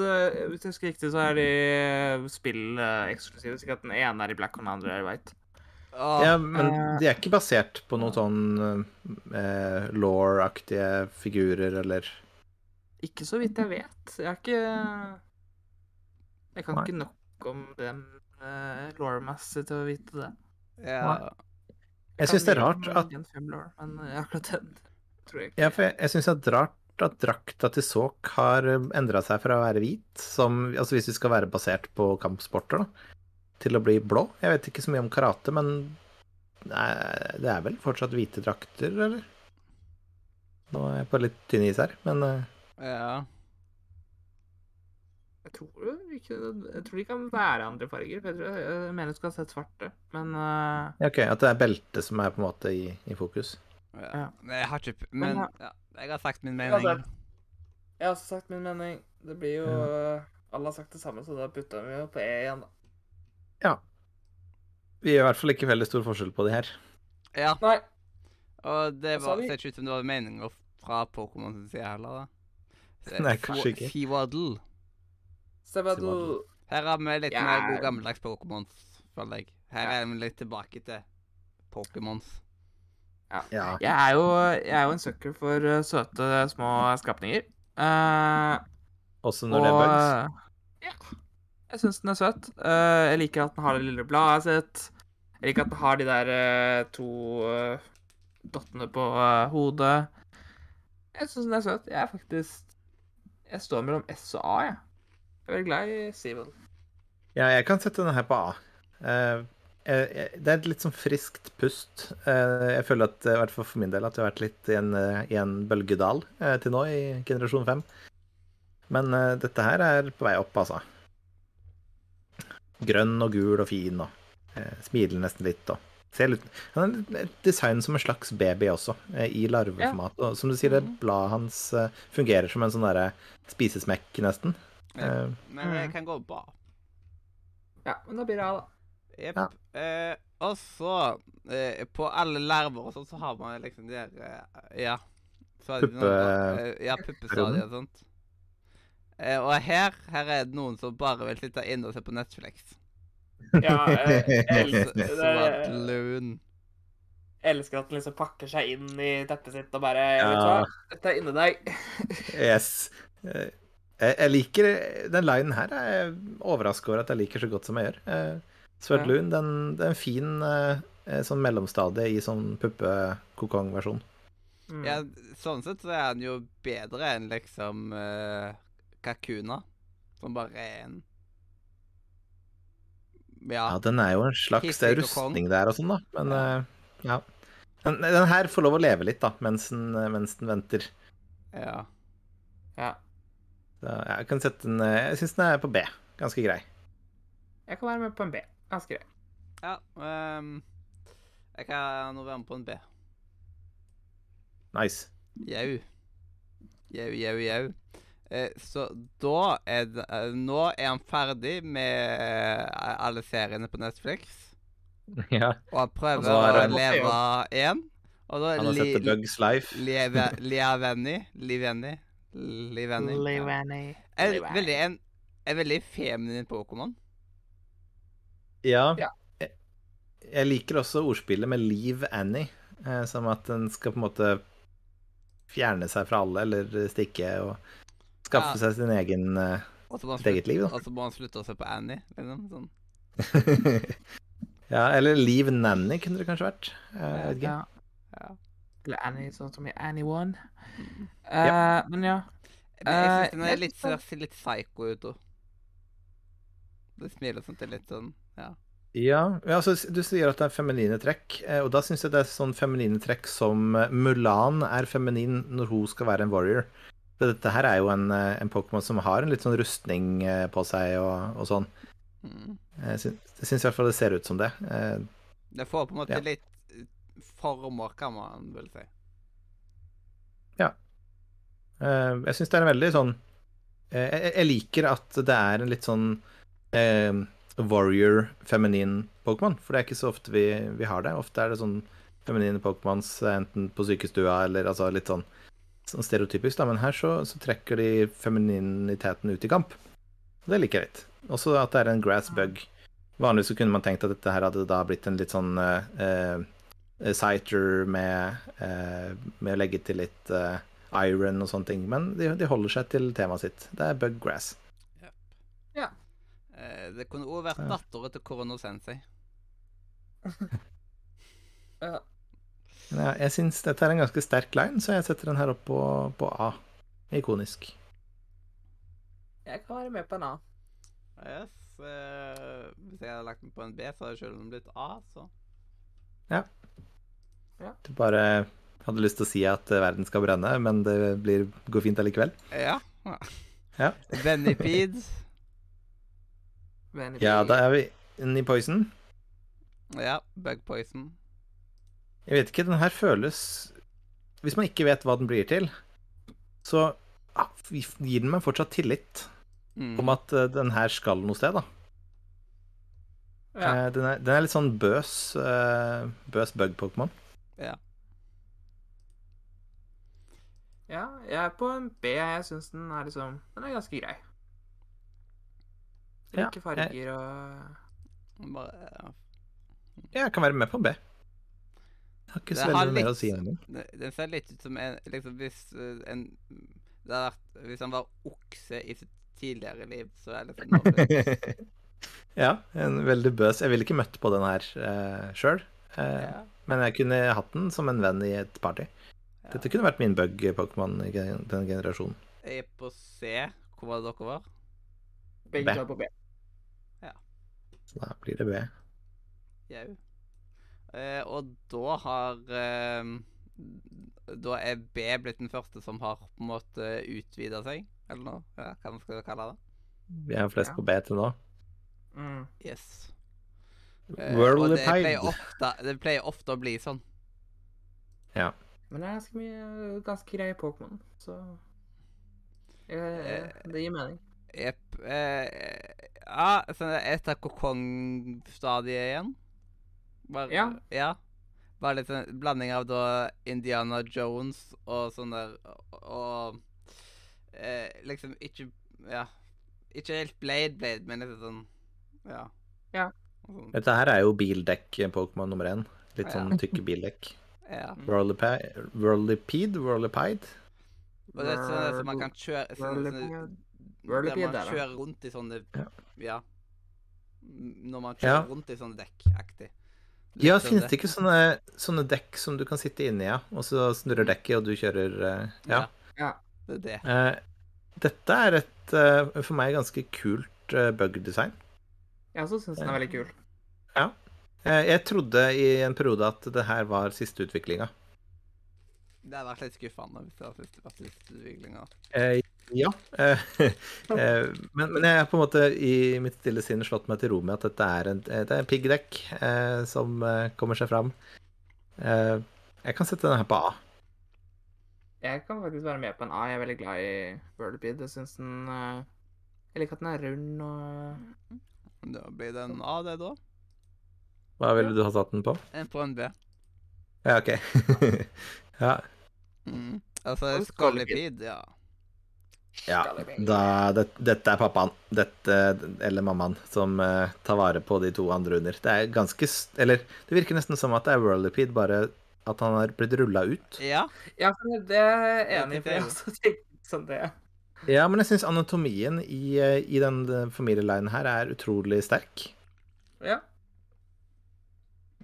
[SPEAKER 2] hvis jeg husker riktig, så er de spill-eksklusive. Sikkert den ene er i black og den andre er i white.
[SPEAKER 1] Åh,
[SPEAKER 3] Ja, men
[SPEAKER 2] eh,
[SPEAKER 3] de er ikke basert på noen sånn eh, law-aktige figurer, eller
[SPEAKER 2] Ikke så vidt jeg vet. Jeg er ikke Jeg kan
[SPEAKER 3] Nei.
[SPEAKER 2] ikke nok om dem eh, law-messig til å vite det.
[SPEAKER 1] ja.
[SPEAKER 3] Jeg syns det er rart at
[SPEAKER 2] law, Men eh, akkurat den tror jeg ikke.
[SPEAKER 3] Ja, for jeg, jeg syns det er rart at drakta til Sawk har endra seg fra å være hvit, som Altså hvis vi skal være basert på kampsporter, da, til å bli blå. Jeg vet ikke så mye om karate, men nei, det er vel fortsatt hvite drakter, eller? Nå er jeg på litt tynn is her, men eh,
[SPEAKER 1] ja.
[SPEAKER 2] Jeg tror, ikke, jeg tror de kan være andre farger. For jeg, tror, jeg mener du skal ha sett svarte, men eh,
[SPEAKER 3] ja, OK, at det er beltet som er på en måte i, i fokus.
[SPEAKER 1] ja.
[SPEAKER 2] Ja.
[SPEAKER 1] Jeg har ikke
[SPEAKER 2] Men ja.
[SPEAKER 1] ja, jeg har sagt min mening.
[SPEAKER 2] Jeg har også sagt min mening. Det blir jo Alle har sagt det samme, så da putter vi jo på E igjen, da.
[SPEAKER 3] Vi gjør i hvert fall ikke veldig stor forskjell på de her.
[SPEAKER 1] Ja.
[SPEAKER 2] Nei.
[SPEAKER 1] Og det var,
[SPEAKER 2] vi?
[SPEAKER 1] ser ikke ut som det var meninger fra Pokémon sin side heller, da. <laughs>
[SPEAKER 3] Nei, kanskje ikke.
[SPEAKER 1] Fewaddle.
[SPEAKER 2] Sebadul
[SPEAKER 1] Her har vi litt
[SPEAKER 2] Ja.
[SPEAKER 1] mer god gammeldags Pokémons, føler jeg. Her er vi litt tilbake til Pokémons.
[SPEAKER 3] Ja.
[SPEAKER 2] Jeg er jo, jeg er jo en sucker for eh, søte små skapninger. Uh,
[SPEAKER 3] Også når det er bugs.
[SPEAKER 2] og ja, jeg syns den er søt. Uh, jeg liker at den har det lille bladet sitt. Jeg liker at den har de der uh, to uh, dottene på hodet. Jeg syns den er søt. Jeg er faktisk Jeg står mellom S og A, jeg. Jeg er veldig glad i Seavel.
[SPEAKER 3] Ja, jeg kan sette denne her på A. Det er et litt sånn friskt pust. Jeg føler at, i hvert fall for min del, at jeg har vært litt i en, i en bølgedal til nå, i generasjon 5. Men dette her er på vei opp, altså. Grønn og gul og fin og eh, smiler nesten litt og ser litt Han er design som en slags baby også, eh, i larveformat. Og som du sier, det bladet hans eh, fungerer som en sånn derre spisesmekk, nesten.
[SPEAKER 1] Ja.
[SPEAKER 3] Eh,
[SPEAKER 1] Men det
[SPEAKER 2] Mm.
[SPEAKER 1] kan gå bra.
[SPEAKER 2] Ja, men da blir det A, da.
[SPEAKER 1] Jepp.
[SPEAKER 3] Ja.
[SPEAKER 1] Eh, og så, eh, på alle larver og sånn, så har man liksom de der eh, Ja. Så er
[SPEAKER 3] Puppe-
[SPEAKER 1] Ja, puppestadiet og sånt. Eh, og her, her er det noen som bare vil sitte inne og se på Netflix.
[SPEAKER 2] Ja, eh, <laughs> jeg elsker, <laughs> er- jeg elsker at den liksom pakker seg inn i teppet sitt og bare
[SPEAKER 3] Ja.
[SPEAKER 2] Vet du hva, dette er inni deg. <laughs>
[SPEAKER 3] Yes. Eh, Jeg, jeg liker Den linen her er jeg overraska over at jeg liker så godt som jeg gjør. Eh, Svart
[SPEAKER 2] Ja.
[SPEAKER 3] lun, den, det er en fin sånn mellomstadie i sånn puppe-kokong-versjon.
[SPEAKER 2] Mm.
[SPEAKER 1] Ja, sånn sett så er han jo bedre enn liksom uh, Kakuna, som bare er en Ja.
[SPEAKER 3] Ja, den er jo en slags Det er rustning der og sånn, da. Men eh, ja. Den, den her får lov å leve litt, da, mens den, mens den venter.
[SPEAKER 1] ja.
[SPEAKER 2] Ja.
[SPEAKER 3] Så jeg kan sette den eh, Jeg syns den er på B. Ganske grei.
[SPEAKER 2] Jeg kan være med på en B. Ganske grei.
[SPEAKER 1] ja Um, jeg kan nå være med på en B.
[SPEAKER 3] Nice.
[SPEAKER 1] Jau. Jau, jau, jau. Eh, så da er det eh, Nå er han ferdig med eh, alle seriene på Netflix. <laughs>
[SPEAKER 3] Ja.
[SPEAKER 1] Og han prøver
[SPEAKER 3] Og så
[SPEAKER 1] å leve én. Og da
[SPEAKER 3] Han har sett The Bugs Life. <laughs>
[SPEAKER 1] Liavenni Livenni Livenni En veldig, en, en veldig feminin Pokémon.
[SPEAKER 3] Ja.
[SPEAKER 2] Ja.
[SPEAKER 3] Jeg, jeg liker også ordspillet med Leave Annie, eh, som at den skal på en måte fjerne seg fra alle, eller stikke og skaffe
[SPEAKER 1] Ja.
[SPEAKER 3] seg sin egen
[SPEAKER 1] han
[SPEAKER 3] Sitt eget liv, da.
[SPEAKER 1] Og så må han slutte å se på Annie. Liksom. Sånn. <laughs>
[SPEAKER 3] Ja, eller Liv Nanny kunne det kanskje vært. Eh, Jeg vet ikke.
[SPEAKER 2] Ja.
[SPEAKER 1] Ja.
[SPEAKER 2] Eller Annie, sånn som i Annie One.
[SPEAKER 1] Mm.
[SPEAKER 2] Eh, Men ja.
[SPEAKER 1] Men jeg
[SPEAKER 2] Eh,
[SPEAKER 1] syns hun er litt, ser litt psycho ut òg. Det smiler sånn til litt sånn Ja.
[SPEAKER 3] Ja, ja altså, du sier at det er feminine trekk, og da syns jeg det er sånn feminine trekk som Mulan er feminin når hun skal være en warrior. Dette her er jo en, eh, en Pokémon som har en litt sånn rustning eh, på seg og, og sånn.
[SPEAKER 1] Mm.
[SPEAKER 3] Jeg syns, i hvert fall det ser ut som det. Eh,
[SPEAKER 1] Det får på en måte
[SPEAKER 3] Ja.
[SPEAKER 1] litt former, kan man vel si.
[SPEAKER 3] Ja. jeg syns det er en veldig sånn jeg, liker at det er en litt sånn eh, warrior feminin Pokémon, for det er ikke så ofte vi, vi har det. Ofte er det sånn feminine Pokémons enten på sykestua eller altså litt sånn, sånn stereotypisk, da. Men her så, så trekker de femininiteten ut i kamp. Og det liker jeg litt. Også at det er en grass bug. Vanligvis så kunne man tenkt at dette her hadde da blitt en litt sånn eh, Citer med, eh, med å legge til litt eh, iron og sånne ting. Men de, de holder seg til temaet sitt. Det er bug grass.
[SPEAKER 1] Eh, det kunne òg vært
[SPEAKER 3] Ja.
[SPEAKER 1] dattera til Korono Sensei. <laughs>
[SPEAKER 2] Ja.
[SPEAKER 3] Men jeg, jeg syns dette er en ganske sterk line, så jeg setter den her opp på, på A. Ikonisk.
[SPEAKER 2] Jeg kan være med på en A.
[SPEAKER 1] Yes. eh, hvis jeg hadde lagt den på en B, så hadde selv blitt A, så Ja.
[SPEAKER 3] Du bare hadde lyst til å si at eh, verden skal brenne, men det blir, går fint allikevel.
[SPEAKER 1] Ja.
[SPEAKER 3] Ja.
[SPEAKER 1] Venipede.
[SPEAKER 2] Venn <laughs>
[SPEAKER 3] Ja, da er vi inne i Poison.
[SPEAKER 1] Ja. Bug Poison.
[SPEAKER 3] Jeg vet ikke, den her føles Hvis man ikke vet hva den blir til, så ah, gir den meg fortsatt tillit
[SPEAKER 1] Mm.
[SPEAKER 3] om at eh, den her skal noe sted, da.
[SPEAKER 2] Ja.
[SPEAKER 3] Eh, Den, er, den er litt sånn bøs, eh, bøs bug-Pokémon.
[SPEAKER 1] Ja.
[SPEAKER 2] ja, jeg er på en B. Jeg syns den er liksom Den er ganske grei.
[SPEAKER 3] Ja,
[SPEAKER 2] Like farger og
[SPEAKER 1] Bare, ja.
[SPEAKER 3] Jeg kan være med på en B. Jeg har ikke så veldig mer å si ennå. den.
[SPEAKER 1] Det- ser litt ut som en liksom Hvis eh, en det vært, Hvis han var okse i sitt tidligere liv, så er det liksom <laughs>
[SPEAKER 3] ja, en veldig bøs. Jeg ville ikke møtt på den her uh, sjøl,
[SPEAKER 1] ja.
[SPEAKER 3] men jeg kunne hatt den som en venn i et party.
[SPEAKER 1] Ja.
[SPEAKER 3] Dette kunne vært min bug-Pokémon i den generasjonen.
[SPEAKER 1] Jeg er på C. Hvor var det dere var?
[SPEAKER 2] Begge
[SPEAKER 3] B.
[SPEAKER 2] to er på B.
[SPEAKER 3] Så da blir det B.
[SPEAKER 1] Jau. Eh, og da har eh, Da er B blitt den første som har på en måte utvida seg, eller noe? Ja, hva man skal kalle det?
[SPEAKER 3] Vi har flest
[SPEAKER 2] Ja.
[SPEAKER 3] på B til nå.
[SPEAKER 2] Mm.
[SPEAKER 1] Yes. Eh, og
[SPEAKER 3] World
[SPEAKER 1] det pleier, ofte, det pleier ofte å bli sånn. Ja.
[SPEAKER 2] Men det er ganske mye ganske greie Pokémon, så eh, Det gir mening.
[SPEAKER 1] Jepp. Eh, ja, så etter kokong-stadiet igjen. Bare,
[SPEAKER 2] Ja.
[SPEAKER 1] ja. Bare litt en blanding av da Indiana Jones og sånn der Og, og eh, liksom ikke Ja. Ikke helt Blade Blade, men litt sånn Ja.
[SPEAKER 2] Ja.
[SPEAKER 1] Sånn,
[SPEAKER 3] Dette her er jo bildekk-Pokémon nummer én. Litt
[SPEAKER 1] Ja.
[SPEAKER 3] sånn tykke bildekk. <laughs>
[SPEAKER 1] ja.
[SPEAKER 3] Whirlipede, Whirlipede, Whirlipede.
[SPEAKER 1] Og det er sånn at man kan kjøre sånn, sånne, Der man
[SPEAKER 2] er
[SPEAKER 1] kjører rundt i sånne
[SPEAKER 3] Ja.
[SPEAKER 1] Ja. Når man kjører
[SPEAKER 3] Ja.
[SPEAKER 1] rundt i sånne dekk-aktig.
[SPEAKER 3] Ja, finnes det ikke sånne, sånne dekk som du kan sitte inni, ja? Og så snurrer dekket, og du kjører eh, Ja.
[SPEAKER 2] Ja.
[SPEAKER 1] Det er det.
[SPEAKER 3] Uh, dette er et uh, for meg ganske kult uh, bug-design.
[SPEAKER 2] Jeg også syns den er veldig kul.
[SPEAKER 3] Ja. Jeg trodde i en periode at det her var siste utviklinga.
[SPEAKER 1] Det hadde vært litt skuffende hvis det var siste utviklinga.
[SPEAKER 3] Eh, ja. Eh, <laughs> eh, men, men jeg har på en måte i mitt stille sinn slått meg til ro med at dette er en, det er en piggdekk eh, som eh, kommer seg fram. Eh, jeg kan sette den her på A.
[SPEAKER 2] Jeg kan faktisk være med på en A. Jeg er veldig glad i Whirlybid. Jeg syns den eh, Jeg liker at den er rund og
[SPEAKER 1] Da blir det en A, det, da.
[SPEAKER 3] Hva ville du ha satt den på?
[SPEAKER 1] En på en B.
[SPEAKER 3] Ja, OK. <laughs> ja.
[SPEAKER 1] Mm. Altså.
[SPEAKER 2] Skolipid,
[SPEAKER 1] ja.
[SPEAKER 3] Ja. Da, det, dette er pappaen, dette, eller mammaen, som uh, tar vare på de to andre under. Det er ganske Eller det virker nesten som at det er Whirlipede, bare at han har blitt rulla ut.
[SPEAKER 1] Ja.
[SPEAKER 2] Ja, det er enig i. Sånn det.
[SPEAKER 3] Ja, men jeg syns anatomien i, eh, i den eh, familielinen her er utrolig sterk.
[SPEAKER 2] Ja.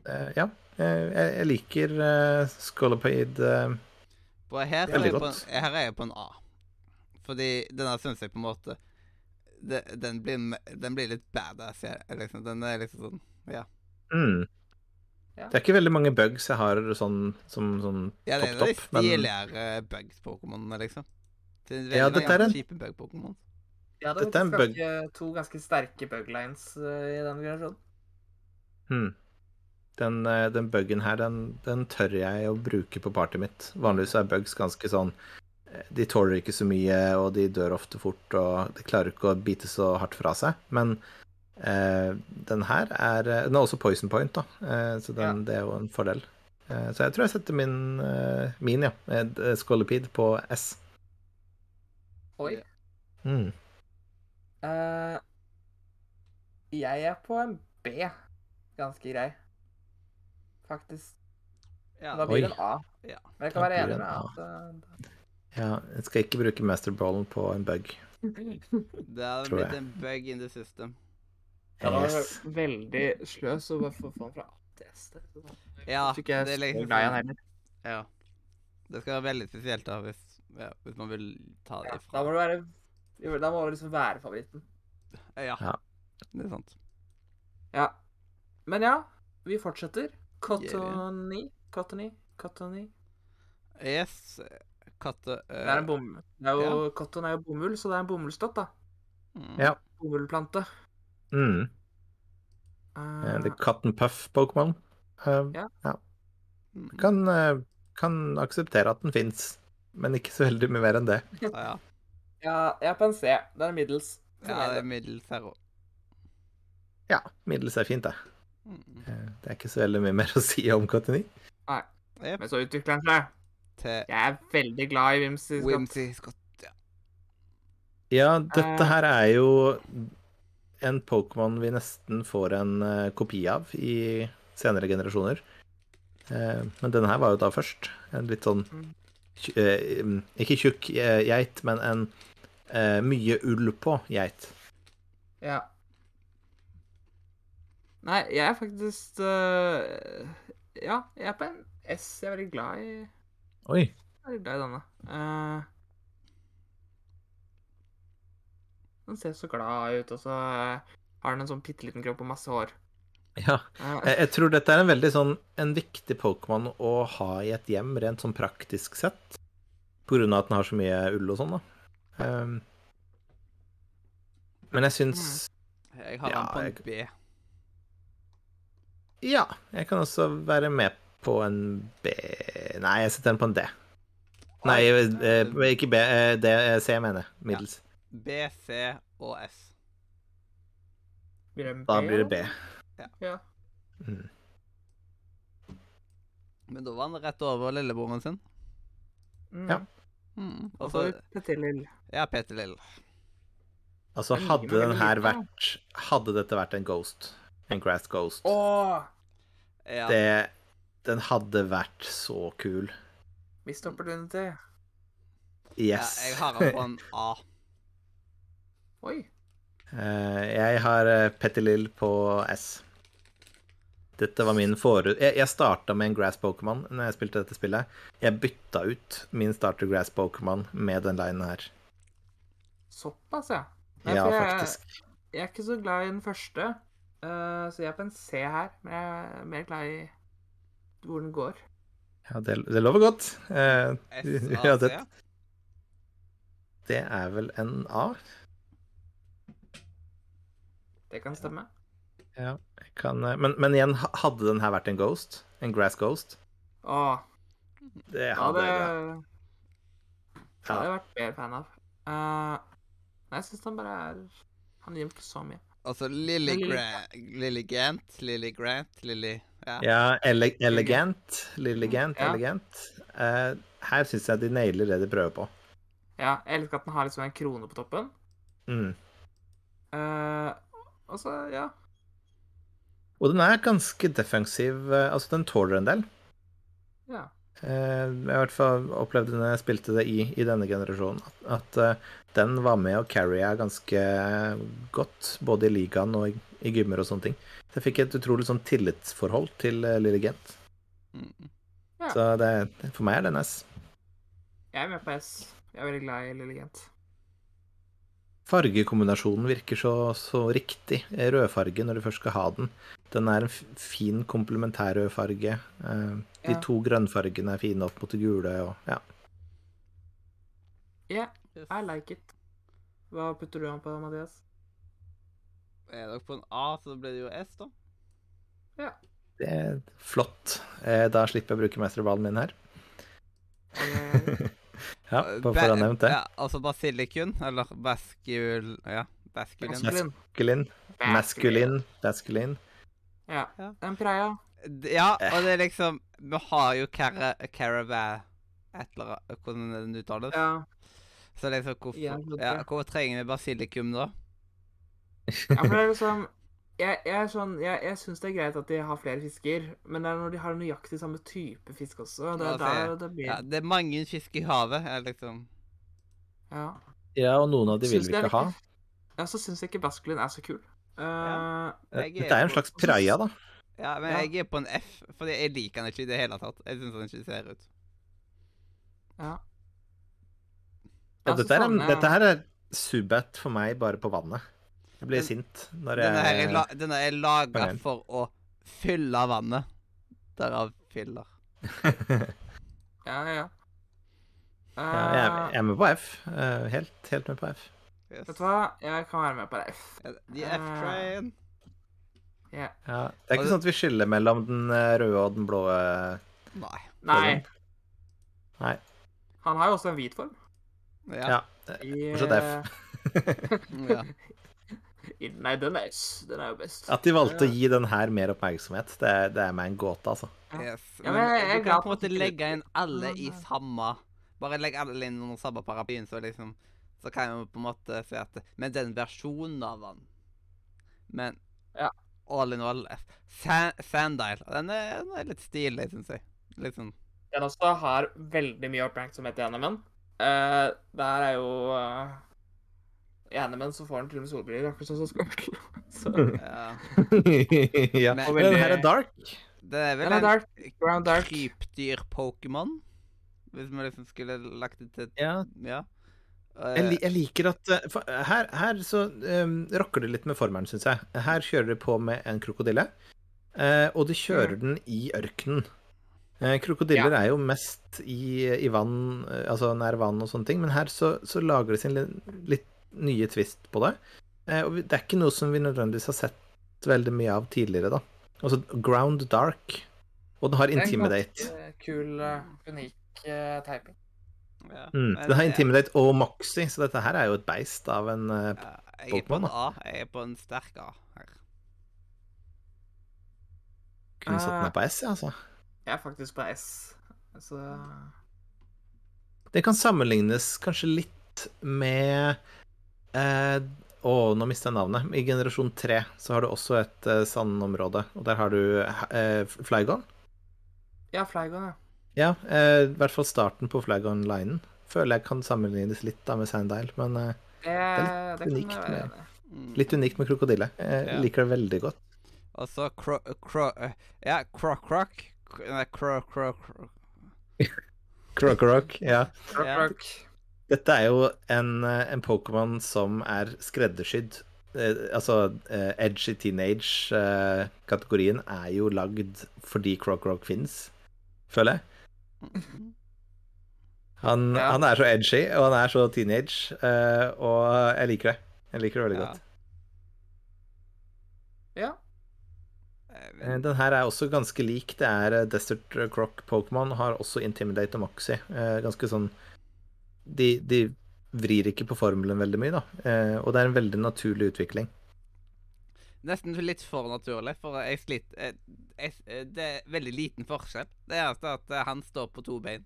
[SPEAKER 3] Uh, ja. eh, jeg, jeg liker uh, Scolopade
[SPEAKER 1] uh, her,
[SPEAKER 3] Veldig
[SPEAKER 1] en,
[SPEAKER 3] godt.
[SPEAKER 1] her er jeg på en A. Fordi denne syns jeg på en måte det, den, blir, den blir litt badass. Jeg, liksom. Den er liksom sånn Ja.
[SPEAKER 3] mm.
[SPEAKER 2] Ja.
[SPEAKER 3] Det er ikke veldig mange bugs jeg har sånn som sånn
[SPEAKER 1] ja det er
[SPEAKER 3] topp
[SPEAKER 1] de
[SPEAKER 3] topp, men
[SPEAKER 1] stiligere bugs-pokémonene, liksom. Det er
[SPEAKER 3] Ja, dette er en-
[SPEAKER 1] kjipe bug-pokémon.
[SPEAKER 2] Ja, det
[SPEAKER 3] Dette er
[SPEAKER 2] ganske, to ganske sterke buglines uh, i den generasjonen.
[SPEAKER 3] hmm. Den, eh, den buggen her, den, den tør jeg å bruke på partyet mitt. Vanligvis er bugs ganske sånn eh, De tåler ikke så mye, og de dør ofte fort, og de klarer ikke å bite så hardt fra seg. Men eh, den her er Den er også poison point, da, eh, så den, det er jo en fordel. Eh, så jeg tror jeg setter min, eh, min ja, eh, Scolipede på S.
[SPEAKER 2] Oi.
[SPEAKER 3] Mm.
[SPEAKER 2] Uh, jeg er på en B. Ganske grei. Faktisk.
[SPEAKER 1] Ja.
[SPEAKER 2] Da blir det en A.
[SPEAKER 1] Ja.
[SPEAKER 2] Men jeg kan
[SPEAKER 3] Da
[SPEAKER 2] være enig med at uh,
[SPEAKER 3] Ja, jeg skal ikke bruke masterballen på en bug. <laughs>
[SPEAKER 1] Det hadde
[SPEAKER 3] Tror
[SPEAKER 1] blitt
[SPEAKER 3] jeg.
[SPEAKER 1] en bug in the system.
[SPEAKER 2] Ja, det var
[SPEAKER 3] Yes.
[SPEAKER 2] veldig sløs å bare få han fra ATS.
[SPEAKER 1] Ja, det
[SPEAKER 2] legger seg.
[SPEAKER 1] Ja. Det skal være veldig spesielt da, hvis, ja, hvis man vil ta det
[SPEAKER 2] Ja,
[SPEAKER 1] ifra.
[SPEAKER 2] da må det være Da må det liksom være favoritten.
[SPEAKER 1] Ja.
[SPEAKER 3] Ja.
[SPEAKER 1] Det er sant.
[SPEAKER 2] Ja. Men ja, vi fortsetter. Cottony. Cottony. Cottony.
[SPEAKER 1] Yes. Katte...
[SPEAKER 2] Det er en bom... Det er jo, Cotton er jo bomull, så det er en bomullsdott, da.
[SPEAKER 1] Mm.
[SPEAKER 3] Ja.
[SPEAKER 2] Bomullplante.
[SPEAKER 3] Mm.
[SPEAKER 2] Eh,
[SPEAKER 3] Eh, Det er Cotton Puff-Pokémon. Uh,
[SPEAKER 2] Ja.
[SPEAKER 1] ja.
[SPEAKER 3] Kan, eh, kan akseptere at den fins, men ikke så veldig mye mer enn det.
[SPEAKER 1] Ja, ja. <laughs>
[SPEAKER 2] ja, jeg er på en C. Det er middels.
[SPEAKER 1] ja, det er middels her òg.
[SPEAKER 3] Ja, middels er fint, det.
[SPEAKER 1] Mm.
[SPEAKER 3] Eh, Det er ikke så veldig mye mer å si om Cottony.
[SPEAKER 1] Yep.
[SPEAKER 2] Men så utvikler den seg.
[SPEAKER 1] Til
[SPEAKER 2] Jeg er veldig glad i Wimsy Scott.
[SPEAKER 1] Wimsy Scott. Ja.
[SPEAKER 3] Ja, dette
[SPEAKER 2] Eh.
[SPEAKER 3] her er jo en Pokémon vi nesten får en eh, kopi av i senere generasjoner. Eh, men denne her var jo da først. En litt sånn
[SPEAKER 2] Mm.
[SPEAKER 3] eh, mm, Ikke tjukk geit, men en eh, mye ull på geit.
[SPEAKER 2] Ja. Nei, jeg er faktisk Ja, jeg er på en S. Jeg er veldig glad i,
[SPEAKER 3] Oi.
[SPEAKER 2] jeg er glad i denne. Uh, den ser så glad ut, og så eh, har den en sånn bitte liten kropp og masse hår.
[SPEAKER 3] Ja.
[SPEAKER 2] Eh,
[SPEAKER 3] Jeg, jeg tror dette er en veldig sånn en viktig Pokémon å ha i et hjem, rent sånn praktisk sett. På grunn av at den har så mye ull og sånn, da. Um, men jeg syns
[SPEAKER 1] Jeg har
[SPEAKER 3] Ja,
[SPEAKER 1] den på en
[SPEAKER 3] jeg-
[SPEAKER 1] B.
[SPEAKER 3] Ja, jeg kan også være med på en B Nei, jeg setter den på en D. Nei, eh, ikke B. eh, D, eh, C, mener jeg. Middels.
[SPEAKER 1] B, C og S.
[SPEAKER 2] blir det B?
[SPEAKER 3] Da blir det B.
[SPEAKER 2] Ja. Ja.
[SPEAKER 3] Mm.
[SPEAKER 1] Men da var han rett over lillebroren sin.
[SPEAKER 2] Mm.
[SPEAKER 3] Ja.
[SPEAKER 1] Mm.
[SPEAKER 2] Og
[SPEAKER 1] Og
[SPEAKER 2] så
[SPEAKER 1] så
[SPEAKER 2] Petter Lill.
[SPEAKER 1] Ja, Peter Lill.
[SPEAKER 3] Altså, hadde den her vært Hadde dette vært en Ghost, en Grass Ghost,
[SPEAKER 2] Åh!
[SPEAKER 1] Ja.
[SPEAKER 3] det Den hadde vært så kul.
[SPEAKER 2] Missed opportunity.
[SPEAKER 3] Yes.
[SPEAKER 1] Ja, jeg har den på en A. <laughs>
[SPEAKER 2] Oi.
[SPEAKER 3] Eh, jeg har Petty Lill på S. Dette var min forut... Jeg, jeg starta med en Grass Pokémon når jeg spilte dette spillet. Jeg bytta ut min starter Grass Pokémon med den linen her.
[SPEAKER 2] Såpass, ja. Nei,
[SPEAKER 3] Ja,
[SPEAKER 2] jeg-
[SPEAKER 3] faktisk.
[SPEAKER 2] Jeg er ikke så glad i den første. uh, så jeg er på en C her, men jeg er mer glad i hvor den går.
[SPEAKER 3] Ja, det, det lover godt. Eh, <laughs>
[SPEAKER 1] ja,
[SPEAKER 3] det. Det er vel en A?
[SPEAKER 2] Det kan stemme.
[SPEAKER 3] Ja. jeg Kan, eh, men, men igjen, hadde den her vært en ghost? En grass ghost?
[SPEAKER 2] Åh,
[SPEAKER 3] Det
[SPEAKER 2] ja,
[SPEAKER 3] hadde
[SPEAKER 2] det
[SPEAKER 3] jeg.
[SPEAKER 2] det hadde jeg vært mer fan av. Uh, nei, jeg syns han bare er Han gir ikke så mye.
[SPEAKER 1] Altså Lilly Grant, Lily Grant, Lily Ja.
[SPEAKER 3] Ja, ele elegant. Lilligant,
[SPEAKER 2] Ja.
[SPEAKER 3] elegant. Uh, her syns jeg de nailer det de prøver på.
[SPEAKER 2] Ja, jeg elsker at den har liksom en krone på toppen.
[SPEAKER 3] Mm.
[SPEAKER 2] Uh, og så, ja.
[SPEAKER 3] Og den er ganske defensiv. eh, Altså, den tåler en del.
[SPEAKER 2] Ja.
[SPEAKER 3] Eh, Jeg har i hvert fall opplevd det når jeg spilte det i, i denne generasjonen, at, at eh, den var med å carrya ganske godt, både i ligaen og i, i gymmer og sånne ting. Så jeg fikk et utrolig sånn tillitsforhold til uh, Lille Gent.
[SPEAKER 1] Mm.
[SPEAKER 2] Ja.
[SPEAKER 3] Så det, for meg er det S.
[SPEAKER 2] Jeg er med på S. Jeg er veldig glad i Lille Gent.
[SPEAKER 3] Fargekombinasjonen virker så, så riktig. Rødfarge når du først skal ha den. Den er en fin komplementærrød farge. Eh, De
[SPEAKER 2] Ja.
[SPEAKER 3] to grønnfargene er fine opp mot det gule. Og, ja.
[SPEAKER 2] Yeah. I like it. Hva putter du an på, Mathias?
[SPEAKER 1] Er dere på en A, så blir det jo S, da. Ja.
[SPEAKER 3] Det er flott. Eh, Da slipper jeg å bruke mesterballen min her.
[SPEAKER 2] Eh, <laughs>
[SPEAKER 3] Ja, bare for å ha nevnt det.
[SPEAKER 1] Ja, altså basilikun, eller baskul... Ja, baskulin.
[SPEAKER 2] Maskulin.
[SPEAKER 3] Maskulin. Maskulin. Maskulin.
[SPEAKER 2] Ja.
[SPEAKER 1] Ja.
[SPEAKER 2] En preia.
[SPEAKER 1] Ja, og det er liksom Vi har jo Cara- Caravan Et eller annet Hvordan den uttales.
[SPEAKER 2] Ja.
[SPEAKER 1] Så liksom hvorfor
[SPEAKER 2] Ja,
[SPEAKER 1] ja. Hvorfor trenger vi basilikum da?
[SPEAKER 2] ja, for det er liksom Jeg, jeg sånn Jeg, jeg syns det er greit at de har flere fisker, men det er når de har nøyaktig samme type fisk også. Det
[SPEAKER 1] Ja,
[SPEAKER 2] er der det blir
[SPEAKER 1] Ja, det er mange fisk i havet. Liksom
[SPEAKER 2] Ja.
[SPEAKER 3] Ja, og noen av de vil vi
[SPEAKER 2] ikke er
[SPEAKER 3] ikke ha.
[SPEAKER 2] Ja, så syns jeg ikke basculin er så kul. Eh,
[SPEAKER 1] Ja. Jeg
[SPEAKER 3] Dette er en slags praia, da.
[SPEAKER 1] Ja, men
[SPEAKER 2] Ja.
[SPEAKER 1] jeg er på en F, fordi jeg liker den ikke i det hele tatt. Jeg syns den ikke ser ut.
[SPEAKER 2] ja.
[SPEAKER 3] Ja, dette, er en, dette her er Subat for meg, bare på vannet. Jeg blir
[SPEAKER 1] Den-
[SPEAKER 3] sint når
[SPEAKER 1] Denne, er
[SPEAKER 3] jeg
[SPEAKER 1] la, denne er laga for å fylle vannet. Derav fyller. <laughs>
[SPEAKER 2] Ja, ja, Uh,
[SPEAKER 3] ja, jeg,
[SPEAKER 2] Eh,
[SPEAKER 3] jeg er med på F. Eh, Helt, helt med på F.
[SPEAKER 1] Yes.
[SPEAKER 2] Vet du hva? Jeg kan være med på det. F.
[SPEAKER 1] The F-train.
[SPEAKER 2] Yeah.
[SPEAKER 3] Ja, det er ikke sånn at vi skiller mellom den eh, røde og den blå. eh,
[SPEAKER 1] Nei.
[SPEAKER 2] Nei.
[SPEAKER 3] Nei.
[SPEAKER 2] Han har jo også en hvit form.
[SPEAKER 1] Ja.
[SPEAKER 3] Ja. Fortsatt F.
[SPEAKER 1] ja. <laughs>
[SPEAKER 2] nei, den er, den er jo best.
[SPEAKER 3] At de valgte å gi den her mer oppmerksomhet, det, er- det er meg en gåte, altså.
[SPEAKER 1] Yes.
[SPEAKER 2] Ja,
[SPEAKER 1] Men,
[SPEAKER 2] jeg
[SPEAKER 1] du kan på en måte legge inn alle i
[SPEAKER 2] eh,
[SPEAKER 1] samme Bare legg alle inn under samme paraplyen, så liksom Så kan jeg jo på en måte si at Men den versjonen av den Men
[SPEAKER 2] Ja.
[SPEAKER 1] all in all F. Sa Sandile. Den er, den er litt stilig, syns jeg. Litt sånn
[SPEAKER 2] Den også har veldig mye oppmerksomhet i NMN. Uh, der er jo uh, I NMN så får han til og med solbriller, akkurat sånn som Squirtle. <laughs> Så <laughs>
[SPEAKER 1] ja.
[SPEAKER 3] ja.
[SPEAKER 1] Men-
[SPEAKER 3] Men den her er dark.
[SPEAKER 1] Det er vel
[SPEAKER 2] er
[SPEAKER 1] en
[SPEAKER 2] dark. Brown dark.
[SPEAKER 1] krypdyr-Pokémon? Hvis vi liksom skulle lagt det til
[SPEAKER 3] Ja.
[SPEAKER 1] Ja.
[SPEAKER 3] Jeg,
[SPEAKER 1] Eh,
[SPEAKER 3] jeg liker at eh, for, Her, her så um, rocker det litt med formelen, syns jeg. Her kjører de på med en krokodille, uh, og de kjører den i ørkenen. Uh, krokodiller er jo mest i, i vann, eh, altså nær vann og sånne ting, men her så, så lager de sin litt, litt nye twist på det. Eh, og det er ikke noe som vi nødvendigvis har sett veldig mye av tidligere, da. Altså Ground Dark. Og den har intimidate.
[SPEAKER 2] Det er en ganske Kul, unik typing.
[SPEAKER 1] Ja.
[SPEAKER 3] Mm. Den har Intimidate og Moxie, så dette her er jo et beist av en eh,
[SPEAKER 1] Ja, jeg er på en A. Jeg er på en sterk A her.
[SPEAKER 3] Kunne satt
[SPEAKER 2] Eh,
[SPEAKER 3] meg på S, ja, altså.
[SPEAKER 2] Jeg er faktisk på S. Så
[SPEAKER 3] Det kan sammenlignes kanskje litt med eh, Å, nå mista jeg navnet. I generasjon 3 så har du også et eh, sandområde, og der har du eh, Flygon.
[SPEAKER 2] Ja, Flygon, ja.
[SPEAKER 3] Ja, eh, i hvert fall starten på Flygon-linen. Føler jeg kan sammenlignes litt da med Sandile, men eh,
[SPEAKER 2] Det,
[SPEAKER 3] er litt
[SPEAKER 2] det
[SPEAKER 3] unikt med-
[SPEAKER 2] i.
[SPEAKER 1] Mm.
[SPEAKER 3] litt unikt med krokodille. Jeg
[SPEAKER 1] Ja.
[SPEAKER 3] liker det veldig godt.
[SPEAKER 1] Og så cro... cro eh, ja, croc-croc. Nei, cro-croc
[SPEAKER 3] Croc-Rock, ja.
[SPEAKER 1] Ja.
[SPEAKER 3] Dette er jo en, eh, en Pokémon som er skreddersydd eh, Altså, eh, edgy teenage-kategorien er jo lagd fordi Croc Rock fins, føler jeg. Han,
[SPEAKER 2] Ja.
[SPEAKER 3] han er så edgy, og han er så teenage, eh, og jeg liker det. Jeg liker det veldig
[SPEAKER 1] Ja.
[SPEAKER 3] godt.
[SPEAKER 2] Ja.
[SPEAKER 1] Jeg
[SPEAKER 3] Eh, Den her er også ganske lik. Det er eh, Desert Croc Pokémon, har også Intimidate og Moxie. Eh, Ganske sånn de, de vrir ikke på formelen veldig mye, da. Eh, Og det er en veldig naturlig utvikling.
[SPEAKER 1] Nesten litt for naturlig, for jeg sliter eh, jeg, eh, Det er veldig liten forskjell. Det er er at eh, han står på to bein.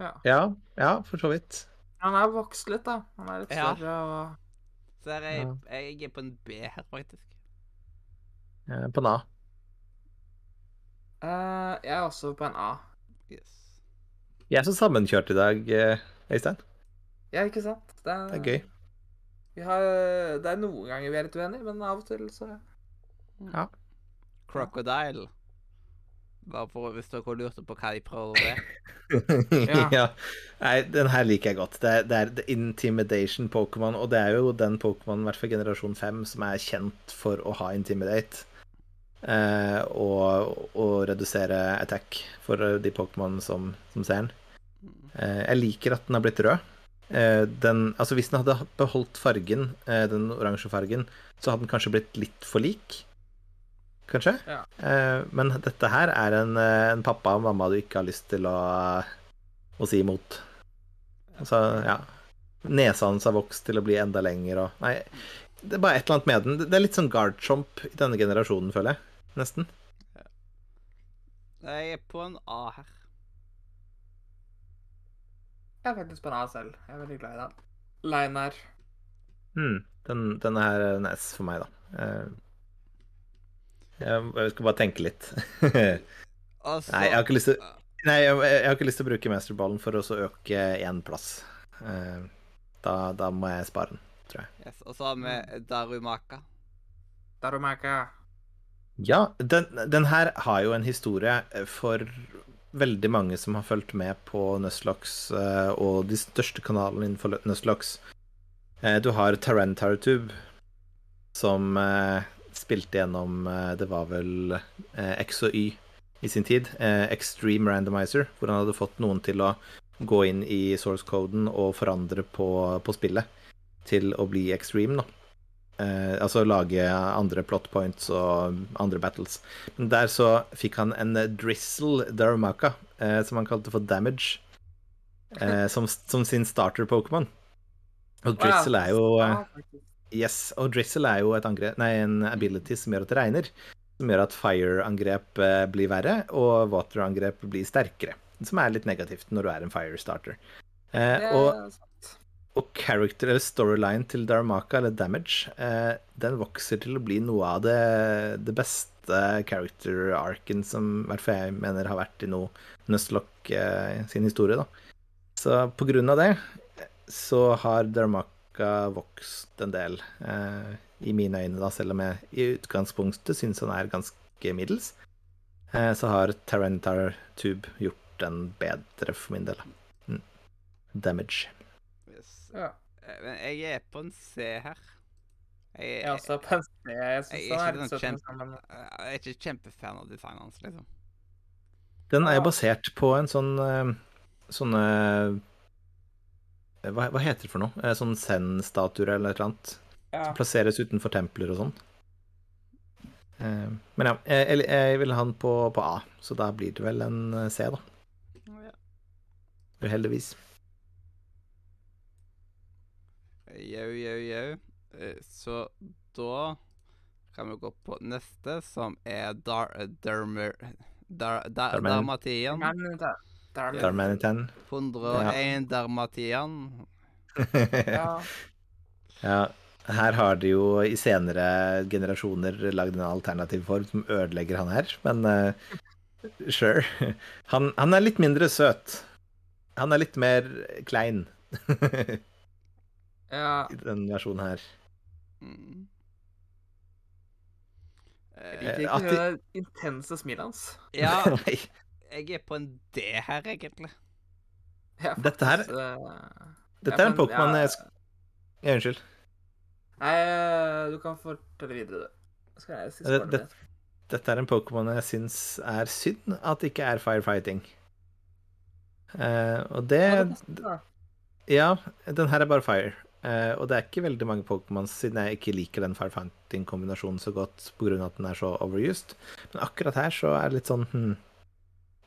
[SPEAKER 2] ja.
[SPEAKER 3] Ja, ja, for så vidt.
[SPEAKER 2] Han er vokst litt, da. Han er litt
[SPEAKER 1] Ja.
[SPEAKER 2] større og
[SPEAKER 1] Så er jeg, jeg er på en B her, faktisk.
[SPEAKER 3] Eh, På en
[SPEAKER 2] A. Uh, Jeg er også på en A.
[SPEAKER 1] Yes.
[SPEAKER 3] Vi er så sammenkjørt i dag, Øystein.
[SPEAKER 2] Ja, ikke sant? Det er,
[SPEAKER 3] Det er gøy.
[SPEAKER 2] Vi har, det er noen ganger vi er litt uenige, men av og til så
[SPEAKER 1] Crocodile. Bare for hvis dere lurte på hva de prøver å <laughs>
[SPEAKER 3] ja.
[SPEAKER 2] Ja.
[SPEAKER 3] Nei, den her liker jeg godt. Det er, det er The Intimidation Pokémon, og det er jo den Pokémon, i hvert fall generasjon 5, som er kjent for å ha Intimidate. Eh, og, og redusere attack for de Pokémon som, som ser den. Eh, jeg liker at den har blitt rød. Eh, den, altså Hvis den hadde beholdt fargen, eh, den oransje fargen, så hadde den kanskje blitt litt for lik. Kanskje?
[SPEAKER 2] Ja.
[SPEAKER 3] Eh, men dette her er en, en pappa og mamma du ikke har lyst til å, å si imot. Altså, ja. Nesa hans har vokst til å bli enda lenger og Nei, det er bare et eller annet med den. Det er litt sånn guardchomp i denne generasjonen, føler jeg. Nesten.
[SPEAKER 1] Jeg er på en A her.
[SPEAKER 2] Jeg er faktisk på en A selv. Jeg er veldig glad i den. Leinar.
[SPEAKER 3] Mm. Den, denne her er en S for meg, da. Eh, jeg, jeg skal bare tenke litt. <laughs>
[SPEAKER 1] altså...
[SPEAKER 3] Nei, jeg har ikke lyst til Nei, jeg, jeg har ikke lyst til å bruke masterballen for å så øke én plass. Eh, da, da må jeg spare den.
[SPEAKER 1] tror yes, Og så har vi Darumaka.
[SPEAKER 2] Darumaka.
[SPEAKER 3] Ja, den, den her har jo en historie for veldig mange som har fulgt med på Nuzlocks eh, og de største kanalene innenfor Nuzlocks. Eh, du har Tarantartube, som eh, spilte gjennom Det var vel X og Y i sin tid. Extreme Randomizer, hvor han hadde fått noen til å gå inn i source-coden og forandre på, på spillet til å bli extreme, da. Eh, altså lage andre plot points og andre battles. Men der så fikk han en Drizzle Darumaka, uh, som han kalte for Damage, uh, som, som sin starter-Pokémon. Og Drizzle er jo Yes, og Drizzle er jo et angrep, nei, en ability som gjør at det regner. Som gjør at fire-angrep blir verre, og water-angrep blir sterkere. Som er litt negativt når du er en fire-starter. Og. Og character eller storyline til Darmaka eller Damage, eh, den vokser til å bli noe av det, det beste character-arken som i hvert fall jeg mener har vært i noe Nuzlocke eh, sin historie, da. Så på grunn av det så har Darmaka vokst en del, eh, i mine øyne, da, selv om jeg i utgangspunktet syns han er ganske middels. Eh, så har Tarantar Tube gjort den bedre for min del. Mm. Damage.
[SPEAKER 1] Yes.
[SPEAKER 2] Ja.
[SPEAKER 1] Eh, Men jeg er på en C her. Jeg,
[SPEAKER 2] Jeg er også på en C. Jeg
[SPEAKER 1] jeg er
[SPEAKER 2] er
[SPEAKER 1] ikke sånn kjempe-
[SPEAKER 2] men-
[SPEAKER 1] jeg er ikke kjempefan av designet hans, liksom.
[SPEAKER 3] Den er jo basert på en sånn eh, Sånne eh, hva, hva heter det for noe? Eh, Sånn Zen-statuer eller et eller annet.
[SPEAKER 2] Ja.
[SPEAKER 3] Som plasseres utenfor templer og sånn. Eh, Men ja, jeg, jeg vil ha den på, på A, så da blir det vel en eh, C, da.
[SPEAKER 1] Ja.
[SPEAKER 3] Uheldigvis.
[SPEAKER 1] Jau, jau, jau. Eh, Så da kan vi gå på neste, som er Dar... Dermer... Dar, dar, Darmatian.
[SPEAKER 2] Men det- det er-
[SPEAKER 3] Darmanitan.
[SPEAKER 1] 101 Darmatian.
[SPEAKER 2] Ja.
[SPEAKER 3] ja. Her har de jo i senere generasjoner lagd en alternativ form som ødelegger han her, men uh, sure. Han, han er litt mindre søt. Han er litt mer klein <laughs>
[SPEAKER 2] ja.
[SPEAKER 3] i den versjonen her.
[SPEAKER 1] Mm.
[SPEAKER 2] Jeg
[SPEAKER 1] Eh,
[SPEAKER 2] liker ikke
[SPEAKER 3] de-
[SPEAKER 2] det intense smilet hans.
[SPEAKER 1] ja, <laughs> jeg er på en D her, egentlig.
[SPEAKER 2] Faktisk,
[SPEAKER 3] Dette her-
[SPEAKER 2] eh,
[SPEAKER 3] Dette er en Pokémon
[SPEAKER 2] ja,
[SPEAKER 3] ja, Unnskyld.
[SPEAKER 2] Nei, eh, du kan fortelle videre, du. Skal jeg si
[SPEAKER 3] Det- det- Dette er en Pokémon jeg syns er synd at det ikke er firefighting. Uh, og det.
[SPEAKER 2] Ja,
[SPEAKER 3] den her er bare fire. Eh, og det er ikke veldig mange Pokémon siden jeg ikke liker den firefighting-kombinasjonen så godt pga. at den er så overused. Men akkurat her så er det litt sånn hm,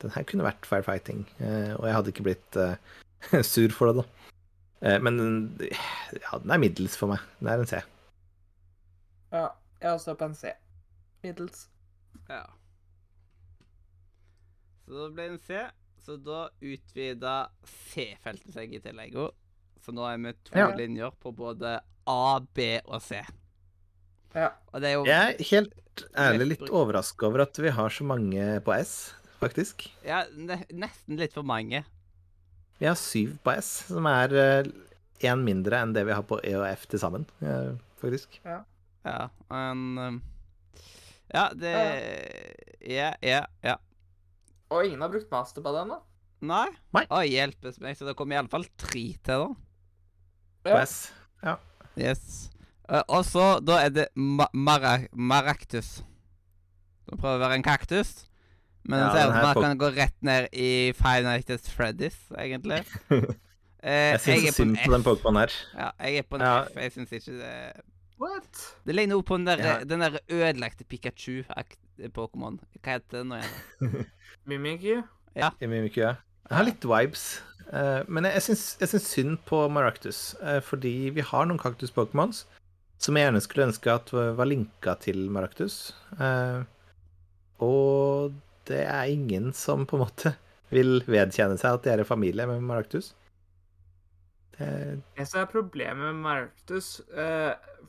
[SPEAKER 3] Den her kunne vært firefighting, uh, og jeg hadde ikke blitt uh, <laughs> sur for det, da. Eh, men den- ja, den er middels for meg. Den er en C.
[SPEAKER 2] Ja, jeg er også på en C. Middels.
[SPEAKER 1] Ja. Så da ble det en C. Så da utvida C-feltet seg i tillegg. Så nå er vi to
[SPEAKER 3] Ja.
[SPEAKER 1] linjer på både A, B og C.
[SPEAKER 2] Ja.
[SPEAKER 1] Og det er jo
[SPEAKER 3] Jeg er helt ærlig litt overraska over at vi har så mange på S, faktisk.
[SPEAKER 1] ja, ne nesten litt for mange.
[SPEAKER 3] Vi har syv på S, som er én mindre enn det vi har på E og F til sammen, eh, faktisk.
[SPEAKER 1] Ja, men um, Ja, det Ja, ja, ja.
[SPEAKER 2] Og ingen har brukt master på det ennå.
[SPEAKER 1] Nei?
[SPEAKER 3] Nei.
[SPEAKER 1] Å, hjelpes meg, så det kommer iallfall tre til, da.
[SPEAKER 3] På
[SPEAKER 2] Ja.
[SPEAKER 1] Yes. Uh, og så, da er det ma mara maractus. Som prøver å være en kaktus. Men
[SPEAKER 3] Ja,
[SPEAKER 1] det ser
[SPEAKER 3] den
[SPEAKER 1] ut som han kan gå rett ned i Five Nights at Freddy's, egentlig. uh, <laughs>
[SPEAKER 3] Jeg syns
[SPEAKER 1] er
[SPEAKER 3] synd på den Pokémon her.
[SPEAKER 1] Ja, jeg er på en
[SPEAKER 3] Ja.
[SPEAKER 1] F. Jeg syns ikke det
[SPEAKER 2] What?
[SPEAKER 1] Det ligner noe på den der,
[SPEAKER 3] Ja.
[SPEAKER 1] den der ødelagte Pikachu-Pokémon. Hva heter den nå igjen? <laughs>
[SPEAKER 2] Mimikyu?
[SPEAKER 3] Ja. Mimikyu. ja. Jeg har litt vibes. Eh, men jeg, jeg, syns, synd på Maractus, eh, fordi vi har noen kaktus-pokémons som jeg gjerne skulle ønske at var linka til Maractus. Eh, og det er ingen som på en måte vil vedkjenne seg at de er i familie med Maractus. Det,
[SPEAKER 2] som er problemet med Maractus,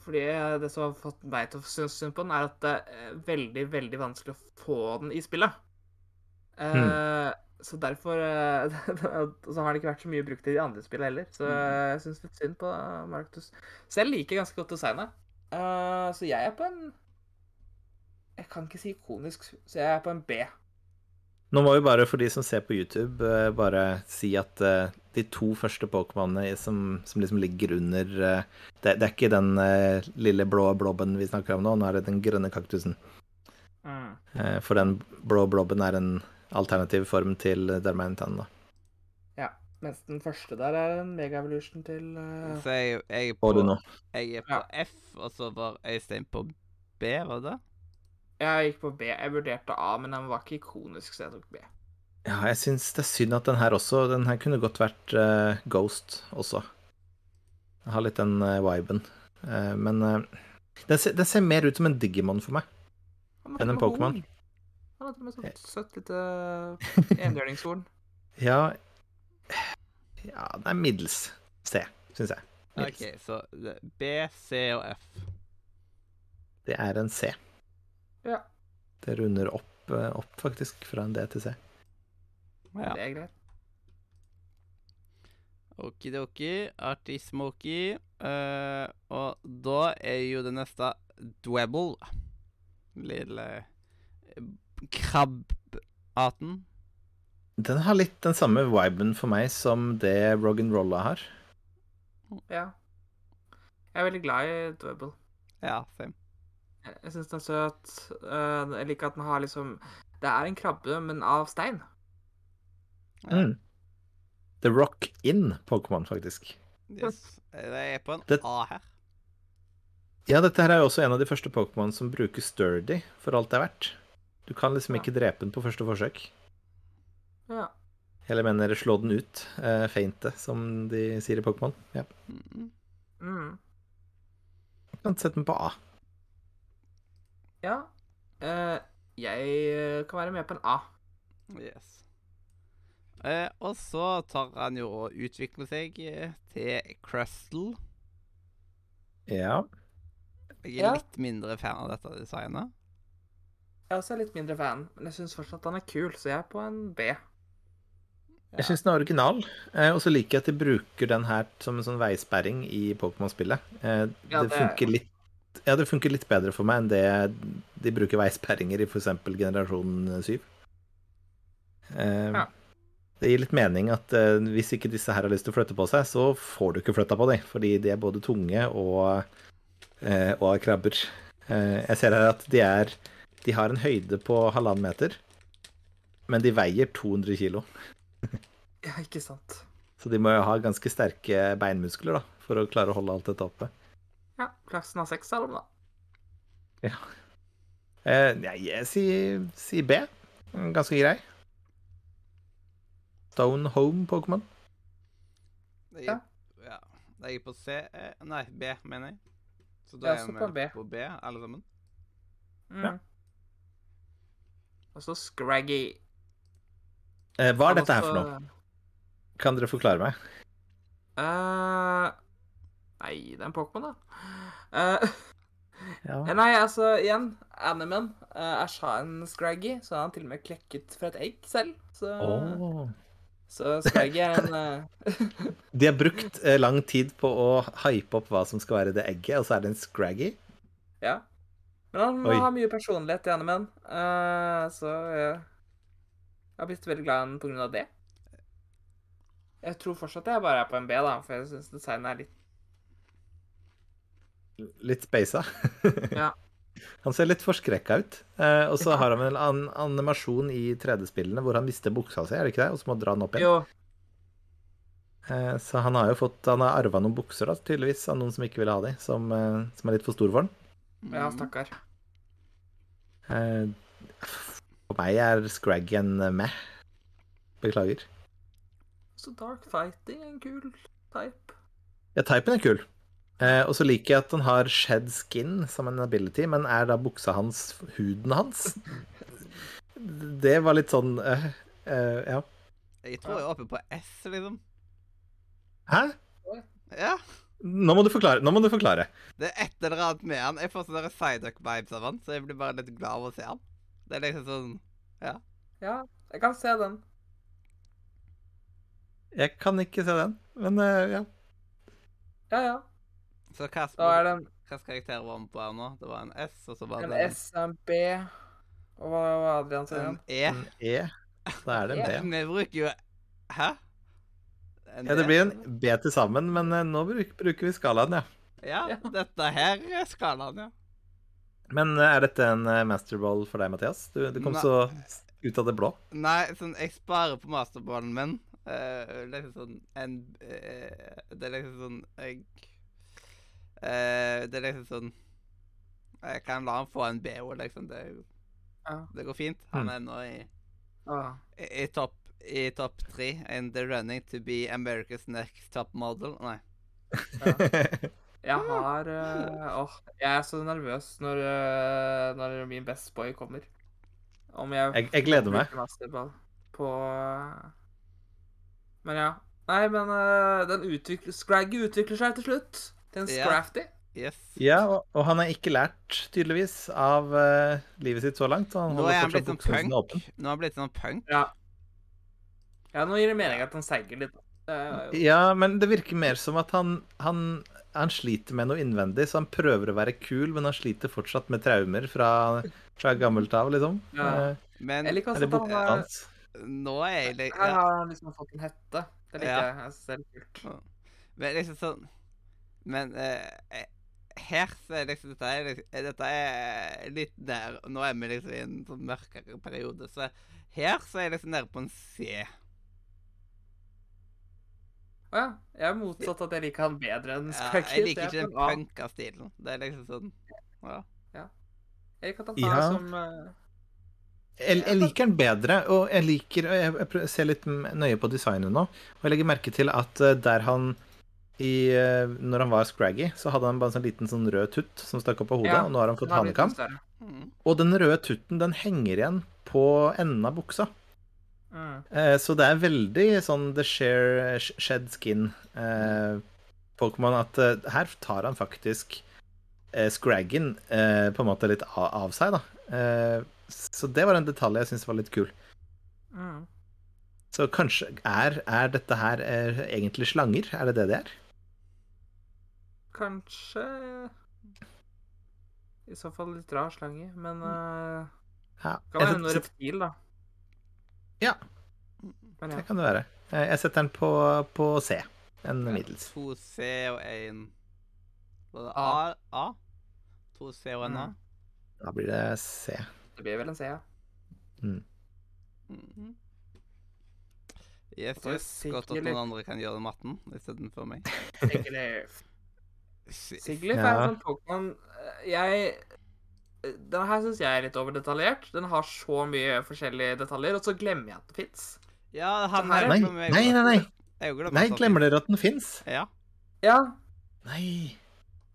[SPEAKER 2] fordi det som har fått meg til å synes synd på den, er at det er veldig, veldig vanskelig å få den i spillet. Eh, Så derfor eh, <laughs> Så har det ikke vært så mye brukt i de andre spillene heller. Så jeg syns litt synd på så Selv liker jeg ganske godt designet. Uh, så jeg er på en Jeg kan ikke si ikonisk, så jeg er på en B.
[SPEAKER 3] Nå må vi bare, for de som ser på YouTube, eh, bare si at eh, de to første Pokémonene som, som liksom ligger under eh, det, det er ikke den eh, lille blå blobben vi snakker om nå, nå er det den grønne kaktusen.
[SPEAKER 2] Mm.
[SPEAKER 3] Eh, For den blå blobben er en alternativ form til Dermantan, da. Ja.
[SPEAKER 2] Mens den første der er en mega-evolution til uh...
[SPEAKER 1] Så jeg, jeg er på, jeg er på F, og så var Øystein på B, var det det?
[SPEAKER 2] Jeg gikk på B. Jeg vurderte A, men den var ikke ikonisk, så jeg tok B.
[SPEAKER 3] Ja, jeg syns det er synd at den her også Den her kunne godt vært uh, Ghost også. Jeg har litt den uh, viben. Uh, men den, ser, den ser mer ut som en Digimon for meg. Enn en Pokémon.
[SPEAKER 2] Han har til og med sånt søtt lite <laughs> enhjørningshorn.
[SPEAKER 3] Ja Ja, det er middels C, syns jeg. Middels.
[SPEAKER 1] OK, så B, C og F.
[SPEAKER 3] Det er en C.
[SPEAKER 2] Ja,
[SPEAKER 3] Det runder opp, eh, opp faktisk, fra en D til C.
[SPEAKER 1] Ja.
[SPEAKER 2] det er greit.
[SPEAKER 1] Okidoki, artig-smoky. eh, og da er jo det neste Dwebble. Lille krabbarten.
[SPEAKER 3] Den har litt den samme viben for meg som det Rolla har.
[SPEAKER 2] Ja. Jeg er veldig glad i Dwebble.
[SPEAKER 1] Ja, same.
[SPEAKER 2] Jeg- Jeg syns den er søt. Eh, Jeg liker at den har liksom Det er en krabbe, men av stein.
[SPEAKER 3] Mm. The Rock In Pokémon, faktisk.
[SPEAKER 1] Yes. Det er på en
[SPEAKER 3] Det-
[SPEAKER 1] A her.
[SPEAKER 3] Ja, dette her er jo også en av de første Pokémon som bruker sturdy for alt det er verdt. Du kan liksom ikke drepe den på første forsøk.
[SPEAKER 2] Ja.
[SPEAKER 3] Eller mener slå den ut. Uh, feinte, som de sier i Pokémon. Ja.
[SPEAKER 1] Mm.
[SPEAKER 2] Mm.
[SPEAKER 3] Du kan sette den på A.
[SPEAKER 2] Ja. Uh, jeg kan være med på en A.
[SPEAKER 1] Yes. Eh, og så tar han jo og utvikler seg eh, til Crustle.
[SPEAKER 3] Ja.
[SPEAKER 1] Jeg er
[SPEAKER 2] Ja.
[SPEAKER 1] litt mindre fan av dette designet.
[SPEAKER 2] Jeg er litt mindre fan, men jeg syns fortsatt han er kul, så jeg er på en B.
[SPEAKER 3] Jeg syns den er original, eh, og så liker jeg at de bruker den her som en sånn veisperring i Pokémon-spillet. Eh,
[SPEAKER 2] Ja,
[SPEAKER 3] det
[SPEAKER 2] det-
[SPEAKER 3] funker litt ja, det funker litt bedre for meg enn det de bruker veisperringer i f.eks. generasjon 7. Eh,
[SPEAKER 2] Ja.
[SPEAKER 3] Det gir litt mening at hvis ikke disse her har lyst til å flytte på seg, så får du ikke flytta på dem, fordi de er både tunge og eh, og krabber. Eh, jeg ser her at de er De har en høyde på halvannen meter, men de veier 200 kilo. <laughs>
[SPEAKER 2] Ja, ikke sant.
[SPEAKER 3] Så de må jo ha ganske sterke beinmuskler da, for å klare å holde alt dette oppe.
[SPEAKER 2] Ja, klassen har seks av dem, da.
[SPEAKER 3] Eh, ja, jeg sier, sier B. Ganske grei. Stone Home Pokémon.
[SPEAKER 2] Ja.
[SPEAKER 1] ja. Jeg er på C eh, Nei, B, mener jeg. Så da
[SPEAKER 2] er
[SPEAKER 1] er vi
[SPEAKER 2] på B.
[SPEAKER 1] på B, alle sammen.
[SPEAKER 2] Mm.
[SPEAKER 3] Ja.
[SPEAKER 2] Og så Scraggy.
[SPEAKER 3] Eh, hva er dette her for noe? Kan dere forklare meg?
[SPEAKER 2] Uh, nei, det er en Pokémon, da. Uh,
[SPEAKER 3] Ja. <laughs>
[SPEAKER 2] nei, altså, igjen, Animen. Uh, Æsj ha en Scraggy, så har han til og med klekket fra et egg selv. Så,
[SPEAKER 3] oh.
[SPEAKER 2] så Scraggy er en eh, <laughs>
[SPEAKER 3] De har brukt eh, lang tid på å hype opp hva som skal være det egget, og så er det en scraggy.
[SPEAKER 2] Ja. Men han
[SPEAKER 3] Oi.
[SPEAKER 2] har mye personlighet i Animen, uh, så jeg har blitt veldig glad i han av det. Jeg tror fortsatt jeg bare er på en B, da, for jeg syns designet er litt
[SPEAKER 3] Litt speisa. <laughs>
[SPEAKER 2] Ja.
[SPEAKER 3] Han ser litt forskrekka ut. Eh, og så har han en an animasjon i 3D-spillene hvor han mister buksa si, er det ikke det? Og så må han dra den opp igjen.
[SPEAKER 2] Jo,
[SPEAKER 3] Eh, så han har jo fått Han har arva noen bukser, da, tydeligvis, av noen som ikke ville ha de, som, eh, som er litt for store for han.
[SPEAKER 2] Ja,
[SPEAKER 1] Mm.
[SPEAKER 2] stakkar.
[SPEAKER 3] Eh, for meg er Scraggy en eh, meh. Beklager.
[SPEAKER 2] Så Dark Fighting er en kul type.
[SPEAKER 3] Ja, typen er kul. Eh, og så liker jeg at han har shed skin som en ability, men er da buksa hans huden hans? Det var litt sånn uh, uh, Ja.
[SPEAKER 1] Jeg tror jeg er oppe på S, liksom.
[SPEAKER 3] Hæ?
[SPEAKER 1] Ja.
[SPEAKER 3] Nå må du forklare. Nå må du forklare.
[SPEAKER 1] Det er et eller annet med han. Jeg får sånne Psyduck-vibes av han, så jeg blir bare litt glad av å se han. Det er liksom sånn
[SPEAKER 2] Ja, Ja, jeg kan se den.
[SPEAKER 3] Jeg kan ikke se den, men uh, ja.
[SPEAKER 2] Ja, ja.
[SPEAKER 1] Så hva
[SPEAKER 2] Da er det en,
[SPEAKER 1] Hvilken karakter var han på her nå? Det var en S, og så var
[SPEAKER 2] en
[SPEAKER 1] det
[SPEAKER 2] S, en B Og hva var Adrian sin
[SPEAKER 1] en? E.
[SPEAKER 3] En E. Da er det en B.
[SPEAKER 1] Vi bruker jo Hæ? En
[SPEAKER 3] Ja, det blir en B til sammen, men eh, nå bruker vi skalaen, ja.
[SPEAKER 1] Ja,
[SPEAKER 2] Ja.
[SPEAKER 1] dette her er skalaen, ja.
[SPEAKER 3] Men eh, er dette en eh, masterball for deg, Mathias? Du, du kom
[SPEAKER 1] Nei.
[SPEAKER 3] så ut av det blå.
[SPEAKER 1] Nei, sånn, jeg sparer på masterballen min. Uh, liksom sånn en uh, Det er liksom sånn Jeg uh, Det er liksom sånn Jeg kan la han få en BO, liksom. Det,
[SPEAKER 2] Ja.
[SPEAKER 1] det går fint. Han er nå i, i, i topp i topp tre. In the running to be America's next top model. Nei.
[SPEAKER 2] Jeg har eh, Åh, jeg er så nervøs når, uh, når min best boy kommer. Om jeg
[SPEAKER 3] Jeg, jeg gleder meg.
[SPEAKER 2] på eh, Men ja. Nei, men uh, den utvikler Scraggy utvikler seg til slutt til en
[SPEAKER 1] Ja.
[SPEAKER 2] Scrafty.
[SPEAKER 1] Yes.
[SPEAKER 3] Ja, og, og han har ikke lært, tydeligvis, av livet sitt så langt. Så Han
[SPEAKER 1] Nå er han blitt sånn punk. Nå er han blitt sånn punk.
[SPEAKER 2] Ja. Ja, nå gir det mening at han seiger litt. Jo-
[SPEAKER 3] Ja, men det virker mer som at han, han, han sliter med noe innvendig, så han prøver å være kul, men han sliter fortsatt med traumer fra, fra gammelt av, liksom.
[SPEAKER 2] Ja.
[SPEAKER 3] Eh,
[SPEAKER 1] Men
[SPEAKER 2] Jeg liker
[SPEAKER 3] er
[SPEAKER 2] også at han har
[SPEAKER 1] nå er jeg litt
[SPEAKER 2] Her har han liksom fått en hette. Det liker
[SPEAKER 1] Ja.
[SPEAKER 2] jeg. Det er kult.
[SPEAKER 1] Men liksom sånn Men eh, eh, her så er liksom dette er, dette er litt nær Nå er vi liksom i en sånn mørkere periode, så her så er jeg liksom nede på en C.
[SPEAKER 2] Å ja. Jeg er motsatt at jeg liker han bedre enn
[SPEAKER 1] Ja,
[SPEAKER 2] Scraggy.
[SPEAKER 1] jeg liker ikke
[SPEAKER 2] er
[SPEAKER 1] den punka stilen. Det er liksom sånn ja.
[SPEAKER 2] Jeg liker at han tar
[SPEAKER 3] Ja.
[SPEAKER 2] som eh,
[SPEAKER 3] Jeg, jeg liker den bedre, og jeg liker og Jeg, jeg ser litt nøye på designet nå, og jeg legger merke til at eh, der han i, eh, Når han var Scraggy, så hadde han bare en sånn liten sånn rød tutt som stakk opp av hodet,
[SPEAKER 2] Ja,
[SPEAKER 3] og nå har han fått
[SPEAKER 2] han
[SPEAKER 3] hanekam.
[SPEAKER 1] Mm.
[SPEAKER 3] Og den røde tutten, den henger igjen på enden av buksa.
[SPEAKER 2] Mm.
[SPEAKER 3] Eh, Så det er veldig sånn the share shed skin eh, Pokémon at eh, her tar han faktisk eh, Scraggen eh, på en måte litt av, av seg, da. Eh, så det var en detalj jeg syntes var litt kul.
[SPEAKER 2] Mm.
[SPEAKER 3] Så kanskje er, er dette her er egentlig slanger? Er det det det er?
[SPEAKER 2] Kanskje I så fall litt rar slange, men uh,
[SPEAKER 3] Ja,
[SPEAKER 2] kan være noe reptil, da.
[SPEAKER 3] Ja.
[SPEAKER 2] Ja.
[SPEAKER 3] det kan det være. Eh, Jeg setter den på, på C. En middels.
[SPEAKER 1] To C og én A? A? To C og
[SPEAKER 2] en A?
[SPEAKER 3] Da blir det C.
[SPEAKER 2] Det blir vel en C, ja. Mm. Så er
[SPEAKER 1] yes. Godt at noen andre kan gjøre matten istedenfor meg.
[SPEAKER 2] Siglif. <laughs>
[SPEAKER 1] Si-
[SPEAKER 2] Siglif er
[SPEAKER 3] Ja.
[SPEAKER 2] en sånn Pokémon eh, Jeg Den her syns jeg er litt overdetaljert. Den har så mye forskjellige detaljer, og så glemmer jeg at det fins.
[SPEAKER 1] Ja,
[SPEAKER 3] Nei,
[SPEAKER 1] glemmer
[SPEAKER 3] nei, nei. nei.
[SPEAKER 1] Jeg glemmer
[SPEAKER 3] Nei, glemmer dere at den fins?
[SPEAKER 1] Ja.
[SPEAKER 2] Ja,
[SPEAKER 3] Nei.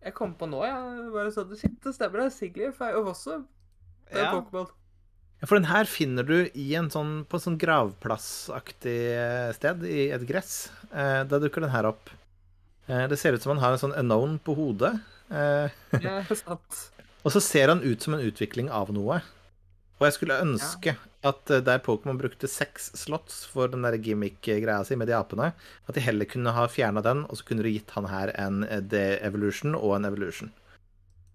[SPEAKER 2] jeg kom på nå, jeg. Bare sånn Shit, det stemmer, det. Siglif er jo også det er
[SPEAKER 1] ja.
[SPEAKER 2] Pokémon.
[SPEAKER 3] Ja, For den her finner du i en sånn, på en sånn gravplassaktig eh, sted, i et gress. Eh, da dukker den her opp. Eh, det ser ut som han har en sånn unknown på hodet. Eh, <laughs>
[SPEAKER 2] Ja, sant.
[SPEAKER 3] Og så ser han ut som en utvikling av noe. Og jeg skulle ønske at eh, der Pokémon brukte seks slots for den der gimmick-greia si med de apene, at de heller kunne ha fjerna den, og så kunne du gitt han her en The de-evolution og en evolution.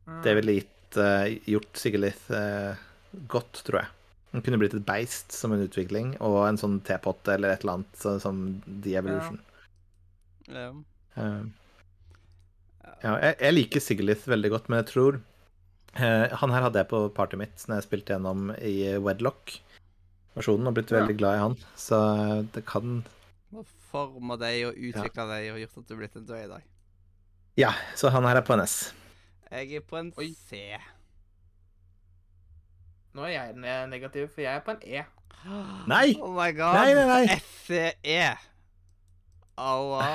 [SPEAKER 2] Mm.
[SPEAKER 3] Det ville gitt, uh, gjort Sigilith uh, godt, tror jeg. Den kunne blitt et beist som en utvikling, og en sånn tepott eller et eller annet så- som de-evolution.
[SPEAKER 1] Ja.
[SPEAKER 3] Eh, ja, jeg, jeg liker Sigilith veldig godt, men jeg tror eh, Han her hadde jeg på partyet mitt når jeg spilte gjennom i Wedlock-versjonen, og blitt
[SPEAKER 2] Ja.
[SPEAKER 3] veldig glad i han. Så det kan
[SPEAKER 1] Og forma deg og utvikla deg og gjort at du er blitt en død i dag.
[SPEAKER 3] Ja, så han her er på en S.
[SPEAKER 1] Jeg er på en
[SPEAKER 2] Oi.
[SPEAKER 1] C.
[SPEAKER 2] Nå er jeg negativ, for jeg er på en E.
[SPEAKER 3] Nei! <gasps>
[SPEAKER 1] Oh my god.
[SPEAKER 3] Nei, nei, nei.
[SPEAKER 1] SCE. Aua.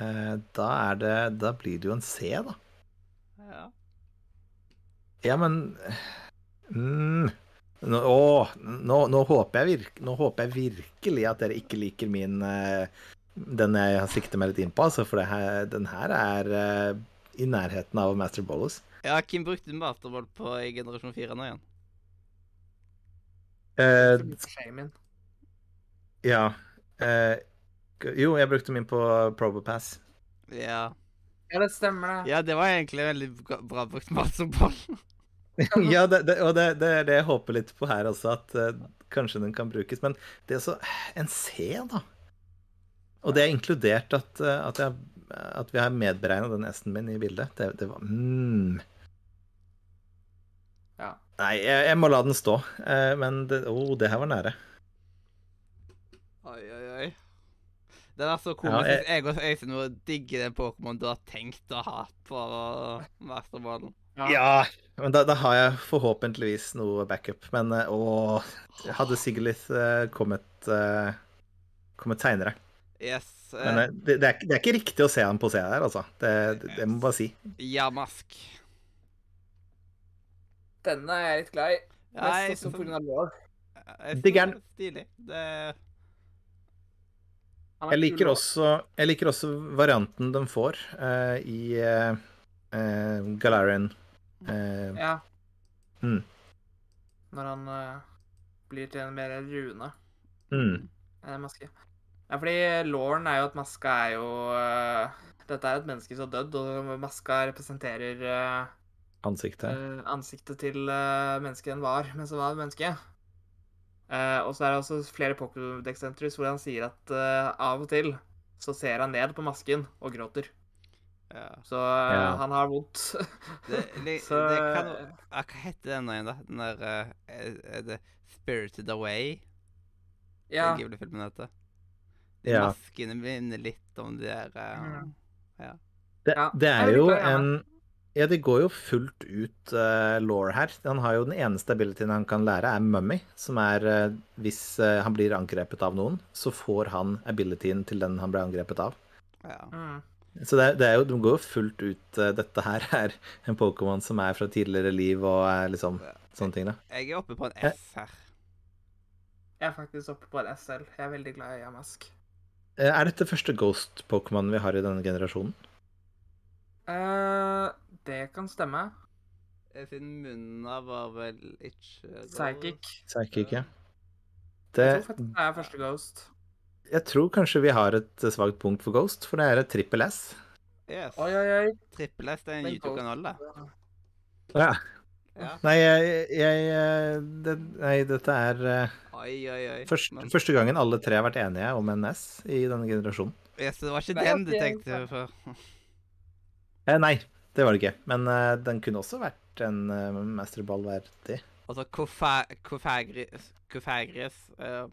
[SPEAKER 3] Eh, da er det Da blir det jo en C, da.
[SPEAKER 1] Ja.
[SPEAKER 3] Ja, men mm, nå, å, nå, nå, håper jeg virk, nå håper jeg virkelig at dere ikke liker min eh, Den jeg sikter meg litt inn på, altså, for det her, den her er eh, i nærheten av Master Bollos.
[SPEAKER 1] ja, Kim brukte masterball på i generasjon 4 nå igjen.
[SPEAKER 3] Eh, ja eh, Jo, jeg brukte min på Probopass.
[SPEAKER 1] Ja.
[SPEAKER 2] Ja, det stemmer, det.
[SPEAKER 1] ja, det var egentlig veldig bra, bra brukt masterball. <laughs>
[SPEAKER 3] ja, det, det, og det, det er det jeg håper litt på her også, at uh, kanskje den kan brukes. Men det er så En C, da. Og det er inkludert at, eh, at, jeg, at vi har medberegna den S-en min i bildet. Det, det var mm.
[SPEAKER 2] Ja.
[SPEAKER 3] Nei, jeg, jeg må la den stå. Uh, men det, oh, det her var nære.
[SPEAKER 1] Oi, oi, oi. Det var så komisk.
[SPEAKER 3] Ja,
[SPEAKER 1] jeg og Øystein nå digger den Pokémon du har tenkt å ha på masterballen.
[SPEAKER 3] Ja, men da, da har jeg forhåpentligvis noe backup. Men eh, å Hadde Sigilith uh, kommet, uh, kommet seinere.
[SPEAKER 1] Yes.
[SPEAKER 3] Men
[SPEAKER 1] eh,
[SPEAKER 3] eh, det, det, er, det er ikke riktig å se ham på C her, altså. Det, det, det må jeg bare si.
[SPEAKER 1] Jamask.
[SPEAKER 2] Denne er jeg litt glad i.
[SPEAKER 1] Nei,
[SPEAKER 2] Mest også pga. lår.
[SPEAKER 1] er Stilig. Det
[SPEAKER 3] Jeg liker også, jeg liker også varianten de får uh, i uh, Galarian. Eh,
[SPEAKER 2] Ja.
[SPEAKER 3] Mm.
[SPEAKER 2] Når han blir til en mer rune
[SPEAKER 3] mm,
[SPEAKER 2] maske. Ja, fordi Lauren er jo at maska er jo Dette er et menneske som har dødd, og maska representerer
[SPEAKER 3] ansiktet.
[SPEAKER 2] ansiktet til uh, mennesket den var mens han var menneske. Eh, og så er det også flere Pokédex-entries hvor han sier at uh, av og til så ser han ned på masken og gråter.
[SPEAKER 1] Ja.
[SPEAKER 2] Så uh,
[SPEAKER 3] Ja.
[SPEAKER 2] han har vondt. <laughs>
[SPEAKER 1] Det, det,
[SPEAKER 2] så
[SPEAKER 1] det kan jo Hva heter den igjen, da? Den der er, det Spirited Away?
[SPEAKER 2] Ja.
[SPEAKER 1] Den Ghibli-filmen heter. De
[SPEAKER 3] Ja.
[SPEAKER 1] maskene minner litt om de der
[SPEAKER 2] Mm.
[SPEAKER 3] Det,
[SPEAKER 2] ja,
[SPEAKER 3] det
[SPEAKER 2] jeg
[SPEAKER 3] er jo en Ja, det går jo fullt ut uh, law her. Han har jo den eneste abilityen han kan lære, er mummy, som er uh, hvis uh, han blir angrepet av noen, så får han abilityen til den han ble angrepet av.
[SPEAKER 1] ja.
[SPEAKER 2] Mm.
[SPEAKER 3] Så det, er- det er jo, de går jo fullt ut uh, Dette her <laughs> er en Pokémon som er fra tidligere liv og er liksom sånne ting, da.
[SPEAKER 1] Jeg er oppe på en
[SPEAKER 3] Eh.
[SPEAKER 1] S her.
[SPEAKER 2] Jeg er faktisk oppe på en SL. Jeg er veldig glad i Yamask.
[SPEAKER 3] Eh, Er dette første Ghost-Pokémon vi har i denne generasjonen?
[SPEAKER 2] Eh, det kan stemme.
[SPEAKER 1] Eh, Siden Munna var vel ikke
[SPEAKER 2] Psychic.
[SPEAKER 3] Psychic, ja.
[SPEAKER 2] Jeg tror faktisk det er første Ghost.
[SPEAKER 3] jeg tror kanskje vi har et svakt punkt for Ghost, for det er et trippel S.
[SPEAKER 1] Yes.
[SPEAKER 2] Oi, oi, oi.
[SPEAKER 1] Trippel S det er en YouTube-kanal, det.
[SPEAKER 3] Ja.
[SPEAKER 1] Ja.
[SPEAKER 3] Nei, jeg, jeg det, Nei, dette er eh,
[SPEAKER 1] Oi, oi, oi.
[SPEAKER 3] Første,
[SPEAKER 1] Men-
[SPEAKER 3] første gangen alle tre har vært enige om en S i denne generasjonen.
[SPEAKER 1] Yes, det var ikke
[SPEAKER 2] Nei,
[SPEAKER 1] den du tenkte før.
[SPEAKER 3] Eh, nei, det var det ikke. Men uh, den kunne også vært en uh, masterball verdig.
[SPEAKER 1] Altså Kofa- Kofagris Kofagris eh,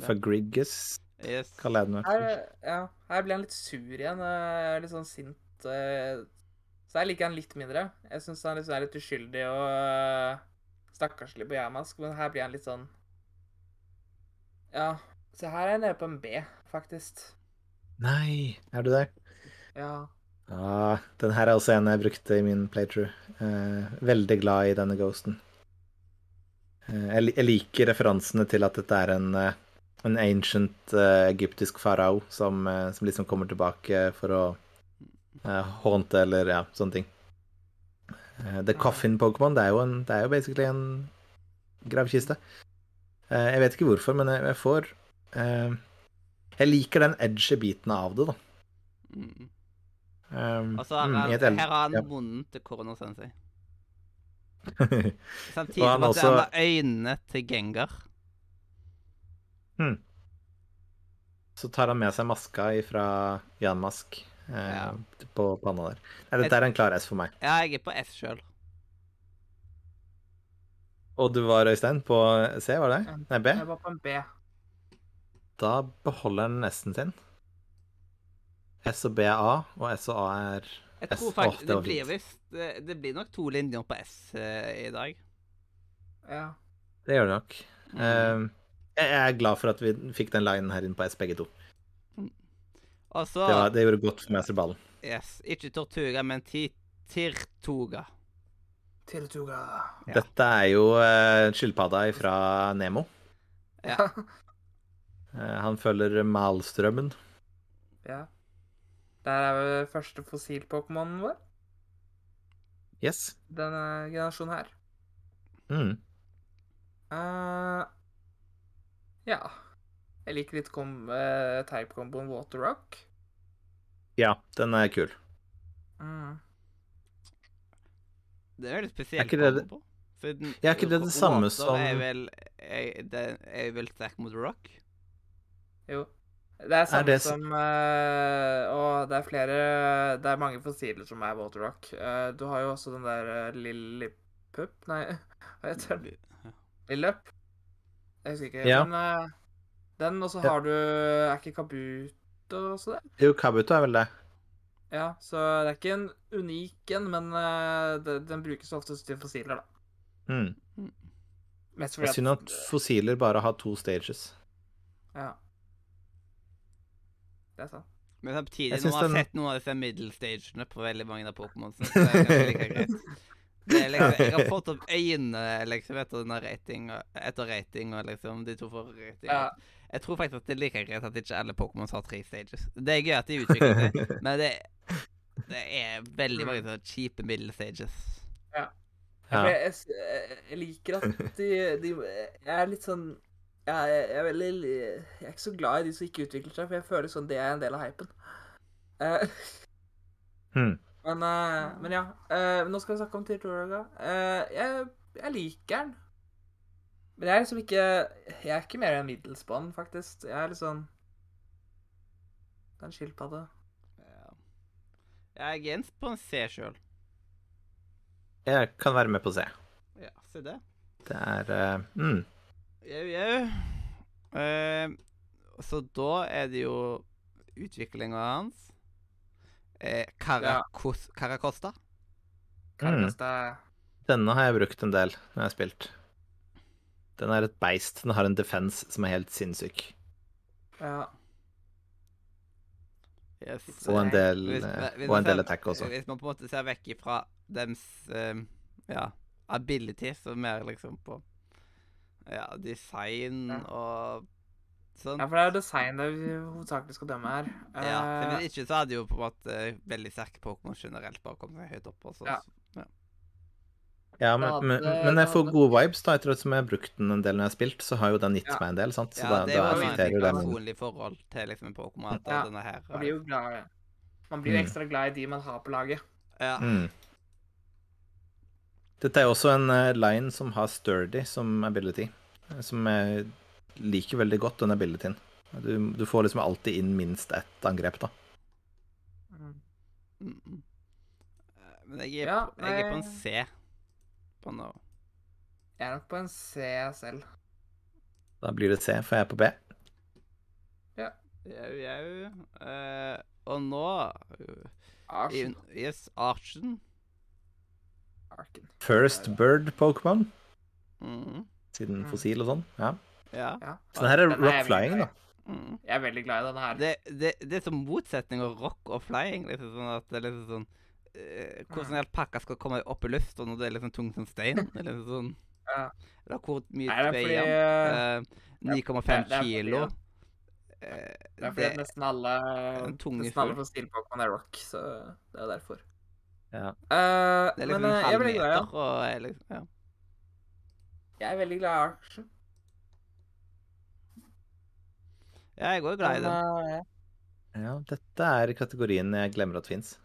[SPEAKER 3] Fagrigus
[SPEAKER 1] yes.
[SPEAKER 3] kaller jeg den.
[SPEAKER 2] Her, ja, her blir han litt sur igjen. eh, Litt sånn sint. eh, Så jeg liker han litt mindre. Jeg syns han liksom er litt uskyldig og eh, stakkarslig på Yamask, men her blir han litt sånn Ja. Så her er jeg nede på en B, faktisk.
[SPEAKER 3] Nei, er du der?
[SPEAKER 2] Ja.
[SPEAKER 3] Ja, den her er også en jeg brukte i min playthrough. Eh, veldig glad i denne ghosten. Eh, jeg, liker referansene til at dette er en, eh, en ancient eh, egyptisk farao som, eh, som liksom kommer tilbake for å eh, haunte eller ja, sånne ting. The Coffin Pokémon, det, det er jo basically en gravkiste. Jeg vet ikke hvorfor, men jeg, jeg får Jeg liker den edgy biten av det, da.
[SPEAKER 1] Mm.
[SPEAKER 3] Um,
[SPEAKER 1] Og så har
[SPEAKER 3] mm,
[SPEAKER 1] han,
[SPEAKER 3] i
[SPEAKER 1] her har han
[SPEAKER 3] ja.
[SPEAKER 1] munnen til Korono Sensei. <laughs> Samtidig
[SPEAKER 3] han
[SPEAKER 1] med at
[SPEAKER 3] også-
[SPEAKER 1] han har øynene til Gengar.
[SPEAKER 3] Så tar han med seg maska fra Jan Mask eh,
[SPEAKER 1] Ja.
[SPEAKER 3] på panna der. Nei, dette er en klar S for meg.
[SPEAKER 1] Ja, jeg er på S sjøl.
[SPEAKER 3] Og du var, Øystein, på C, var det? Nei, B?
[SPEAKER 2] Jeg var på en B.
[SPEAKER 3] Da beholder han nesten sin. S og B er A, og S og A er
[SPEAKER 1] Jeg
[SPEAKER 3] S.
[SPEAKER 1] tror faktisk
[SPEAKER 3] det
[SPEAKER 1] det blir vist, det, det blir nok to linjer på S eh, i dag.
[SPEAKER 2] Ja.
[SPEAKER 3] Det gjør det nok.
[SPEAKER 1] Mm.
[SPEAKER 3] Eh, jeg er glad for at vi fikk den linen her inn på S, begge to.
[SPEAKER 1] Også,
[SPEAKER 3] Det, var, det gjorde godt for mesterballen.
[SPEAKER 1] Yes, ikke Tortuga, men ti Tirtuga.
[SPEAKER 2] Tirtuga.
[SPEAKER 1] Ja.
[SPEAKER 3] Dette er jo uh, skilpadda fra Nemo.
[SPEAKER 1] Ja. <laughs>
[SPEAKER 3] Eh, han følger malstrømmen.
[SPEAKER 2] ja. Der er vel første fossil-pokémonen vår.
[SPEAKER 3] Yes.
[SPEAKER 2] Denne generasjonen her.
[SPEAKER 3] Mm.
[SPEAKER 2] Uh, ja. Jeg liker litt kom, uh, type-komboen Water Rock.
[SPEAKER 3] Ja, den er kul.
[SPEAKER 2] Mm.
[SPEAKER 1] Det er veldig
[SPEAKER 3] Er
[SPEAKER 1] spesielt.
[SPEAKER 3] ikke det det-
[SPEAKER 1] den-
[SPEAKER 3] Ja, er ikke det det samme som-
[SPEAKER 1] Er vel, er, det er vel sterk mot rock?
[SPEAKER 2] Jo. Det er samme
[SPEAKER 3] det
[SPEAKER 2] som uh, Og det er flere Det er mange fossiler som er Water Rock. Eh, du har jo også den der uh, Lillipup Nei, hva heter den? Lillup? Jeg husker ikke.
[SPEAKER 3] Ja.
[SPEAKER 2] Men eh, den, og så har du Er ikke Kabuto også det?
[SPEAKER 3] Jo, Kabuto er vel det.
[SPEAKER 2] Ja, så det er ikke en unik en, men eh, det, den brukes oftest til fossiler, da.
[SPEAKER 3] Mm.
[SPEAKER 2] Mest
[SPEAKER 3] er synd at fossiler bare har to stages.
[SPEAKER 2] Ja. Det er sant.
[SPEAKER 1] Men samtidig,
[SPEAKER 3] nå
[SPEAKER 1] når man har
[SPEAKER 3] den-
[SPEAKER 1] sett noen av disse middle-stagene på veldig mange av Pokémon, så er det like greit. Det er liksom, jeg har fått opp øynene liksom, etter denne rating, og- etter rating og liksom de to for rating.
[SPEAKER 2] Ja.
[SPEAKER 1] Jeg tror faktisk at det er like greit at ikke alle Pokémon har tre stages. Det er gøy at de utvikler seg, <laughs> men det, det er veldig mange sånne kjipe middle stages.
[SPEAKER 3] Ja.
[SPEAKER 2] ja. Jeg, jeg, jeg liker at de, de Jeg er litt sånn jeg, jeg, er veldig Jeg er ikke så glad i de som ikke utvikler seg, for jeg føler sånn det er en del av hypen. Uh, <laughs>
[SPEAKER 3] Hmm.
[SPEAKER 2] men, uh, men ja. eh, nå skal vi snakke om Tirtoraga. Uh, jeg, jeg liker den. Men jeg er liksom ikke Jeg er ikke mer enn middels på den, faktisk. Jeg er litt sånn Det er en skilpadde.
[SPEAKER 1] Ja. Jeg er gens på en C sjøl.
[SPEAKER 3] Jeg kan være med på C.
[SPEAKER 1] Ja, se det.
[SPEAKER 3] Det er mm.
[SPEAKER 1] Jau, jau. Uh, så da er det jo utviklinga hans. Eh, Caracos, Caracosta.
[SPEAKER 2] Er
[SPEAKER 3] Denne har jeg brukt en del når jeg har spilt. Den er et beist. Den har en defense som er helt sinnssyk.
[SPEAKER 2] Ja.
[SPEAKER 1] Yes.
[SPEAKER 3] Og en del,
[SPEAKER 1] Hvis-
[SPEAKER 3] eh,
[SPEAKER 1] hvis
[SPEAKER 3] og en del
[SPEAKER 1] ser-
[SPEAKER 3] attack også.
[SPEAKER 1] Hvis man på en måte ser vekk ifra dems eh, ja, ability, så mer liksom på ja, design
[SPEAKER 2] Ja.
[SPEAKER 1] og sånn.
[SPEAKER 2] ja, for det er jo design det vi hovedsakelig skal dømme her.
[SPEAKER 1] Ja,
[SPEAKER 2] Eh,
[SPEAKER 1] Hvis ikke så hadde jo på en måte veldig sterke Pokémon generelt bare kommet seg høyt opp. Også.
[SPEAKER 2] Ja.
[SPEAKER 3] Ja, men, men, men jeg får gode vibes da, etter at jeg har brukt den en del når jeg har spilt, så har jo den gitt
[SPEAKER 2] Ja.
[SPEAKER 3] meg en del, sant? Så
[SPEAKER 1] ja, det er
[SPEAKER 3] da
[SPEAKER 1] jo et
[SPEAKER 3] det
[SPEAKER 1] personlig forhold til liksom Pokémon.
[SPEAKER 2] Ja,
[SPEAKER 1] denne her
[SPEAKER 2] Man blir jo glad Man blir jo
[SPEAKER 3] Mm.
[SPEAKER 2] ekstra glad i de man har på laget.
[SPEAKER 1] ja.
[SPEAKER 3] mm. Dette er også en eh, line som har sturdy som ability, eh, som jeg liker veldig godt, den abilityen. Du, du får liksom alltid inn minst ett angrep, da.
[SPEAKER 2] Mm.
[SPEAKER 1] Mm, mm. Eh, Men jeg er,
[SPEAKER 2] Ja,
[SPEAKER 1] på, jeg er på en. C på nå.
[SPEAKER 2] Jeg er nok på en C selv.
[SPEAKER 3] Da blir det C, for jeg er på B. Ja.
[SPEAKER 1] Jau, jau. Uh, og nå uh,
[SPEAKER 2] Arsen.
[SPEAKER 1] Yes, Archen.
[SPEAKER 2] Arken.
[SPEAKER 3] First Bird Pokémon,
[SPEAKER 1] Mhm.
[SPEAKER 3] siden
[SPEAKER 2] Mm.
[SPEAKER 3] fossil og sånn. Ja.
[SPEAKER 1] Ja.
[SPEAKER 2] Ja.
[SPEAKER 3] Så det her er rock flying, da.
[SPEAKER 2] i.
[SPEAKER 1] mhm.
[SPEAKER 2] Jeg er veldig glad i denne her.
[SPEAKER 1] Det, det, det er som motsetning av rock og flying. Liksom sånn at det er liksom sånn eh, Hvordan en pakka skal komme opp i lufta når det er liksom tungt som stein? Det liksom sånn
[SPEAKER 2] Ja.
[SPEAKER 1] Eller hvor mye
[SPEAKER 2] Nei, det er
[SPEAKER 1] veier
[SPEAKER 2] eh,
[SPEAKER 1] den? Eh, 9,5
[SPEAKER 2] det er fordi,
[SPEAKER 1] kilo. Eh,
[SPEAKER 2] Det er fordi at nesten alle Nesten alle fossil-Pokémon er rock, så det er derfor.
[SPEAKER 3] Ja.
[SPEAKER 2] Uh,
[SPEAKER 1] det er
[SPEAKER 2] men
[SPEAKER 1] liksom
[SPEAKER 2] eh,
[SPEAKER 1] en
[SPEAKER 2] jeg
[SPEAKER 1] halv
[SPEAKER 2] veldig glad
[SPEAKER 1] meter og er liksom, ja.
[SPEAKER 2] Jeg er veldig glad i aksjer.
[SPEAKER 1] ja, jeg er også glad i den.
[SPEAKER 2] eh,
[SPEAKER 3] ja, dette er kategorien jeg glemmer at fins.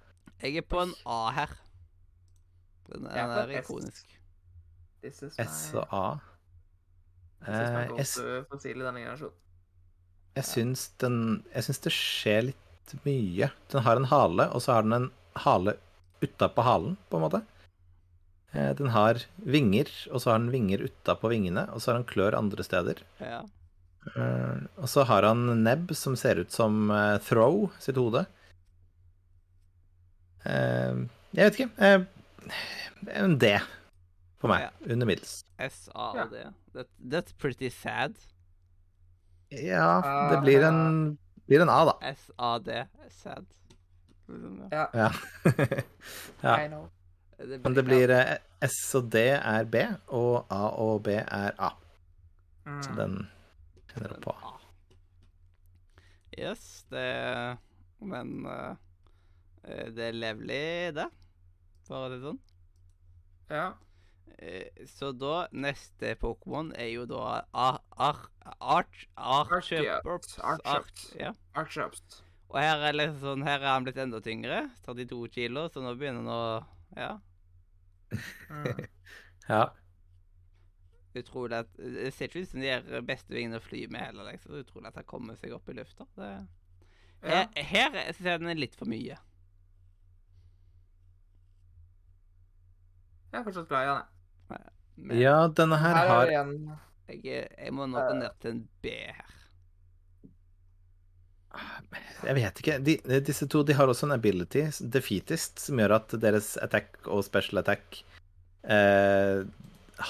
[SPEAKER 1] Jeg er på en A her. Den
[SPEAKER 2] Jeg er
[SPEAKER 1] er, er ikonisk.
[SPEAKER 3] S og A. Eh, jeg, s-
[SPEAKER 2] go-to fossil i denne generasjonen.
[SPEAKER 3] jeg syns den Jeg syns det skjer litt mye. Den har en hale, og så har den en hale utapå halen, på en måte. Eh, Den har vinger, og så har den vinger utapå vingene, og så har den klør andre steder.
[SPEAKER 1] Ja.
[SPEAKER 3] Eh, og så har han nebb som ser ut som eh, Throw sitt hode. Jeg vet ikke. en D på meg. Under middels.
[SPEAKER 1] S, A
[SPEAKER 2] Ja.
[SPEAKER 1] og D. That, that's pretty sad.
[SPEAKER 3] Ja, det blir en, blir en A, da.
[SPEAKER 1] S, A, D. Sad. Liksom, ja.
[SPEAKER 2] Ja,
[SPEAKER 3] Ja. <laughs>
[SPEAKER 2] I know.
[SPEAKER 3] Men det blir ja. S og D er B, og A og B er A. Så
[SPEAKER 2] Mm.
[SPEAKER 3] den kjenner opp på.
[SPEAKER 1] A. Yes, det Men eh, eh, det er levelig, det. For å si det sånn.
[SPEAKER 2] Ja.
[SPEAKER 1] Eh, Så da Neste Pokémon er jo da Ar... Ar... Arch... Arch...
[SPEAKER 2] Arch... Arch...
[SPEAKER 1] Arch... Arch...
[SPEAKER 2] Archeops.
[SPEAKER 1] Og her er liksom sånn Her er han blitt enda tyngre. 32 kilo, så nå begynner han å Ja. <laughs>
[SPEAKER 3] Ja.
[SPEAKER 1] Utrolig at Det ser ikke ut som de er beste vingene å fly med heller, liksom. Det er Utrolig at han kommer seg opp i lufta. Det
[SPEAKER 2] Ja.
[SPEAKER 1] Her, her syns jeg den er litt for mye.
[SPEAKER 2] Jeg er fortsatt glad i han, jeg.
[SPEAKER 1] Men
[SPEAKER 3] ja, denne her
[SPEAKER 2] Her er
[SPEAKER 3] har
[SPEAKER 2] igjen
[SPEAKER 1] jeg, jeg må nå gå ned til en B her.
[SPEAKER 3] Jeg vet ikke. De, disse to de har også en ability, defeatist, som gjør at deres attack og special attack eh,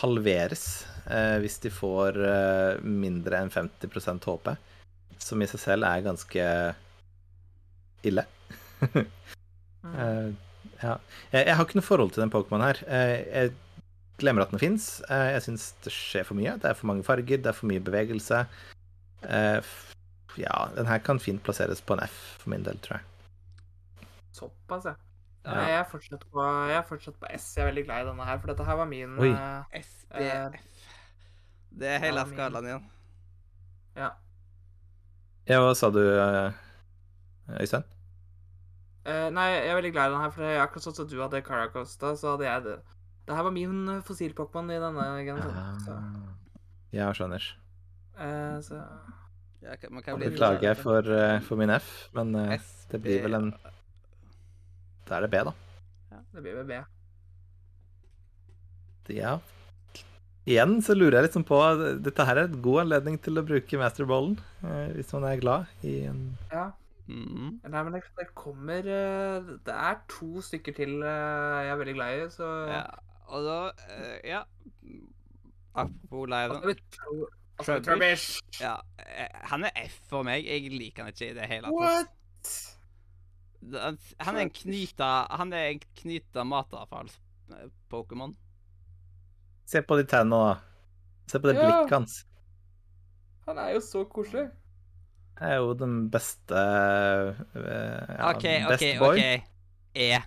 [SPEAKER 3] halveres eh, hvis de får eh, mindre enn 50% HP. Som i seg selv er ganske ille. <laughs>
[SPEAKER 2] Mm.
[SPEAKER 3] Eh, ja. Jeg, jeg har ikke noe forhold til den Pokémon her. Eh, jeg glemmer at den fins. jeg syns det skjer for mye. Det er for mange farger, det er for mye bevegelse. Eh, ja, den her kan fint plasseres på en F for min del, tror jeg.
[SPEAKER 2] Såpass, ja.
[SPEAKER 1] Ja.
[SPEAKER 2] Jeg er fortsatt på, jeg er fortsatt på S. Jeg er veldig glad i denne her, for dette her var min
[SPEAKER 3] Oi.
[SPEAKER 2] eh,
[SPEAKER 1] S, D, F. Det er hele
[SPEAKER 2] Ja, min-
[SPEAKER 1] skalaen igjen.
[SPEAKER 2] Ja.
[SPEAKER 3] Ja, hva sa du, eh, Øystein?
[SPEAKER 2] Uh, nei, jeg er veldig glad i den her, for jeg, akkurat sånn som du hadde Caracosta, så hadde jeg det. Det her var min eh, fossil-Pokémon i denne generasjonen. Så,
[SPEAKER 3] Ah. Ja, skjønner.
[SPEAKER 2] Uh, så
[SPEAKER 1] Ja, men hva det?
[SPEAKER 3] Beklager jeg for, eh, for min F, men eh,
[SPEAKER 1] S,
[SPEAKER 3] det blir vel en Da er det B, da.
[SPEAKER 2] Ja, det blir vel B.
[SPEAKER 3] Ja. Igjen så lurer jeg liksom på Dette her er en god anledning til å bruke masterballen, eh, hvis man er glad i en
[SPEAKER 2] Ja.
[SPEAKER 1] Mhm.
[SPEAKER 2] Nei, men det, kommer Det er to stykker til jeg er veldig glad i, så
[SPEAKER 1] Ja, og da eh, Ja. Apropos Leiden.
[SPEAKER 2] Altså,
[SPEAKER 1] Trubbish.
[SPEAKER 2] Trubbish.
[SPEAKER 1] Ja, eh, han er F for meg. Jeg liker han ikke i det hele tatt.
[SPEAKER 2] What?
[SPEAKER 1] Han, han er en knyta Han er en knyta matavfalls-Pokémon.
[SPEAKER 3] Se på de tennene, da. Se på det
[SPEAKER 2] Ja.
[SPEAKER 3] blikket hans.
[SPEAKER 2] Han er jo så koselig.
[SPEAKER 3] Det er jo den beste eh, ja,
[SPEAKER 1] OK, OK,
[SPEAKER 3] best boy.
[SPEAKER 1] OK. E.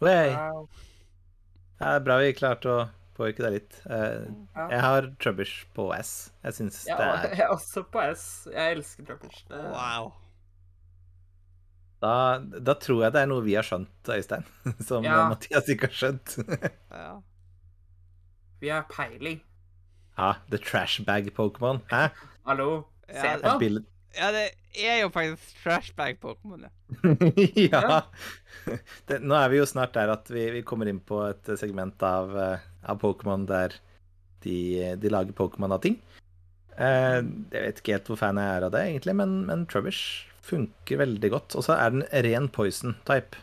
[SPEAKER 2] Wow.
[SPEAKER 3] Det er bra vi klarte å påvirke deg litt. Uh,
[SPEAKER 2] Ja.
[SPEAKER 3] jeg har Trubbish på S. Jeg syns
[SPEAKER 2] Ja,
[SPEAKER 3] det er <laughs>
[SPEAKER 2] jeg er også på S. Jeg elsker Trubbish. Det-
[SPEAKER 1] Wow.
[SPEAKER 3] da, da tror jeg det er noe vi har skjønt, Øystein. <laughs> Som
[SPEAKER 2] Ja.
[SPEAKER 3] Mathias ikke har skjønt. <laughs>
[SPEAKER 1] Ja.
[SPEAKER 2] Vi har peiling.
[SPEAKER 3] ja, the trash bag Pokémon. Hæ?
[SPEAKER 2] Hallo? Se
[SPEAKER 1] Ja,
[SPEAKER 3] det.
[SPEAKER 1] Ja, det er jo faktisk trashbag-Pokémon. ja.
[SPEAKER 3] ja. Det, nå er vi jo snart der at vi, vi kommer inn på et segment av, eh, av Pokémon der de, de lager Pokémon av ting. Eh, jeg vet ikke helt hvor fan jeg er av det, egentlig, men, men Trubbish funker veldig godt. Og så er den ren poison-type,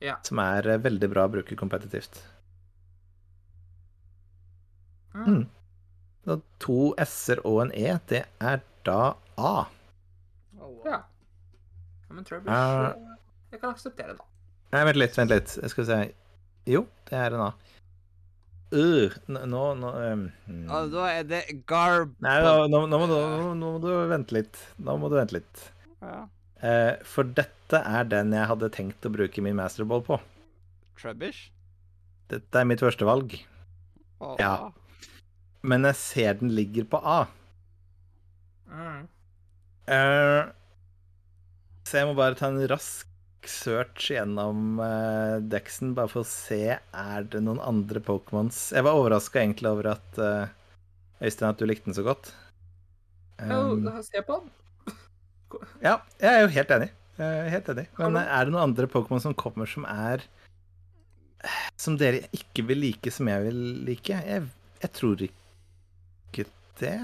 [SPEAKER 2] Ja.
[SPEAKER 3] som er veldig bra å bruke kompetitivt.
[SPEAKER 2] Mm.
[SPEAKER 3] Mm. Så to s-er og en e, det er da A.
[SPEAKER 2] Ja. ja men Trubbish
[SPEAKER 3] Ah.
[SPEAKER 2] eh, Jeg kan akseptere det.
[SPEAKER 3] Nei, vent litt, vent litt. Jeg skal se. Jo, det er en A. Uh, nå, nå, um.
[SPEAKER 1] Og da er det Garb...
[SPEAKER 3] Nei, nå, nå, må du, nå må du vente litt. Nå må du vente litt.
[SPEAKER 1] Ja.
[SPEAKER 3] Uh, for dette er den jeg hadde tenkt å bruke min masterball på.
[SPEAKER 1] Trubbish?
[SPEAKER 3] Dette er mitt første valg.
[SPEAKER 1] Oh.
[SPEAKER 3] Ja. Men jeg ser den ligger på A.
[SPEAKER 2] Mm.
[SPEAKER 3] Uh, så jeg må bare ta en rask search gjennom uh, deksen, bare for å se er det noen andre Pokémons Jeg var overraska egentlig over at uh, Øystein, at du likte den så godt. Um,
[SPEAKER 2] ja, se på den.
[SPEAKER 3] ja, jeg er jo helt enig. Helt enig. Men eh, er det noen andre Pokémon som kommer som er Som dere ikke vil like, som jeg vil like? Jeg, jeg tror ikke det.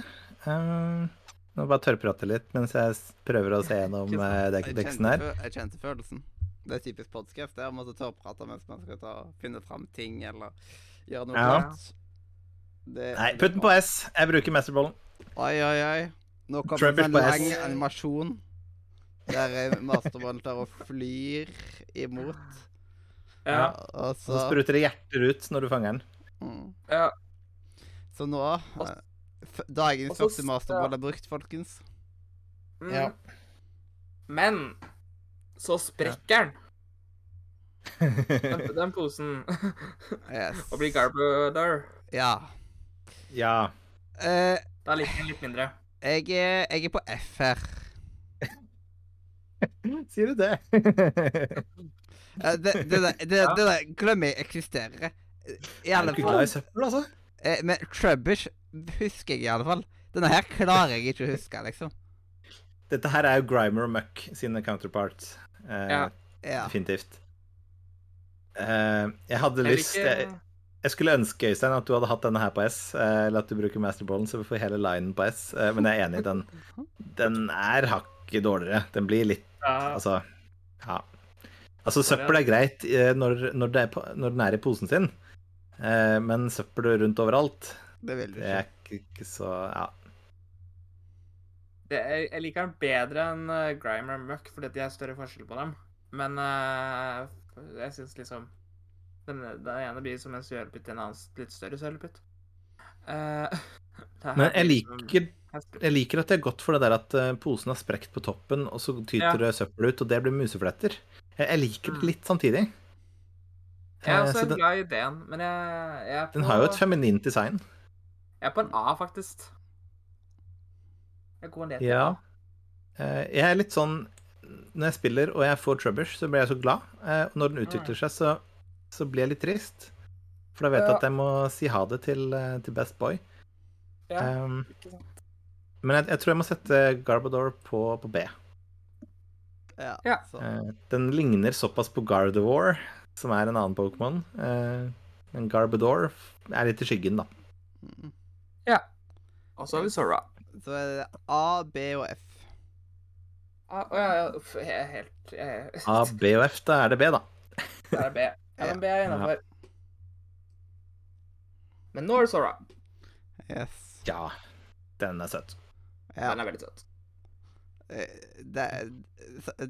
[SPEAKER 3] Um, nå bare tørrprate litt mens jeg prøver å se gjennom deksen
[SPEAKER 1] kjente,
[SPEAKER 3] her.
[SPEAKER 1] jeg kjente følelsen. Det er typisk podcast. Det er å måtte tørrprate mens man skal ta, finne fram ting eller gjøre noe
[SPEAKER 3] Ja.
[SPEAKER 1] Det-
[SPEAKER 3] Nei, putt den på S. Jeg bruker masterballen.
[SPEAKER 1] Oi, oi, oi. Nå kommer det en lang
[SPEAKER 3] S.
[SPEAKER 1] animasjon der eh, masterballen tar og flyr imot.
[SPEAKER 2] Ja.
[SPEAKER 1] Og
[SPEAKER 3] Så
[SPEAKER 1] så
[SPEAKER 3] spruter det hjerter ut når du fanger den.
[SPEAKER 1] mm.
[SPEAKER 2] ja.
[SPEAKER 1] Så nå eh, Dagens
[SPEAKER 2] Også,
[SPEAKER 1] første masterball er brukt, folkens.
[SPEAKER 2] Mm.
[SPEAKER 3] Ja.
[SPEAKER 2] Men så sprekker den, <laughs> den, den posen, <laughs>
[SPEAKER 1] Yes.
[SPEAKER 2] og blir Garbodor.
[SPEAKER 1] Ja.
[SPEAKER 3] ja.
[SPEAKER 1] Uh,
[SPEAKER 2] Da liker den litt mindre.
[SPEAKER 1] jeg, er, jeg er på F her. <laughs>
[SPEAKER 3] Sier du det?
[SPEAKER 1] Eh, det, det, der- det, det der glemmer jeg eksisterer. I alle
[SPEAKER 3] du
[SPEAKER 1] fall.
[SPEAKER 3] glad i søppel, altså?
[SPEAKER 1] Eh, men Trubbish husker jeg i alle fall. Denne her klarer jeg ikke å huske, liksom.
[SPEAKER 3] Dette her er jo Grimer og Muck sine counterparts. Eh,
[SPEAKER 2] Ja.
[SPEAKER 1] Ja.
[SPEAKER 3] Definitivt. Eh, jeg hadde
[SPEAKER 2] Jeg
[SPEAKER 3] lyst
[SPEAKER 2] ikke...
[SPEAKER 3] jeg, jeg skulle ønske, Øystein, at du hadde hatt denne her på S, eh, eller at du bruker masterballen, så vi får hele linen på S. Eh, men jeg er enig, i den, den er hakket dårligere. Den blir litt
[SPEAKER 2] ja.
[SPEAKER 3] Altså, ja. Altså, søppel er greit eh, når, når, det er på, når den er i posen sin, eh, men søppel rundt overalt,
[SPEAKER 1] Det vil du
[SPEAKER 3] det er ikke, ikke så Ja.
[SPEAKER 2] Det, jeg, jeg liker den bedre enn uh, Grimer og Muck, fordi de er større forskjell på dem. Men uh, jeg syns liksom den, den ene blir som en sølepytt til en annen litt større sølepytt. <laughs> Uh,
[SPEAKER 3] Men jeg liker, jeg liker at det er godt for det der at eh, posen har sprekt på toppen, og så tyter
[SPEAKER 2] Ja.
[SPEAKER 3] det søppel ut, og det blir musefletter. Jeg, jeg liker det litt samtidig.
[SPEAKER 2] Jeg er
[SPEAKER 3] Eh,
[SPEAKER 2] også
[SPEAKER 3] så den,
[SPEAKER 2] glad i ideen, men jeg, jeg er på
[SPEAKER 3] den har jo et feminint design.
[SPEAKER 2] Jeg er på en A, faktisk. Jeg går ned til
[SPEAKER 3] Ja.
[SPEAKER 2] A.
[SPEAKER 3] Eh, Jeg er litt sånn Når jeg spiller og jeg får Trubbish, så blir jeg så glad. Eh, Og når den utvikler seg, så, så blir jeg litt trist. For da vet jeg
[SPEAKER 2] Ja.
[SPEAKER 3] at jeg må si ha det til, eh, til Best Boy.
[SPEAKER 2] Ja,
[SPEAKER 3] Um, men jeg, jeg tror jeg må sette Garbador på, på B.
[SPEAKER 1] Ja.
[SPEAKER 3] Eh, Den ligner såpass på Gardevoir, som er en annen Pokémon. Eh, Men Garbador er litt i skyggen, da.
[SPEAKER 1] Mm.
[SPEAKER 2] Og så har vi Sora.
[SPEAKER 1] Så er det A, B og F.
[SPEAKER 2] Ah, Å ja, ja, uff, jeg er helt jeg,
[SPEAKER 3] A, B og F, da er det B, da. <laughs>
[SPEAKER 2] Da er det B. Ja, men B er innafor. Men nå er det Sora.
[SPEAKER 1] Yes.
[SPEAKER 3] Ja, den er søt.
[SPEAKER 1] Ja.
[SPEAKER 2] Den er veldig søt.
[SPEAKER 1] Eh, Det,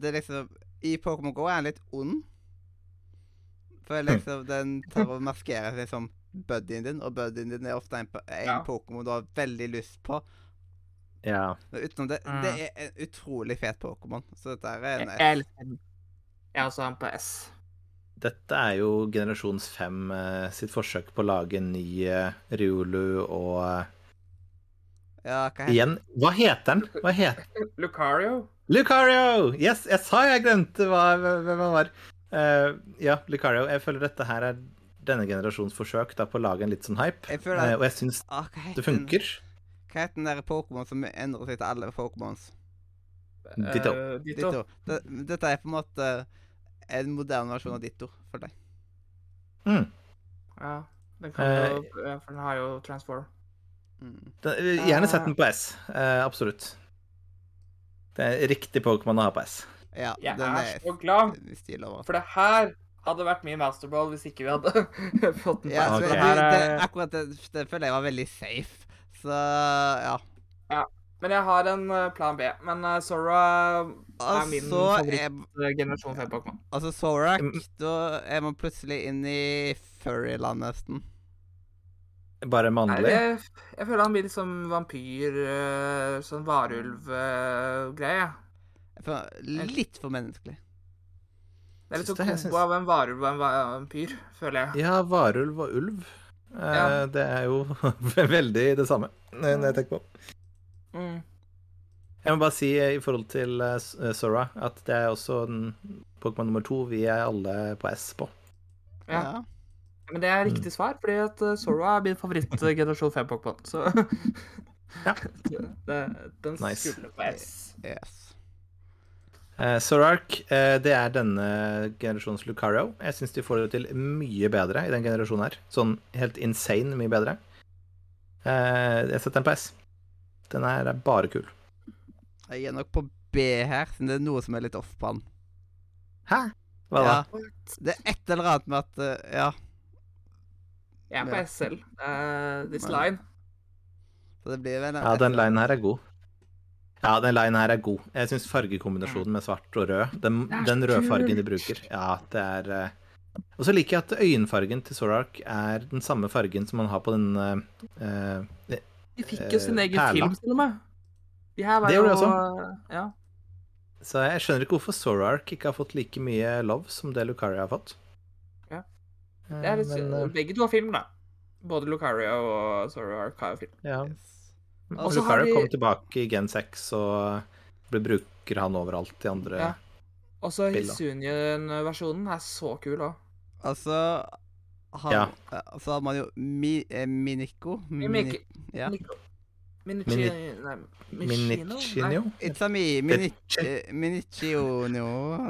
[SPEAKER 1] det er liksom I Pokémon GO er han litt ond. For liksom den tar og maskerer seg som buddyen din, og buddyen din er ofte en, en
[SPEAKER 2] Ja.
[SPEAKER 1] Pokémon du har veldig lyst på.
[SPEAKER 3] Ja.
[SPEAKER 1] Men utenom det,
[SPEAKER 2] Mm.
[SPEAKER 1] det er en utrolig fet Pokémon. Så dette er
[SPEAKER 2] Jeg
[SPEAKER 1] en
[SPEAKER 2] elsker den. Jeg er også han på S.
[SPEAKER 3] Dette er jo generasjons fem eh, sitt forsøk på å lage en ny eh, Riolu og eh,
[SPEAKER 1] Ja, hva heter
[SPEAKER 3] Igjen, hva heter den? Hva heter
[SPEAKER 2] Lucario.
[SPEAKER 3] Lucario! Yes, jeg sa jeg glemte hva, hvem han var. Eh, ja, Lucario. Jeg føler dette her er denne generasjons forsøk da, på å lage en litt sånn hype.
[SPEAKER 1] Jeg føler at-
[SPEAKER 3] og jeg syns
[SPEAKER 1] ah,
[SPEAKER 3] det
[SPEAKER 1] den-
[SPEAKER 3] funker.
[SPEAKER 1] Hva heter den der Pokémon som endrer seg til alle Pokémons?
[SPEAKER 3] Ditto.
[SPEAKER 2] Uh, Ditto.
[SPEAKER 1] Ditto. Det, dette er på en måte en moderne versjon av Ditto for deg.
[SPEAKER 3] Mm.
[SPEAKER 2] Ja, den kan jo For den har jo transform.
[SPEAKER 1] Mm.
[SPEAKER 3] Den, gjerne sett den på S. Eh, absolutt. Det er riktig Pokémon å ha på S.
[SPEAKER 1] Ja,
[SPEAKER 2] Jeg
[SPEAKER 1] den
[SPEAKER 2] er så glad,
[SPEAKER 1] stil over.
[SPEAKER 2] for det her hadde vært mye masterball hvis ikke vi hadde <laughs> fått den på
[SPEAKER 1] Ja,
[SPEAKER 3] okay.
[SPEAKER 2] Det
[SPEAKER 1] det, det,
[SPEAKER 2] er-
[SPEAKER 1] akkurat det, det føler jeg var veldig safe. Så ja.
[SPEAKER 2] Men jeg har en eh, plan B. Men uh, Sora er min
[SPEAKER 1] Altså,
[SPEAKER 2] favoritt
[SPEAKER 1] er,
[SPEAKER 2] eh, generasjon 5-Pokémon.
[SPEAKER 1] altså Zorak,
[SPEAKER 3] Mm.
[SPEAKER 1] da er man plutselig inn i furryland nesten.
[SPEAKER 3] Bare mannlig.
[SPEAKER 2] Jeg, jeg føler han blir litt som vampyr, eh, sånn varulv-greie.
[SPEAKER 1] Litt for menneskelig.
[SPEAKER 2] Det er litt sånn kombo av en varulv og en vampyr, føler jeg.
[SPEAKER 3] Ja, varulv og ulv. Eh,
[SPEAKER 2] Ja.
[SPEAKER 3] Det er jo <laughs> veldig det samme, når når jeg tenker på.
[SPEAKER 2] Mm.
[SPEAKER 3] Jeg må bare si eh, i forhold til eh, eh, Sora at det er også Pokémon nummer to vi er alle på S på.
[SPEAKER 2] Ja. Men det er
[SPEAKER 3] Mm.
[SPEAKER 2] riktig svar, fordi at Sora er min favoritt-generasjon 5-Pokémon. Så
[SPEAKER 3] Ja. <laughs>
[SPEAKER 2] det, den
[SPEAKER 3] Nice.
[SPEAKER 2] skulle på S.
[SPEAKER 1] Yes.
[SPEAKER 3] Eh, Sorark, uh, det er denne generasjons Lucario. Jeg syns de får det til mye bedre i den generasjonen her. Sånn helt insane mye bedre. Uh, jeg setter den på S. Den her er bare kul.
[SPEAKER 1] Jeg er nok på B her, siden det er noe som er litt off på den.
[SPEAKER 3] Hæ? Hva da?
[SPEAKER 1] Ja, det er et eller annet med at eh, Ja.
[SPEAKER 2] Jeg er på S selv. Uh, this line.
[SPEAKER 1] Så det blir vel en
[SPEAKER 3] Ja, den linen her er god. Ja, den linen her er god. Jeg syns fargekombinasjonen med svart og rød, den, den røde fargen de bruker, ja, det er eh, Og så liker jeg at øyenfargen til Sorark er den samme fargen som man har på den uh, uh,
[SPEAKER 2] De fikk jo sin egen
[SPEAKER 3] perla.
[SPEAKER 2] film, til og med. De her var
[SPEAKER 3] Det gjorde de
[SPEAKER 2] Ja.
[SPEAKER 3] Så jeg skjønner ikke hvorfor Sorark ikke har fått like mye love som det Lucaria har fått.
[SPEAKER 2] Ja. Det er litt,
[SPEAKER 3] Men
[SPEAKER 2] begge to har film, da. Både Lucario og Zoroark har jo film.
[SPEAKER 3] ja.
[SPEAKER 1] Yes.
[SPEAKER 2] Og så har
[SPEAKER 3] de
[SPEAKER 2] vi-
[SPEAKER 3] kom tilbake i Gen 6 og bruker han overalt i andre
[SPEAKER 2] Ja. Og så
[SPEAKER 3] Spill.
[SPEAKER 2] Hisunien-versjonen er så kul òg.
[SPEAKER 1] Altså han,
[SPEAKER 3] Ja.
[SPEAKER 1] Så hadde man jo Mi, eh, Miniko.
[SPEAKER 2] Mimik-
[SPEAKER 1] ja.
[SPEAKER 3] Minichinio?
[SPEAKER 1] It's a me.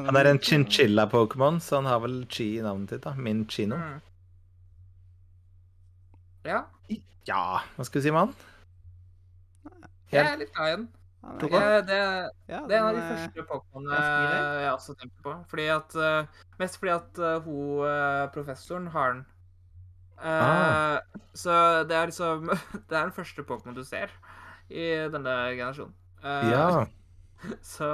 [SPEAKER 3] Han er en chinchilla-pokémon, så han har vel chi i navnet sitt, da. Minchino.
[SPEAKER 2] Mm. Ja,
[SPEAKER 3] Ja, hva skal vi si med han?
[SPEAKER 2] Jeg er litt glad i den. Jeg, det, det er en av de første Pokémonene jeg også tenker på. Fordi at eh, Mest fordi at eh, hun eh, professoren har den. Eh,
[SPEAKER 3] Ah.
[SPEAKER 2] Så det er liksom <laughs> Det er den første Pokémon du ser i denne generasjonen. Eh,
[SPEAKER 3] Ja. <laughs>
[SPEAKER 2] Så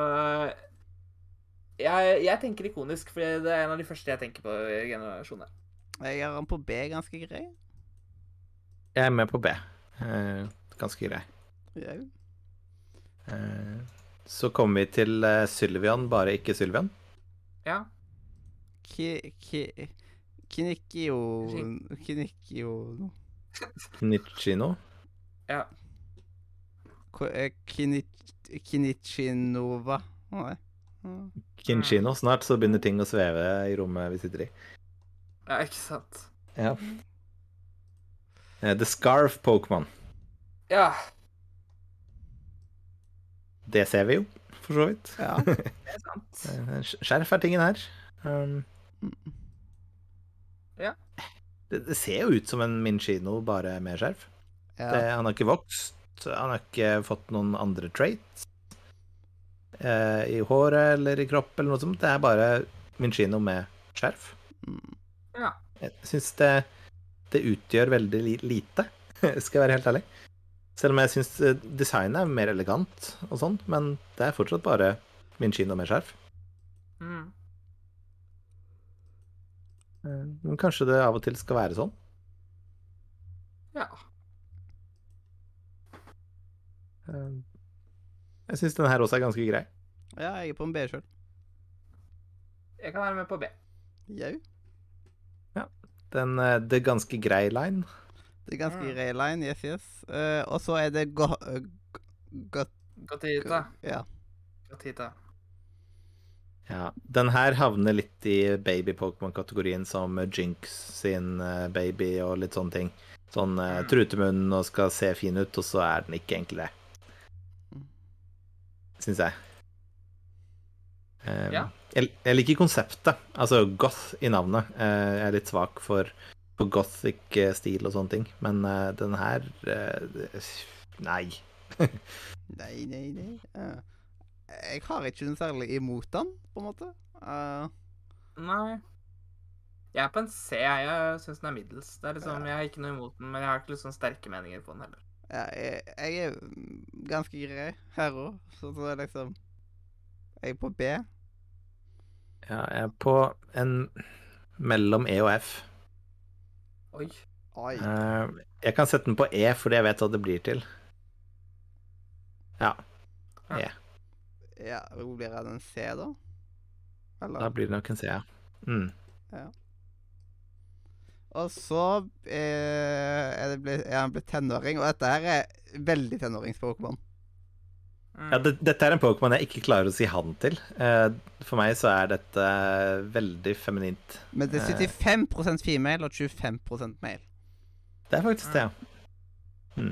[SPEAKER 2] jeg, jeg tenker ikonisk, for det er en av de første jeg tenker på i generasjonen.
[SPEAKER 1] Jeg har han på B ganske grei.
[SPEAKER 3] Jeg er med på B. Eh, ganske grei.
[SPEAKER 1] Ja.
[SPEAKER 3] Eh, så kommer vi til eh, Sylvian, bare ikke Sylvian.
[SPEAKER 2] Ja.
[SPEAKER 1] Ki... Ki... Kinikio Kinikio
[SPEAKER 3] Kinichino?
[SPEAKER 2] Ja.
[SPEAKER 1] Ko- eh, Kinichinova. Nei.
[SPEAKER 3] Kinchino. Snart så begynner ting å sveve i rommet vi sitter i.
[SPEAKER 2] Ja, ikke sant.
[SPEAKER 3] Ja. Eh, The Scarf Pokémon.
[SPEAKER 2] Ja,
[SPEAKER 3] Det ser vi jo, for så vidt.
[SPEAKER 1] Ja. <laughs>
[SPEAKER 2] det er sant.
[SPEAKER 3] Eh, Skjerf er tingen her. Um,
[SPEAKER 2] Ja.
[SPEAKER 3] Det, det ser jo ut som en Minchino, bare med skjerf.
[SPEAKER 1] ja.
[SPEAKER 3] Det, han har ikke vokst. Han har ikke fått noen andre traits eh, i håret eller i kropp eller noe sånt. Det er bare Minchino med skjerf.
[SPEAKER 2] Ja.
[SPEAKER 3] Jeg syns det, det utgjør veldig lite, <laughs> skal jeg være helt ærlig. Selv om jeg syns designet er mer elegant og sånn, men det er fortsatt bare Minchino med skjerf.
[SPEAKER 2] Mm.
[SPEAKER 3] Eh, Men kanskje det av og til skal være sånn.
[SPEAKER 2] Ja.
[SPEAKER 3] Eh, Jeg syns denne her også er ganske grei.
[SPEAKER 1] ja, jeg er på en B sjøl.
[SPEAKER 2] Jeg kan være med på B.
[SPEAKER 1] Jau.
[SPEAKER 3] Den eh, Det er ganske grei line.
[SPEAKER 1] Det er ganske
[SPEAKER 2] Mm.
[SPEAKER 1] grei line, yes, yes. Uh, og så er det go... go Godt
[SPEAKER 2] Gotita.
[SPEAKER 1] Ja.
[SPEAKER 2] Gotita.
[SPEAKER 3] Ja, den her havner litt i baby-Pokémon-kategorien som Jinx sin eh, baby og litt sånne ting. Sånn uh,
[SPEAKER 2] Mm.
[SPEAKER 3] trutemunn og skal se fin ut, og så er den ikke egentlig det.
[SPEAKER 1] Mm.
[SPEAKER 3] Syns jeg. Um,
[SPEAKER 2] Ja.
[SPEAKER 3] jeg, jeg liker konseptet, altså goth i navnet. Uh, jeg er litt svak for, for gothic eh, stil og sånne ting, men uh, den her uh, <laughs> Nei.
[SPEAKER 1] Nei, nei, nei. Uh, jeg har ikke noe særlig imot den, på en måte. Eh,
[SPEAKER 2] Nei. Jeg er på en C. Jeg syns den er middels. Det er liksom, Jeg har ikke noe imot den, men jeg har ikke liksom sterke meninger på den heller.
[SPEAKER 1] ja, jeg, jeg er ganske grei her òg, så så er liksom Jeg er på B.
[SPEAKER 3] Ja, jeg er på en mellom E og F.
[SPEAKER 2] Oi.
[SPEAKER 1] Oi.
[SPEAKER 3] Eh, jeg kan sette den på E fordi jeg vet hva det blir til. Ja.
[SPEAKER 2] Ja.
[SPEAKER 3] E.
[SPEAKER 1] Ja, hvor blir det en C, da?
[SPEAKER 3] Da blir det nok en C, ja. Mm.
[SPEAKER 1] Og så eh, er, det blitt, er han blitt tenåring, og dette her er veldig tenårings-Pokémon.
[SPEAKER 2] Mm.
[SPEAKER 3] Ja, det, dette er en Pokémon jeg ikke klarer å si han til. Eh, for meg så er dette veldig feminint.
[SPEAKER 1] Men det er 75% female og 25% male.
[SPEAKER 3] Det er faktisk det, ja.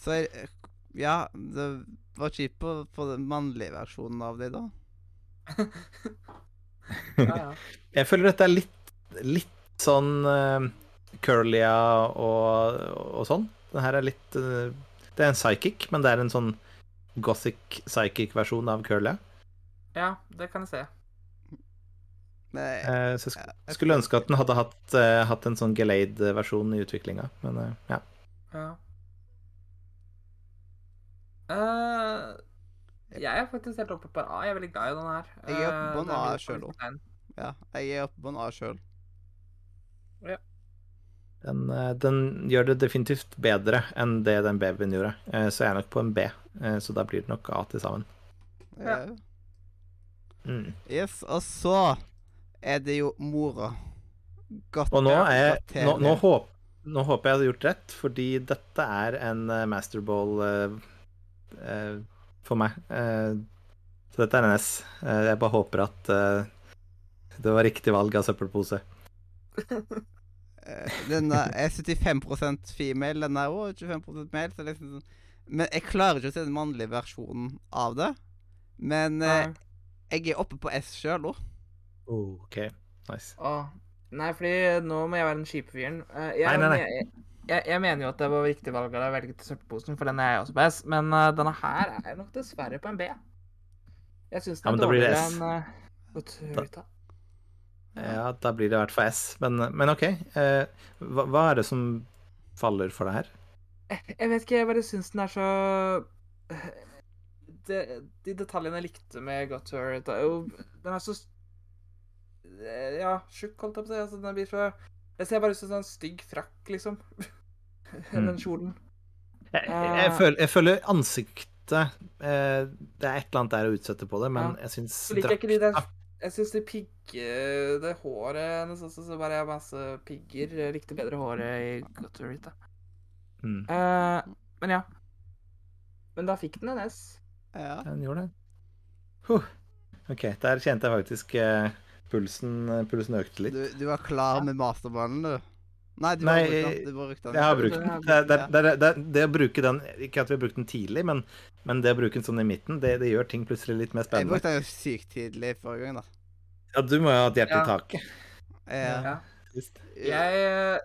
[SPEAKER 1] Så eh, ja, det var kjipt å få den mannlige versjonen av det, da. <laughs>
[SPEAKER 2] ja, ja.
[SPEAKER 3] Jeg føler dette er litt, litt sånn uh, Curlia og, og sånn. Den her er litt uh, Det er en psychic, men det er en sånn gothic psychic-versjon av Curly.
[SPEAKER 2] ja, det kan jeg se.
[SPEAKER 1] Nei,
[SPEAKER 3] Eh, så jeg sk skulle ønske at den hadde hatt, eh, hatt en sånn Geleid-versjon i utviklinga, men eh, ja.
[SPEAKER 2] Ja. Uh, jeg er faktisk helt oppe på en A. Jeg er veldig glad i den her.
[SPEAKER 1] Jeg er oppe på en A
[SPEAKER 2] sjøl
[SPEAKER 1] selv ja, jeg er oppe på en A sjøl.
[SPEAKER 3] Den, eh, den gjør det definitivt bedre enn det den babyen gjorde, eh, så jeg er nok på en B. eh, Så da blir det nok A til sammen.
[SPEAKER 2] Ja.
[SPEAKER 3] Mm.
[SPEAKER 1] Yes, og så er det jo mora. Godt
[SPEAKER 3] Og nå, er nå, nå, håp, nå håper jeg jeg har gjort rett, fordi dette er en masterball uh, uh, for meg. Uh, så dette er en S. Jeg bare håper at det var riktig valg av søppelpose. <laughs>
[SPEAKER 1] Eh, Den er 75% female, den er òg 25% male. Så liksom, sånn- men jeg klarer ikke å se den mannlige versjonen av det. Men eh, jeg er oppe på S sjøl òg.
[SPEAKER 3] Oh, OK, nice.
[SPEAKER 2] Åh, Nei, fordi nå må jeg være den kjipe fyren. Eh, jeg,
[SPEAKER 3] Nei, nei, nei.
[SPEAKER 2] Jeg, jeg, jeg mener jo at det var riktig valg av deg å velge til søppelposen, for den er jeg også på S, men uh, denne her er nok dessverre på en B. Jeg syns den
[SPEAKER 3] men
[SPEAKER 2] er dårligere enn uh, Goturita.
[SPEAKER 3] Ja, da blir det i hvert fall S. Men, men OK. Eh, hva, hva er det som faller for deg her?
[SPEAKER 2] Jeg vet ikke, jeg bare syns den er så De, De detaljene jeg likte med Goturita Den er så Ja, tjukk, holdt jeg på å si. Altså, den blir så Jeg ser bare ut som en sånn stygg frakk, liksom. <laughs>
[SPEAKER 3] Mm.
[SPEAKER 2] Den kjolen.
[SPEAKER 3] Jeg, jeg, jeg, føler, jeg føler ansiktet eh, Det er et eller annet der å utsette på det, men
[SPEAKER 2] Ja.
[SPEAKER 3] jeg syns
[SPEAKER 2] liker jeg syns de pigge Det håret hennes også, så bare jeg masse pigger. Jeg likte bedre håret i Gutterita.
[SPEAKER 3] Mm,
[SPEAKER 2] Uh, men ja. Men da fikk den en S.
[SPEAKER 1] Ja.
[SPEAKER 3] den gjorde det. Huh. OK, der kjente jeg faktisk uh, pulsen, pulsen økte litt.
[SPEAKER 1] Du, du var klar med masterballen, du? Nei, du
[SPEAKER 3] Nei,
[SPEAKER 1] har brukt den. Du brukt.
[SPEAKER 3] Jeg har brukt den. Det, det, det, det, det å bruke den Ikke at vi har brukt den tidlig, men, men det å bruke den sånn i midten, det, det gjør ting plutselig litt mer spennende.
[SPEAKER 1] Jeg brukte den jo sykt tidlig forrige gang, da.
[SPEAKER 3] Ja, du må jo ha hatt hjertet
[SPEAKER 2] Ja.
[SPEAKER 3] i taket.
[SPEAKER 1] Ja.
[SPEAKER 2] Ja. Jeg eh,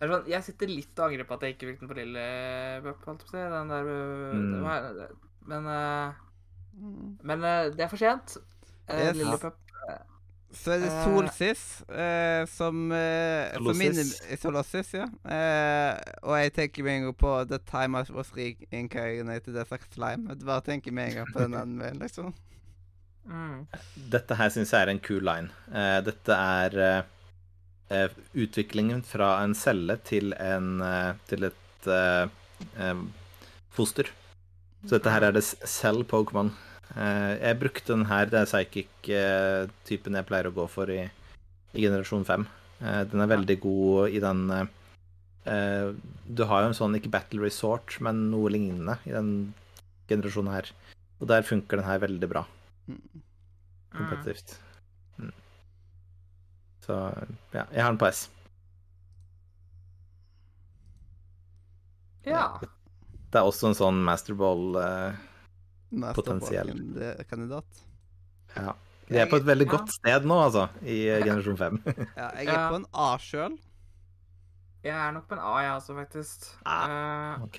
[SPEAKER 2] det er sånn, jeg sitter litt og angrer på at jeg ikke brukte den på lille Bup, holdt på. Den der øh,
[SPEAKER 3] Mm.
[SPEAKER 2] det Men eh,
[SPEAKER 1] Mm.
[SPEAKER 2] Men eh, det er for sent. Eh,
[SPEAKER 1] Yes.
[SPEAKER 2] Lille Pup.
[SPEAKER 1] Så er det
[SPEAKER 2] Eh,
[SPEAKER 1] Solsis, eh, som eh, som minner.
[SPEAKER 3] Solossis,
[SPEAKER 1] ja. Eh, og jeg tenker med en gang på The Time I Was Reincarnated as a Slime. Jeg bare tenker med en gang på den <laughs> anmeldelsen, liksom.
[SPEAKER 2] Mm.
[SPEAKER 3] Dette her syns jeg er en cool line. Eh, dette er eh, utviklingen fra en celle til, en, eh, til et foster. Så dette her er det cell Pokémon. Eh, jeg brukte den her, det er psychic-typen jeg pleier å gå for i, i generasjon 5. Eh, den er veldig god i den eh, eh, Du har jo en sånn, ikke Battle Resort, men noe lignende i den generasjonen her. Og der funker den her veldig bra
[SPEAKER 1] Mm.
[SPEAKER 3] kompetitivt. Mm. Så ja, jeg har den på S.
[SPEAKER 2] Ja.
[SPEAKER 3] Det er også en sånn masterball eh, Potensiell.
[SPEAKER 1] Masterballen-kandidat.
[SPEAKER 3] Ja. De er på et veldig godt sted nå, altså, i eh, generasjon 5. <laughs>
[SPEAKER 1] Ja, jeg er på en A sjøl.
[SPEAKER 2] Jeg er nok på en A, jeg også, faktisk. Eh,
[SPEAKER 3] OK.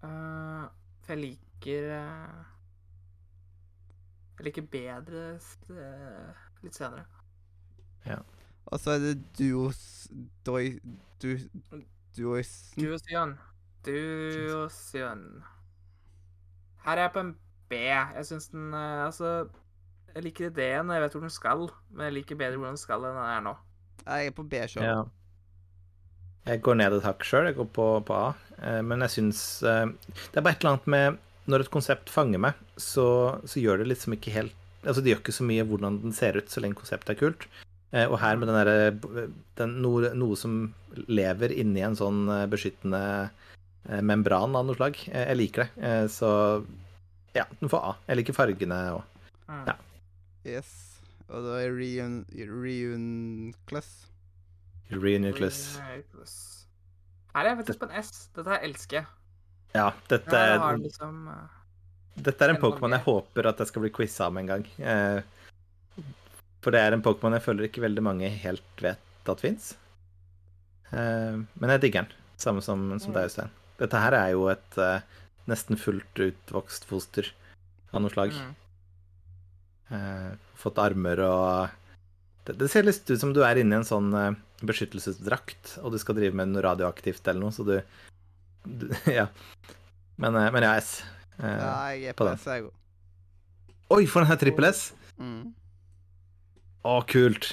[SPEAKER 2] Uh, for jeg liker uh, Jeg liker bedre eh, litt senere. Ja.
[SPEAKER 1] Og så er det duos... Doi... Du... duos
[SPEAKER 2] Duosion. Duosion. Her er jeg på en B. Jeg syns den eh, Altså, jeg liker ideen, og jeg vet hvor den skal, men jeg liker bedre hvor den skal enn den er nå.
[SPEAKER 1] Jeg er på B sjøl.
[SPEAKER 3] Ja. Jeg går ned et hakk sjøl, jeg går på, på A. Eh, Men jeg syns eh, Det er bare et eller annet med Når et konsept fanger meg, så, så gjør det liksom ikke helt Altså, det gjør ikke så mye hvordan den ser ut, så lenge konseptet er kult. Eh, Og her med den derre noe, noe som lever inni en sånn beskyttende membran av noe slag. Eh, Jeg liker det. Eh, Så ja, den får A. Jeg liker fargene òg.
[SPEAKER 2] Mm.
[SPEAKER 3] Ja.
[SPEAKER 1] Yes. Og da er Reun... Reunclus.
[SPEAKER 2] Reunclus. Her er jeg faktisk på en S. Dette her elsker jeg.
[SPEAKER 3] Ja, dette er
[SPEAKER 2] har liksom eh,
[SPEAKER 3] Dette er en Pokémon jeg håper at jeg skal bli quiza om en gang. Eh, for det er en Pokémon jeg føler ikke veldig mange helt vet at fins. Eh, men jeg digger den, samme som, som deg, Øystein. Dette her er jo et uh, nesten fullt utvokst foster av noe slag.
[SPEAKER 2] mm.
[SPEAKER 3] Uh, fått armer og det, det ser litt ut som du er inni en sånn uh, beskyttelsesdrakt, og du skal drive med noe radioaktivt eller noe, så du, du <laughs> Ja. Men, uh, men ja, S. Eh,
[SPEAKER 1] Ja, jeg er
[SPEAKER 3] på.
[SPEAKER 1] S, jeg òg.
[SPEAKER 3] Oi, for denne her trippel S!
[SPEAKER 1] Mm.
[SPEAKER 3] Å, kult.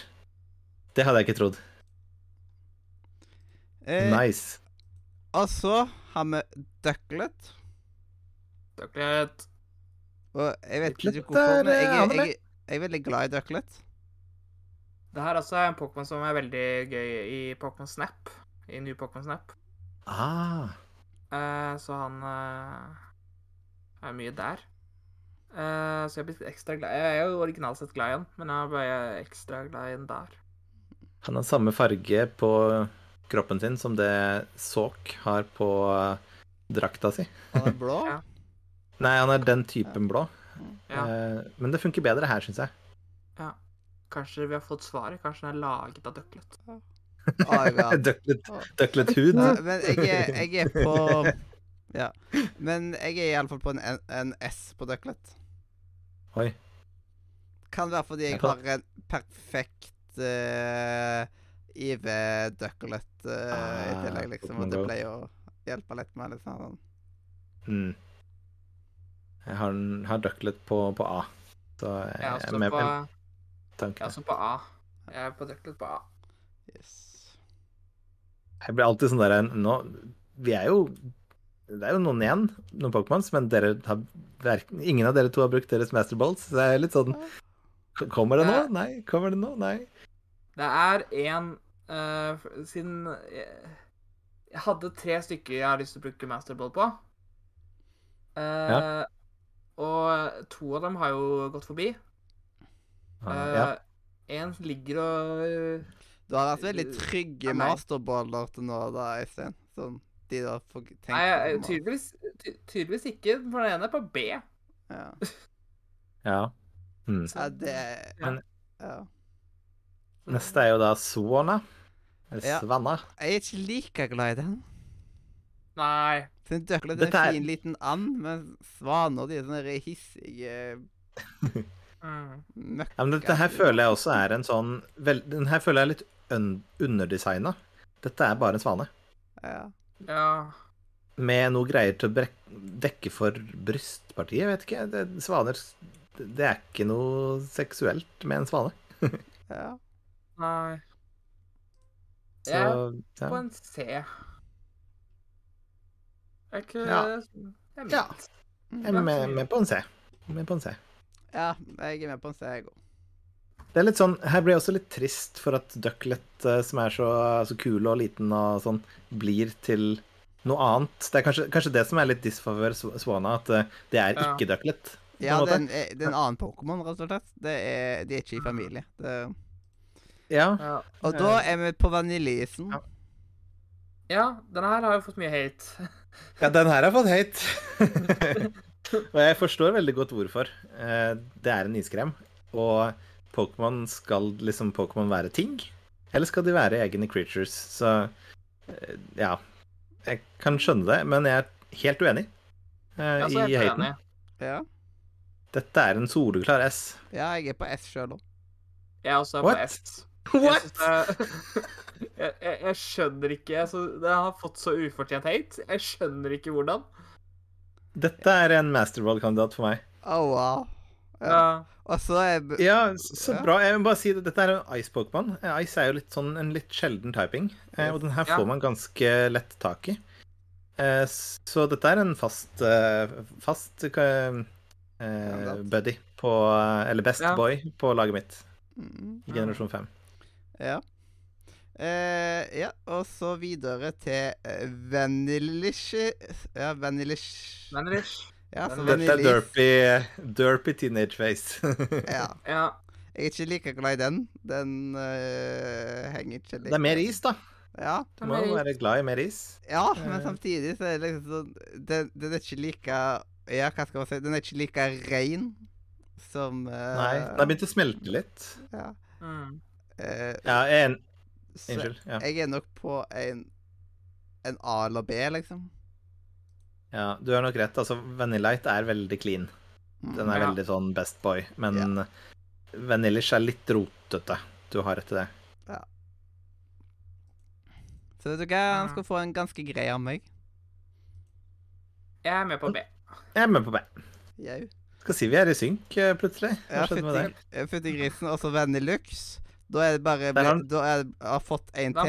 [SPEAKER 3] Det hadde jeg ikke trodd.
[SPEAKER 1] Eh,
[SPEAKER 3] Nice.
[SPEAKER 1] Og så har vi Ducklet.
[SPEAKER 2] Ducklet.
[SPEAKER 1] Og jeg vet ikke hvorfor, men jeg, er jeg, jeg er veldig glad i Ducklet.
[SPEAKER 2] Det her også er en Pokémon som er veldig gøy i Pokémon Snap. I New Pokémon Snap.
[SPEAKER 3] Ah,
[SPEAKER 2] Eh, så han eh, er mye der. Eh, så jeg er blitt ekstra glad Jeg er jo originalt sett glad i han, men jeg er bare ekstra glad i han der.
[SPEAKER 3] han har samme farge på kroppen sin som det Sawk har på eh, drakta si.
[SPEAKER 1] Han er blå.
[SPEAKER 2] Ja.
[SPEAKER 3] Nei, han er den typen blå.
[SPEAKER 2] Ja.
[SPEAKER 3] Eh, men det funker bedre her, syns jeg.
[SPEAKER 2] Kanskje vi har fått svaret. Kanskje den er laget av døklet.
[SPEAKER 1] Døklet ja. <laughs>
[SPEAKER 3] Hud.
[SPEAKER 1] Ja, men jeg er, jeg er på <laughs> Ja. Men jeg er iallfall på en, en S på døklet.
[SPEAKER 3] Oi.
[SPEAKER 1] Kan være fordi jeg har en perfekt uh, IV Ducklet eh, i
[SPEAKER 3] Ah,
[SPEAKER 1] tillegg, liksom. Og det pleier å hjelpe litt med litt sånn.
[SPEAKER 3] Mm. Jeg har, har ducklet på, på A. Så jeg,
[SPEAKER 2] Jeg er
[SPEAKER 3] med
[SPEAKER 2] på, jeg er også på A. Jeg er på Ducklet på A.
[SPEAKER 1] Yes.
[SPEAKER 3] Jeg blir alltid sånn der Nå Vi er jo Det er jo noen igjen, noen Pokémons, men dere har ingen av dere to har brukt deres Master Balls, så det er litt sånn Kommer det nå? Nei. Kommer det nå? Nei.
[SPEAKER 2] Det er en eh, Siden jeg, jeg hadde tre stykker jeg har lyst til å bruke Masterball på. Eh, Og to av dem har jo gått forbi.
[SPEAKER 3] Uh, ja.
[SPEAKER 2] En ligger og
[SPEAKER 1] Du har vært veldig trygge
[SPEAKER 2] Ja,
[SPEAKER 1] masterballer til nå, da, Øystein. Sånn de da får tenkt
[SPEAKER 2] Nei, jeg- tydeligvis, ty, tydeligvis ikke. For den ene er på B.
[SPEAKER 1] Ja.
[SPEAKER 3] ja. Mm.
[SPEAKER 1] ja, det
[SPEAKER 3] Men-
[SPEAKER 1] Ja.
[SPEAKER 3] Neste er jo da Swana.
[SPEAKER 1] Ja.
[SPEAKER 3] Svanna.
[SPEAKER 1] Jeg er ikke like glad i den.
[SPEAKER 2] Nei.
[SPEAKER 1] Den døkla er
[SPEAKER 3] er-
[SPEAKER 1] en fin liten and, men svaner de er sånne hissige møkka.
[SPEAKER 3] Ja, men dette her føler jeg også er en sånn vel, Den her føler jeg er litt un underdesigna. Dette er bare en svane.
[SPEAKER 1] Ja.
[SPEAKER 2] Ja.
[SPEAKER 3] Med noe greier til å brek dekke for brystpartiet. Jeg vet ikke. Det, svaner Det er ikke noe seksuelt med en svane. <laughs>
[SPEAKER 1] ja.
[SPEAKER 2] Nei.
[SPEAKER 3] Så
[SPEAKER 2] Jeg er
[SPEAKER 3] ja.
[SPEAKER 2] på en C. Er ikke
[SPEAKER 3] Ja.
[SPEAKER 2] Jeg.
[SPEAKER 3] Ja. Jeg er med, med på en C. Med på en C.
[SPEAKER 1] ja, jeg er med på en C, jeg òg.
[SPEAKER 3] Det er litt sånn, Her blir jeg også litt trist for at Ducklet, eh, som er så, så kul og liten og sånn, blir til noe annet. Det er kanskje, kanskje det som er litt disfavør Svona, Swana, at eh, det er
[SPEAKER 2] Ja.
[SPEAKER 3] ikke Ducklet.
[SPEAKER 1] Ja, det er en, eh, det er en annen Pokémon, rett og slett. Det er, de er ikke i familie. Det,
[SPEAKER 3] Ja.
[SPEAKER 2] Ja.
[SPEAKER 1] og da er vi på vaniljeisen.
[SPEAKER 3] Ja.
[SPEAKER 2] ja, denne her har jo fått mye hate. <laughs>
[SPEAKER 3] ja, den her har fått hate. <laughs> Og jeg forstår veldig godt hvorfor. Eh, Det er en iskrem, og Pokémon skal liksom Pokémon være ting? Eller skal de være egne creatures? Så eh, ja. Jeg kan skjønne det, men jeg er helt uenig uh,
[SPEAKER 2] Ja, er
[SPEAKER 3] i haten.
[SPEAKER 1] Ja.
[SPEAKER 3] Dette er en soleklar S.
[SPEAKER 1] ja, jeg er på S sjøl òg.
[SPEAKER 2] Jeg er også
[SPEAKER 3] What?
[SPEAKER 2] på S. Jeg, det, jeg, jeg, jeg skjønner ikke altså, Det har fått så ufortjent hate. Jeg skjønner ikke hvordan.
[SPEAKER 3] Dette er en masterball-kandidat for meg.
[SPEAKER 1] Oh, wow. Ja.
[SPEAKER 2] Ja.
[SPEAKER 1] Og så er
[SPEAKER 3] Ja, så
[SPEAKER 1] Ja.
[SPEAKER 3] bra. Jeg vil bare si at Dette er en Ice-Pokémon. Ice er jo litt sånn en litt sjelden typing, eh, og den her
[SPEAKER 2] Ja.
[SPEAKER 3] får man ganske lett tak i. Eh, Så dette er en fast eh, fast eh, buddy på Eller best
[SPEAKER 2] Ja.
[SPEAKER 3] boy på laget mitt
[SPEAKER 1] mm,
[SPEAKER 3] i generasjon 5.
[SPEAKER 1] Ja. Eh, ja, og så videre til Vanilish Ja, Vanilish
[SPEAKER 2] Vanilish.
[SPEAKER 1] Ja, så
[SPEAKER 3] Dette er derpy, derpy teenage face. <laughs>
[SPEAKER 1] Ja.
[SPEAKER 2] Ja.
[SPEAKER 1] Jeg er ikke like glad i den. Den eh, henger ikke like
[SPEAKER 3] Det er mer is, da.
[SPEAKER 1] Ja,
[SPEAKER 3] Du må jo være glad i mer is.
[SPEAKER 1] ja men
[SPEAKER 3] Eh.
[SPEAKER 1] samtidig så er det liksom sånn Den, den er ikke like Ja, hva skal man si? Den er ikke like rein som eh,
[SPEAKER 3] Nei, den har begynt å smelte litt.
[SPEAKER 1] Ja.
[SPEAKER 2] Mm.
[SPEAKER 1] Eh,
[SPEAKER 3] Ja, en Unnskyld. Ja.
[SPEAKER 1] jeg er nok på en en A eller B, liksom.
[SPEAKER 3] ja, du har nok rett. Altså, Vanillite er veldig clean.
[SPEAKER 1] Mm.
[SPEAKER 3] Den er
[SPEAKER 2] Ja.
[SPEAKER 3] veldig sånn best boy, men Vanillish er litt rotete. Du har rett i det.
[SPEAKER 1] Så vet du hva, han skal få en ganske grei av meg.
[SPEAKER 2] Jeg er med på B.
[SPEAKER 3] Jeg er med på B.
[SPEAKER 1] Jau.
[SPEAKER 3] Skal si vi er i synk eh, plutselig. Hva
[SPEAKER 1] Ja,
[SPEAKER 3] skjedde med det?
[SPEAKER 1] fytti grisen. også Vanilux. Da er det bare
[SPEAKER 3] han-
[SPEAKER 1] Da er, jeg har fått en til.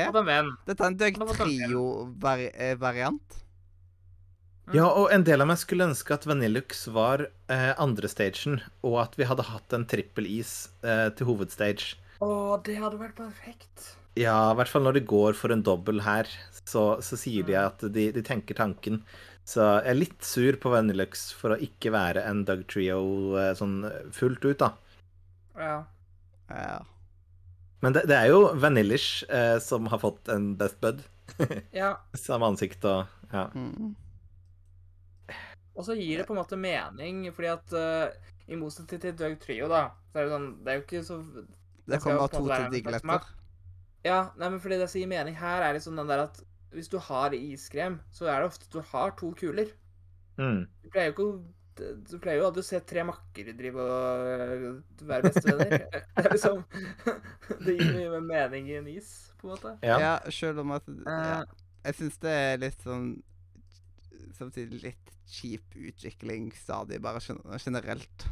[SPEAKER 1] Dette er en Døgg. Trio-variant.
[SPEAKER 2] Mm.
[SPEAKER 3] Ja, og en del av meg skulle ønske at Vanillux var eh, andre stagen, og at vi hadde hatt en trippelis eh, til hovedstage.
[SPEAKER 2] Å, det hadde vært perfekt.
[SPEAKER 3] Ja, i hvert fall når de går for en dobbel her, så, så sier de
[SPEAKER 2] Mm.
[SPEAKER 3] at de, de tenker tanken. Så jeg er litt sur på Vanillux for å ikke være en Doug Trio eh, sånn fullt ut, da.
[SPEAKER 2] Ja.
[SPEAKER 1] Ja.
[SPEAKER 3] Men det, det er jo Vanillish eh, som har fått en Best Bud. <laughs>
[SPEAKER 2] ja.
[SPEAKER 3] Samme ansikt og Ja.
[SPEAKER 1] Mm.
[SPEAKER 2] Og så gir det på en måte mening, fordi at uh, i motsetning til Doug Trio, da, så er det sånn Det er jo ikke så
[SPEAKER 1] Det
[SPEAKER 2] jo
[SPEAKER 1] kommer
[SPEAKER 2] på
[SPEAKER 1] to til Digletter.
[SPEAKER 2] Ja, nei, men fordi det som gir mening her, er liksom den der at hvis du har iskrem, så er det ofte at du har to kuler.
[SPEAKER 3] Mm.
[SPEAKER 2] Du pleier jo ikke å du pleier jo aldri å se tre makker drive og være bestevenner. <laughs> Det er liksom <laughs> Det gir mye mer mening i en is, på en måte.
[SPEAKER 3] Ja.
[SPEAKER 1] Ja, selv om at ja.
[SPEAKER 2] Eh,
[SPEAKER 1] Jeg syns det er litt sånn Samtidig litt kjip utvikling stadig, bare generelt.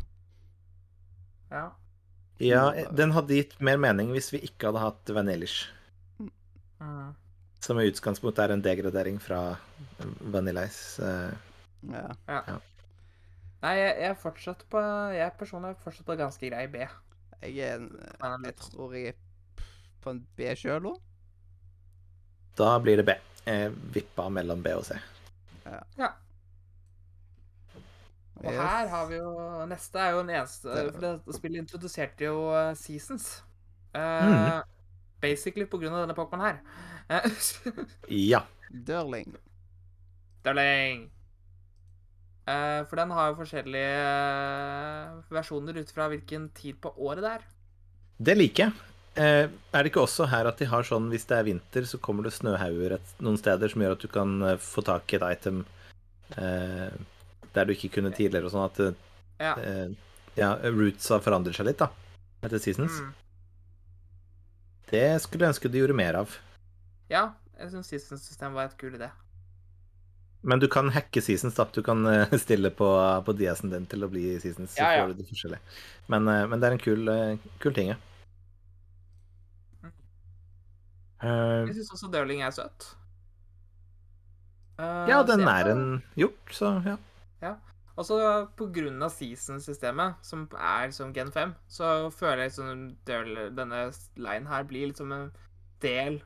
[SPEAKER 2] ja.
[SPEAKER 3] ja, den hadde gitt mer mening hvis vi ikke hadde hatt Vanillish.
[SPEAKER 2] Mm.
[SPEAKER 3] Som i utgangspunktet er en degradering fra Vanillice. Ja.
[SPEAKER 1] Ja.
[SPEAKER 2] Nei, jeg, jeg er fortsatt på Jeg personlig er fortsatt på ganske grei B.
[SPEAKER 1] Jeg er en Jeg tror jeg er på en B sjøl òg.
[SPEAKER 3] Da blir det B. Jeg vipper mellom B og C. Ja.
[SPEAKER 2] Og her har vi jo Neste er jo den eneste For det spillet introduserte jo eh, Seasons. Uh,
[SPEAKER 3] mm.
[SPEAKER 2] Basically på grunn av denne Pokémon her. Eh, <laughs>
[SPEAKER 3] Ja.
[SPEAKER 1] Dørling.
[SPEAKER 2] Darling. Eh, for den har jo forskjellige eh, versjoner ut fra hvilken tid på året det er.
[SPEAKER 3] Det liker jeg. Eh, er det ikke også her at de har sånn hvis det er vinter, så kommer det snøhauger noen steder som gjør at du kan få tak i et item eh, der du ikke kunne tidligere, og sånn at
[SPEAKER 2] Ja.
[SPEAKER 3] eh, ja, roots har forandret seg litt, da, etter seasons.
[SPEAKER 2] Mm.
[SPEAKER 3] Det skulle jeg ønske du gjorde mer av.
[SPEAKER 2] Ja, jeg syns Seasons-system var et kul idé.
[SPEAKER 3] Men du kan hacke seasons, da. Du kan eh, <laughs> stille på, på DS-en din til å bli seasons. Så
[SPEAKER 2] Ja, ja.
[SPEAKER 3] får du det. Men, eh, men det er en kul, eh, kul ting, ja.
[SPEAKER 2] Jeg syns også Darling er søt. Uh,
[SPEAKER 3] ja, den er en hjort, så ja.
[SPEAKER 2] Også på grunn av season-systemet, som er som Gen 5, så føler jeg liksom denne line her blir liksom en del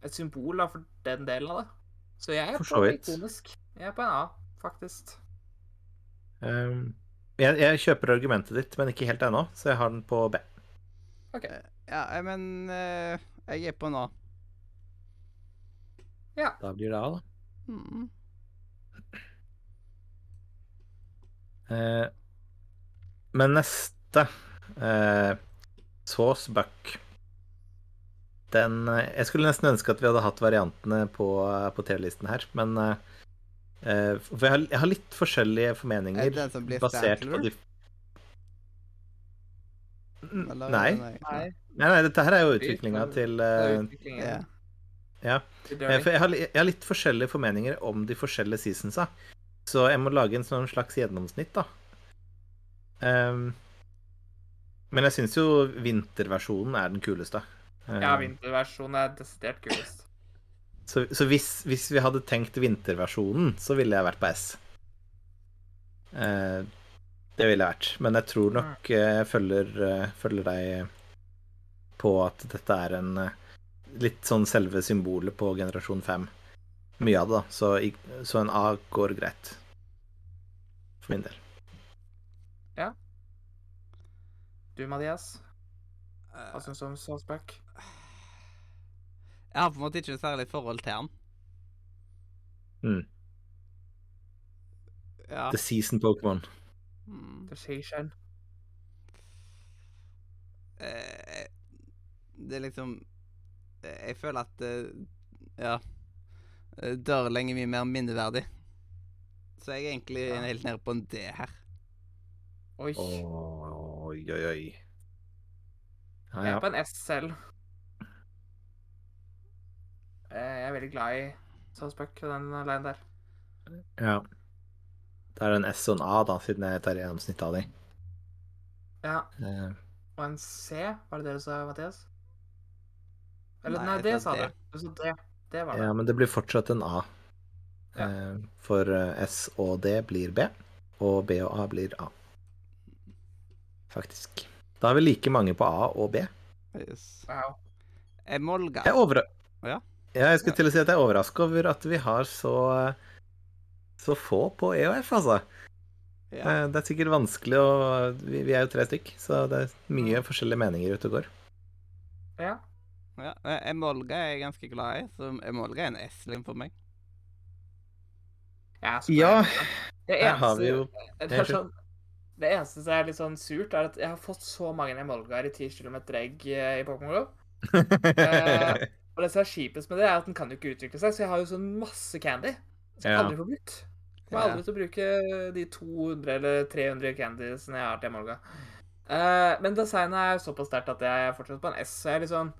[SPEAKER 2] Et symbol da, for den delen av det. Så jeg er på ikonisk. Jeg er på en A, faktisk.
[SPEAKER 3] Um, jeg, jeg kjøper argumentet ditt, men ikke helt ennå, så jeg har den på B.
[SPEAKER 2] OK.
[SPEAKER 1] Ja, eh, men uh, jeg er på en A.
[SPEAKER 3] Da blir det A, da.
[SPEAKER 1] Mm.
[SPEAKER 3] Uh, men neste uh, Sauce Buck Den eh, Jeg skulle nesten ønske at vi hadde hatt variantene på, på TV-listen her, men eh, eh, For jeg har, jeg har litt forskjellige
[SPEAKER 1] Er
[SPEAKER 3] formeninger
[SPEAKER 1] det den som blir
[SPEAKER 3] basert på de
[SPEAKER 1] Eller-
[SPEAKER 3] Nei.
[SPEAKER 2] Nei,
[SPEAKER 3] Nei, nei, dette her er jo utviklinga til
[SPEAKER 2] uh, er
[SPEAKER 3] eh,
[SPEAKER 2] utviklingen.
[SPEAKER 1] Ja.
[SPEAKER 3] Eh, jeg har, jeg har litt forskjellige formeninger om de forskjellige seasonsa. Så jeg må lage en sånn slags gjennomsnitt, da. Um, men jeg syns jo vinterversjonen er den kuleste.
[SPEAKER 2] Ja, vinterversjonen er desidert kulest.
[SPEAKER 3] så så hvis, hvis vi hadde tenkt vinterversjonen, så ville jeg vært på S. Eh, det ville jeg vært. Men jeg tror nok eh, jeg følger, eh, følger deg på at dette er en eh, litt sånn selve symbolet på generasjon 5. Mye av det, da. Så, så en A går greit. For min del. Ja.
[SPEAKER 2] Du, Mathias,
[SPEAKER 1] Eh,
[SPEAKER 2] hva syns du om Salzback?
[SPEAKER 1] Jeg har på en måte ikke noe særlig forhold til han.
[SPEAKER 3] Mm.
[SPEAKER 1] Ja.
[SPEAKER 3] The Season Pokémon.
[SPEAKER 1] Mm.
[SPEAKER 2] The season.
[SPEAKER 1] Eh, det er liksom eh, Jeg føler at eh, Ja. eh, Dørling er mye mer minneverdig. Så jeg er egentlig
[SPEAKER 2] Ja.
[SPEAKER 1] helt nede på en D her.
[SPEAKER 2] Oi.
[SPEAKER 3] Oi, oi, oi. Ja,
[SPEAKER 2] Jeg er på en S selv. Eh, Jeg er veldig glad i Salzback og den leien der.
[SPEAKER 3] ja. Det er en S og en A, da, siden jeg tar gjennomsnittet av de.
[SPEAKER 2] Ja.
[SPEAKER 3] Eh,
[SPEAKER 2] Og en C, var det det du sa, Mathias? Eller
[SPEAKER 1] Nei,
[SPEAKER 2] nei,
[SPEAKER 1] jeg
[SPEAKER 2] det
[SPEAKER 1] sa det.
[SPEAKER 2] Du. Du det. Det var det.
[SPEAKER 3] ja, men det blir fortsatt en A.
[SPEAKER 2] Ja.
[SPEAKER 3] Eh, For eh, S og D blir B, og B og A blir A. Faktisk. Da har vi like mange på A og B.
[SPEAKER 1] Yes.
[SPEAKER 2] Wow.
[SPEAKER 1] Emolga.
[SPEAKER 3] Jeg, er over...
[SPEAKER 1] Ja.
[SPEAKER 3] Ja, jeg skulle til å si at jeg er overraska over at vi har så så få på EOF, altså.
[SPEAKER 1] Ja.
[SPEAKER 3] Eh, Det er sikkert vanskelig å vi, vi er jo tre stykk, så det er mye forskjellige meninger ute og går.
[SPEAKER 2] Ja.
[SPEAKER 1] Ja. eh, Emolga er jeg ganske glad i, så Emolga er en S-lim for meg.
[SPEAKER 2] Ja,
[SPEAKER 3] Ja,
[SPEAKER 2] det
[SPEAKER 3] eneste, har vi jo
[SPEAKER 2] det, er sånn, det eneste som er litt sånn surt, er at jeg har fått så mange emolgaer i 10 km egg eh, i Pokémon GO. <laughs> Eh, Og det som er kjipest med det, er at den kan jo ikke utvikle seg, så jeg har jo sånn masse candy. Som jeg
[SPEAKER 3] Ja.
[SPEAKER 2] aldri får brukt. Jeg kommer aldri til å bruke de 200 eller 300 candiesene jeg har til Emolga. Uh, men designet er såpass sterkt at jeg er fortsatt på en S. Så jeg er litt sånn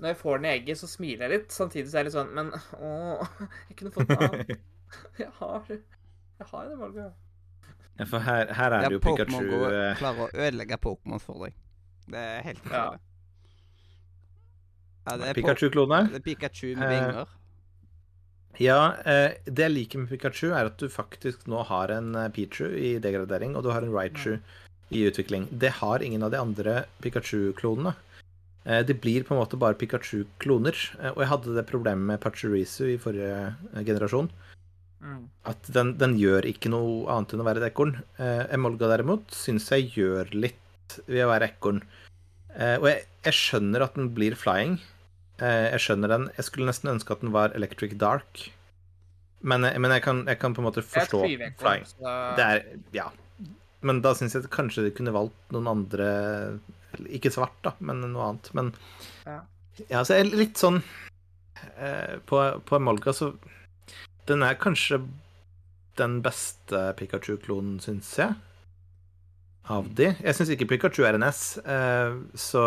[SPEAKER 2] Når jeg får den i egget, så smiler jeg litt. Samtidig så er jeg litt sånn Men åh, jeg kunne fått noe annet. <laughs> Jeg har Jeg har en Emolga.
[SPEAKER 3] Ja, for her, her er det jo Pikachu
[SPEAKER 1] Go
[SPEAKER 3] eh,
[SPEAKER 1] klarer å ødelegge Pokémon for deg. Det er helt
[SPEAKER 2] Ja.
[SPEAKER 1] Ja,
[SPEAKER 3] Pikachu-klone.
[SPEAKER 1] Pikachu med
[SPEAKER 3] Eh,
[SPEAKER 1] vinger.
[SPEAKER 3] Ja, eh, det jeg liker med Pikachu, er at du faktisk nå har en eh, Pichu i degradering, og du har en Raichu i utvikling. Det har ingen av de andre Pikachu-klonene. Det blir på en måte bare Pikachu-kloner. Og jeg hadde det problemet med Pachurisu i forrige generasjon.
[SPEAKER 2] Mm.
[SPEAKER 3] At den, den gjør ikke noe annet enn å være et ekorn. Emolga derimot syns jeg gjør litt ved å være ekorn. Eh, og jeg, jeg skjønner at den blir flying. Eh, jeg skjønner den. Jeg skulle nesten ønske at den var Electric Dark. Men, jeg- men jeg, kan, jeg kan på en måte forstå flying. Det er Ja. Men da syns jeg kanskje de kunne valgt noen andre Ikke svart, da, men noe annet. Men
[SPEAKER 2] Ja.
[SPEAKER 3] ja, så jeg er litt sånn eh, På, på så Den er kanskje den beste Pikachu-klonen, syns jeg. Av de. Jeg syns ikke Pikachu er en S, eh, så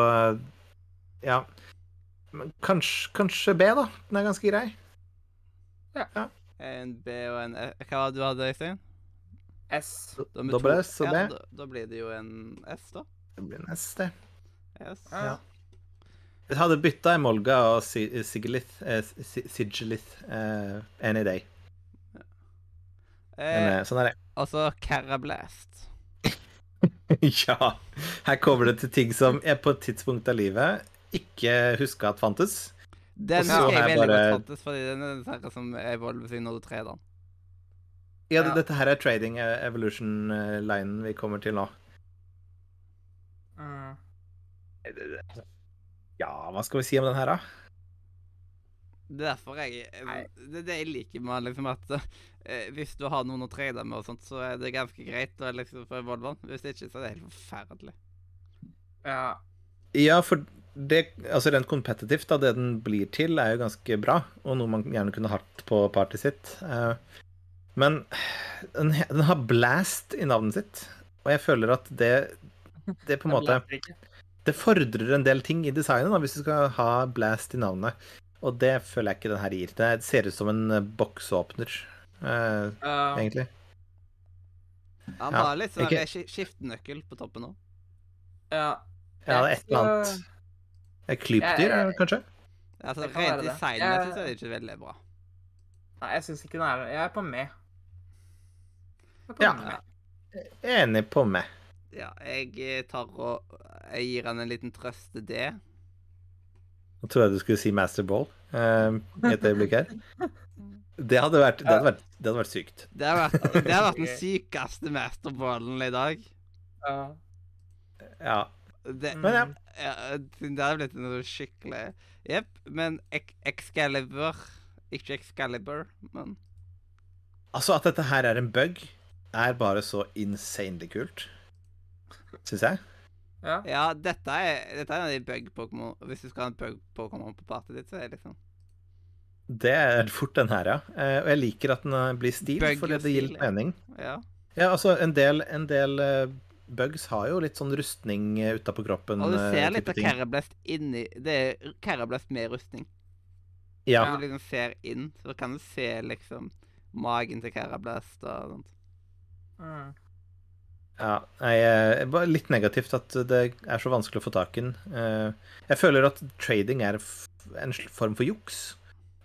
[SPEAKER 3] ja. Men kanskje, kanskje B, da. Den er ganske grei.
[SPEAKER 1] Ja En B og en E. Hva var det du hadde, Øystein?
[SPEAKER 2] S.
[SPEAKER 3] Dobbel S og
[SPEAKER 1] ja,
[SPEAKER 3] B.
[SPEAKER 1] Da, da blir det jo en S, da.
[SPEAKER 3] Det blir en S, det.
[SPEAKER 1] Yes.
[SPEAKER 2] Ja.
[SPEAKER 3] Jeg hadde bytta Molga og Sigilith, eh, Sigilith eh, any day. Men
[SPEAKER 1] Eh,
[SPEAKER 3] eh, sånn er det.
[SPEAKER 1] og så Carablast. <laughs>
[SPEAKER 3] ja. Her kommer det til ting som jeg på et tidspunkt av livet ikke huska at fantes.
[SPEAKER 1] Den husker jeg veldig
[SPEAKER 3] bare-
[SPEAKER 1] godt, fantes, fordi den er den som evolver seg når du trer den.
[SPEAKER 3] Ja,
[SPEAKER 2] Ja.
[SPEAKER 3] Dette her er Trading eh, Evolution-linen vi kommer til nå.
[SPEAKER 2] Mm.
[SPEAKER 3] Ja, hva skal vi si om den her, da?
[SPEAKER 1] Det er derfor jeg Det er det jeg liker med liksom at eh, hvis du har noen å trade med og sånt, så er det ganske greit å liksom få evolve. Hvis ikke, så er det helt forferdelig.
[SPEAKER 2] Ja.
[SPEAKER 3] Ja, for det, altså rent kompetitivt, da, det den blir til, er jo ganske bra, og noe man gjerne kunne hatt på partyet sitt. Eh, Men den, den har blast i navnet sitt, og jeg føler at det, det på en måte Det fordrer en del ting i designet da, hvis du skal ha blast i navnet. Og det føler jeg ikke den her gir. Det ser ut som en eh, boksåpner, eh,
[SPEAKER 2] uh,
[SPEAKER 3] egentlig.
[SPEAKER 1] Han
[SPEAKER 3] Ja,
[SPEAKER 1] har litt sånn
[SPEAKER 3] ikke-
[SPEAKER 1] skiftenøkkel på toppen nå.
[SPEAKER 2] ja.
[SPEAKER 3] Ja, det er et eller annet. Et Klypdyr, er det kanskje?
[SPEAKER 1] Altså,
[SPEAKER 2] Det kan
[SPEAKER 1] Rent
[SPEAKER 2] det.
[SPEAKER 1] designmessig så er det ikke veldig bra.
[SPEAKER 2] Nei, jeg syns ikke den er Jeg er på med. Jeg er på
[SPEAKER 3] Ja.
[SPEAKER 2] med.
[SPEAKER 3] Enig på meg.
[SPEAKER 1] Ja, jeg eh, tar og Jeg gir han en liten trøste D.
[SPEAKER 3] Nå tror jeg du skulle si Master Ball i et øyeblikk her. Det hadde vært, det hadde vært, det hadde vært sykt.
[SPEAKER 1] Det hadde vært, det hadde vært den <laughs> sykeste masterballen i dag.
[SPEAKER 2] Ja.
[SPEAKER 3] Ja.
[SPEAKER 1] Det,
[SPEAKER 3] Men ja.
[SPEAKER 1] ja, det hadde blitt noe skikkelig Jepp. Men Excalibur Ikke Excalibur, men
[SPEAKER 3] Altså, at dette her er en bug, er bare så insanely kult. Syns jeg.
[SPEAKER 2] Ja.
[SPEAKER 1] Ja, dette er, dette er en av de bug-pokémon Hvis du skal ha en bug-pokémon på partiet ditt, så er det liksom
[SPEAKER 3] Det er fort den her, ja. Eh, og jeg liker at den eh, blir stil,
[SPEAKER 1] Bug
[SPEAKER 3] fordi det gir litt mening.
[SPEAKER 1] Ja.
[SPEAKER 3] Ja, altså, en del, en del eh, bugs har jo litt sånn rustning utapå kroppen.
[SPEAKER 1] Og du ser litt av
[SPEAKER 3] ting.
[SPEAKER 1] Inni Det er Carablast med rustning.
[SPEAKER 3] Ja.
[SPEAKER 1] Du liksom ser inn, så kan du se liksom magen til Carablast og sånt.
[SPEAKER 2] Mm.
[SPEAKER 3] Ja, jeg er litt negativt at det er så vanskelig å få tak i den. Eh, Jeg føler at trading er en form for juks.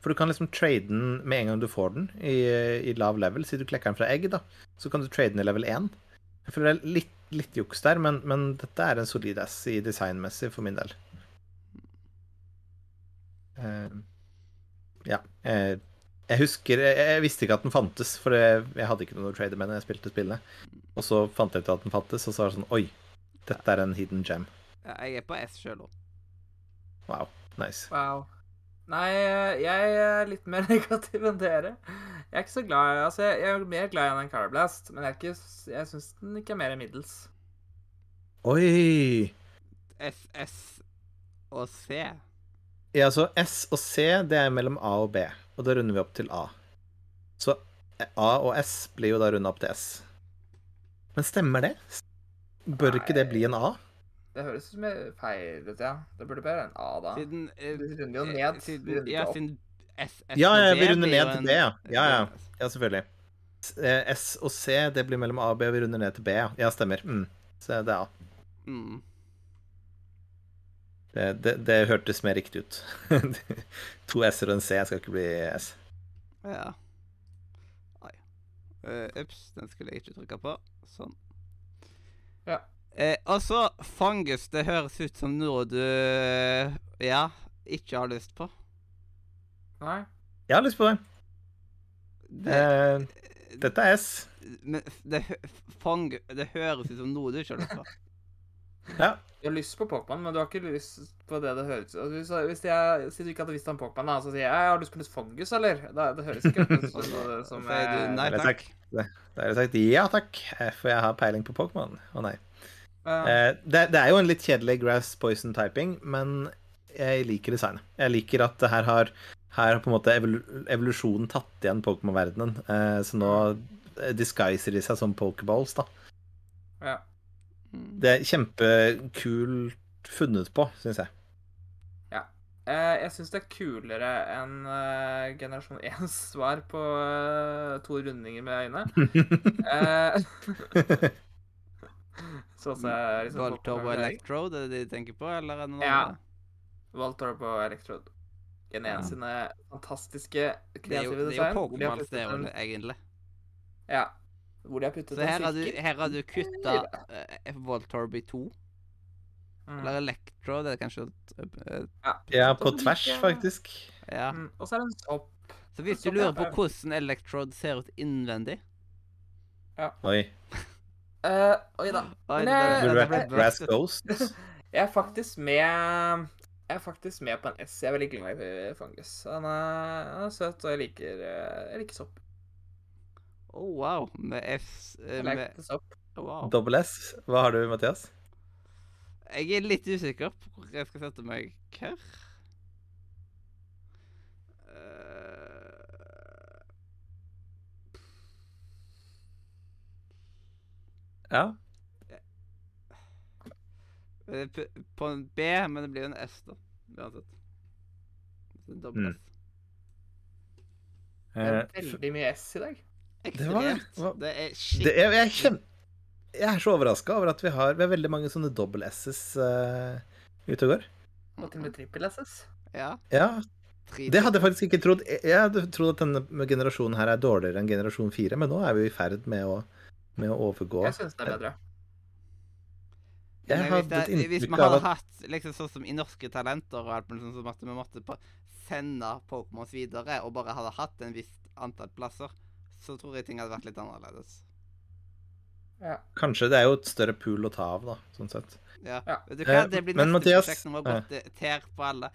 [SPEAKER 3] For du kan liksom trade den med en gang du får den i, i lav level. Si du klekker den fra egg, da. Så kan du trade den i level 1. Jeg føler det er litt, litt juks der, men, men dette er en solid ass i designmessig for min del. Eh, Ja. Jeg, husker jeg, visste ikke at den fantes, for jeg, jeg hadde ikke noe å trade med når jeg spilte spillet. Og så fant jeg ut at den fantes, og så var det sånn Oi, dette er en hidden gem.
[SPEAKER 1] Ja, jeg er på S sjøl òg.
[SPEAKER 3] Wow. Nice.
[SPEAKER 2] Wow. Nei, jeg er litt mer <laughs> negativ enn dere. Jeg er ikke så glad Altså, jeg er mer glad i den enn Carablast, men jeg, er ikke, jeg syns den ikke er mer middels.
[SPEAKER 3] Oi!
[SPEAKER 1] S, S og C.
[SPEAKER 3] Ja, så S og C, det er mellom A og B, og da runder vi opp til A. Så A og S blir jo da runda opp til S. Men stemmer det? Bør ikke det bli en A?
[SPEAKER 2] Det høres ut som jeg feil ut, ja. Det burde være en A, da.
[SPEAKER 1] Siden eh,
[SPEAKER 2] Vi runder jo
[SPEAKER 1] eh,
[SPEAKER 2] ned.
[SPEAKER 1] Siden,
[SPEAKER 2] runder
[SPEAKER 1] ja, siden S, S
[SPEAKER 3] Ja,
[SPEAKER 1] og
[SPEAKER 3] ja,
[SPEAKER 1] B
[SPEAKER 3] vi runder ned til B, ja. Ja, ja. Ja, selvfølgelig. S- eh, og C, det blir mellom A og B, og vi runder ned til B, ja. Ja, stemmer. Mm. Så det er A.
[SPEAKER 1] Mm.
[SPEAKER 3] Det, det, det hørtes mer riktig ut. <laughs> to S-er og en C skal ikke bli S.
[SPEAKER 1] Ja. Nei. Eh, Ups, den skulle jeg ikke trykke på. Sånn.
[SPEAKER 2] Ja.
[SPEAKER 1] Eh, og så fangus Det høres ut som noe du Ja, ikke har lyst på.
[SPEAKER 2] Nei.
[SPEAKER 3] Jeg har lyst på det.
[SPEAKER 1] Det,
[SPEAKER 3] Eh, dette er S.
[SPEAKER 1] men det, fang, det høres ut som noe du ikke har lyst på.
[SPEAKER 3] Ja.
[SPEAKER 2] Du har lyst på Pokémon, men du har ikke lyst på det det høres ut hvis, hvis jeg sier du ikke hadde visst om Pokémon, da, så sier jeg jeg har lyst på litt fungus, eller? Da, det høres ikke ut som <laughs> som eh,
[SPEAKER 1] nei takk?
[SPEAKER 3] Da har jeg sagt ja takk, eh, for jeg har peiling på Pokémon. Å nei. Eh, det, det er jo en litt kjedelig grass poison typing, men jeg liker designet. Jeg liker at her har her har på en måte evol evolusjonen tatt igjen Pokémon-verdenen. Uh, så nå eh, disguiser de seg som pokeballs, da.
[SPEAKER 2] ja.
[SPEAKER 3] Det er kjempekult funnet på, syns jeg.
[SPEAKER 2] Ja. jeg syns det er kulere enn eh, generasjon 1s svar på eh, to rundinger med øyne. <laughs> Eh, <laughs> så er liksom
[SPEAKER 1] Electrode, er det de tenker på, eller er det noe
[SPEAKER 2] Ja.
[SPEAKER 1] annet?
[SPEAKER 2] Voltorb og Electrode. Gen 1
[SPEAKER 1] Ja.
[SPEAKER 2] sine fantastiske
[SPEAKER 1] kreative design. jo, det er jo
[SPEAKER 2] design. hvor de har
[SPEAKER 1] Pokémon
[SPEAKER 2] puttet
[SPEAKER 1] egentlig.
[SPEAKER 2] Ja. Hvor de har puttet
[SPEAKER 1] Så her har du, her har du kutta uh, Voltorby 2.
[SPEAKER 2] Mm.
[SPEAKER 1] Eller Electro, det er kanskje uh,
[SPEAKER 3] Ja, på tvers, faktisk.
[SPEAKER 1] Ja.
[SPEAKER 2] Mm. Og så er det en sopp.
[SPEAKER 1] Så hvis du lurer
[SPEAKER 2] er-
[SPEAKER 1] på hvordan Electrode ser ut innvendig Ja.
[SPEAKER 3] Oi.
[SPEAKER 2] uh, oi da.
[SPEAKER 1] Oi, det
[SPEAKER 3] ble,
[SPEAKER 1] det ble
[SPEAKER 3] Grass
[SPEAKER 1] bøsket.
[SPEAKER 3] Ghost. <laughs>
[SPEAKER 2] Jeg er faktisk med jeg er faktisk med på en S. Jeg er veldig glad i fungus. Han er, han er søt, og jeg liker, eh, jeg liker sopp.
[SPEAKER 1] Oh, wow. Med F eh, med, wow.
[SPEAKER 3] Dobbel S. Hva har du, Mathias?
[SPEAKER 1] Jeg er litt usikker på hvor jeg skal sette meg her. Eh,
[SPEAKER 3] Ja.
[SPEAKER 1] eh, på en B, men det blir jo en S, da. Uansett. En dobbel
[SPEAKER 3] Mm.
[SPEAKER 2] Det er
[SPEAKER 3] Eh,
[SPEAKER 2] veldig mye S i dag.
[SPEAKER 3] Det var- hva-
[SPEAKER 1] Det er
[SPEAKER 3] Det,
[SPEAKER 1] er,
[SPEAKER 3] jeg, jeg, er kjem- jeg er så overraska over at vi har, vi har veldig mange sånne dobbel S-es uh, ute og går.
[SPEAKER 2] Og til og med trippel SS.
[SPEAKER 1] Ja.
[SPEAKER 3] Ja, det hadde jeg faktisk ikke trodd. Jeg hadde trodd at denne generasjonen her er dårligere enn generasjon fire, men nå er vi i ferd med å, med å overgå.
[SPEAKER 2] Jeg syns det er bedre.
[SPEAKER 3] Jeg hadde et
[SPEAKER 1] hvis, av
[SPEAKER 3] at
[SPEAKER 1] hvis vi hadde hatt liksom sånn som i Norske Talenter og alt mulig sånn som at vi måtte sende Pokémons videre og bare hadde hatt en visst antall plasser, så tror jeg ting hadde vært litt annerledes.
[SPEAKER 2] Ja.
[SPEAKER 3] Kanskje det er jo et større pool å ta av, da, sånn sett.
[SPEAKER 1] Ja.
[SPEAKER 2] Ja.
[SPEAKER 1] Vet du hva,
[SPEAKER 3] Eh,
[SPEAKER 1] det blir
[SPEAKER 3] men
[SPEAKER 1] neste
[SPEAKER 3] Mathias,
[SPEAKER 1] prosjekt når vi har
[SPEAKER 3] eh.
[SPEAKER 1] gått eh, ter på alle.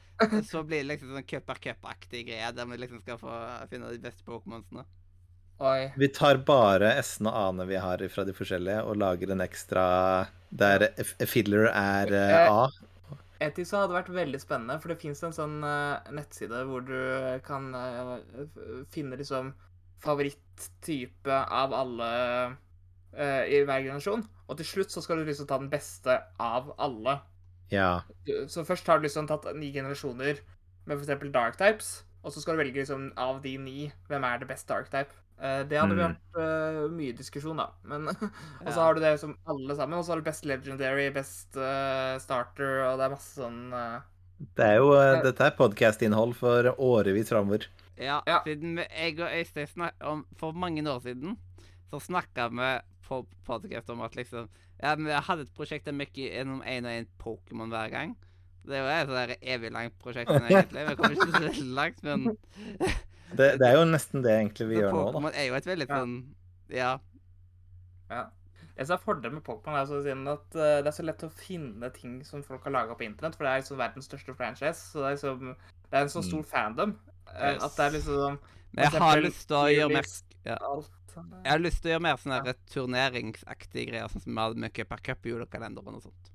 [SPEAKER 1] Så blir det liksom sånn cup er cup-aktig greie, der vi liksom skal få finne de beste Pokémonsene.
[SPEAKER 2] Oi.
[SPEAKER 3] Vi tar bare S-ene og A-ene vi har fra de forskjellige, og lager en ekstra der filler er eh, A.
[SPEAKER 2] Etisk så hadde vært veldig spennende, for det fins en sånn eh, nettside hvor du kan eh, finne liksom favoritttype av alle uh, i hver generasjon. Og til slutt så skal du liksom ta den beste av alle.
[SPEAKER 3] Ja.
[SPEAKER 2] Så først har du liksom tatt ni generasjoner med f.eks. dark types, og så skal du velge liksom av de ni hvem er det beste dark type. Uh, det hadde
[SPEAKER 3] Mm.
[SPEAKER 2] vært uh, mye diskusjon, da. Men, <laughs> og så
[SPEAKER 1] Ja.
[SPEAKER 2] har du det som alle sammen, og så har du best legendary, best starter, og det er masse sånn
[SPEAKER 3] Det er jo, dette er podkast-innhold for årevis framover.
[SPEAKER 1] Ja,
[SPEAKER 2] Ja.
[SPEAKER 1] siden vi- jeg og Øystein snakka om, For mange år siden så snakka vi på podcast om at liksom Ja, vi hadde et prosjekt der vi gikk gjennom én og én Pokémon hver gang. Det er jo et evig langt prosjekt, egentlig. Vi kommer ikke så veldig langt, men <laughs>
[SPEAKER 3] Det, det er jo nesten det egentlig vi
[SPEAKER 1] så
[SPEAKER 3] gjør nå, da.
[SPEAKER 1] Pokémon er jo et veldig
[SPEAKER 2] Ja.
[SPEAKER 1] sånn Ja.
[SPEAKER 2] Ja. Det som er fordelen med Pokémon, er så at eh, det er så lett å finne ting som folk har laga på internett, for det er liksom verdens største franchise. Så det er liksom Det er en så stor fandom eh,
[SPEAKER 1] Yes.
[SPEAKER 2] at det er liksom
[SPEAKER 1] Men jeg har lyst til å gjøre mer ja.
[SPEAKER 2] alt.
[SPEAKER 1] Jeg har lyst til å gjøre mer sånne ja. turneringsaktige greier, sånn som vi hadde med Cup i Cup, julekalenderen og sånt.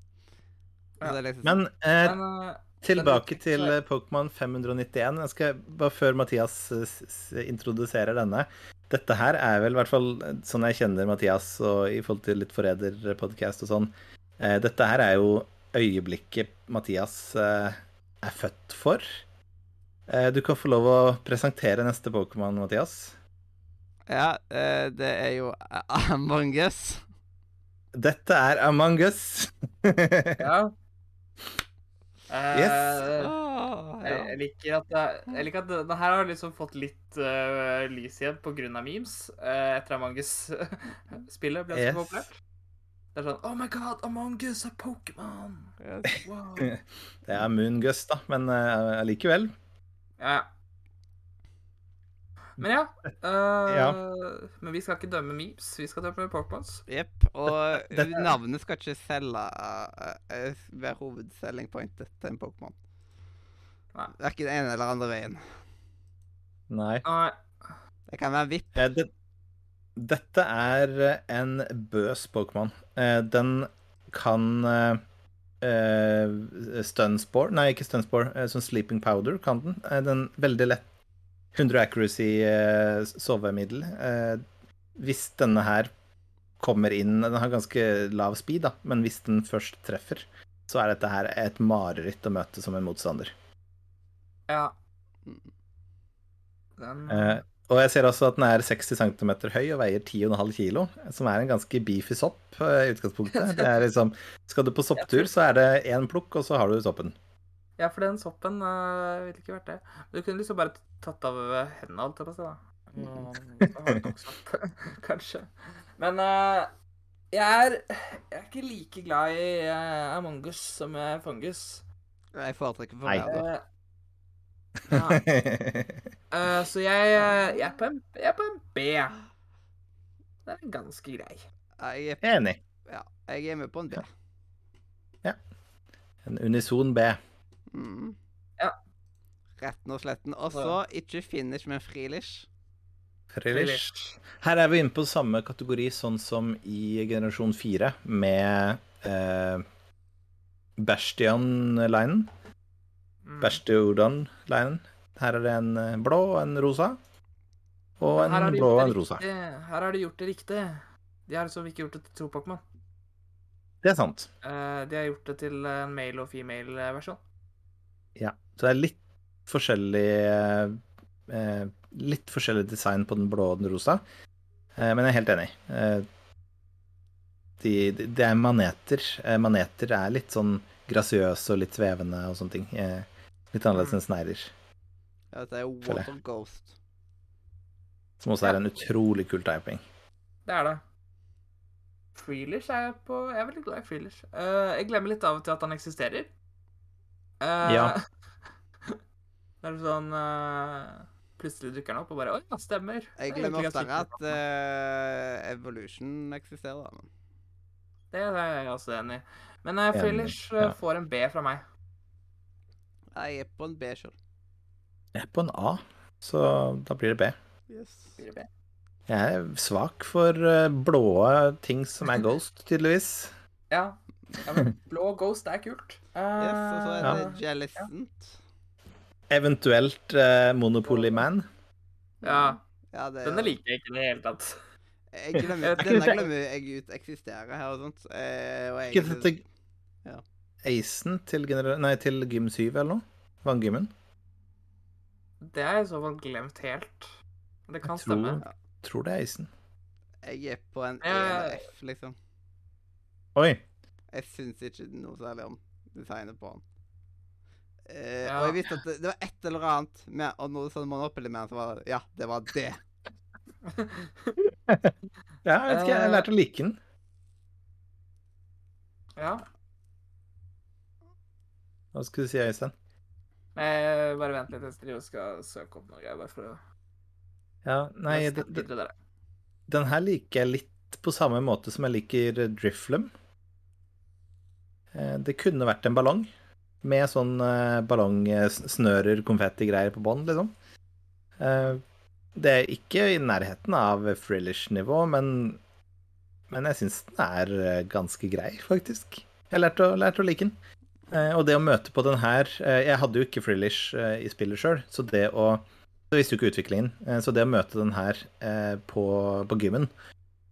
[SPEAKER 2] Ja.
[SPEAKER 1] det er liksom
[SPEAKER 3] Men eh,
[SPEAKER 2] Men uh,
[SPEAKER 3] tilbake
[SPEAKER 2] den...
[SPEAKER 3] til eh, Pokémon 591. Jeg skal, bare før Mathias eh, introduserer denne. Dette her er vel i hvert fall eh, sånn jeg kjenner Mathias og i forhold til litt Forræder-podkast og sånn. Eh, dette her er jo øyeblikket Mathias eh, er født for. Eh, du kan få lov å presentere neste Pokémon, Mathias.
[SPEAKER 1] Ja, eh, det er jo Among us.
[SPEAKER 3] Dette er Among us. <laughs>
[SPEAKER 2] ja. Eh,
[SPEAKER 3] Yes.
[SPEAKER 1] Uh,
[SPEAKER 2] Jeg, jeg liker at det, jeg liker at det, det her har liksom fått litt uh, lys igjen pga. memes uh, etter Among us-spillet <laughs> ble så
[SPEAKER 3] Yes.
[SPEAKER 2] populært. Det er sånn Oh my god, Among us er Pokémon!
[SPEAKER 1] Yes.
[SPEAKER 2] Wow. <laughs>
[SPEAKER 3] Det er Moongus, da, men allikevel.
[SPEAKER 2] Ja. Men ja, eh,
[SPEAKER 3] Ja.
[SPEAKER 2] Men vi skal ikke dømme memes, vi skal dømme Pokémons.
[SPEAKER 1] Jepp. Og navnet skal ikke selge eh, være hovedselling pointet til en Pokémon. Verken den ene eller andre veien.
[SPEAKER 3] Nei.
[SPEAKER 2] Nei.
[SPEAKER 1] Det kan være VIP.
[SPEAKER 3] Eh, det, dette er en bøs Pokémon. Eh, den kan eh, eh, Stunspore Nei, ikke Stunspore. Eh, sånn Sleeping Powder kan den. Eh, den veldig lett 100 accuracy sovemiddel. Hvis denne her kommer inn Den har ganske lav speed, da, men hvis den først treffer, så er dette her et mareritt å møte som en motstander.
[SPEAKER 2] Ja. Den
[SPEAKER 3] Eh, og jeg ser også at den er 60 cm høy og veier 10,5 kg, som er en ganske beefy sopp eh, i utgangspunktet. <laughs> Det er liksom, skal du på sopptur, så er det én plukk, og så har du soppen.
[SPEAKER 2] Ja, for den soppen uh, ville ikke vært det. Du kunne liksom bare tatt av hendene, holdt jeg på å si. da. Mm, har du nok sopp, <laughs> kanskje. Men uh, jeg, er, jeg er ikke like glad i uh, Among us som er Fungus.
[SPEAKER 1] Jeg foretrekker
[SPEAKER 3] Nei. <laughs>
[SPEAKER 2] Eh, ja. Uh, så jeg, eh, jeg, er på en, jeg er på en B. Det er ganske grei.
[SPEAKER 1] Jeg, er-
[SPEAKER 3] Enig.
[SPEAKER 1] ja, jeg er med på en B.
[SPEAKER 3] En unison B.
[SPEAKER 1] Mm.
[SPEAKER 2] Ja.
[SPEAKER 1] Retten og sletten. Og så ikke finish, men frilish.
[SPEAKER 3] Frilish. Her er vi inne på samme kategori sånn som i generasjon 4, med eh, Bastion-linen.
[SPEAKER 2] Mm.
[SPEAKER 3] Bastion-linen. Her er det en eh, blå og en rosa. Og en blå og en rosa.
[SPEAKER 2] Her har de gjort det riktig. De har liksom ikke gjort det til to Pokémon.
[SPEAKER 3] Det er sant.
[SPEAKER 2] Eh, de har gjort det til en male og female eh, versjon.
[SPEAKER 3] Ja. Så det er litt forskjellig Litt forskjellig design på den blå og den rosa. Men jeg er helt enig. det de, de, er maneter. Maneter er litt sånn grasiøse og litt svevende og sånne ting. Litt annerledes enn snegler.
[SPEAKER 1] Ja, det er jo. Water Ghost.
[SPEAKER 3] Som også er en utrolig kul typing.
[SPEAKER 2] Det er det. Freelish er jeg på Jeg er veldig glad i Freelish. Uh, jeg glemmer litt av og til at han eksisterer. Uh,
[SPEAKER 3] Ja. <laughs>
[SPEAKER 2] det er sånn uh, Plutselig dukker han opp og bare Oi, ja, stemmer.
[SPEAKER 1] Jeg
[SPEAKER 2] er
[SPEAKER 1] glemmer oftere at eh, Evolution eksisterer. da, men
[SPEAKER 2] Det er jeg også enig i. Men uh, Freelish
[SPEAKER 3] ja.
[SPEAKER 2] får en B fra meg.
[SPEAKER 1] Jeg er på en B sjøl.
[SPEAKER 3] Jeg er på en A, så da blir det B.
[SPEAKER 1] Yes.
[SPEAKER 2] Blir det B?
[SPEAKER 3] Jeg er svak for blå ting som er Ghost, <laughs> tydeligvis.
[SPEAKER 2] Ja. ja men blå Ghost er kult. Uh,
[SPEAKER 1] yes. Og så er
[SPEAKER 3] Ja.
[SPEAKER 1] det Jellicent.
[SPEAKER 3] Eventuelt uh, Monopoly Man.
[SPEAKER 2] ja.
[SPEAKER 1] Ja, det,
[SPEAKER 2] Denne liker jeg ikke i det hele tatt.
[SPEAKER 1] Jeg glemmer, <laughs> denne glemmer jeg ut eksisterer her og sånt. Eh, og
[SPEAKER 3] Ikke dette
[SPEAKER 1] Ja.
[SPEAKER 3] Acen til, nei, til Gym 7 eller noe? Vanngymmen?
[SPEAKER 2] Det har jeg i så fall glemt helt. Det kan
[SPEAKER 3] Jeg tror-
[SPEAKER 2] stemme.
[SPEAKER 3] Tror det er Acen.
[SPEAKER 1] Jeg er på en E eller F, liksom.
[SPEAKER 3] Oi.
[SPEAKER 1] Jeg syns ikke noe særlig om designet på den. Eh,
[SPEAKER 2] Ja.
[SPEAKER 1] Og jeg visste at det, det var et eller annet med og noe sånn Monopoly Man som var Ja, det var det. <laughs>
[SPEAKER 3] Ja, jeg vet ikke, jeg lærte å like den.
[SPEAKER 2] Ja.
[SPEAKER 3] Hva skulle du si, Øystein?
[SPEAKER 2] Jeg bare vent litt, jeg driver og skal søke opp noe. Jeg Bare for å
[SPEAKER 3] Ja, nei, den, den, den her liker jeg litt på samme måte som jeg liker Driflum. Eh, Det kunne vært en ballong med sånn ballongsnører, ballong-snører, konfetti-greier på bånn, liksom. Eh, Det er ikke i nærheten av Frillish-nivå, men, men jeg syns den er eh, ganske grei, faktisk. Jeg lærte å, lærte å like den. Eh, Og det å møte på den her eh, Jeg hadde jo ikke Frillish eh, i spillet sjøl, så det å så visste jo ikke utviklingen. Så det å møte den her på, på gymmen,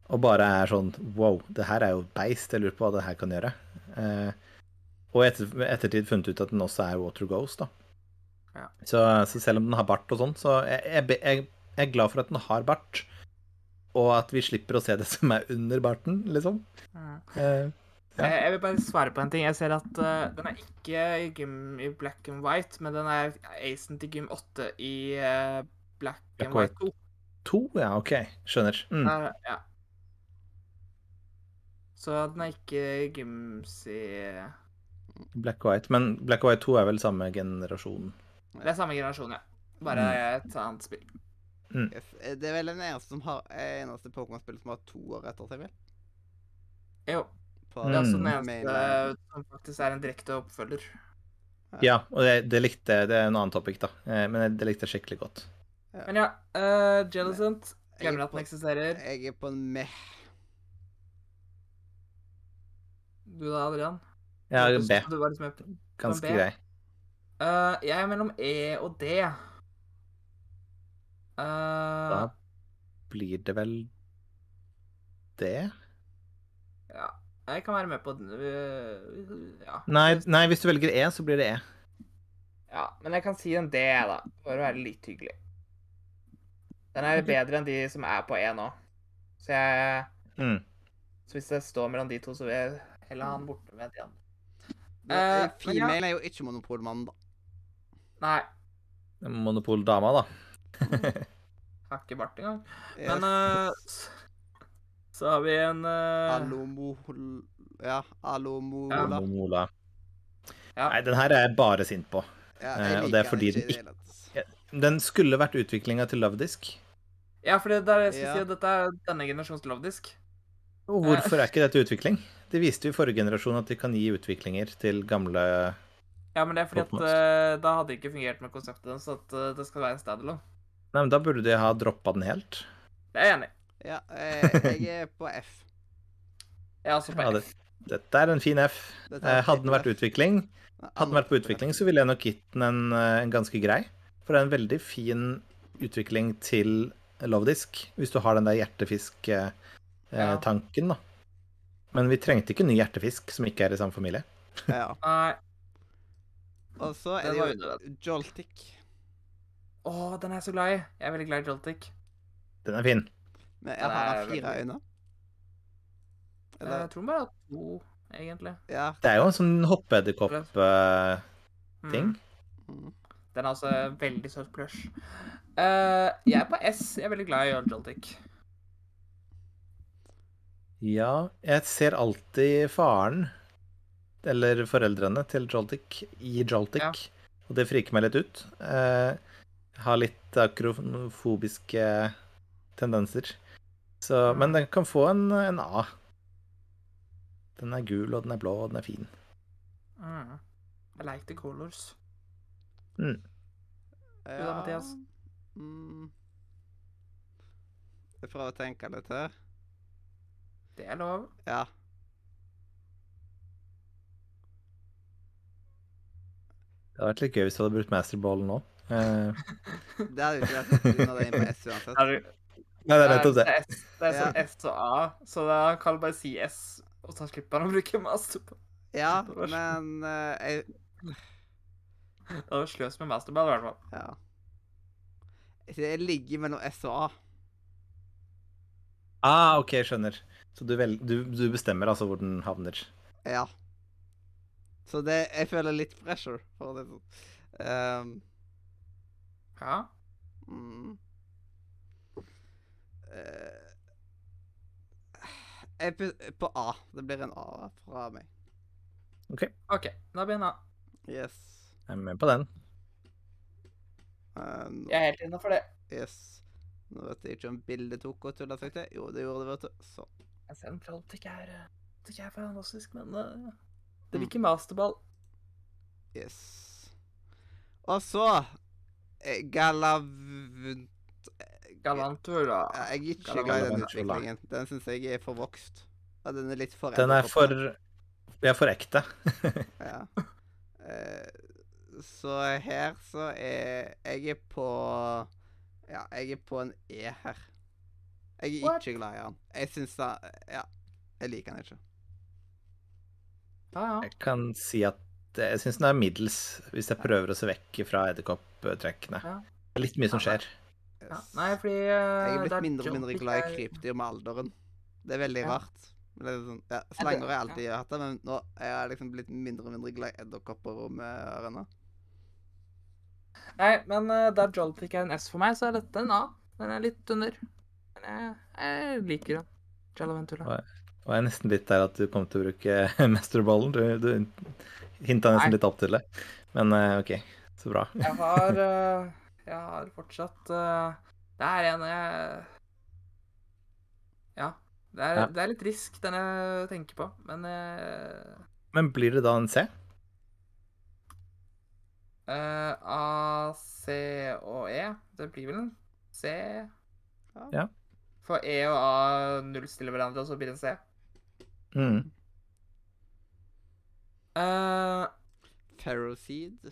[SPEAKER 3] og bare er sånn Wow, det her er jo beist. Jeg lurer på hva det her kan gjøre. Og i etter, ettertid funnet ut at den også er Water Ghost, da.
[SPEAKER 2] Ja.
[SPEAKER 3] Så, så selv om den har bart og sånn, så jeg, jeg, jeg, er glad for at den har bart. Og at vi slipper å se det <laughs> som er under barten, liksom.
[SPEAKER 2] Ja.
[SPEAKER 3] Eh.
[SPEAKER 2] Jeg, jeg vil bare svare på en ting. Jeg ser at uh, den er ikke i gym i black and white, men den er acen til gym 8 i uh, black,
[SPEAKER 3] Black
[SPEAKER 2] and white 2.
[SPEAKER 3] 2. ja, OK. Skjønner. Mm.
[SPEAKER 2] Der, ja. Så den er ikke gyms i
[SPEAKER 3] Black and White. Men Black and White 2 er vel samme generasjon.
[SPEAKER 2] Det er samme generasjon, ja. Bare et annet spill.
[SPEAKER 1] Yes. Eh, Det er vel den eneste som har eh, eneste Pokémon-spill som har to år etter seg, vel?
[SPEAKER 2] Jo.
[SPEAKER 1] På
[SPEAKER 2] Det er også den
[SPEAKER 3] Mm.
[SPEAKER 2] eneste som faktisk er en direkte oppfølger.
[SPEAKER 3] Ja, og det, det likte. Det er en annen topic, da. Eh, Men det likte jeg skikkelig godt.
[SPEAKER 2] Men ja, uh, Jellicent
[SPEAKER 1] Jeg er
[SPEAKER 2] Glemmer at
[SPEAKER 1] på-
[SPEAKER 2] den eksisterer.
[SPEAKER 1] Jeg er på en meh.
[SPEAKER 2] Du da, Adrian?
[SPEAKER 3] Ja, B.
[SPEAKER 2] Liksom
[SPEAKER 3] Ganske grei.
[SPEAKER 2] Uh, jeg er mellom E og D. Uh,
[SPEAKER 3] Da blir det vel det?
[SPEAKER 2] ja, jeg kan være med på den. ja.
[SPEAKER 3] Nei, nei, hvis du velger E, så blir det E.
[SPEAKER 2] ja. Men jeg kan si en D, da. For å være litt hyggelig. Den er bedre enn de som er på E nå. Så jeg
[SPEAKER 3] Mm.
[SPEAKER 2] Så hvis det står mellom de to, så vil jeg heller ha den borte med de andre. Eh,
[SPEAKER 1] eh,
[SPEAKER 2] ja.
[SPEAKER 1] Female er jo ikke monopolmann, da.
[SPEAKER 2] Nei,
[SPEAKER 3] Monopoldama, da.
[SPEAKER 2] har ikke bart engang. <laughs> Men s- så har vi en uh...
[SPEAKER 1] Alomol... Ja, Alomola.
[SPEAKER 3] Alomola.
[SPEAKER 2] Ja.
[SPEAKER 3] Nei, den her er jeg bare sint på.
[SPEAKER 1] Ja,
[SPEAKER 3] Eh,
[SPEAKER 1] jeg
[SPEAKER 3] og det er fordi
[SPEAKER 1] den
[SPEAKER 3] den
[SPEAKER 1] ikke.
[SPEAKER 3] Den skulle vært utviklinga til Lovedisk.
[SPEAKER 2] Ja, for det der jeg skal
[SPEAKER 1] Ja.
[SPEAKER 2] si at dette er denne generasjons Lovedisk.
[SPEAKER 3] Og hvorfor er ikke dette utvikling? De viste jo i forrige generasjon at de kan gi utviklinger til gamle
[SPEAKER 2] Ja, men det er fordi at eh, da hadde det ikke fungert med konseptet, så at uh, det skal være en standalone.
[SPEAKER 3] Nei, men da burde de ha droppa den helt.
[SPEAKER 2] Det er jeg enig i.
[SPEAKER 1] Ja, eh, jeg er på F.
[SPEAKER 2] Jeg er også på
[SPEAKER 3] Ja, det, dette er en fin F. Eh, Hadde den vært
[SPEAKER 1] F.
[SPEAKER 3] utvikling, hadde den vært på utvikling, så ville jeg nok gitt den en, eh, en ganske grei. For det er en veldig fin utvikling til Lovedisk, hvis du har den der
[SPEAKER 2] Ja.
[SPEAKER 3] hjertefisk-tanken, da. Men vi trengte ikke ny hjertefisk som ikke er i samme familie.
[SPEAKER 1] Ja. <laughs> Og så er det jo. Joltic.
[SPEAKER 2] Å, den er jeg så glad i. Jeg er veldig glad i Joltic.
[SPEAKER 3] Den er fin.
[SPEAKER 1] Men jeg har han fire
[SPEAKER 2] veldig-
[SPEAKER 1] øyne?
[SPEAKER 2] Jeg tror den bare har to, egentlig.
[SPEAKER 1] ja.
[SPEAKER 3] Det er jo en sånn hoppeedderkopp-ting.
[SPEAKER 2] Mm.
[SPEAKER 1] Mm.
[SPEAKER 2] Den er altså veldig søt plush. Uh, jeg er på S. Jeg er veldig glad i Joltic.
[SPEAKER 3] Ja, jeg ser alltid faren, eller foreldrene til Joltik, i Joltik.
[SPEAKER 2] Ja.
[SPEAKER 3] Og det friker meg litt ut. Uh, har litt akrofobiske tendenser. Så, men den kan få en, en A. Den er gul, og den er blå, og den er fin.
[SPEAKER 2] Mm. I like the colors.
[SPEAKER 1] Ja.
[SPEAKER 2] da, Mathias?
[SPEAKER 1] Mm. Jeg prøver å tenke litt her.
[SPEAKER 2] Det er lov.
[SPEAKER 1] Ja.
[SPEAKER 3] Det hadde vært litt gøy hvis du hadde brukt masterballen nå. Eh, <laughs>
[SPEAKER 1] Det hadde jo ikke vært noe under det på S uansett.
[SPEAKER 3] Nei, det er nettopp det.
[SPEAKER 2] Det er, S, det er sånn S og A, så da kan du bare si S, og så slipper han å bruke masterball.
[SPEAKER 1] Ja, men uh, jeg
[SPEAKER 2] Det var sløs med masterball, i hvert fall.
[SPEAKER 1] Ja. Det ligger mellom S og A.
[SPEAKER 3] Ah, OK, skjønner. Så du, vel, du, du bestemmer altså hvor den havner.
[SPEAKER 1] Ja. Så det Jeg føler litt pressure, for det. Um,
[SPEAKER 2] Ja.
[SPEAKER 1] mm. Eh, jeg er på- på A. Det blir en A fra meg.
[SPEAKER 2] OK, Ok, da blir det en A.
[SPEAKER 1] Yes.
[SPEAKER 3] Jeg er med på den.
[SPEAKER 1] Uh, nå-
[SPEAKER 2] Jeg er helt innafor det.
[SPEAKER 1] yes. Nå vet jeg ikke om bildet tok og tulla seg til. Jo, det gjorde det, vet du. Sånn.
[SPEAKER 2] Jeg ser en troll ikke er eh, ikke er fantastisk, men uh, det blir ikke masterball.
[SPEAKER 1] Yes. Og så Galavnt
[SPEAKER 2] Galantura.
[SPEAKER 1] Ja, Jeg er ikke glad i den utviklingen. Den syns jeg er for vokst. Ja, den er litt for
[SPEAKER 3] Den er for
[SPEAKER 1] edderkoppete.
[SPEAKER 3] Er for ekte. <laughs>
[SPEAKER 1] Ja. Eh, så her så er Jeg er på Ja, jeg er på en E her. Jeg er ikke glad i den. Jeg syns da Ja, jeg liker den ikke.
[SPEAKER 2] Ja, ja.
[SPEAKER 3] Jeg kan si at jeg syns den er middels, hvis jeg prøver å se vekk fra edderkopptrekkene.
[SPEAKER 2] Ja.
[SPEAKER 3] Det litt mye som skjer.
[SPEAKER 2] Ja. Nei, fordi uh,
[SPEAKER 1] jeg er blitt
[SPEAKER 2] er
[SPEAKER 1] mindre og mindre glad i krypdyr med alderen. Det er veldig
[SPEAKER 2] Ja.
[SPEAKER 1] rart. Sånn, ja, Slanger har jeg alltid hatt det, men nå er jeg liksom blitt mindre og mindre glad i edderkopper og med ørene.
[SPEAKER 2] Nei, men uh, jolt ikke er en S for meg, så er dette en A. Den er litt under. Men jeg, jeg liker den. Jalaventula.
[SPEAKER 3] Og jeg er nesten litt der at du kommer til å bruke <laughs> mesterballen. Du, du hinta nesten
[SPEAKER 2] Nei.
[SPEAKER 3] litt opp til det. Men uh, OK, så bra.
[SPEAKER 2] Jeg har <laughs> eh, Jeg har fortsatt uh, Det er en jeg Ja. Det er,
[SPEAKER 3] Ja.
[SPEAKER 2] det er litt risk, den jeg tenker på, men uh,
[SPEAKER 3] Men blir det da en C?
[SPEAKER 2] Uh, A, C og E. Det blir vel en C.
[SPEAKER 3] Ja.
[SPEAKER 2] For E og A nullstiller hverandre, og så blir det en C.
[SPEAKER 3] Mm.
[SPEAKER 2] Uh,
[SPEAKER 1] Ferroseed.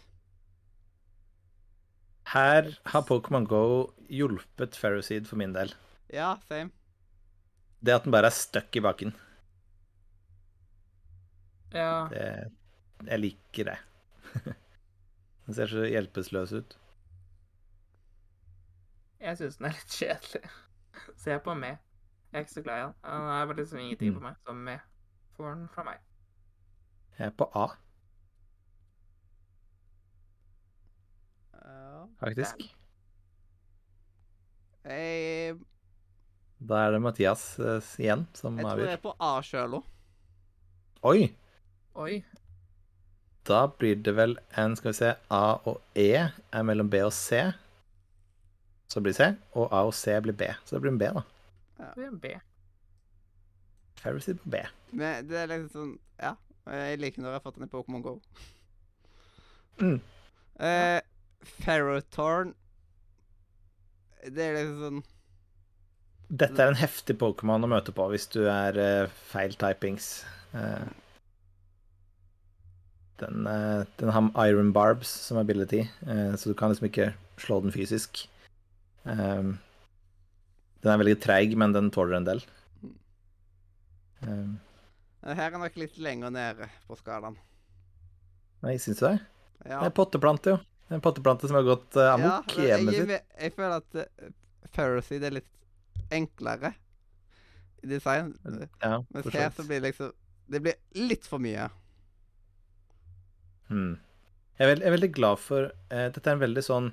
[SPEAKER 3] Her har Pokémon Go hjulpet Ferroseed for min del.
[SPEAKER 1] Ja, same.
[SPEAKER 3] Det at den bare er stuck i baken,
[SPEAKER 2] ja.
[SPEAKER 3] det, jeg liker det. <laughs> Den ser så hjelpeløs ut.
[SPEAKER 2] Jeg syns den er litt kjedelig. <laughs> Se på meg. Jeg er ikke så glad i den. Den er bare liksom ingenting
[SPEAKER 3] Mm.
[SPEAKER 2] for meg. Som med. Får den fra meg.
[SPEAKER 3] Jeg er på A, faktisk.
[SPEAKER 1] Jeg,
[SPEAKER 3] Da er det Mathias eh, igjen som
[SPEAKER 1] jeg tror jeg
[SPEAKER 3] avgjør.
[SPEAKER 1] er på A sjøl òg.
[SPEAKER 3] Oi!
[SPEAKER 2] Oi.
[SPEAKER 3] Da blir det vel en Skal vi se A og E er mellom B og C. Så blir det C, og A og C blir B. Så det blir en B, da.
[SPEAKER 2] Det blir en B.
[SPEAKER 3] Ferroseed på B.
[SPEAKER 1] Men det er liksom sånn Ja. Jeg liker når jeg har fått den i Pokémon Go.
[SPEAKER 3] Mm.
[SPEAKER 1] Eh, Ferrotorn Det er liksom sånn
[SPEAKER 3] Dette er en heftig Pokémon å møte på hvis du er uh, feil typings. Uh, den, uh, den har Iron Barbs som ability, uh, så du kan liksom ikke slå den fysisk. Um, den er veldig treig, men den tåler en del. Um,
[SPEAKER 1] Her er nok litt lenger nede på skalaen.
[SPEAKER 3] nei, syns du det?
[SPEAKER 1] Ja.
[SPEAKER 3] Det er potteplante, jo. En potteplante som har gått uh, amok i
[SPEAKER 1] Ja,
[SPEAKER 3] hjemmet sitt.
[SPEAKER 1] jeg, føler at uh, Ferroseed er litt enklere i design.
[SPEAKER 3] Ja,
[SPEAKER 1] Mens her så blir det liksom Det blir litt for mye.
[SPEAKER 3] Hmm. Jeg, er veld, jeg er veldig glad for uh, Dette er en veldig sånn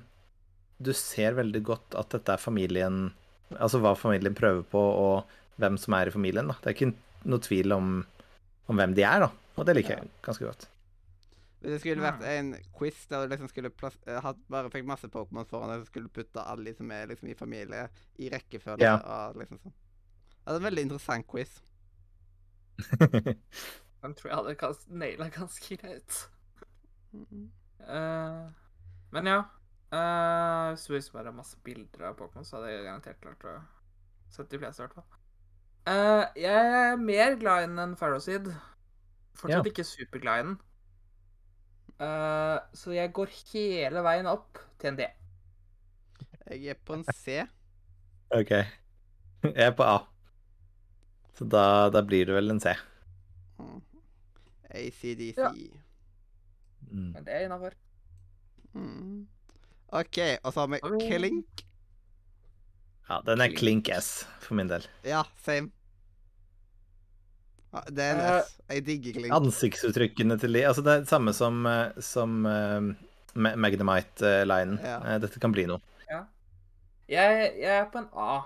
[SPEAKER 3] Du ser veldig godt at dette er familien Altså hva familien prøver på, og hvem som er i familien. da. Det er ikke noe tvil om, om hvem de er, da. Og det liker jeg ganske godt.
[SPEAKER 1] Hvis det skulle vært en quiz der du liksom skulle plass, eh, hatt, bare fikk masse Pokémon foran deg, så skulle du putte alle de som er liksom i familie, i rekkefølge.
[SPEAKER 3] Ja.
[SPEAKER 1] Og liksom sånn. Det er en veldig interessant quiz. <laughs>
[SPEAKER 2] Den tror jeg hadde kast- naila ganske greit. Eh, men ja. Uh, hvis det bare er masse bilder av Pokémon, så hadde jeg garantert klart å sette de fleste, i hvert fall. Uh, jeg er mer glad i den enn Pharaohseed. Fortsatt
[SPEAKER 3] Ja.
[SPEAKER 2] ikke superglad i den. Eh, så jeg går hele veien opp til en D.
[SPEAKER 1] Jeg er på en C.
[SPEAKER 3] OK. Jeg er på A. Så da, da blir det vel en C.
[SPEAKER 1] ACDC.
[SPEAKER 2] Ja.
[SPEAKER 3] Mm.
[SPEAKER 2] Men det er innafor.
[SPEAKER 1] Mm. OK, og så har vi Klink.
[SPEAKER 3] Ja, den er klink S for min del.
[SPEAKER 1] Ja, same. Ja, det er en
[SPEAKER 2] Eh,
[SPEAKER 1] Jeg digger Klink.
[SPEAKER 3] Ansiktsuttrykkene til de Altså, det er det samme som, eh, som uh, Magnemite-linen.
[SPEAKER 1] Ja.
[SPEAKER 3] Dette kan bli noe.
[SPEAKER 2] Jeg, jeg er på en A.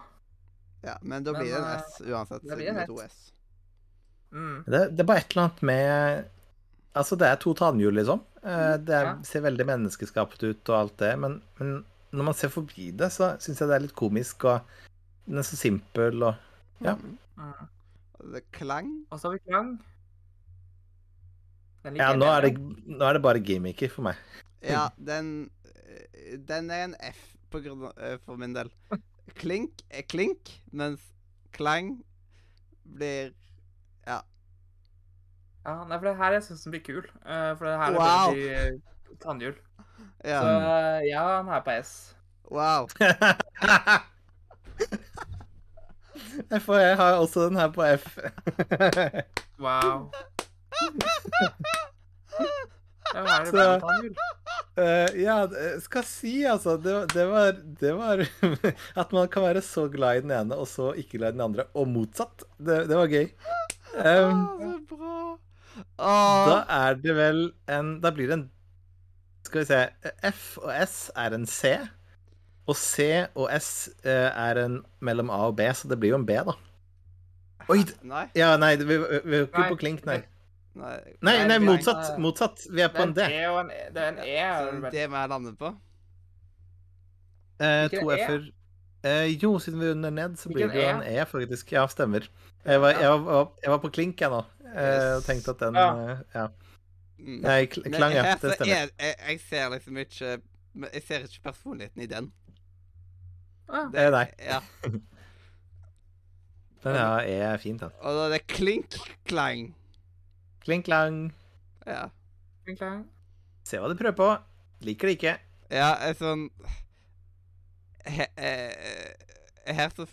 [SPEAKER 1] Ja, men da
[SPEAKER 2] Men,
[SPEAKER 1] blir det en S uansett.
[SPEAKER 2] det blir
[SPEAKER 1] Siden det
[SPEAKER 2] en
[SPEAKER 1] er to
[SPEAKER 2] S. Mm.
[SPEAKER 3] Det, det er bare et eller annet med Altså, det er to tannhjul, liksom. Eh, Det er,
[SPEAKER 2] Ja.
[SPEAKER 3] ser veldig menneskeskapt ut og alt det, men, men når man ser forbi det, så syns jeg det er litt komisk, og den er så simpel og Ja.
[SPEAKER 1] Mm. Er klang.
[SPEAKER 2] Og så har vi klang.
[SPEAKER 3] Ja, nå er det, nå er det bare gimmicker for meg.
[SPEAKER 1] Ja, den eh, Den er en F på grunn av, eh, for min del. <laughs> Klink er klink, mens klang blir
[SPEAKER 2] Ja, nei, for det her jeg syns den blir kul. Eh, for det her
[SPEAKER 1] Wow.
[SPEAKER 2] er det blir tannhjul.
[SPEAKER 1] Ja.
[SPEAKER 2] Så ja, den er på S.
[SPEAKER 1] Wow. <laughs> <laughs>
[SPEAKER 3] Jeg, og jeg har også den her på F.
[SPEAKER 2] Wow. <laughs>
[SPEAKER 3] Så-
[SPEAKER 2] uh.
[SPEAKER 3] Eh, ja, skal si, altså. Det, det, var, det var <laughs> At man kan være så glad i den ene, og så ikke glad i den andre, og motsatt. Det, det var gøy. Um,
[SPEAKER 1] så bra.
[SPEAKER 3] Da er det vel en Da blir det en Skal vi se F og S er en C. Og C og S eh, er en mellom A og B, så det blir jo en B, da. Oi!
[SPEAKER 1] Nei.
[SPEAKER 3] Ja, nei, vi, vi er ikke
[SPEAKER 2] Nei.
[SPEAKER 3] på klink, nei.
[SPEAKER 1] Nei,
[SPEAKER 3] Nei, nei,
[SPEAKER 2] er-
[SPEAKER 3] motsatt. Motsatt. Vi er på
[SPEAKER 2] er
[SPEAKER 3] en D.
[SPEAKER 2] E en E. Det er en E. er det vel?
[SPEAKER 1] det må jeg lande på.
[SPEAKER 3] Eh, to
[SPEAKER 2] E?
[SPEAKER 3] F-er. Eh, jo, siden vi er under ned, så blir det jo
[SPEAKER 2] E?
[SPEAKER 3] en E, faktisk. Ja, stemmer. Jeg var, jeg var, jeg var på klink, jeg nå. Eh, og tenkte at den
[SPEAKER 2] Ja.
[SPEAKER 3] eh.
[SPEAKER 1] Mm.
[SPEAKER 3] Nei, klang, ja. Det stemmer.
[SPEAKER 1] er- jeg ser liksom ikke Jeg ser ikke personligheten i den.
[SPEAKER 2] Ah,
[SPEAKER 3] Det er deg.
[SPEAKER 1] Ja. <laughs>
[SPEAKER 3] Den ja, E er fint, den.
[SPEAKER 1] Og da er det klink-klang.
[SPEAKER 3] Klink klang.
[SPEAKER 1] Ja.
[SPEAKER 2] Klink-klang.
[SPEAKER 3] Se hva du prøver på. Liker det ikke.
[SPEAKER 1] Ja, er sånn he, he, Her så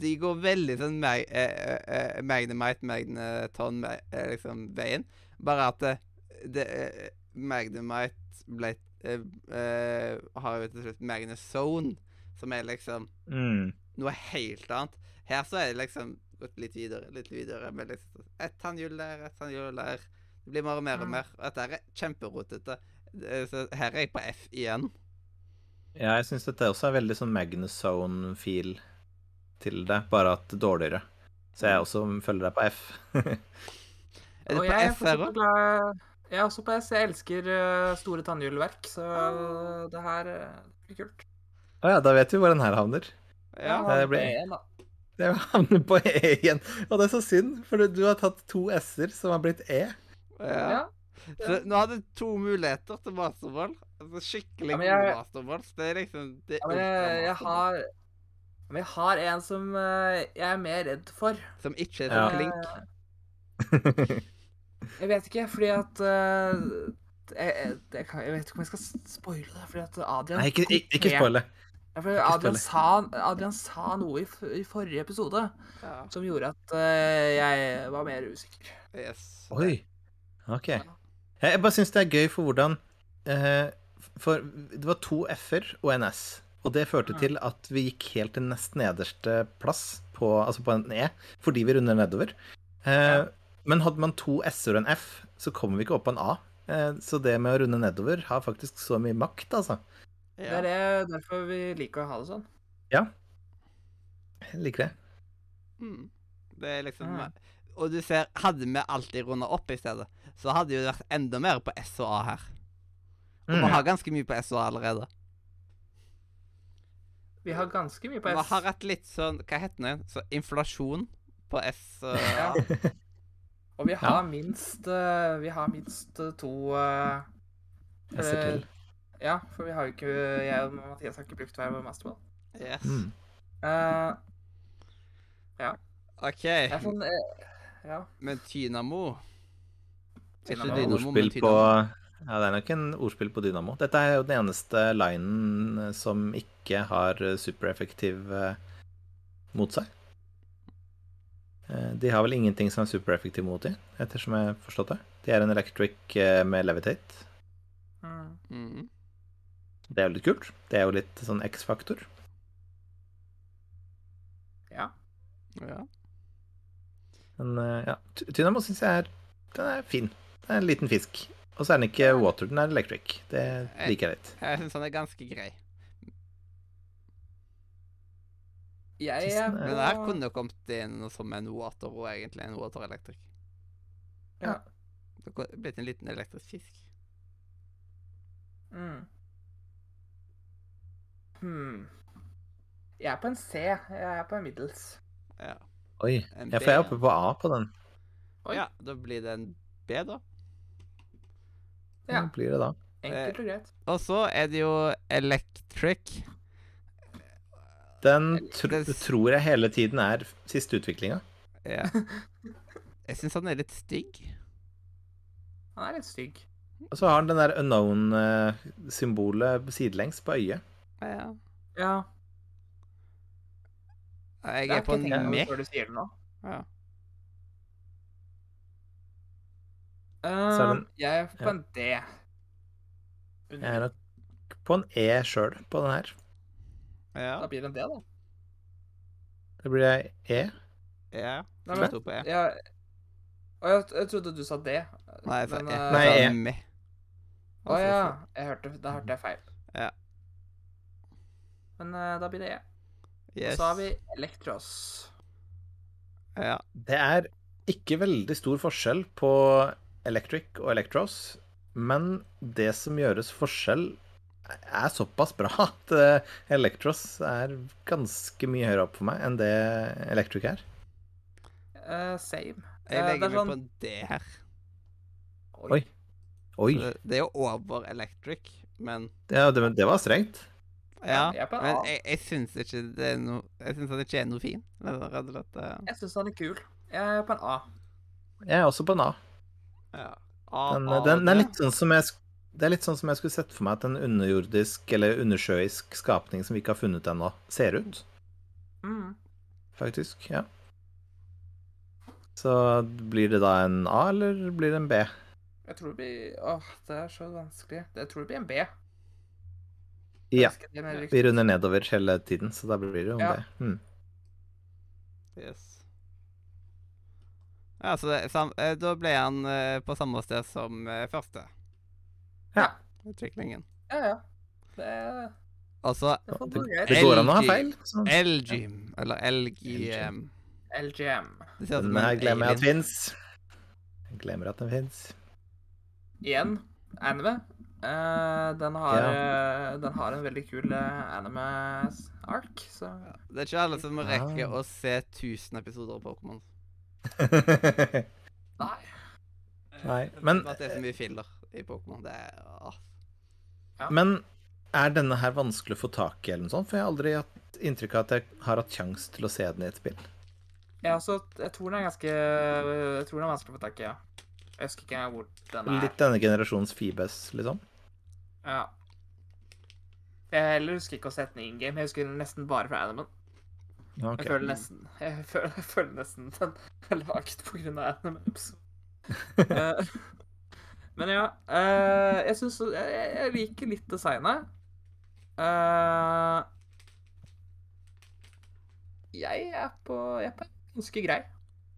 [SPEAKER 1] De går veldig sånn mag, eh, eh, Magnemite, Magneton, eh, liksom veien. Bare at det, det eh, Magnemite ble eh, eh, Har jo til slutt Magnezone, som er liksom
[SPEAKER 3] Mm.
[SPEAKER 1] noe helt annet. Her så er det liksom gått litt videre, litt videre. Med liksom ett tannhjul der, ett tannhjul der. Det blir mer og mer og
[SPEAKER 2] Mm.
[SPEAKER 1] mer. Og dette er kjemperotete. Så her er jeg på F igjen.
[SPEAKER 3] Ja, jeg syns dette også er veldig sånn Magnusone-feel til det, bare at dårligere. Så jeg også følger deg på F. <laughs>
[SPEAKER 1] Er det
[SPEAKER 2] Og
[SPEAKER 1] på
[SPEAKER 2] jeg
[SPEAKER 1] F her òg?
[SPEAKER 2] Jeg er også på S. Jeg elsker eh, store tannhjulverk, så
[SPEAKER 1] Ah.
[SPEAKER 2] det her eh, blir kult.
[SPEAKER 3] Å ja, da vet vi hvor den her havner.
[SPEAKER 1] Ja.
[SPEAKER 3] det
[SPEAKER 2] ble én, da.
[SPEAKER 3] Det havner på E igjen. Og det er så synd, for du har tatt to S-er som har blitt E.
[SPEAKER 1] ja.
[SPEAKER 2] Ja.
[SPEAKER 1] Så nå har du to muligheter til masterball. Altså skikkelig
[SPEAKER 2] Ja, jeg,
[SPEAKER 1] god masterball. Det er liksom det
[SPEAKER 2] Ja, men jeg, jeg har Men jeg har en som eh, jeg er mer redd for.
[SPEAKER 1] Som ikke er
[SPEAKER 3] Ja.
[SPEAKER 1] så flink.
[SPEAKER 2] Eh, Jeg vet ikke, fordi at eh, jeg, jeg, jeg, vet ikke om jeg skal spoile det, fordi at Adrian
[SPEAKER 3] Nei, ikke, ikke, ikke
[SPEAKER 2] kommenterte- Adrian sa, Adrian sa noe i, i forrige episode
[SPEAKER 1] Ja.
[SPEAKER 2] som gjorde at uh, jeg var mer usikker.
[SPEAKER 1] Yes.
[SPEAKER 3] Oi. OK. Jeg, bare syns det er gøy for hvordan uh, For det var to F-er og en S. Og det førte til at vi gikk helt til nest nederste plass, på, altså på en E, fordi vi runder nedover. Uh,
[SPEAKER 2] Ja.
[SPEAKER 3] Men hadde man to S-er og en F, så kommer vi ikke opp på en A. Eh, så det med å runde nedover har faktisk så mye makt, altså.
[SPEAKER 2] Det er derfor vi liker å ha det sånn. Ja.
[SPEAKER 3] Jeg liker det.
[SPEAKER 1] Mm. Det er liksom
[SPEAKER 2] Ja.
[SPEAKER 1] Og du ser, hadde vi alltid runda opp i stedet, så hadde jo det vært enda mer på S og A her. Og
[SPEAKER 3] Mm.
[SPEAKER 1] vi har ganske mye på S og A allerede.
[SPEAKER 2] Vi har ganske mye på S.
[SPEAKER 1] Vi har hatt litt sånn Hva heter det? Så inflasjon på S og
[SPEAKER 2] Ja.
[SPEAKER 1] A. <laughs>
[SPEAKER 2] Og vi har minst eh, Vi har minst eh, to uh,
[SPEAKER 3] S-er til.
[SPEAKER 2] Ja, for vi har jo ikke Jeg og Mathias har ikke brukt hver vår masterball.
[SPEAKER 1] Yes.
[SPEAKER 3] Mm.
[SPEAKER 2] Eh,
[SPEAKER 1] OK.
[SPEAKER 2] det er sånn uh, Ja.
[SPEAKER 1] Men Tynamo ikke
[SPEAKER 2] Dynamo.
[SPEAKER 3] Ordspill på Ja, det er nok en ordspill på Dynamo. Dette er jo den eneste linen som ikke har supereffektiv eh, mot seg. Eh, De har vel ingenting som er supereffektiv mot dem, ettersom jeg har forstått det. De er en electric med levitate.
[SPEAKER 2] Mm.
[SPEAKER 3] Det er jo litt kult. Det er jo litt sånn X-faktor.
[SPEAKER 2] Ja.
[SPEAKER 1] Ja.
[SPEAKER 3] Men eh, ja, Dynamo syns jeg er Den er fin. Det er en liten fisk. Og så er den ikke water, den er electric. Det liker jeg litt.
[SPEAKER 1] Jeg syns den er ganske grei.
[SPEAKER 2] Jeg er
[SPEAKER 1] Den her kunne jo kommet inn som en water og egentlig en water electric.
[SPEAKER 2] Ja.
[SPEAKER 1] Det kunne blitt en liten elektrisk fisk.
[SPEAKER 2] Mm. Hmm. Jeg er på en C. Jeg er på en middels.
[SPEAKER 1] Ja.
[SPEAKER 3] Oi.
[SPEAKER 1] En
[SPEAKER 3] Ja, for jeg er oppe på A på den.
[SPEAKER 2] Oi.
[SPEAKER 1] ja, da blir det en B, da.
[SPEAKER 2] Ja.
[SPEAKER 3] Hva blir det da?
[SPEAKER 2] Enkelt og greit.
[SPEAKER 1] Og så er det jo electric.
[SPEAKER 3] Den tr
[SPEAKER 1] Det-
[SPEAKER 3] tror jeg hele tiden er siste utviklinga.
[SPEAKER 1] Ja. <laughs> Jeg syns han er litt stygg.
[SPEAKER 2] Han er litt stygg.
[SPEAKER 3] Og så har han den der unknown-symbolet sidelengs på øyet.
[SPEAKER 1] Ja.
[SPEAKER 2] Ja.
[SPEAKER 1] Jeg er på en
[SPEAKER 2] tenkt før du sier det nå.
[SPEAKER 1] Ja.
[SPEAKER 3] Så
[SPEAKER 2] Um, jeg er på
[SPEAKER 3] ja.
[SPEAKER 2] en D.
[SPEAKER 3] Jeg er nok på en E sjøl på den her.
[SPEAKER 1] Ja.
[SPEAKER 2] Da blir det en D, da.
[SPEAKER 3] Da blir jeg E.
[SPEAKER 1] ja.
[SPEAKER 2] Nei,
[SPEAKER 1] Jeg
[SPEAKER 2] men-
[SPEAKER 1] sto på E.
[SPEAKER 2] Ja. og jeg, jeg trodde du sa D.
[SPEAKER 1] Nei, jeg sa
[SPEAKER 2] men,
[SPEAKER 1] E.
[SPEAKER 2] eh,
[SPEAKER 3] Nei, E.
[SPEAKER 2] Å ja. Jeg hørte, da hørte jeg feil.
[SPEAKER 1] Ja.
[SPEAKER 2] Men eh, da blir det E. Og så har vi Elektros.
[SPEAKER 1] Ja.
[SPEAKER 3] Det er ikke veldig stor forskjell på Electric og Electros, men det som gjøres forskjell, er såpass bra <laughs> at eh, Electros er ganske mye høyere opp for meg enn det Electric er.
[SPEAKER 2] Uh, same.
[SPEAKER 1] Jeg legger
[SPEAKER 2] er
[SPEAKER 1] meg
[SPEAKER 2] sånn-
[SPEAKER 1] på en D her.
[SPEAKER 3] Oi. Oi.
[SPEAKER 1] Det, det er jo over electric, men
[SPEAKER 3] Ja, det, det var strengt.
[SPEAKER 1] Ja.
[SPEAKER 2] jeg
[SPEAKER 1] Men jeg, jeg syns ikke det er noe Jeg syns han ikke er noe fin. Men rett og slett eh,
[SPEAKER 2] Jeg syns han er kul. Jeg er på en A.
[SPEAKER 3] Jeg er også på en A.
[SPEAKER 1] Ja. A,
[SPEAKER 3] Den,
[SPEAKER 1] A,
[SPEAKER 3] den, den er litt sånn som jeg det er litt sånn som jeg skulle sett for meg at en underjordisk eller undersjøisk skapning som vi ikke har funnet ennå, ser ut.
[SPEAKER 2] Mm.
[SPEAKER 3] Faktisk. Ja. Så blir det da en A, eller blir det en B?
[SPEAKER 2] Jeg tror det blir Åh, det er så vanskelig. Jeg tror det blir en B.
[SPEAKER 3] Ja.
[SPEAKER 2] Jeg
[SPEAKER 3] Vi runder nedover hele tiden, så da blir det jo om
[SPEAKER 2] Ja.
[SPEAKER 3] det. Mm.
[SPEAKER 1] Yes. Ja, så det, sam, eh, da ble han uh, på samme sted som uh, første.
[SPEAKER 3] Ja.
[SPEAKER 1] Utviklingen.
[SPEAKER 2] Ja, ja. Det,
[SPEAKER 1] Og så
[SPEAKER 2] det
[SPEAKER 3] Det, går an å ha feil.
[SPEAKER 1] LGM, eller LGM.
[SPEAKER 2] LGM.
[SPEAKER 1] Det ser ut
[SPEAKER 3] Den
[SPEAKER 1] som
[SPEAKER 3] her glemmer jeg at fins. Jeg glemmer at den fins.
[SPEAKER 2] Igjen, anime. Eh, den, har,
[SPEAKER 3] Ja.
[SPEAKER 2] eh, den har en veldig kul uh, anime-ark, så
[SPEAKER 1] Det er ikke alle som rekker
[SPEAKER 3] Ah.
[SPEAKER 1] å se 1000 episoder av Pokémon. <laughs>
[SPEAKER 2] Nei.
[SPEAKER 3] Nei, men,
[SPEAKER 1] At det er så mye filler i Pokémon. Det er ja.
[SPEAKER 3] men er denne her vanskelig å få tak i, eller noe sånt? For jeg har aldri hatt inntrykk av at jeg har hatt sjanse til å se den i et spill.
[SPEAKER 2] Ja, altså, jeg tror den er ganske Jeg tror den er vanskelig å få tak i, ja. Jeg husker ikke hvor den er.
[SPEAKER 3] Litt denne generasjonens Fibes, liksom.
[SPEAKER 2] Ja. Jeg heller husker ikke å sette sett den in game. Jeg husker nesten bare fra Animan.
[SPEAKER 3] Okay.
[SPEAKER 2] Jeg føler nesten Jeg <laughs> føler, jeg føler nesten den er laget på grunn av så. <laughs> Eh, Men ja. Uh, jeg syns jeg, jeg liker litt designet. Uh, jeg er på Jeg er på ganske grei.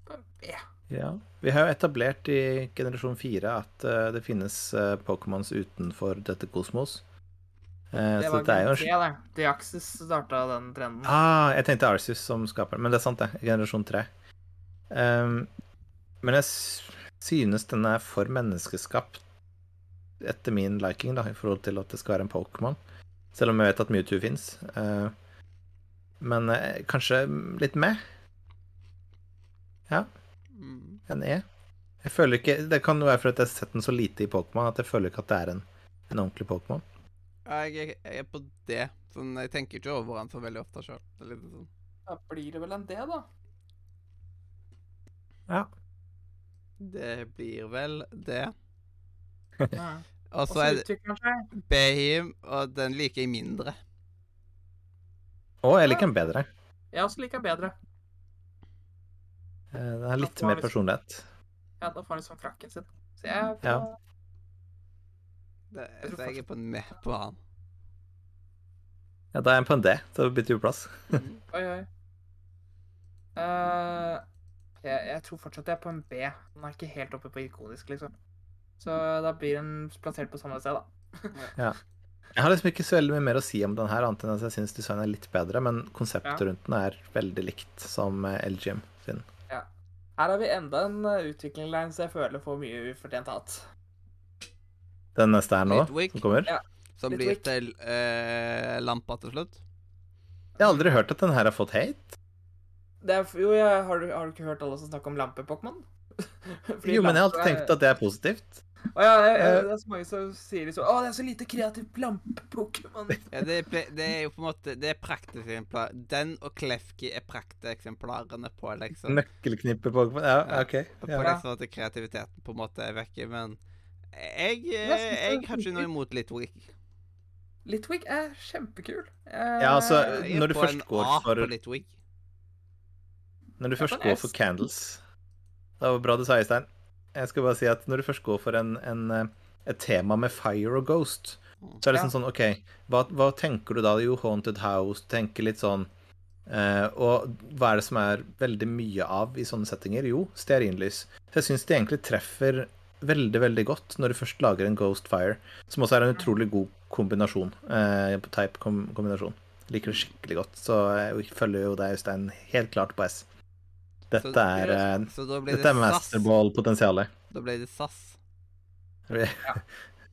[SPEAKER 2] B.
[SPEAKER 3] Ja. Vi har jo etablert i generasjon 4 at uh, det finnes uh, Pokémons utenfor dette kosmos. Uh,
[SPEAKER 2] Det var
[SPEAKER 3] dette er jo en
[SPEAKER 2] Gen 3, det. Deaxis starta den trenden.
[SPEAKER 3] Ah, jeg tenkte Arceus som skaper men det er sant, det. Generasjon 3. Um, men jeg synes den er for menneskeskapt etter min liking, da, i forhold til at det skal være en Pokémon. Selv om jeg vet at Mewtwo fins. men kanskje litt med. Ja,
[SPEAKER 1] mm.
[SPEAKER 3] en E. Jeg føler ikke Det kan jo være fordi jeg har sett den så lite i Pokémon at jeg føler ikke at det er en, en ordentlig Pokémon.
[SPEAKER 1] Jeg, Jeg, er- jeg er på det. Sånn, jeg tenker ikke over den så veldig ofte sjøl. Sånn.
[SPEAKER 2] Da blir det vel en D, da.
[SPEAKER 3] Ja.
[SPEAKER 1] Det blir vel det.
[SPEAKER 2] Ja. <laughs>
[SPEAKER 1] Og så er det. Behim, og den liker jeg mindre.
[SPEAKER 3] Å, jeg liker den bedre.
[SPEAKER 2] Jeg også liker den bedre.
[SPEAKER 3] Eh, Den har litt mer personlighet.
[SPEAKER 2] Ja, da får han liksom frakken sin. Så jeg er på
[SPEAKER 3] Ja.
[SPEAKER 1] Det,
[SPEAKER 2] Jeg tror
[SPEAKER 1] så jeg er på med på han.
[SPEAKER 3] Ja, da er jeg på en D, så bytter vi plass.
[SPEAKER 1] Mm. <laughs>
[SPEAKER 2] Oi, oi. Uh, jeg, jeg tror fortsatt jeg er på en B. Den er ikke helt oppe på ikonisk, liksom. Så da blir den plassert på samme sted, da. ja.
[SPEAKER 3] Jeg har liksom ikke så veldig mye mer å si om den her, annet enn at jeg syns designet er litt bedre, men konseptet
[SPEAKER 2] Ja.
[SPEAKER 3] rundt den er veldig likt som eh, LGM sin.
[SPEAKER 2] Her har vi enda en uh, utviklingsline som jeg føler får mye ufortjent hat.
[SPEAKER 3] Den neste her nå,
[SPEAKER 1] Litwick.
[SPEAKER 3] som kommer.
[SPEAKER 2] Ja.
[SPEAKER 1] Som blir til eh, lampa til slutt.
[SPEAKER 3] Jeg har aldri hørt at den her har fått hate.
[SPEAKER 2] Det er, jo, jeg, har, du, har du ikke hørt alle som snakker om lampe-Pokémon? <laughs>
[SPEAKER 3] Jo, men jeg har alltid tenkt at det er positivt.
[SPEAKER 2] Å ja, jeg, jeg,
[SPEAKER 3] Eh.
[SPEAKER 2] det er så mange som sier liksom Å, det er så lite kreativt lampe-Pokémon.
[SPEAKER 1] Ja, det, <laughs> det er jo på en måte Det er prakteksemplar. Den og Klefki er prakteksemplarene på liksom
[SPEAKER 3] Nøkkelknippe Pokémon. Ja,
[SPEAKER 1] Ja.
[SPEAKER 3] OK.
[SPEAKER 1] På
[SPEAKER 3] Ja.
[SPEAKER 1] liksom at kreativiteten på en måte er vekke, men jeg, eh,
[SPEAKER 2] Jeg
[SPEAKER 1] har ikke noe imot Litwick.
[SPEAKER 2] Litwick er kjempekul. Jeg,
[SPEAKER 3] Ja, altså,
[SPEAKER 1] er
[SPEAKER 3] Når du først går for-
[SPEAKER 1] Litwick.
[SPEAKER 3] Når du først går for candles Det var bra du sa, Øystein. Jeg skal bare si at når du først går for en, en, eh, et tema med fire og ghost, så er det liksom sånn OK, hva, hva tenker du da? Jo, Haunted House, du tenker litt sånn eh, Og hva er det som er veldig mye av i sånne settinger? Jo, stearinlys. Så jeg syns de egentlig treffer veldig, veldig godt når du først lager en Ghost Fire, som også er en utrolig god kombinasjon. Eh, type-kombinasjon. Liker det skikkelig godt. Så jeg følger jo deg, Øystein, helt klart på S. Dette
[SPEAKER 1] Så-
[SPEAKER 3] er, eh,
[SPEAKER 1] Så det
[SPEAKER 3] dette er masterball-potensialet.
[SPEAKER 1] Da ble det SAS. <laughs>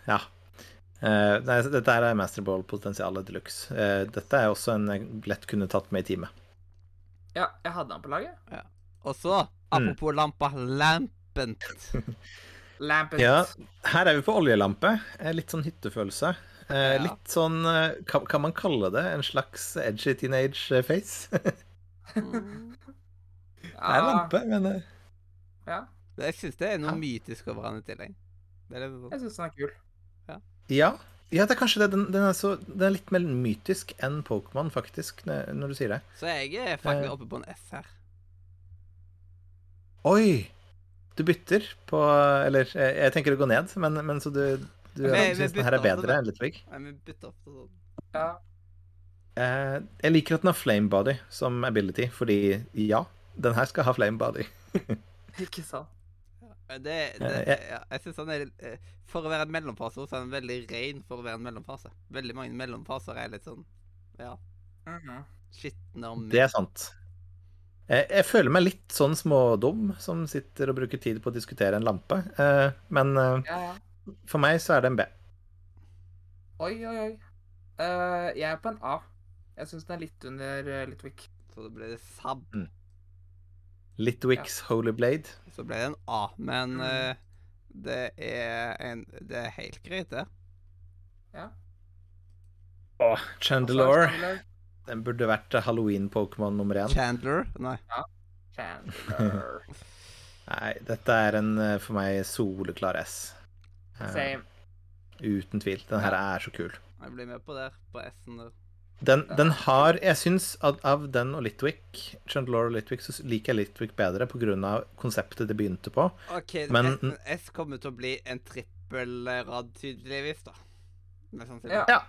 [SPEAKER 3] Ja. Eh, nei, dette er masterball-potensialet de luxe. Uh, dette er også en jeg lett kunne tatt med i teamet.
[SPEAKER 2] Ja, jeg hadde den på laget.
[SPEAKER 1] Og så,
[SPEAKER 3] Mm.
[SPEAKER 1] apropos lampa, Lampent. <laughs>
[SPEAKER 2] lampent.
[SPEAKER 3] Ja, her er vi på oljelampe. Litt sånn hyttefølelse. Eh,
[SPEAKER 1] Ja.
[SPEAKER 3] Litt sånn kan, man kalle det en slags edgy teenage face? <laughs> det er lampe, men
[SPEAKER 2] Ja,
[SPEAKER 1] Jeg syns det er noe
[SPEAKER 3] Ja.
[SPEAKER 1] mytisk over han i tillegg. Det er litt sånn.
[SPEAKER 2] jeg syns den er kul.
[SPEAKER 3] ja. Ja, det er kanskje det. Den, den, er så, den er litt mer mytisk enn Pokémon, faktisk, når når du sier det.
[SPEAKER 1] Så jeg er faktisk
[SPEAKER 3] Eh.
[SPEAKER 1] oppe på en S her.
[SPEAKER 3] Oi! Du bytter på Eller jeg tenker å gå ned, men, men så du, du syns den her er bedre enn Litwig?
[SPEAKER 1] Nei, vi bytter ofte sånn.
[SPEAKER 2] Ja.
[SPEAKER 3] Eh, jeg liker at den har flame body som ability, fordi ja, den her skal ha flame body. <laughs>
[SPEAKER 2] Ikke sant.
[SPEAKER 1] Det, det,
[SPEAKER 3] Eh,
[SPEAKER 1] ja, jeg synes han er eh, For å være en mellomfase så er han veldig ren for å være en mellomfase. Veldig mange mellomfaser er litt sånn ja,
[SPEAKER 2] Mhm.
[SPEAKER 1] skitne om
[SPEAKER 3] Det er sant. Jeg, jeg føler meg litt sånn smådum som sitter og bruker tid på å diskutere en lampe, eh, men
[SPEAKER 2] Ja, ja.
[SPEAKER 3] for meg så er det en B.
[SPEAKER 2] Oi, oi, oi. Eh, jeg er på en A. Jeg syns den er litt under uh, Litwick.
[SPEAKER 1] Så det blir sabb. det Sab.
[SPEAKER 3] ja. Holy Blade.
[SPEAKER 1] Så ble det en A. Men
[SPEAKER 2] Mm.
[SPEAKER 1] uh, Det er en Det er helt greit, det.
[SPEAKER 3] Ja. Chandelure.
[SPEAKER 2] Chandelore.
[SPEAKER 3] Den burde vært Halloween-Pokémon nummer én.
[SPEAKER 1] Chandler? Nei. Ja.
[SPEAKER 2] Chandler. <laughs>
[SPEAKER 3] Nei, dette er en eh, for meg soleklar S. Same.
[SPEAKER 2] Same.
[SPEAKER 3] Uten tvil. Den her er så kul.
[SPEAKER 1] Jeg blir med på der, på S-en der.
[SPEAKER 3] Den, den har Jeg syns at av den og Litwick, Chandelore og Litwick, så liker jeg Litwick bedre pga. konseptet det begynte på.
[SPEAKER 1] OK,
[SPEAKER 3] Men-
[SPEAKER 1] S, S kommer til å bli en trippelrad, tydeligvis, da. Sannsynlig.
[SPEAKER 2] Ja.
[SPEAKER 3] Ja.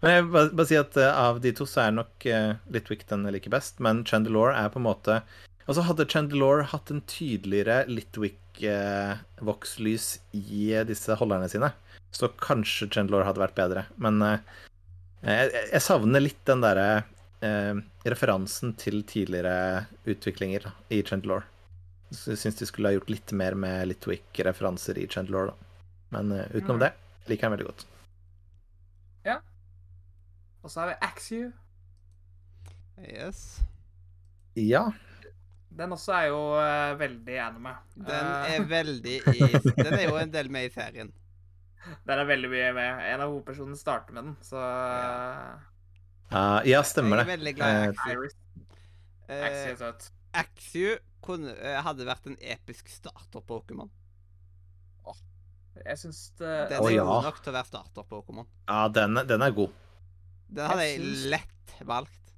[SPEAKER 3] Men jeg vil bare, bare si at uh, av de to så er nok uh, Litwick den jeg liker best, men Chandelore er på en måte Altså hadde Chandelore hatt en tydeligere Litwick-vokslys i eh, disse holderne sine, så kanskje Chandelore hadde vært bedre. Men eh, jeg, jeg savner litt den derre eh, referansen til tidligere utviklinger da, i jeg syns de skulle ha gjort litt mer med Litwick-referanser i Chandelure, da. Men eh, utenom
[SPEAKER 2] Mm.
[SPEAKER 3] det liker jeg den veldig godt. Ja.
[SPEAKER 2] Og så har vi Axew.
[SPEAKER 1] Yes.
[SPEAKER 3] Ja.
[SPEAKER 2] Den også er jo uh, veldig anime.
[SPEAKER 1] Den
[SPEAKER 2] Eh,
[SPEAKER 1] er veldig i <laughs> Den er jo en del med i serien.
[SPEAKER 2] Den er veldig mye med. En av hovedpersonene starter med den, så
[SPEAKER 1] Ja.
[SPEAKER 3] Ah, ja, stemmer
[SPEAKER 1] Jeg er
[SPEAKER 3] det.
[SPEAKER 1] veldig glad i
[SPEAKER 3] Eh.
[SPEAKER 2] Iris.
[SPEAKER 1] Eh,
[SPEAKER 2] er søt.
[SPEAKER 1] Axew eh, hadde vært en episk starter-Pokémon.
[SPEAKER 2] Jeg syns det
[SPEAKER 1] Den
[SPEAKER 3] er
[SPEAKER 1] er
[SPEAKER 3] ja.
[SPEAKER 1] god nok til å være starter-Pokémon.
[SPEAKER 3] Ja, den, den er god.
[SPEAKER 1] Den hadde
[SPEAKER 2] Jeg
[SPEAKER 1] jeg
[SPEAKER 2] syns-
[SPEAKER 1] lett valgt.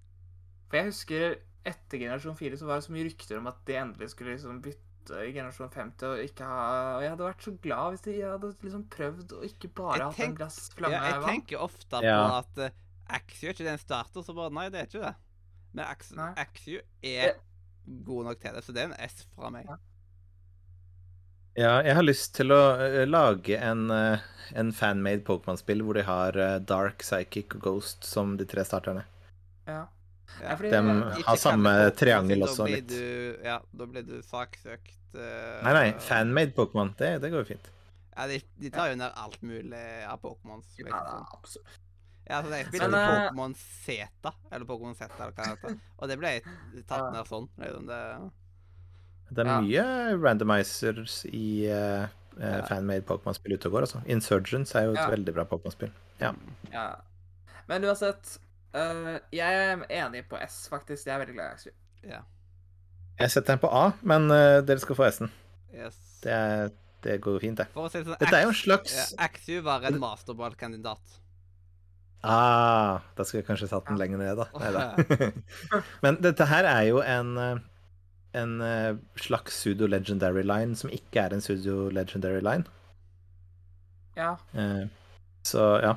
[SPEAKER 2] For jeg husker etter generasjon 4 så var det så mye rykter om at de endelig skulle liksom bytte generasjon 5 og ikke ha Og jeg hadde vært så glad hvis de hadde liksom prøvd å ikke bare hatt en glass flamme Ja,
[SPEAKER 1] jeg
[SPEAKER 2] vann.
[SPEAKER 1] tenker ofte på
[SPEAKER 3] Ja.
[SPEAKER 1] at uh, Axio er ikke det en starter, så bare Nei, det er ikke det. Men
[SPEAKER 2] Axio.
[SPEAKER 1] Axew er god nok til det, så det er en S fra meg.
[SPEAKER 2] Ja.
[SPEAKER 3] Ja, jeg har lyst til å eh, lage en, eh, en fanmade Pokémon-spill hvor de har eh, Dark, Psychic og Ghost som de tre starterne.
[SPEAKER 2] Ja.
[SPEAKER 1] Ja.
[SPEAKER 2] Ja, eh,
[SPEAKER 3] har samme triangel
[SPEAKER 1] da
[SPEAKER 3] også
[SPEAKER 1] blir
[SPEAKER 3] litt.
[SPEAKER 1] Du, ja, da blir du saksøkt. Uh,
[SPEAKER 3] Nei, nei, fanmade Pokémon. Det, det går jo fint.
[SPEAKER 1] Ja, de, de tar jo ned alt mulig av Pokémons.
[SPEAKER 2] ja,
[SPEAKER 1] Liksom.
[SPEAKER 2] absolutt.
[SPEAKER 1] Ja, altså, jeg spiller
[SPEAKER 2] Men, eh,
[SPEAKER 1] Pokémon Zeta, eller Pokémon Z, eller hva det heter. Og det ble tatt ned sånn. Liksom det,
[SPEAKER 3] Det er
[SPEAKER 2] Ja.
[SPEAKER 3] mye randomizers i uh,
[SPEAKER 1] Ja.
[SPEAKER 3] fanmade Pokémon-spill ute og går, altså. Insurgents er jo et
[SPEAKER 2] Ja.
[SPEAKER 3] veldig bra Pokémon-spill. Ja.
[SPEAKER 2] Ja. Men uansett, eh, jeg er enig på S, faktisk. Jeg er veldig glad i Axew.
[SPEAKER 3] Jeg setter den på A, men uh, dere skal få S-en.
[SPEAKER 1] yes.
[SPEAKER 3] Det, er- det går fint, det.
[SPEAKER 1] For å si det sånn,
[SPEAKER 3] Dette er jo en slags
[SPEAKER 1] ja, var en masterball-kandidat.
[SPEAKER 3] Ah, da skulle jeg kanskje satt den lenger ned, da. <laughs> Neida. <laughs> Men dette her er jo en eh, en slags pseudo-legendary line som ikke er en pseudo-legendary line.
[SPEAKER 2] Ja.
[SPEAKER 3] Eh, Så ja.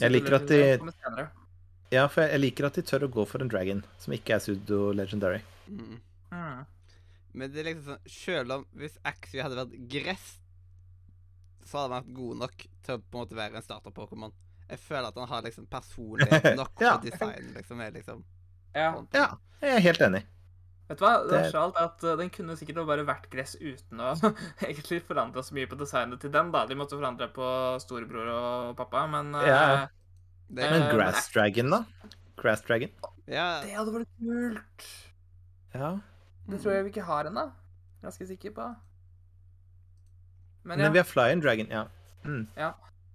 [SPEAKER 3] Jeg liker at de-
[SPEAKER 2] Legendary.
[SPEAKER 3] Ja, for jeg, liker at de tør å gå for en dragon som ikke er pseudo-legendary.
[SPEAKER 1] Mm.
[SPEAKER 2] Mm.
[SPEAKER 1] Men det er liksom sånn Selv om hvis Axie hadde vært gress, så hadde han vært god nok til å på en måte være en starter-Pokémon. Jeg føler at han har liksom personlighet <laughs> nok
[SPEAKER 3] Ja.
[SPEAKER 1] for design. liksom, er liksom
[SPEAKER 2] Ja.
[SPEAKER 3] Ja, jeg er helt enig.
[SPEAKER 2] Vet du hva? Det
[SPEAKER 3] er
[SPEAKER 2] verste alt er at uh, den kunne sikkert bare vært gress uten å <laughs> egentlig forandre så mye på designet til den. da. De måtte forandre på storebror og pappa, men uh,
[SPEAKER 3] Ja.
[SPEAKER 1] Det,
[SPEAKER 2] Eh,
[SPEAKER 3] Men Grass Dragon, da? Grass Dragon?
[SPEAKER 1] ja,
[SPEAKER 2] det hadde vært kult.
[SPEAKER 3] Ja.
[SPEAKER 2] Det tror jeg vi ikke har ennå. Ganske sikker på. Men
[SPEAKER 3] Men vi har Flying Dragon, ja. Mm.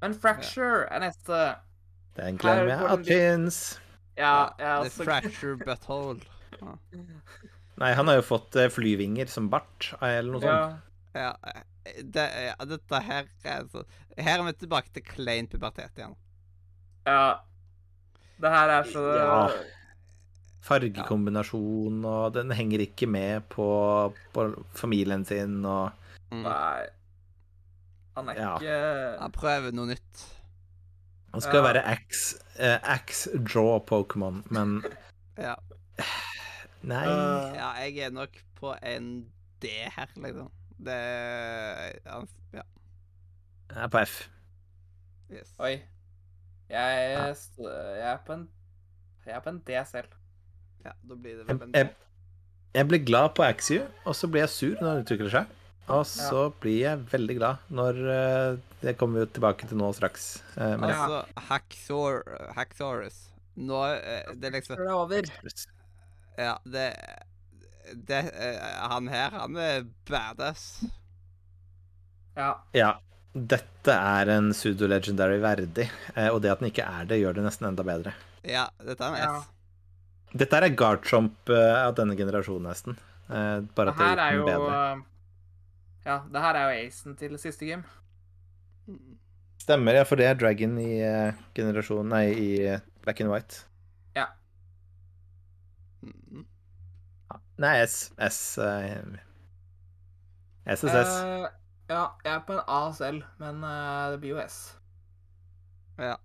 [SPEAKER 2] Men Fracture er neste.
[SPEAKER 3] Den glemmer jeg at.
[SPEAKER 2] Ja, er altså
[SPEAKER 1] fracture butthole. Ja.
[SPEAKER 3] Nei, han har jo fått eh, flyvinger som bart, eller noe sånt.
[SPEAKER 2] Ja.
[SPEAKER 1] Ja, eh, det, ja, dette her er så Her er vi tilbake til klein pubertet igjen.
[SPEAKER 2] Ja. Det her er så
[SPEAKER 3] Ja. Fargekombinasjon, og den henger ikke med på, på familien sin, og
[SPEAKER 1] Mm.
[SPEAKER 2] Nei. Han er
[SPEAKER 3] Ja.
[SPEAKER 2] ikke
[SPEAKER 1] Han prøver noe nytt.
[SPEAKER 3] Han skal
[SPEAKER 2] Ja.
[SPEAKER 3] være Axe, eh, Pokémon, men <laughs>
[SPEAKER 1] Ja.
[SPEAKER 3] Nei.
[SPEAKER 2] Uh,
[SPEAKER 1] ja, jeg er nok på en D her, liksom. Det ja, ja.
[SPEAKER 3] Jeg er på F.
[SPEAKER 1] Yes.
[SPEAKER 2] Oi. Jeg, jeg er på en Jeg er på en D selv.
[SPEAKER 1] Ja, da blir det vel
[SPEAKER 3] Jeg,
[SPEAKER 1] en
[SPEAKER 3] jeg,
[SPEAKER 1] D.
[SPEAKER 3] jeg blir glad på Axie, og så blir jeg sur når det utvikler seg. Og så blir jeg veldig glad når eh, Det kommer vi jo tilbake til nå straks. Men,
[SPEAKER 1] altså, ja. Haxor, Haxorus Nå eh, Det er liksom
[SPEAKER 2] det er over.
[SPEAKER 1] Ja, det det, eh, Han her, han er badass.
[SPEAKER 2] Ja.
[SPEAKER 3] Ja. Dette er en pseudo-legendary verdig, eh, og det at den ikke er det, gjør det nesten enda bedre.
[SPEAKER 1] Ja, dette er en
[SPEAKER 2] Ja.
[SPEAKER 1] S.
[SPEAKER 3] Dette er Garchomp eh, av denne generasjonen, nesten. Eh, Bare at det er
[SPEAKER 2] er jo
[SPEAKER 3] bedre.
[SPEAKER 2] uh, Ja, det her er jo acen til siste game.
[SPEAKER 1] Mm.
[SPEAKER 3] Stemmer, ja, for det er Dragon i generasjonen Nei, i Black and White. Ja. Nei, S. S SSS.
[SPEAKER 2] Eh, ja, jeg er på en A selv, men uh, det blir jo S.
[SPEAKER 1] Ja.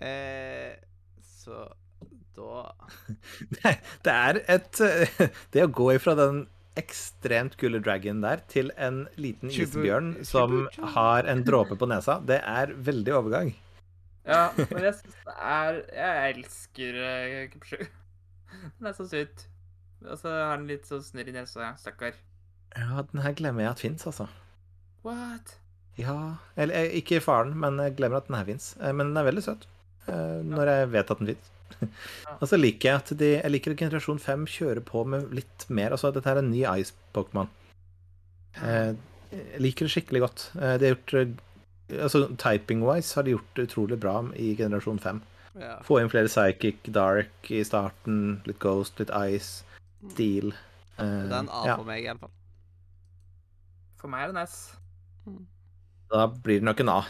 [SPEAKER 1] Eh, så da <laughs>
[SPEAKER 3] det, det er et eh, <laughs> Det å gå ifra den ekstremt kule dragon der til en liten isbjørn som har en dråpe på nesa, det er veldig overgang.
[SPEAKER 2] Ja, <laughs> men jeg syns det er Jeg elsker uh, Kupsju. Den er så søt. Og så har den litt sånn snørr i nesa. Stakkar.
[SPEAKER 3] Ja, den her glemmer jeg at fins, altså.
[SPEAKER 2] What?
[SPEAKER 3] Ja Eller eh, ikke faren, men jeg glemmer at den her fins. Men den er veldig søt. eh, Når jeg vet at den fins. <laughs> Og så liker jeg at de Jeg liker at generasjon 5 kjører på med litt mer. Altså, dette er en ny Ice-Pokémon. Eh, Jeg liker det skikkelig godt. Eh, De har gjort eh, Altså, Typing-wise har de gjort det utrolig bra i generasjon 5.
[SPEAKER 1] Ja.
[SPEAKER 3] Få inn flere Psychic, Dark i starten, litt Ghost, litt Ice, Steel. eh,
[SPEAKER 1] Det er en A
[SPEAKER 3] ja.
[SPEAKER 1] for meg, iallfall.
[SPEAKER 2] For meg er det en S.
[SPEAKER 3] Da blir det nok en A,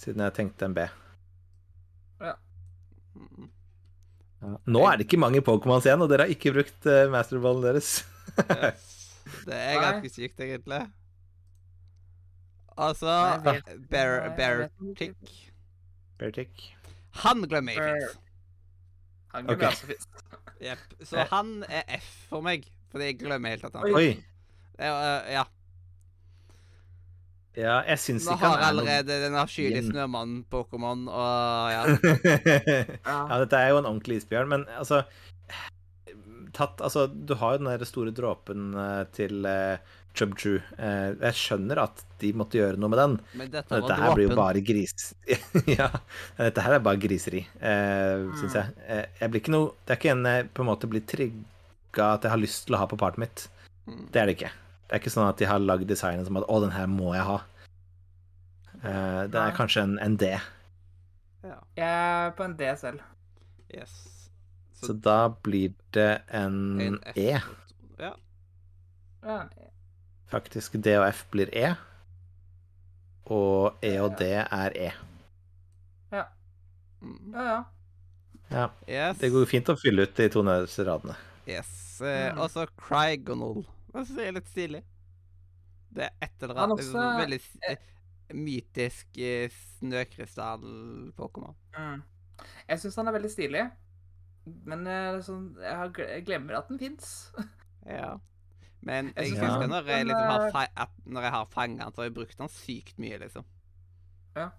[SPEAKER 3] siden jeg tenkte en B.
[SPEAKER 1] Ja.
[SPEAKER 3] Ja. Nå er det ikke mange Pokémons igjen, og dere har ikke brukt uh, masterballen deres.
[SPEAKER 1] Yes. <laughs> Det er ganske sykt, egentlig. Altså
[SPEAKER 2] Jeg vet-
[SPEAKER 1] Bear,
[SPEAKER 2] jeg
[SPEAKER 1] Bear
[SPEAKER 2] vet ikke.
[SPEAKER 1] Tick. Han glemmer jeg fins.
[SPEAKER 2] Han
[SPEAKER 3] glemmer
[SPEAKER 2] blir også fint.
[SPEAKER 1] Jepp. <laughs> Så han er F for meg, fordi jeg glemmer helt at han
[SPEAKER 2] Oi.
[SPEAKER 1] Det øh, Ja.
[SPEAKER 3] Ja, jeg syns ikke
[SPEAKER 1] har
[SPEAKER 3] han er
[SPEAKER 1] allerede den avskyelige snømannen-Pokémon og ja. <laughs>
[SPEAKER 2] Ja.
[SPEAKER 3] Ja, dette er jo en ordentlig isbjørn, men altså Tatt Altså, du har jo den der store dråpen eh, til uh, Chubchu. Uh, jeg skjønner at de måtte gjøre noe med den.
[SPEAKER 1] Men dette
[SPEAKER 3] Men dette her blir jo bare gris... <laughs> ja, dette her er bare griseri, uh, syns jeg. Uh, jeg blir ikke noe Det er ikke en jeg på en måte blir trigga at jeg har lyst til å ha på partet mitt.
[SPEAKER 1] Mm.
[SPEAKER 3] Det er det ikke. Det er ikke sånn at de har lagd designet som at 'Å, den her må jeg ha'. Uh, det er kanskje en, en D.
[SPEAKER 1] Ja.
[SPEAKER 2] Jeg er på en D selv.
[SPEAKER 1] Yes.
[SPEAKER 3] Så da blir det en,
[SPEAKER 1] en F.
[SPEAKER 3] E.
[SPEAKER 1] Ja.
[SPEAKER 2] Ja.
[SPEAKER 3] Faktisk D og F blir E. Og E og D er E.
[SPEAKER 1] Ja.
[SPEAKER 2] ja, ja.
[SPEAKER 3] Ja,
[SPEAKER 1] Yes.
[SPEAKER 3] det går fint å fylle ut de to nederste radene.
[SPEAKER 1] Yes. Eh,
[SPEAKER 2] Mm. <laughs>
[SPEAKER 1] Og så. Det er litt stilig. Det er et eller annet
[SPEAKER 2] også-
[SPEAKER 1] veldig eh, mytisk eh, snøkrystall-Pokémon.
[SPEAKER 2] Mm. Jeg syns han er veldig stilig, men eh, sånn, jeg, har, jeg glemmer at den fins. <laughs>
[SPEAKER 1] Ja. Men
[SPEAKER 2] Jeg
[SPEAKER 1] jeg husker
[SPEAKER 3] ja.
[SPEAKER 1] når jeg liksom har,
[SPEAKER 2] eh,
[SPEAKER 1] fa at når jeg har fanget han, så har jeg brukt han sykt mye, liksom.
[SPEAKER 2] Jeg,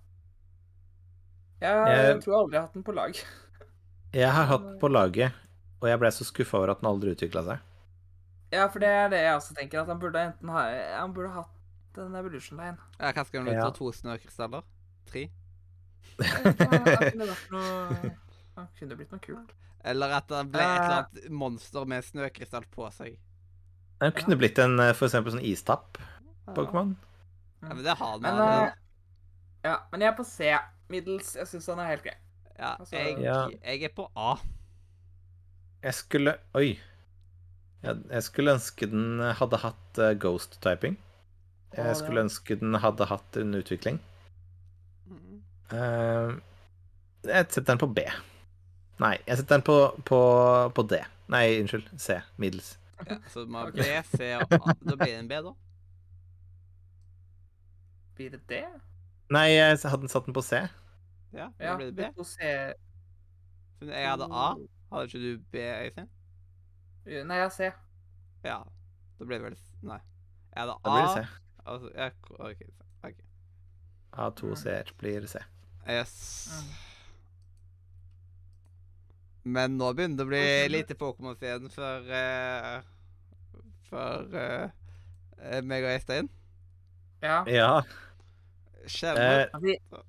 [SPEAKER 3] Jeg-
[SPEAKER 2] tror aldri jeg har hatt den på lag.
[SPEAKER 3] Jeg har <laughs> hatt den på laget, og jeg ble så skuffa over at den aldri utvikla seg.
[SPEAKER 2] Ja, for det er det jeg også tenker, at han burde enten ha Han burde hatt en Evolution Line.
[SPEAKER 1] Ja, hva skal
[SPEAKER 3] Ja.
[SPEAKER 1] ta? To snøkrystaller? Tre?
[SPEAKER 2] Det kunne blitt noe kult.
[SPEAKER 1] Eller at det ble et eller
[SPEAKER 2] Eh.
[SPEAKER 1] annet monster med snøkrystall på seg.
[SPEAKER 3] Han kunne blitt en eh, for eksempel sånn istapp
[SPEAKER 1] Ja.
[SPEAKER 3] Pokémon.
[SPEAKER 1] Ja, men det har
[SPEAKER 2] han
[SPEAKER 1] man.
[SPEAKER 2] eh, ja, men jeg er på C. Middels. Jeg syns han er helt grei.
[SPEAKER 1] Ja,
[SPEAKER 2] altså-
[SPEAKER 1] jeg, jeg er på A.
[SPEAKER 3] Jeg skulle Oi. Ja, jeg skulle ønske den hadde hatt eh, ghost typing. Jeg skulle ønske den hadde hatt en utvikling.
[SPEAKER 1] Mm.
[SPEAKER 3] Eh, jeg setter den på B. Nei, jeg setter den på, på, på D. Nei, unnskyld. C. Middels.
[SPEAKER 1] Ja, så man
[SPEAKER 2] Ok.
[SPEAKER 1] B, C og A. Da blir det en B, da.
[SPEAKER 2] Blir det D?
[SPEAKER 3] Nei, jeg hadde satt den på C.
[SPEAKER 1] Ja, da
[SPEAKER 2] Ja.
[SPEAKER 1] blir det B.
[SPEAKER 2] to C.
[SPEAKER 1] Siden jeg hadde A, hadde ikke du B, Øystein?
[SPEAKER 2] Nei, jeg har C.
[SPEAKER 1] Ja. Da blir det vel Nei. Er det A?
[SPEAKER 3] Da blir det C.
[SPEAKER 1] Altså, ja, OK. okay.
[SPEAKER 3] A2 C blir C.
[SPEAKER 1] Yes.
[SPEAKER 2] Mm.
[SPEAKER 1] Men nå begynner det å bli lite Pokémon igjen for uh, For uh, eh, meg og Øystein.
[SPEAKER 2] Ja.
[SPEAKER 3] Ja.
[SPEAKER 1] Skjønner.
[SPEAKER 3] Eh,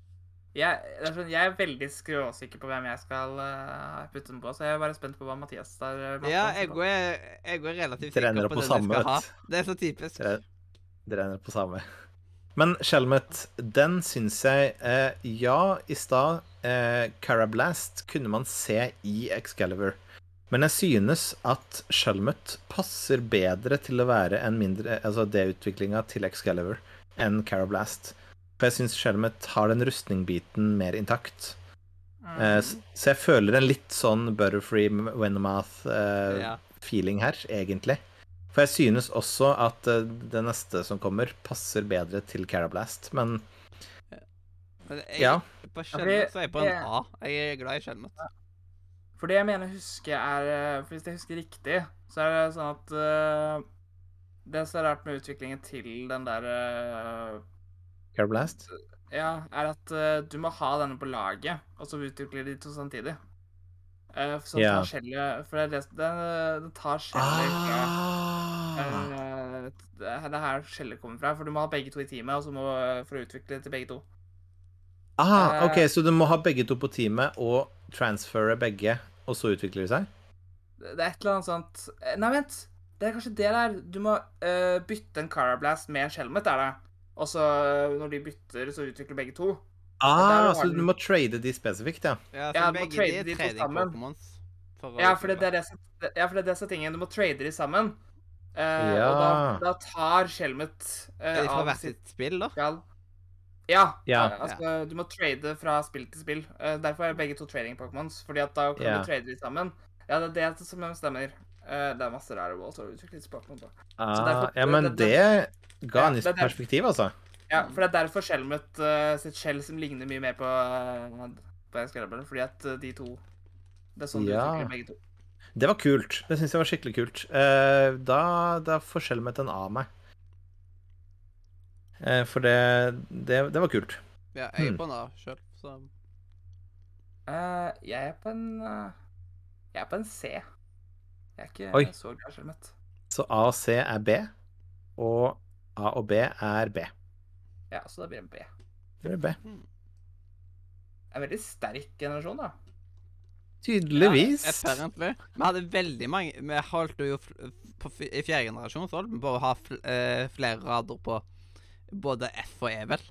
[SPEAKER 2] jeg, er sånn, jeg er veldig skråsikker på hvem jeg skal uh, putte den på, så jeg er bare spent på hva Mathias der eh,
[SPEAKER 1] ja, jeg går jeg går relativt sikker på
[SPEAKER 3] på
[SPEAKER 1] den jeg skal ha. Det er så typisk.
[SPEAKER 3] Dere- Dere ender på samme. Men Shelmet, den syns jeg eh, Ja, i stad eh, Carablast kunne man se i Excalibur. Men jeg synes at Shelmet passer bedre til å være en mindre Altså D-utviklinga til Excalibur enn Carablast. For jeg syns Shelmet har den rustningbiten mer intakt.
[SPEAKER 2] Mm.
[SPEAKER 3] Eh, så jeg føler en litt sånn Butterfree Venomath-feeling
[SPEAKER 1] Ja.
[SPEAKER 3] her, egentlig. For jeg synes også at eh, det neste som kommer, passer bedre til Carablast, men
[SPEAKER 1] Men jeg,
[SPEAKER 3] Ja.
[SPEAKER 1] På Skjelmet så er jeg på en A. Jeg er glad i Skjelmet.
[SPEAKER 2] For det jeg mener husker er eh, for Hvis jeg husker riktig, så er det sånn at eh, Det som er rart med utviklingen til den der eh,
[SPEAKER 3] Carablast
[SPEAKER 2] Ja, er at uh, du må ha denne på laget, og så utvikler de to samtidig. Uh, så
[SPEAKER 3] yeah.
[SPEAKER 2] tar skjellet For det, det, det, tar skjellet fra
[SPEAKER 3] ah.
[SPEAKER 2] uh, det er er her skjellet kommer fra. For du må ha begge to i teamet og så må, for å utvikle til begge to.
[SPEAKER 3] ah,
[SPEAKER 2] eh,
[SPEAKER 3] OK, så du må ha begge to på teamet og transfere begge, og så utvikler de seg?
[SPEAKER 2] Det er et eller annet sånt eh, Nei, vent. Det er kanskje det der. Du må uh, bytte en Carablast med Shelmet, er det. Og så eh, når de bytter, så utvikler begge to.
[SPEAKER 3] Ah, så du må trade de spesifikt, ja.
[SPEAKER 1] Ja, så
[SPEAKER 2] Ja, du må
[SPEAKER 1] begge
[SPEAKER 2] trade
[SPEAKER 1] de
[SPEAKER 2] de to sammen.
[SPEAKER 1] For
[SPEAKER 2] Ja, for det, det er det som, ja, for det er det som er tingen. Du må trade de sammen. Uh,
[SPEAKER 3] Ja.
[SPEAKER 2] Og da, da tar Shelmet uh,
[SPEAKER 1] Er de fra
[SPEAKER 2] av
[SPEAKER 1] hvert
[SPEAKER 2] sitt
[SPEAKER 1] spill, da?
[SPEAKER 2] skal Ja.
[SPEAKER 3] Ja.
[SPEAKER 2] eh, altså, du må trade fra spill til spill. Uh, derfor er begge to trading Pokémons. Fordi at da kan
[SPEAKER 3] Ja.
[SPEAKER 2] du trade de sammen. Ja, det er det som stemmer. Eh, det er masse rare walls å utvikle disse Pokémon.
[SPEAKER 3] Ah, ja, men
[SPEAKER 2] det-
[SPEAKER 3] det
[SPEAKER 2] der-
[SPEAKER 3] perspektiv, altså.
[SPEAKER 2] Ja, for det er derfor skjelmet uh, sitt skjell som ligner mye mer på, uh, på Excalibur. Fordi at uh, de to Det er sånn
[SPEAKER 3] Ja.
[SPEAKER 2] de utvikler begge to.
[SPEAKER 3] Det var kult. Det syns jeg var skikkelig kult. Uh, da, da får skjelmet en A av meg. Uh, for det, det, det var kult.
[SPEAKER 1] Ja, jeg er
[SPEAKER 3] Hmm.
[SPEAKER 1] på en A sjøl, så
[SPEAKER 2] uh, jeg er på en uh, Jeg er på en C. Jeg er ikke
[SPEAKER 3] Oi.
[SPEAKER 2] så glad i skjelmet.
[SPEAKER 3] Så A og C er B, og A og B er B.
[SPEAKER 2] Ja, så da blir det B.
[SPEAKER 3] Det blir B.
[SPEAKER 2] En veldig sterk generasjon, da.
[SPEAKER 3] Tydeligvis.
[SPEAKER 1] apparently. Vi hadde veldig mange Vi holdt jo på, I fjerde generasjon så holdt vi på å ha fl eh, flere rader på både F og E, vel?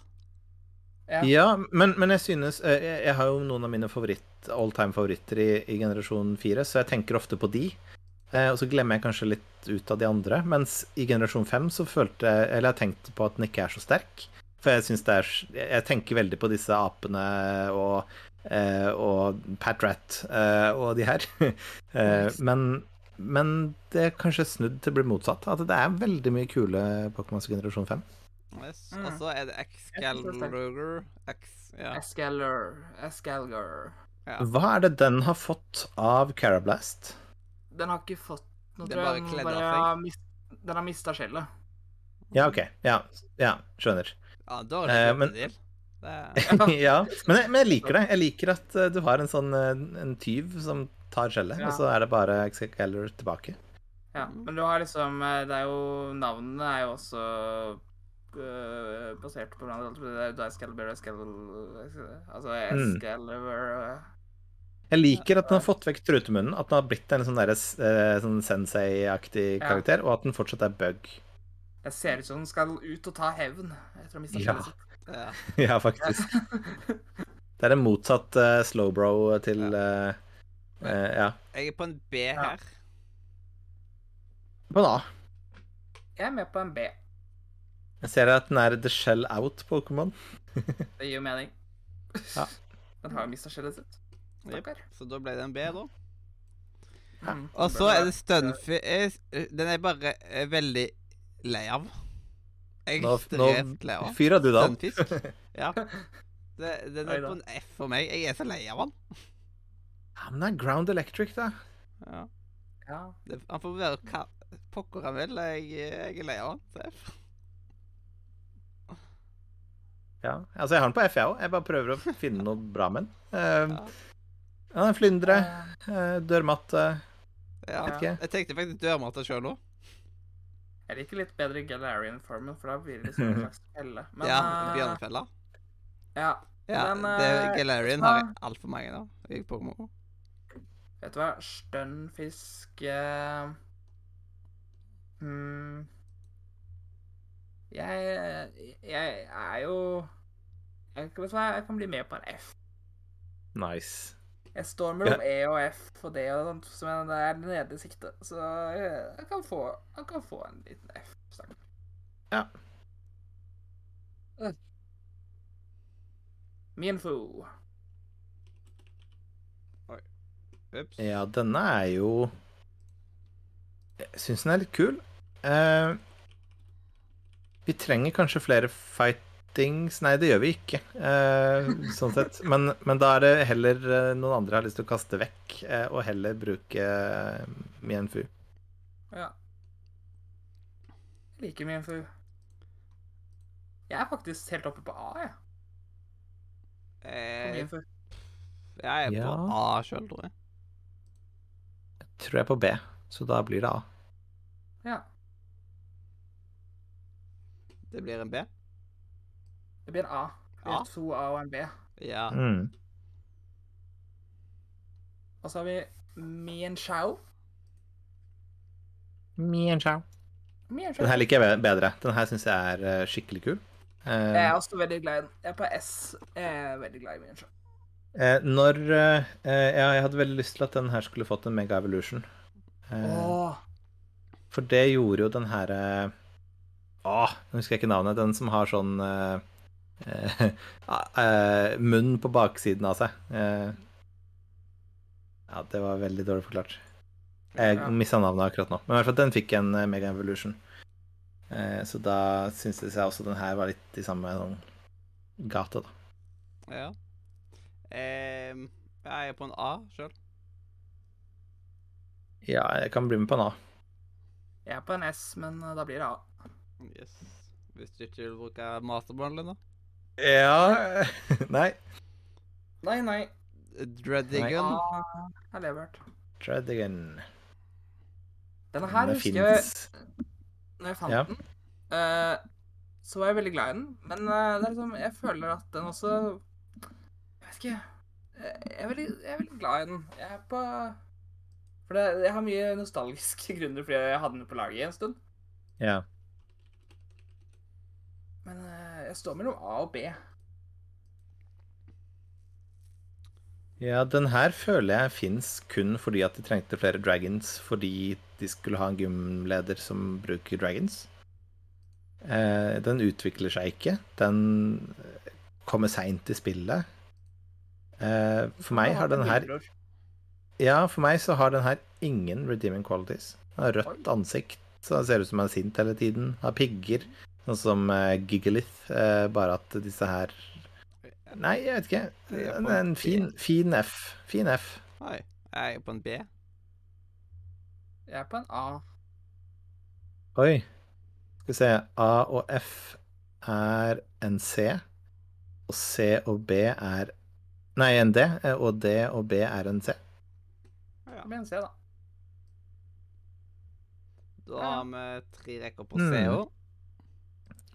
[SPEAKER 2] Ja.
[SPEAKER 3] Ja, men, men jeg synes eh, Jeg, jeg har jo noen av mine favoritt, all time favoritter i, i generasjon 4, så jeg tenker ofte på de. Eh, og så glemmer jeg kanskje litt ut av de andre. Mens i generasjon 5 så følte jeg Eller jeg tenkte på at den ikke er så sterk. For jeg synes det er Jeg tenker veldig på disse apene og eh, og Pat Rat eh, og de her. <laughs> eh, men, men det er kanskje snudd til å bli motsatt. At det er veldig mye kule Pokémons i generasjon 5.
[SPEAKER 1] Yes.
[SPEAKER 2] Mm.
[SPEAKER 1] Og så er det Excalibur X, ja. Ja.
[SPEAKER 3] Hva er det den har fått av Carablast?
[SPEAKER 2] Den har ikke fått noe,
[SPEAKER 1] Den
[SPEAKER 2] tror jeg. Den bare
[SPEAKER 1] av
[SPEAKER 2] har mis- Den har mista skjellet.
[SPEAKER 3] Ja, OK. Ja, ja skjønner.
[SPEAKER 1] ja dårlig
[SPEAKER 3] Eh, men-
[SPEAKER 1] en del. <laughs>
[SPEAKER 3] ja, men jeg, men jeg liker det. Jeg liker at eh, du har en sånn eh, en tyv som tar skjellet,
[SPEAKER 2] Ja.
[SPEAKER 3] og så er det bare Excalibur tilbake.
[SPEAKER 2] Ja, men du har liksom eh, Det er jo Navnene er jo også øh, basert på hverandre. Det er jo da Excalibur Excalibur Altså
[SPEAKER 3] Mm.
[SPEAKER 2] Excalibur øh,
[SPEAKER 3] Jeg liker at den har fått vekk trutemunnen, at den har blitt en sånn, derre, eh, sånn sensei-aktig
[SPEAKER 2] Ja.
[SPEAKER 3] karakter, og at den fortsatt er bug.
[SPEAKER 2] Det ser ut som den skal ut og ta hevn etter å ha mista
[SPEAKER 3] Ja.
[SPEAKER 2] skjellet sitt.
[SPEAKER 1] ja. <laughs>
[SPEAKER 3] ja, faktisk. <laughs> Det er en motsatt uh, slowbro til uh, uh, Ja.
[SPEAKER 1] Jeg er på en B
[SPEAKER 2] Ja.
[SPEAKER 1] her.
[SPEAKER 3] På en A.
[SPEAKER 2] Jeg er med på en B.
[SPEAKER 3] Jeg ser at den er the shell out-Pokémon.
[SPEAKER 2] Det gir jo mening.
[SPEAKER 3] Ja. <laughs>
[SPEAKER 2] Den har jo mista skjellet sitt. Stakkar.
[SPEAKER 1] Så da ble det en B, da.
[SPEAKER 2] Ja.
[SPEAKER 1] Og så er det Stunfi eh, Den er bare eh, veldig lei av.
[SPEAKER 3] Nå,
[SPEAKER 1] Ekstremt lei
[SPEAKER 3] nå
[SPEAKER 1] av.
[SPEAKER 3] fyrer du da.
[SPEAKER 1] Stunfisk. <laughs> Ja. Det, den er på en F for meg. Jeg er så lei av han.
[SPEAKER 3] Ja, men det er Ground Electric, da.
[SPEAKER 1] Ja.
[SPEAKER 2] Ja.
[SPEAKER 1] Det, han får være hva pokker han vil. Jeg, jeg er lei av han. Så F.
[SPEAKER 3] Ja, altså jeg har den på F, jeg òg. Jeg bare prøver å finne noe bra med den. Uh,
[SPEAKER 1] Ja.
[SPEAKER 3] Ja, en flyndre,
[SPEAKER 2] Eh,
[SPEAKER 3] dørmatte
[SPEAKER 1] Ja.
[SPEAKER 3] Vet ikke.
[SPEAKER 1] Jeg tenkte faktisk dørmatte sjøl nå.
[SPEAKER 2] Jeg liker litt bedre Galarian-formen, for da blir det liksom en <laughs> slags felle. Men
[SPEAKER 1] Ja,
[SPEAKER 2] eh,
[SPEAKER 1] Bjørnefella.
[SPEAKER 2] ja.
[SPEAKER 1] Ja,
[SPEAKER 2] Men,
[SPEAKER 1] det,
[SPEAKER 2] eh,
[SPEAKER 1] Galarian har jeg altfor mange av.
[SPEAKER 2] Vet du hva? Stønnfisk eh, hmm. Jeg, jeg er jo jeg, vet du hva, jeg kan bli med på en F.
[SPEAKER 3] Nice.
[SPEAKER 2] Jeg står mellom E og F og det og sånt, som er nede i siktet. Så jeg, jeg, kan få, jeg kan få en liten F-sang.
[SPEAKER 3] Ja.
[SPEAKER 2] Minfo. Minfo.
[SPEAKER 1] Ups.
[SPEAKER 3] Ja, denne er jo Jeg syns den er litt kul. Eh, vi trenger kanskje flere fightings Nei, det gjør vi ikke, eh, sånn sett. Men, men da er det heller eh, noen andre har lyst til å kaste vekk, eh, og heller bruke eh, Mienfu.
[SPEAKER 2] Ja. Jeg liker Mienfu. Jeg er faktisk helt oppe på A, jeg.
[SPEAKER 1] Eh, jeg er på
[SPEAKER 3] Ja.
[SPEAKER 1] A sjøl, tror jeg.
[SPEAKER 3] Tror jeg er på B, så da blir det A.
[SPEAKER 2] Ja.
[SPEAKER 1] Det blir en B.
[SPEAKER 2] Det blir en A. Det blir
[SPEAKER 1] A?
[SPEAKER 2] to A og en B.
[SPEAKER 1] Ja.
[SPEAKER 3] Mm.
[SPEAKER 2] Og så har vi. Mien
[SPEAKER 3] Chao.
[SPEAKER 2] Mien Shao.
[SPEAKER 3] Den her liker jeg bedre. Den her syns jeg er eh, skikkelig kul. Eh,
[SPEAKER 2] Jeg er også veldig glad i den. Jeg er på S. Jeg er veldig glad i Mien Shao.
[SPEAKER 3] eh, når Ja, jeg hadde veldig lyst til at den her skulle fått en Mega Evolution. Eh,
[SPEAKER 2] Åh.
[SPEAKER 3] For det gjorde jo den herre Å, nå husker jeg ikke navnet. Den som har sånn <laughs> munn på baksiden av seg. Eh, ja, det var veldig dårlig forklart. Jeg
[SPEAKER 2] Ja.
[SPEAKER 3] mista navnet akkurat nå. Men i hvert fall den fikk en eh, Mega Evolution. Eh, så da syntes jeg også den her var litt i samme sånn gate, da.
[SPEAKER 1] ja. Eh, jeg er på en A sjøl.
[SPEAKER 3] Ja, jeg kan bli med på en A.
[SPEAKER 2] Jeg er på en S, men da blir det A.
[SPEAKER 1] Yes. Hvis du ikke vil bruke masterbundlen, da.
[SPEAKER 3] Ja <laughs> Nei.
[SPEAKER 2] Nei, nei.
[SPEAKER 1] Dreadigan.
[SPEAKER 2] A har levert.
[SPEAKER 3] Treadigan.
[SPEAKER 2] Denne her
[SPEAKER 3] Den
[SPEAKER 2] husker jeg når jeg fant
[SPEAKER 3] Ja.
[SPEAKER 2] den. uh, så var jeg veldig glad i den, men uh, det er liksom, jeg føler at den også Jeg vet ikke. eh, Jeg er veldig, jeg er veldig glad i den. Jeg er på For det, jeg har mye nostalgiske grunner fordi jeg hadde den på laget i en stund.
[SPEAKER 3] Ja.
[SPEAKER 2] Men eh, jeg står mellom A og B.
[SPEAKER 3] Ja, den her føler jeg fins kun fordi at de trengte flere dragons fordi de skulle ha en gymleder som bruker dragons. Eh, den utvikler seg ikke. Den kommer seint i spillet. Eh, for meg har den her Ja, for meg så har den her ingen redeeming qualities. Den har rødt ansikt, så den ser ut som han er sint hele tiden. Har pigger, sånn som uh, Gigalith, uh, bare at disse her Nei, jeg vet ikke. En
[SPEAKER 1] en
[SPEAKER 3] fin, fin F. Fin F.
[SPEAKER 1] Oi. Jeg er på en B.
[SPEAKER 2] Jeg er på en A.
[SPEAKER 3] Oi. Skal vi se. A og F er en C. Og C og B er Nei, en D. eh, Og D og B er en C.
[SPEAKER 1] Ja.
[SPEAKER 2] Det blir en C, da.
[SPEAKER 1] Da har vi tre rekker på
[SPEAKER 3] Mm.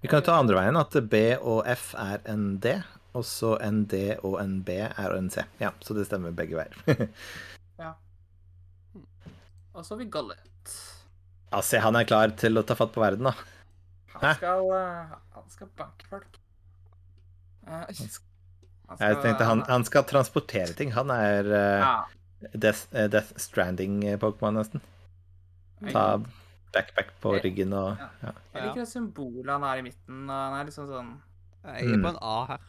[SPEAKER 3] Vi kan jo ta andre veien, at B og F er en D. Og så en D og en B er en C. Ja, så det stemmer begge veier. <laughs> ja.
[SPEAKER 2] Og så har vi Gullet.
[SPEAKER 3] ja, se, han er klar til å ta fatt på verden, da.
[SPEAKER 2] Han skal, eh, han skal banke folk. Eh, han
[SPEAKER 3] Jeg tenkte han, han skal transportere ting. Han er uh,
[SPEAKER 2] Ja.
[SPEAKER 3] Death, Death Stranding-pokémon, nesten. Ta backpack på ryggen og
[SPEAKER 2] Ja. Jeg liker det symbolet han har i midten. og Han er liksom sånn
[SPEAKER 1] Jeg er
[SPEAKER 3] Mm.
[SPEAKER 1] på en A her.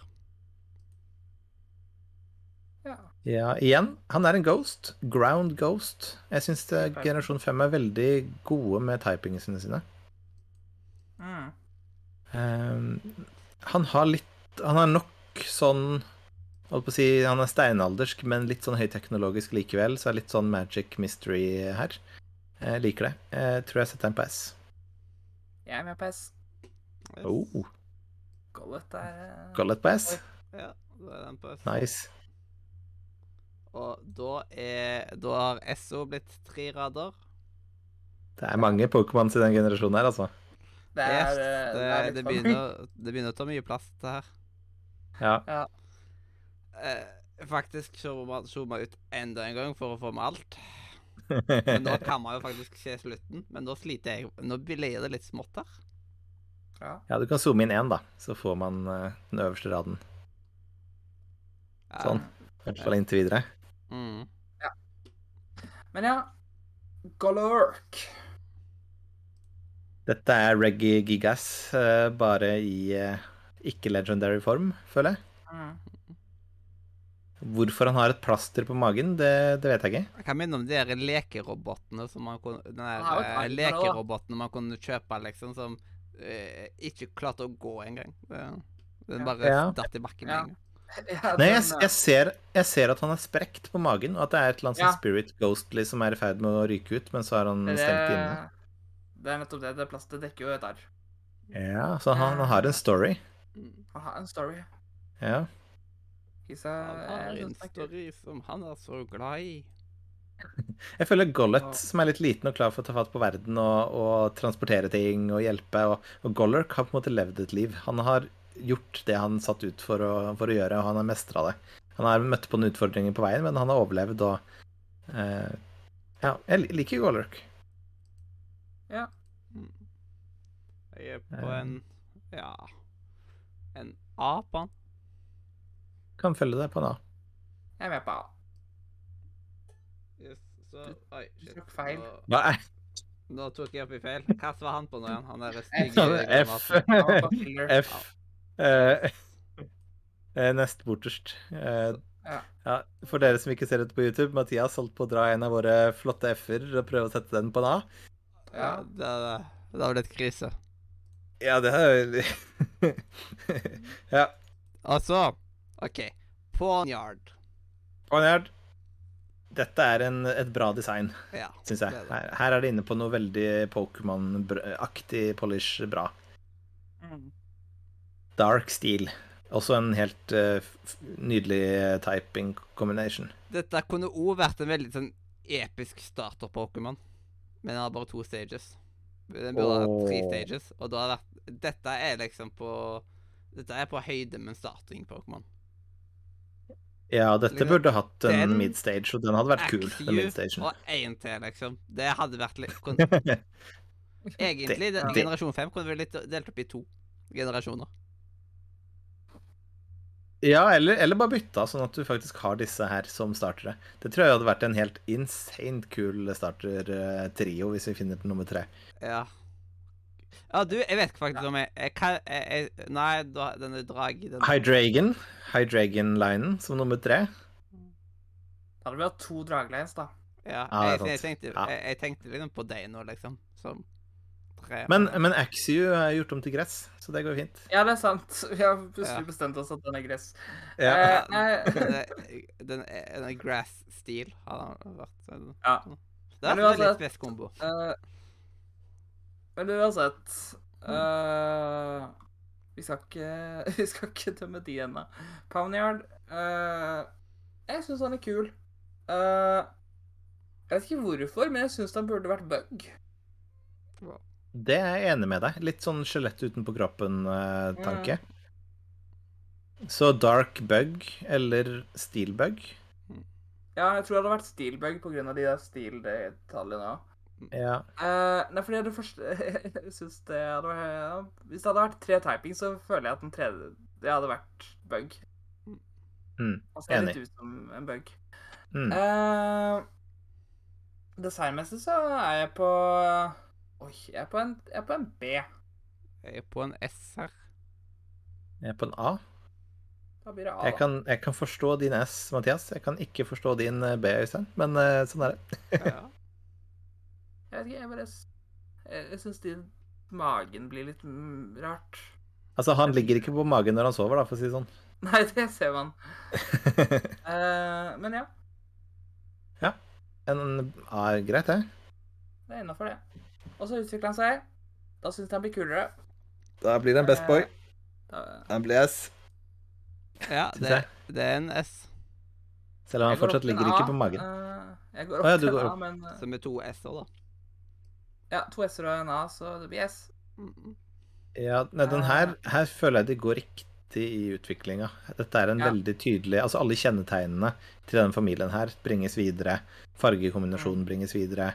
[SPEAKER 2] Ja.
[SPEAKER 3] Ja, igjen, han er en ghost. Ground ghost. Jeg syns generasjon 5 er veldig gode med typingene sine.
[SPEAKER 2] Mm.
[SPEAKER 3] Um, han har litt Han har nok sånn Holdt på å si Han er steinaldersk, men litt sånn høyteknologisk likevel. Så er det litt sånn magic mystery her. Jeg liker det. Jeg tror jeg setter den på S.
[SPEAKER 2] Jeg er med på S.
[SPEAKER 1] Yes.
[SPEAKER 3] Oh,
[SPEAKER 2] Gullet er eh,
[SPEAKER 3] Gollet på S.
[SPEAKER 1] Ja, da er den på S.
[SPEAKER 3] Nice.
[SPEAKER 1] Og da er Da har SO blitt tre rader.
[SPEAKER 3] Det er mange Pokémons i den generasjonen her, altså.
[SPEAKER 2] Det er, eh,
[SPEAKER 1] det,
[SPEAKER 2] er
[SPEAKER 1] det,
[SPEAKER 2] mye.
[SPEAKER 1] begynner, det begynner å ta mye plass, det her.
[SPEAKER 3] Ja.
[SPEAKER 1] Eh, faktisk må zooma ut enda en gang for å få med alt. Men nå <laughs> kan man jo faktisk se slutten. Men nå sliter jeg Nå blir det litt smått her.
[SPEAKER 2] Ja.
[SPEAKER 3] Ja, du kan zoome inn én, da, så får man uh, den øverste raden.
[SPEAKER 1] Ja.
[SPEAKER 3] Sånn. I hvert fall inntil videre.
[SPEAKER 1] Mm.
[SPEAKER 2] Men ja. Golork.
[SPEAKER 3] Dette er Reggie Gigas, uh, bare i uh, ikke-legendary form, føler jeg.
[SPEAKER 2] Mm.
[SPEAKER 3] Hvorfor han har et plaster på magen, det, det vet jeg ikke.
[SPEAKER 1] Jeg kan minne om de der lekerobotene som man kunne Den der
[SPEAKER 2] ja,
[SPEAKER 1] eh, lekerobotene man kunne kjøpe, liksom, som eh, ikke klarte å gå engang. Den bare
[SPEAKER 3] Ja.
[SPEAKER 1] datt i bakken med
[SPEAKER 2] Ja.
[SPEAKER 1] en gang. <laughs>
[SPEAKER 2] Ja,
[SPEAKER 3] Nei, jeg, jeg, ser, jeg ser at han er sprekt på magen, og at det er et eller annet
[SPEAKER 2] Ja.
[SPEAKER 3] sånn spirit ghostly som er i ferd med å ryke ut, men så er han
[SPEAKER 2] det,
[SPEAKER 3] stengt inne.
[SPEAKER 2] det er nettopp det. Det plastet dekker jo et arr.
[SPEAKER 3] Ja, så han, han har en story.
[SPEAKER 1] Mm.
[SPEAKER 2] Han har en story.
[SPEAKER 3] Ja.
[SPEAKER 2] Kisa,
[SPEAKER 1] Han har en
[SPEAKER 2] er kul.
[SPEAKER 1] story som han er så glad i.
[SPEAKER 3] Jeg føler Gollet, som er litt liten og klar for å ta fatt på verden og, og transportere ting og hjelpe, og, og Gollerk har på en måte levd et liv. Han har gjort det han satt ut for å, for å gjøre, og han har mestra det. Han har møtt på noen utfordringer på veien, men han har overlevd og uh, Ja, jeg liker Gollerk.
[SPEAKER 2] Ja.
[SPEAKER 1] Mm. Jeg er på
[SPEAKER 3] Eh.
[SPEAKER 1] en ja en A på han.
[SPEAKER 3] Kan følge deg på nå.
[SPEAKER 2] Jeg er med på A.
[SPEAKER 1] Yes, så Oi,
[SPEAKER 2] du tok feil.
[SPEAKER 1] Nå,
[SPEAKER 3] er
[SPEAKER 1] nå tok jeg opp i feil. Hva var han på nå igjen? Han der
[SPEAKER 2] F.
[SPEAKER 1] stygge
[SPEAKER 3] F?
[SPEAKER 2] Han var på filler.
[SPEAKER 3] F. Eh, eh, nest borterst. Eh,
[SPEAKER 2] Ja.
[SPEAKER 3] ja, for dere som ikke ser dette på YouTube, Mathias holdt på å dra en av våre flotte F-er og prøve å sette den på en A.
[SPEAKER 1] Ja, det, det, det har blitt krise.
[SPEAKER 3] Ja, det er <laughs> Ja.
[SPEAKER 1] Altså OK. Ponyard.
[SPEAKER 3] Ponyard. Dette er en, et bra design,
[SPEAKER 1] Ja.
[SPEAKER 3] syns jeg.
[SPEAKER 1] det er det.
[SPEAKER 3] Her, her er det inne på noe veldig Pokémon-aktig polish bra.
[SPEAKER 2] Mm.
[SPEAKER 3] Dark Steel. Også en helt uh, nydelig typing combination.
[SPEAKER 1] Dette kunne òg vært en veldig sånn episk starter-Pokémon. Men den har bare to stages. Den burde ha tre stages. Og da har det vært Dette er liksom på Dette er på høyde med en starting-Pokémon.
[SPEAKER 3] Ja, dette
[SPEAKER 1] Liksom,
[SPEAKER 3] burde hatt en midstage, og den hadde vært kul. den midstagen.
[SPEAKER 1] og én til, liksom. Det hadde vært litt kun, <laughs> Egentlig,
[SPEAKER 3] det-
[SPEAKER 1] generasjon fem kunne vi delt opp i to generasjoner.
[SPEAKER 3] Ja, eller, eller bare bytta, sånn at du faktisk har disse her som startere. Det tror jeg hadde vært en helt insane kul starter-trio, hvis vi finner nummer tre.
[SPEAKER 1] Ja. Ja, du, jeg vet faktisk om jeg, jeg, kan, jeg, jeg Nei, da, denne drag den,
[SPEAKER 3] Hydragon. Hydragon-linen som nummer tre.
[SPEAKER 2] Da hadde vi hatt to draglines, da.
[SPEAKER 1] Ja,
[SPEAKER 3] Ja, det er
[SPEAKER 1] jeg, jeg,
[SPEAKER 3] sant.
[SPEAKER 1] tenkte,
[SPEAKER 3] Ja.
[SPEAKER 1] jeg, jeg tenkte liksom på deg nå, liksom. Som tre.
[SPEAKER 3] Men, men Axew er gjort om til gress, så det går fint.
[SPEAKER 2] Ja, det er sant. <laughs> Vi har plutselig
[SPEAKER 1] Ja.
[SPEAKER 2] bestemt oss at den er gress.
[SPEAKER 3] Ja.
[SPEAKER 2] Eh,
[SPEAKER 1] Ja,
[SPEAKER 2] nei.
[SPEAKER 1] den, er- den, er- er grass steel har den vært.
[SPEAKER 2] Ja.
[SPEAKER 1] Det er en
[SPEAKER 2] uansett-
[SPEAKER 1] spes kombo.
[SPEAKER 2] Eh, men uansett uh, vi, skal ikke, <laughs> vi skal ikke dømme de ennå. Pownyard, uh, Jeg syns han er kul. Uh, jeg vet ikke hvorfor, men jeg syns han burde vært bug.
[SPEAKER 3] Det er jeg enig med deg. Litt sånn skjelett utenpå kroppen-tanke. Så dark bug eller steel bug?
[SPEAKER 2] Ja, jeg tror det hadde vært steel bug pga. de der stil-detaljene.
[SPEAKER 3] Ja.
[SPEAKER 2] Uh, nei, fordi det første <laughs> Jeg syns det hadde vært ja, Hvis det hadde vært tre typing, så føler jeg at den tredje Det hadde vært bug.
[SPEAKER 3] Mm,
[SPEAKER 2] ser
[SPEAKER 3] enig.
[SPEAKER 2] litt ut som en bug.
[SPEAKER 3] Mm.
[SPEAKER 2] Uh, designmessig så er jeg på Oi, jeg er på en, jeg er på en B.
[SPEAKER 1] Jeg er på en S her.
[SPEAKER 3] Jeg er på en A.
[SPEAKER 2] Da blir det A,
[SPEAKER 3] Jeg
[SPEAKER 2] da.
[SPEAKER 3] kan, jeg kan forstå din S, Mathias. Jeg kan ikke forstå din eh, B, Øystein. Men uh, sånn er det.
[SPEAKER 1] Ja. <laughs>
[SPEAKER 2] Jeg vet ikke, jeg bare Jeg, jeg syns din magen blir litt rart.
[SPEAKER 3] Altså, han ligger ikke på magen når han sover, da, for å si det sånn. <laughs>
[SPEAKER 2] Nei, det ser man. uh, <laughs> men ja,
[SPEAKER 3] Ja. en er greit, det.
[SPEAKER 2] det er innafor det. Og så utvikler han seg. Da syns jeg han blir kulere.
[SPEAKER 3] Da blir det en best boy.
[SPEAKER 2] Da,
[SPEAKER 3] Han blir S.
[SPEAKER 1] ja det, det er en S.
[SPEAKER 3] Selv om han fortsatt ligger ikke på magen.
[SPEAKER 2] Uh, jeg går opp
[SPEAKER 3] ah, ja,
[SPEAKER 2] til
[SPEAKER 3] går
[SPEAKER 2] A, men eh,
[SPEAKER 1] Som er to S-er, da.
[SPEAKER 2] Ja, to S-er og en A, så det blir S.
[SPEAKER 1] Mm.
[SPEAKER 3] Ja, nei, den her, her føler jeg det går riktig i utviklinga. Dette er en
[SPEAKER 2] Ja.
[SPEAKER 3] veldig tydelig Altså, alle kjennetegnene til denne familien her bringes videre. Fargekombinasjonen bringes videre.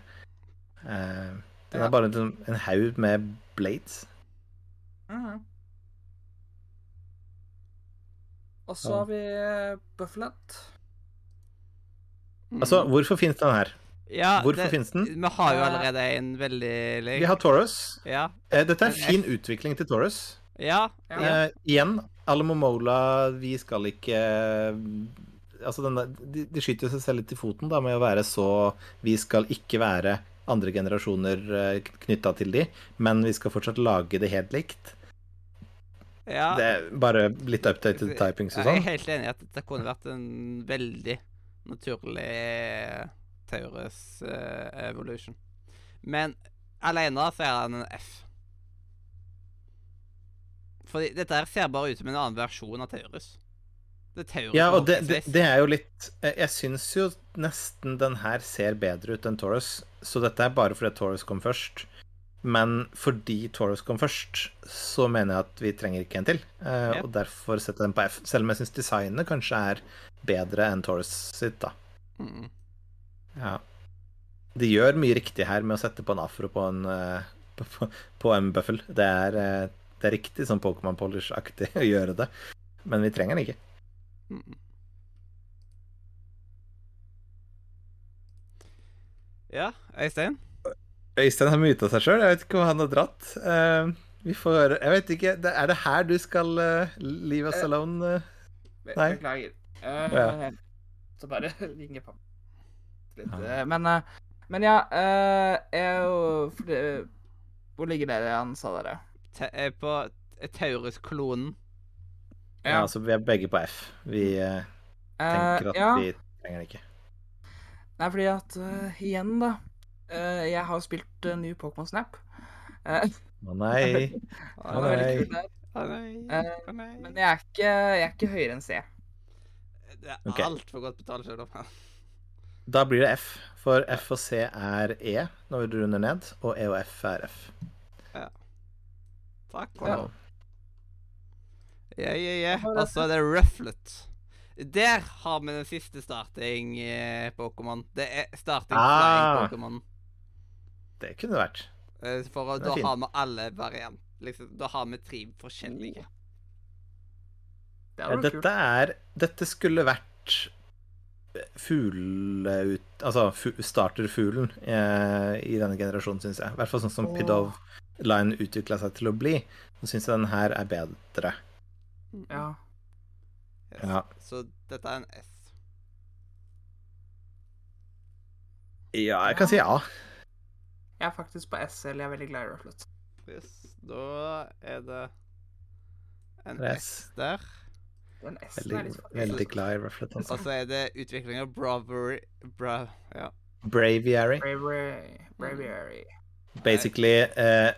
[SPEAKER 3] Eh, den
[SPEAKER 2] Ja.
[SPEAKER 3] er bare en, en haug med blades.
[SPEAKER 2] Mhm. Og så har vi eh, Bufflet.
[SPEAKER 1] Mm.
[SPEAKER 3] Altså, hvorfor finnes den her?
[SPEAKER 1] Ja,
[SPEAKER 3] Hvorfor
[SPEAKER 1] det-
[SPEAKER 3] finnes den?
[SPEAKER 1] Vi har jo
[SPEAKER 2] Eh,
[SPEAKER 1] allerede en veldig lik.
[SPEAKER 3] Vi har Taurus.
[SPEAKER 1] Ja.
[SPEAKER 3] Eh, Dette er en fin utvikling til Taurus.
[SPEAKER 1] Ja.
[SPEAKER 2] Ja.
[SPEAKER 3] Eh, igjen, Alamomola, vi skal ikke eh, Altså, denne, de, de skyter seg selv litt i foten da, med å være så Vi skal ikke være andre generasjoner knytta til de, men vi skal fortsatt lage det helt likt.
[SPEAKER 1] ja.
[SPEAKER 3] Det er bare litt updated typings og
[SPEAKER 1] Jeg er
[SPEAKER 3] sånn.
[SPEAKER 1] helt enig i at det kunne vært en veldig naturlig Taurus uh, evolution. Men alene så er han en F. Fordi dette her ser bare ut som en annen versjon av Taurus. Det er Taurus
[SPEAKER 3] Ja, og det, det, det er jo litt Jeg, syns jo nesten den her ser bedre ut enn Taurus, så dette er bare fordi Taurus kom først. Men fordi Taurus kom først, så mener jeg at vi trenger ikke en til. Uh,
[SPEAKER 1] Ja.
[SPEAKER 3] Og derfor setter jeg den på F. Selv om jeg syns designet kanskje er bedre enn Taurus sitt, da.
[SPEAKER 1] Mm.
[SPEAKER 3] Ja. De gjør mye riktig her med å sette på en afro på en, eh, <laughs> på, på en bøffel. Det er, eh, det er riktig sånn Pokémon Polish-aktig å gjøre det, men vi trenger den ikke.
[SPEAKER 1] Mm. Ja, Øystein?
[SPEAKER 3] Øystein har muta seg sjøl. Jeg vet ikke hvor han har dratt. Uh, vi får høre. Jeg vet ikke. Er det her du skal uh, leave us alone?
[SPEAKER 2] Uh,
[SPEAKER 3] Nei.
[SPEAKER 2] Beklager. Uh,
[SPEAKER 3] Ja. <laughs>
[SPEAKER 2] Så bare <laughs> ringer pappa. Litt,
[SPEAKER 3] Ja.
[SPEAKER 2] eh, men, eh, men ja eh, jeg Hvor ligger dere, han sa dere?
[SPEAKER 1] Te er på Taurus-klonen.
[SPEAKER 3] Ja, altså vi er begge på F. Vi tenker at
[SPEAKER 2] ja.
[SPEAKER 3] vi trenger det ikke.
[SPEAKER 2] Nei, fordi at uh, igjen, da. Uh, jeg har spilt uh, ny Pokémon Snap. Eh,
[SPEAKER 3] Å nei. <laughs>
[SPEAKER 1] Å
[SPEAKER 2] oh,
[SPEAKER 3] nei.
[SPEAKER 1] Oh, nei. Nei.
[SPEAKER 2] Men jeg er ikke, jeg er ikke høyere enn C.
[SPEAKER 1] Det er
[SPEAKER 3] okay.
[SPEAKER 1] altfor godt betalt selv om
[SPEAKER 3] Da blir det F. For F og C er E når du runder ned, og E og F er F.
[SPEAKER 1] Takk
[SPEAKER 2] Ja.
[SPEAKER 1] Ja, ja, ja.
[SPEAKER 2] Er
[SPEAKER 1] Og så er det Rufflet. Der har vi den siste starting-Pokémon. Det er starting
[SPEAKER 3] Ah.
[SPEAKER 1] Pokémon.
[SPEAKER 3] Det kunne det vært.
[SPEAKER 1] Eh, For å-
[SPEAKER 3] Det er
[SPEAKER 1] da
[SPEAKER 3] fin.
[SPEAKER 1] har vi alle variant. Liksom, da har vi tre forskjellige.
[SPEAKER 2] Det
[SPEAKER 3] Ja,
[SPEAKER 2] hadde vært kult.
[SPEAKER 3] dette er Dette skulle vært fugleut... Altså fu- starterfuglen eh, i denne generasjonen, syns jeg. I hvert fall sånn som Pidov Line utvikla seg til å bli. Så syns jeg den her er bedre.
[SPEAKER 2] Ja.
[SPEAKER 1] Yes.
[SPEAKER 3] Ja.
[SPEAKER 1] Så dette er en S.
[SPEAKER 3] Ja, jeg kan si ja.
[SPEAKER 2] Jeg er faktisk på S, eller jeg er veldig glad i Rufflet.
[SPEAKER 1] Yes. Da er det en S
[SPEAKER 3] S.
[SPEAKER 1] der.
[SPEAKER 2] Den S
[SPEAKER 3] Veldig,
[SPEAKER 2] er litt faktisk.
[SPEAKER 3] veldig glad i Rufflet.
[SPEAKER 1] Og så er det utvikling av Bravery bra, Ja.
[SPEAKER 3] Braviary.
[SPEAKER 2] Bravery. Braviary.
[SPEAKER 3] Basically eh,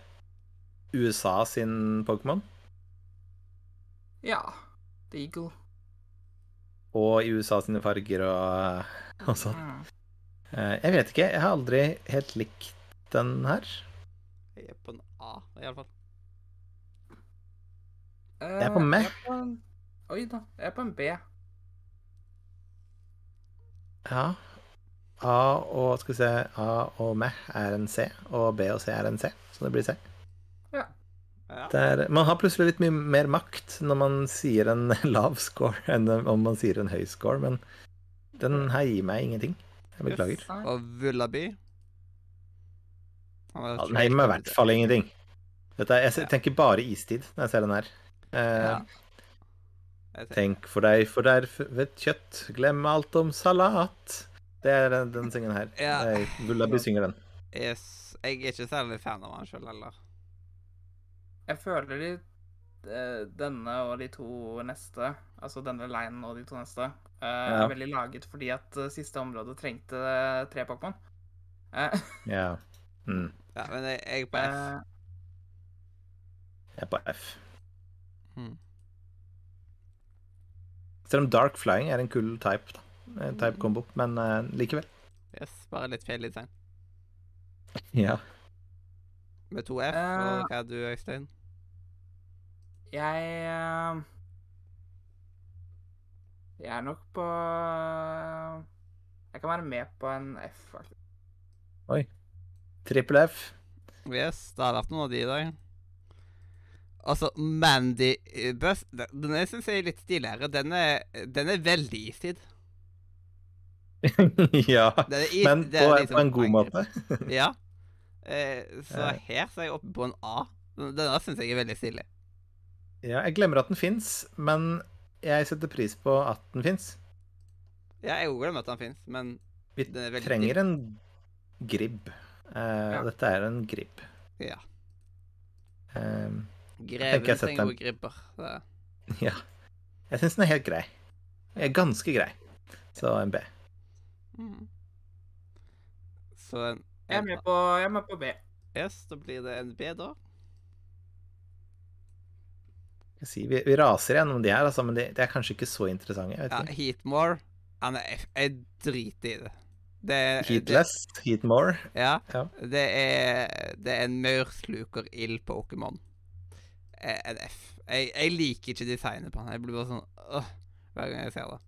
[SPEAKER 3] USA sin Pokémon.
[SPEAKER 2] Ja. The Eagle.
[SPEAKER 3] Og i USA sine farger og, og sånn.
[SPEAKER 2] Mm.
[SPEAKER 3] Eh, jeg vet ikke. Jeg har aldri helt likt den her.
[SPEAKER 1] Jeg er på en A, iallfall.
[SPEAKER 2] Jeg
[SPEAKER 3] er på meg.
[SPEAKER 2] Jeg er på en... Oi da. Jeg er på en B.
[SPEAKER 3] Ja. A og skal vi se A og meh er en C, og B og C er en C, så det blir C.
[SPEAKER 1] Ja.
[SPEAKER 3] Det er, man har plutselig litt mye mer makt når man sier en <laughs> lav score enn om man sier en høy score, men den her gir meg ingenting. Jeg beklager.
[SPEAKER 1] Og Vullaby.
[SPEAKER 3] Ja, den gir meg i hvert fall ingenting. Dette, jeg tenker bare istid når jeg ser den her. Eh,
[SPEAKER 1] Ja.
[SPEAKER 3] Tenk for deg, for der ved kjøtt, glem alt om salat. Det er den, den singen her.
[SPEAKER 1] Ja.
[SPEAKER 3] Eh, synger den.
[SPEAKER 1] Yes. Jeg er ikke særlig fan av han sjøl heller.
[SPEAKER 2] Jeg føler de eh, denne og de to neste, altså denne linen og de to neste, er
[SPEAKER 3] Ja.
[SPEAKER 2] veldig laget fordi at eh, siste område trengte eh, tre Pokémon. Eh, <laughs>
[SPEAKER 3] Ja. Mm.
[SPEAKER 1] Ja, men jeg, jeg er på F.
[SPEAKER 2] eh,
[SPEAKER 3] Jeg er på F.
[SPEAKER 1] Mm.
[SPEAKER 3] Selv om Dark Flying er en kul type, da. Eh, Type combo, men uh, likevel.
[SPEAKER 1] Yes, bare litt feil design. <laughs>
[SPEAKER 3] Ja.
[SPEAKER 1] Med to F,
[SPEAKER 2] Eh.
[SPEAKER 1] og hva er du, Øystein?
[SPEAKER 2] jeg uh, Jeg er nok på Jeg kan være med på en F, faktisk. Oi.
[SPEAKER 3] Trippel F.
[SPEAKER 1] Yes, det har vært noen av de i dag. Altså, Mandy Buss Bus Den den syns jeg er litt stiligere. Den er, den er veldig istid. <laughs>
[SPEAKER 3] ja.
[SPEAKER 1] Is-
[SPEAKER 3] Men
[SPEAKER 1] det er
[SPEAKER 3] på,
[SPEAKER 1] liksom
[SPEAKER 3] på en god måte. <laughs>
[SPEAKER 1] Ja. Eh, så her så er jeg oppe på en A. Denne syns jeg er veldig stilig.
[SPEAKER 3] Ja, jeg glemmer at den fins, men jeg setter pris på at den fins.
[SPEAKER 1] Ja, jeg glemmer at den fins, men
[SPEAKER 3] Vi
[SPEAKER 1] Den er
[SPEAKER 3] trenger en gribb. Eh,
[SPEAKER 2] Ja.
[SPEAKER 3] Dette er en gribb.
[SPEAKER 1] ja.
[SPEAKER 3] Eh,
[SPEAKER 1] Greven
[SPEAKER 3] jeg
[SPEAKER 1] trenger
[SPEAKER 3] den-
[SPEAKER 1] gribber. Det.
[SPEAKER 3] ja. Jeg syns den er helt grei. Er ganske grei. Så en B.
[SPEAKER 1] Mm. Så en,
[SPEAKER 2] Jeg er med på, jeg er med på B.
[SPEAKER 1] Yes, da blir det en B, da.
[SPEAKER 3] Jeg sier, vi, vi raser gjennom de her, altså, men de, de er kanskje ikke så interessante. Jeg
[SPEAKER 1] Ja. Heatmore Han er. Jeg driter i det. Det
[SPEAKER 3] Heatless, Heatmore.
[SPEAKER 1] Det, ja.
[SPEAKER 3] Ja.
[SPEAKER 1] Det er Det er en maursluker-ild-Pokémon. Eh, En F. Jeg, jeg liker ikke designet på han. Jeg blir bare sånn øh, hver gang jeg ser det.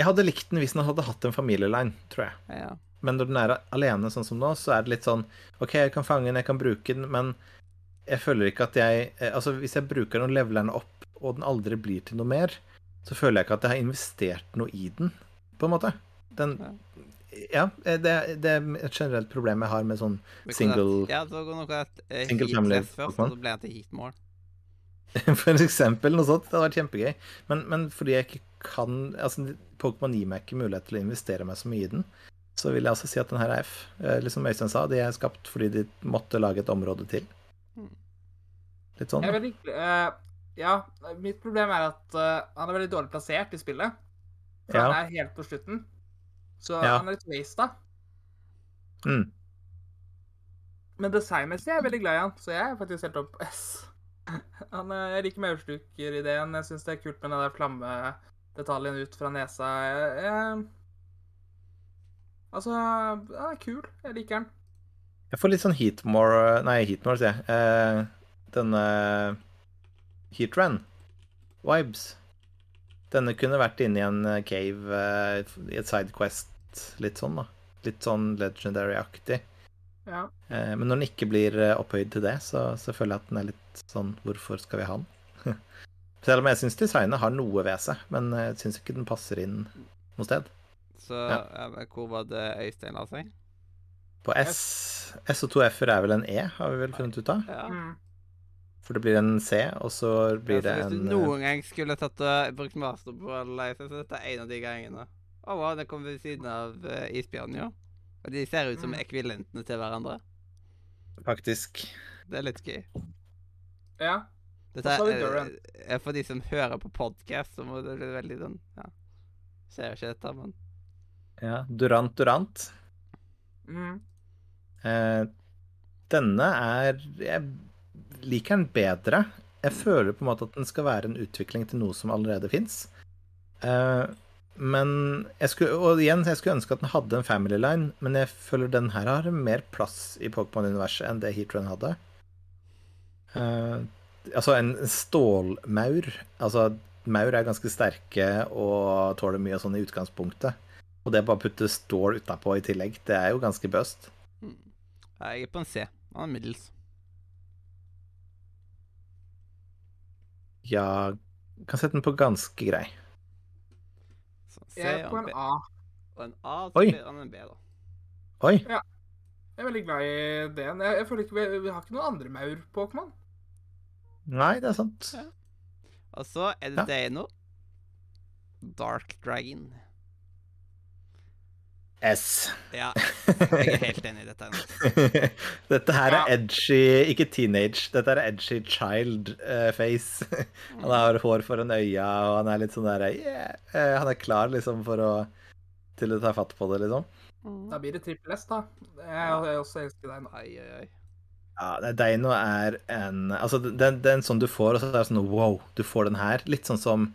[SPEAKER 3] Jeg hadde likt den hvis den hadde hatt en familieline, tror jeg.
[SPEAKER 1] Ja.
[SPEAKER 3] Men når den er alene sånn som nå, så er det litt sånn OK, jeg kan fange den, jeg kan bruke den, men jeg føler ikke at jeg eh, Altså, hvis jeg bruker den og leveler den opp, og den aldri blir til noe mer, så føler jeg ikke at jeg har investert noe i den, på en måte. Den Ja, eh, det, det er et generelt problem jeg har med sånn Single-
[SPEAKER 1] Ja, det var noe at
[SPEAKER 3] Single family
[SPEAKER 1] og så ble jeg til Heatmore. <laughs>
[SPEAKER 3] For eksempel noe sånt. Det hadde vært kjempegøy. Men, men fordi jeg ikke kan altså Pokémon gir meg ikke mulighet til å investere meg så mye i den, så vil jeg altså si at den her er F. Eh, Liksom Øystein sa, de er skapt fordi de måtte lage et område til.
[SPEAKER 1] Mm.
[SPEAKER 3] Litt sånn.
[SPEAKER 2] Jeg er veldig, uh, ja, mitt problem er at uh, han er veldig dårlig plassert i spillet. For
[SPEAKER 3] Ja.
[SPEAKER 2] han er helt på slutten. Så
[SPEAKER 3] Ja.
[SPEAKER 2] han er litt wasta.
[SPEAKER 3] Mm.
[SPEAKER 2] Men designmessig er jeg veldig glad i han, så jeg er faktisk helt opp S. Han, er- jeg liker maurslukerideen. Jeg syns det er kult med den der flammedetaljen ut fra nesa. Jeg, jeg, altså, er kul. Jeg liker den.
[SPEAKER 3] Jeg får litt sånn Heatmore Nei, Heatmore, sier jeg. Eh, denne Heatran vibes. Denne kunne vært inne i en eh, cave eh, i et sidequest, litt sånn, da. Litt sånn legendary-aktig.
[SPEAKER 2] Ja.
[SPEAKER 3] Eh, Men når den ikke blir eh, opphøyd til det, så, så føler jeg at den er litt sånn Hvorfor skal vi ha den? <laughs> Selv om jeg syns designet har noe ved seg, men jeg syns ikke den passer inn noe sted.
[SPEAKER 1] Så
[SPEAKER 3] Ja.
[SPEAKER 1] hvor var det Øystein la seg?
[SPEAKER 3] På S S og to F-er er vel en E, har vi vel funnet ut av?
[SPEAKER 1] Ja.
[SPEAKER 2] Mm.
[SPEAKER 3] For det blir en C, og så blir
[SPEAKER 1] Ja, så
[SPEAKER 3] en
[SPEAKER 1] hvis du
[SPEAKER 3] eh,
[SPEAKER 1] noen gang skulle tatt og brukt masterball Leise, så dette er en av de gangene. Å wow, det kommer ved siden av uh, isbjørnen, jo. Og de ser ut som
[SPEAKER 2] ekvilentene
[SPEAKER 1] ekvivalentene til hverandre.
[SPEAKER 3] Faktisk.
[SPEAKER 1] Det er litt gøy.
[SPEAKER 2] Ja.
[SPEAKER 1] Dette er, er for de som hører på podkast, så må det bli veldig sånn Ja. Ser jo ikke dette, men
[SPEAKER 3] Ja. Durant Durant.
[SPEAKER 2] Mm.
[SPEAKER 3] Eh, denne er Jeg liker den bedre. Jeg føler på en måte at den skal være en utvikling til noe som allerede fins. Eh, men jeg skulle, Og igjen, jeg skulle ønske at den hadde en family line, men jeg føler den her har mer plass i Pokémon-universet enn det Heatrun hadde. Eh, altså, en stålmaur Altså, maur er ganske sterke og tåler mye og sånn i utgangspunktet. Og det å bare putte stål utapå i tillegg, det er jo ganske bust.
[SPEAKER 1] hmm. Jeg er på en C. Han er middels.
[SPEAKER 3] Ja, kan sette den på ganske grei.
[SPEAKER 1] Så C
[SPEAKER 2] Jeg er på
[SPEAKER 1] en
[SPEAKER 2] en
[SPEAKER 1] B.
[SPEAKER 2] A.
[SPEAKER 1] Og en A, så
[SPEAKER 3] Oi.
[SPEAKER 1] blir han en B, da.
[SPEAKER 3] Oi!
[SPEAKER 2] Jeg er veldig glad i den. Jeg, jeg føler ikke vi, vi har ikke noen andre maur-Pokémon.
[SPEAKER 3] Nei, det er sant.
[SPEAKER 1] Ja. Og så er det
[SPEAKER 3] Ja.
[SPEAKER 1] Dano. Dark Dragon.
[SPEAKER 3] S.
[SPEAKER 1] Ja, <laughs> jeg er helt enig i dette. <laughs>
[SPEAKER 3] Dette her er edgy Ikke teenage, dette er edgy child uh, face. <laughs> Han har hår foran øya, og han er litt sånn der yeah. uh, Han er klar liksom for å til å ta fatt på det, liksom.
[SPEAKER 1] Mm.
[SPEAKER 2] Da blir det trippel S, da. Jeg, jeg også elsker deg nå.
[SPEAKER 1] Oi, oi, oi.
[SPEAKER 3] Ja, Deino er en Altså, det, er en sånn du får, og så er det sånn wow, du får den her. Litt sånn som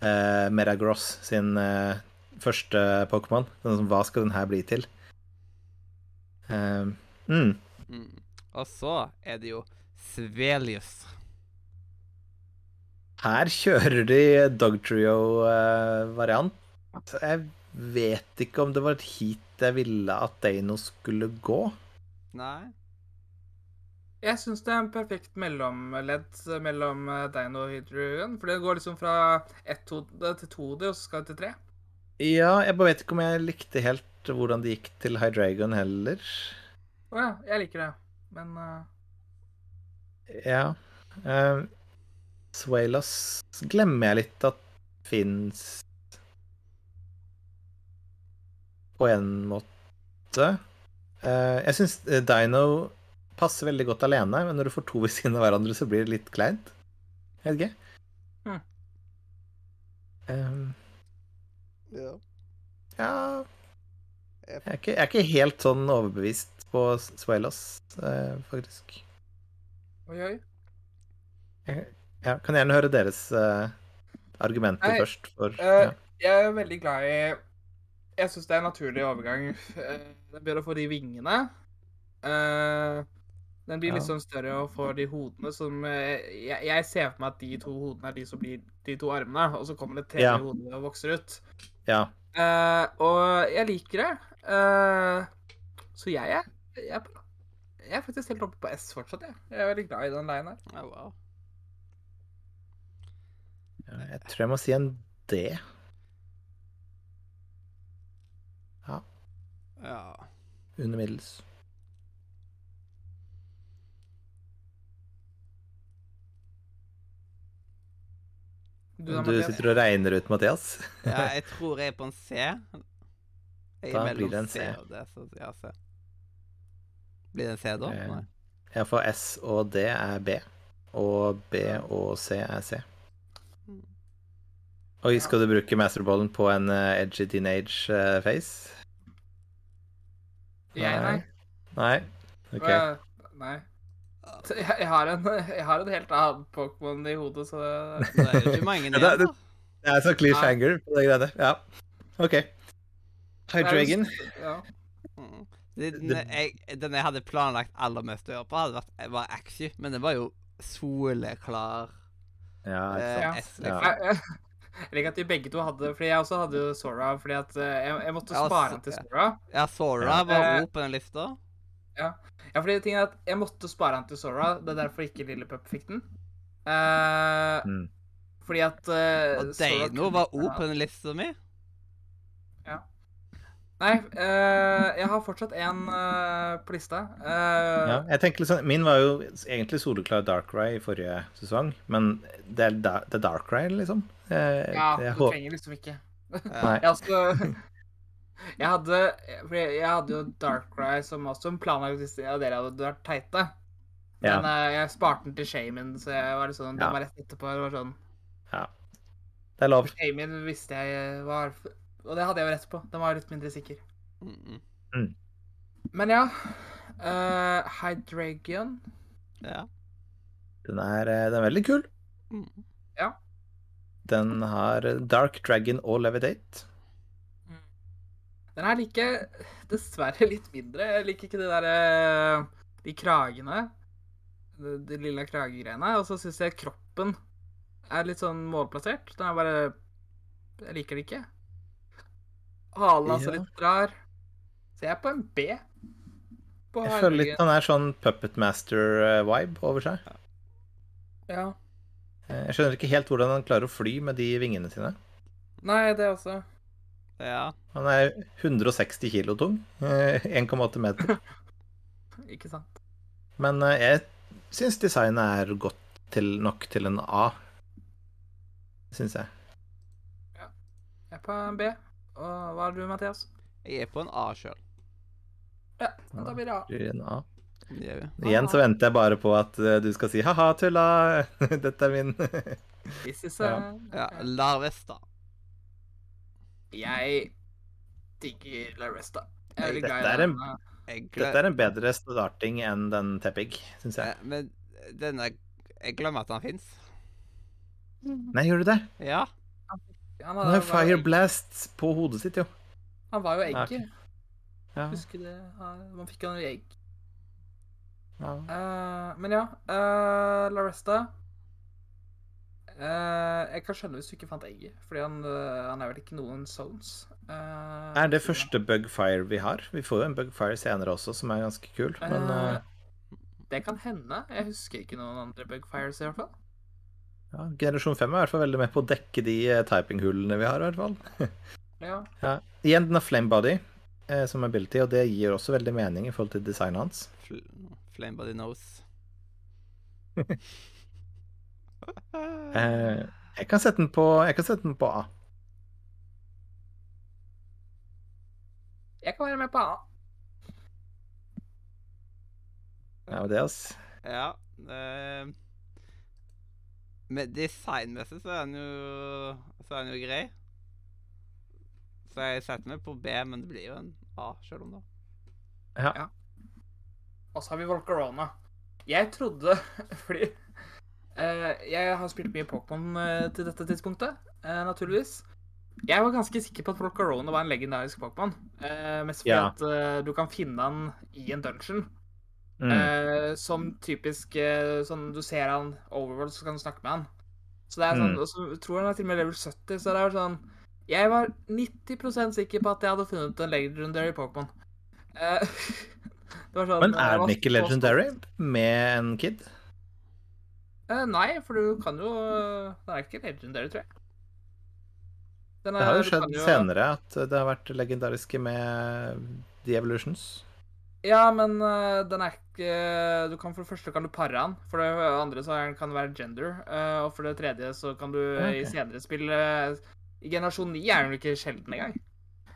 [SPEAKER 3] uh, Meragross sin uh, første Pokémon. Sånn som, hva skal den her bli til? Uh, mm.
[SPEAKER 1] Mm. Og så er det jo Svelius.
[SPEAKER 3] Her kjører de Dogtrio-variant. jeg vet ikke om det var et heat jeg ville at Deino skulle gå.
[SPEAKER 1] Nei.
[SPEAKER 2] Jeg syns det er en perfekt mellomledd mellom eh, Dino og Hydrogen. For det går liksom fra 1-hode til 2-hode, og så skal det til 3.
[SPEAKER 3] Ja, jeg bare vet ikke om jeg likte helt hvordan det gikk til Hydreigon heller.
[SPEAKER 2] Å ja, jeg liker det. Men uh...
[SPEAKER 3] Ja. Uh, Swailos glemmer jeg litt at fins på en måte. Uh, jeg syns Dino passer veldig godt alene, men når du får to ved siden av hverandre, så blir det litt kleint. Jeg vet ikke.
[SPEAKER 2] Mm.
[SPEAKER 3] Um,
[SPEAKER 1] Ja.
[SPEAKER 3] ja jeg er, ikke, jeg er ikke helt sånn overbevist på Swailos, eh, faktisk.
[SPEAKER 2] oi, oi.
[SPEAKER 3] Jeg, ja, kan gjerne høre deres eh, argumenter
[SPEAKER 2] Nei,
[SPEAKER 3] først. For,
[SPEAKER 2] uh,
[SPEAKER 3] ja.
[SPEAKER 2] Jeg er veldig glad i Jeg syns det er en naturlig overgang. <laughs> Eh, Det er å få de vingene. Eh, Den blir litt sånn større og får de hodene som eh, jeg, jeg ser for meg at de to hodene er de som blir de to armene, og så kommer det tredje
[SPEAKER 3] Ja.
[SPEAKER 2] hode og vokser ut.
[SPEAKER 3] ja.
[SPEAKER 2] Uh, og jeg liker det. Uh, så jeg er, jeg, er på, jeg er faktisk helt oppe på S fortsatt, jeg. Jeg er veldig glad i den leien her.
[SPEAKER 1] Oh, wow.
[SPEAKER 3] Ja, Jeg tror jeg må si en D.
[SPEAKER 1] Ja.
[SPEAKER 3] Under middels.
[SPEAKER 2] Du,
[SPEAKER 3] Du,
[SPEAKER 2] da,
[SPEAKER 3] sitter og regner ut, Mathias. <laughs>
[SPEAKER 1] ja, jeg tror jeg er på en C. Jeg er
[SPEAKER 3] Da
[SPEAKER 1] mellom
[SPEAKER 3] blir det en
[SPEAKER 1] C
[SPEAKER 3] C.
[SPEAKER 1] og D, så ja, C. Blir det en C da?
[SPEAKER 3] Eh,
[SPEAKER 1] Nei.
[SPEAKER 3] Ja, for S og D er B. Og B og C er C. Oi, skal du bruke masterballen på en eh, edgy teenage eh, face?
[SPEAKER 2] Jeg, nei.
[SPEAKER 3] Nei? OK.
[SPEAKER 2] Nei. Så Jeg, har en, jeg har en helt annen Pokémon i hodet, så
[SPEAKER 1] Det er ikke mange igjen.
[SPEAKER 3] det-. Det er så finger på det greiene. Ja. OK. Hydreigon.
[SPEAKER 2] Ja.
[SPEAKER 1] Mm. Den, jeg, den jeg hadde planlagt aller mest å gjøre på, hadde vært, var Axie, men den var jo soleklar
[SPEAKER 3] Ja, ikke
[SPEAKER 1] eh,
[SPEAKER 3] sant.
[SPEAKER 1] Eh,
[SPEAKER 3] Ja.
[SPEAKER 2] Jeg, liker at vi begge to hadde Fordi jeg også hadde jo Sora, fordi at eh, jeg, jeg måtte spare den til. Sora.
[SPEAKER 1] Ja, Sora var
[SPEAKER 2] Eh,
[SPEAKER 1] på den lista.
[SPEAKER 2] Ja, fordi ting er at jeg måtte spare han til Sora. Det er derfor ikke Lillepup fikk den. Uh,
[SPEAKER 3] Mm.
[SPEAKER 2] Fordi at uh,
[SPEAKER 1] Og Deino var O på den lista mi.
[SPEAKER 2] Nei, uh, jeg har fortsatt én på lista. Eh,
[SPEAKER 3] Ja, jeg tenker liksom, Min var jo egentlig soleklar Darkrai i forrige sesong, men det er, da, det er Darkrai, liksom. Eh,
[SPEAKER 2] ja,
[SPEAKER 3] jeg
[SPEAKER 2] du trenger liksom ikke.
[SPEAKER 3] Nei. <laughs>
[SPEAKER 2] Jeg, altså, <laughs> jeg hadde jeg hadde jo Darkrai som også planlagt liste, en dere hadde vært teite. Men ja. jeg sparte den til Shaman, så jeg var litt sånn, den var rett etterpå. Det var sånn,
[SPEAKER 3] Det er lov.
[SPEAKER 2] Shaman visste jeg var Og det hadde jeg jo rett på. Den var litt mindre sikker.
[SPEAKER 1] Mm -mm.
[SPEAKER 2] Men ja. Uh, Hydreigon.
[SPEAKER 1] Ja.
[SPEAKER 3] Den er, eh, den er veldig kul.
[SPEAKER 1] Mm.
[SPEAKER 3] Den har Dark Dragon og Levitate.
[SPEAKER 2] Den her liker jeg dessverre <laughs> litt mindre. Jeg liker ikke de der De kragene. De, de lille kragegreiene. Og så syns jeg kroppen er litt sånn målplassert. Den er bare Jeg liker det ikke. Halen er altså
[SPEAKER 3] Ja.
[SPEAKER 2] litt rar. Så jeg er på en B. På
[SPEAKER 3] Jeg føler litt
[SPEAKER 2] den
[SPEAKER 3] han er sånn Puppet Master-vibe over seg.
[SPEAKER 2] Ja.
[SPEAKER 3] Eh, Jeg skjønner ikke helt hvordan han klarer å fly med de vingene sine.
[SPEAKER 2] Nei, det også.
[SPEAKER 1] Ja.
[SPEAKER 3] Han er 160 kilo tung. eh, 1,8 meter. <laughs>
[SPEAKER 2] Ikke sant.
[SPEAKER 3] Men eh, jeg syns designet er godt til, nok til en A. Syns jeg.
[SPEAKER 2] Jeg er på en B. Og hva er du, Mathias?
[SPEAKER 1] Jeg er på en A sjøl.
[SPEAKER 2] Ja, men da blir det A.
[SPEAKER 3] Du er en A.
[SPEAKER 1] Ja.
[SPEAKER 3] Igjen så venter jeg bare på at eh, du skal si ha-ha, tulla, <laughs> dette er min. <laughs>
[SPEAKER 2] This is
[SPEAKER 3] Ja.
[SPEAKER 1] ja. Larvesta.
[SPEAKER 2] Jeg digger Laresta. Jeg er veldig
[SPEAKER 3] Dette
[SPEAKER 2] glad i
[SPEAKER 3] er en-
[SPEAKER 2] den.
[SPEAKER 3] Dette er en bedre starting enn den Tepig, syns jeg.
[SPEAKER 1] Ja, Men denne Jeg glemmer at han fins.
[SPEAKER 3] Nei, gjør du det?
[SPEAKER 1] Ja.
[SPEAKER 2] Han,
[SPEAKER 3] har jo Fire. Blast på hodet sitt, jo.
[SPEAKER 2] Han var jo egget.
[SPEAKER 3] Ja,
[SPEAKER 2] Husker det? Man fikk han i egg.
[SPEAKER 3] ja.
[SPEAKER 2] Uh, men ja, uh, Laresta Eh, Jeg kan skjønne hvis du ikke fant egget, fordi han, uh, han er vel ikke noen zones. Uh,
[SPEAKER 3] Er det første Bugfire vi har? Vi får jo en Bugfire senere også, som er ganske kul. Men
[SPEAKER 2] Det kan hende. Jeg husker ikke noen andre Bugfires i hvert fall.
[SPEAKER 3] Ja, generasjon 5 er i hvert fall veldig med på å dekke de typinghullene vi har, i hvert fall. <laughs>
[SPEAKER 2] Ja.
[SPEAKER 3] Ja. Igjen den har flamebody eh, som ability, og det gir også veldig mening i forhold til designet hans.
[SPEAKER 1] Fl Flamebody Nose. <laughs>
[SPEAKER 3] Eh, jeg kan sette den på, jeg kan sette den på A.
[SPEAKER 2] Jeg kan være med på A.
[SPEAKER 3] Ja, det, ass.
[SPEAKER 1] Ja. eh, med designmessig så er den jo Så er den jo grei. Så jeg setter meg på B, men det blir jo en A, sjøl om det.
[SPEAKER 3] Ja.
[SPEAKER 2] Og så har vi Volcarona. Jeg trodde <laughs> Fordi jeg har spilt mye Pokémon eh, til dette tidspunktet, eh, naturligvis. Jeg var ganske sikker på at Volcarona var en legendarisk Pokémon. Eh, mest fordi
[SPEAKER 3] Ja.
[SPEAKER 2] at eh, du kan finne han i en dungeon.
[SPEAKER 3] Mm.
[SPEAKER 2] Eh, som typisk eh, sånn Du ser han overworld, så kan du snakke med han. Så det er sånn,
[SPEAKER 3] Mm.
[SPEAKER 2] Og så tror jeg han er til og med level 70, så det er sånn Jeg var 90% sikker på at jeg hadde funnet en legendary Pokémon. Eh, <laughs> det var sånn
[SPEAKER 3] Men er den ikke legendary med en kid?
[SPEAKER 2] Eh, nei, for du kan jo Den er ikke legendary, tror jeg. Den
[SPEAKER 3] Det har jo skjedd
[SPEAKER 2] jo-
[SPEAKER 3] senere at det har vært legendariske med The Evolutions.
[SPEAKER 2] Ja, men eh, den er ikke Du kan For det første kan du pare han. For det andre så er kan det være gender. eh, og for det tredje så kan du okay. i senere spill eh, I generasjon 9 er den ikke sjelden engang.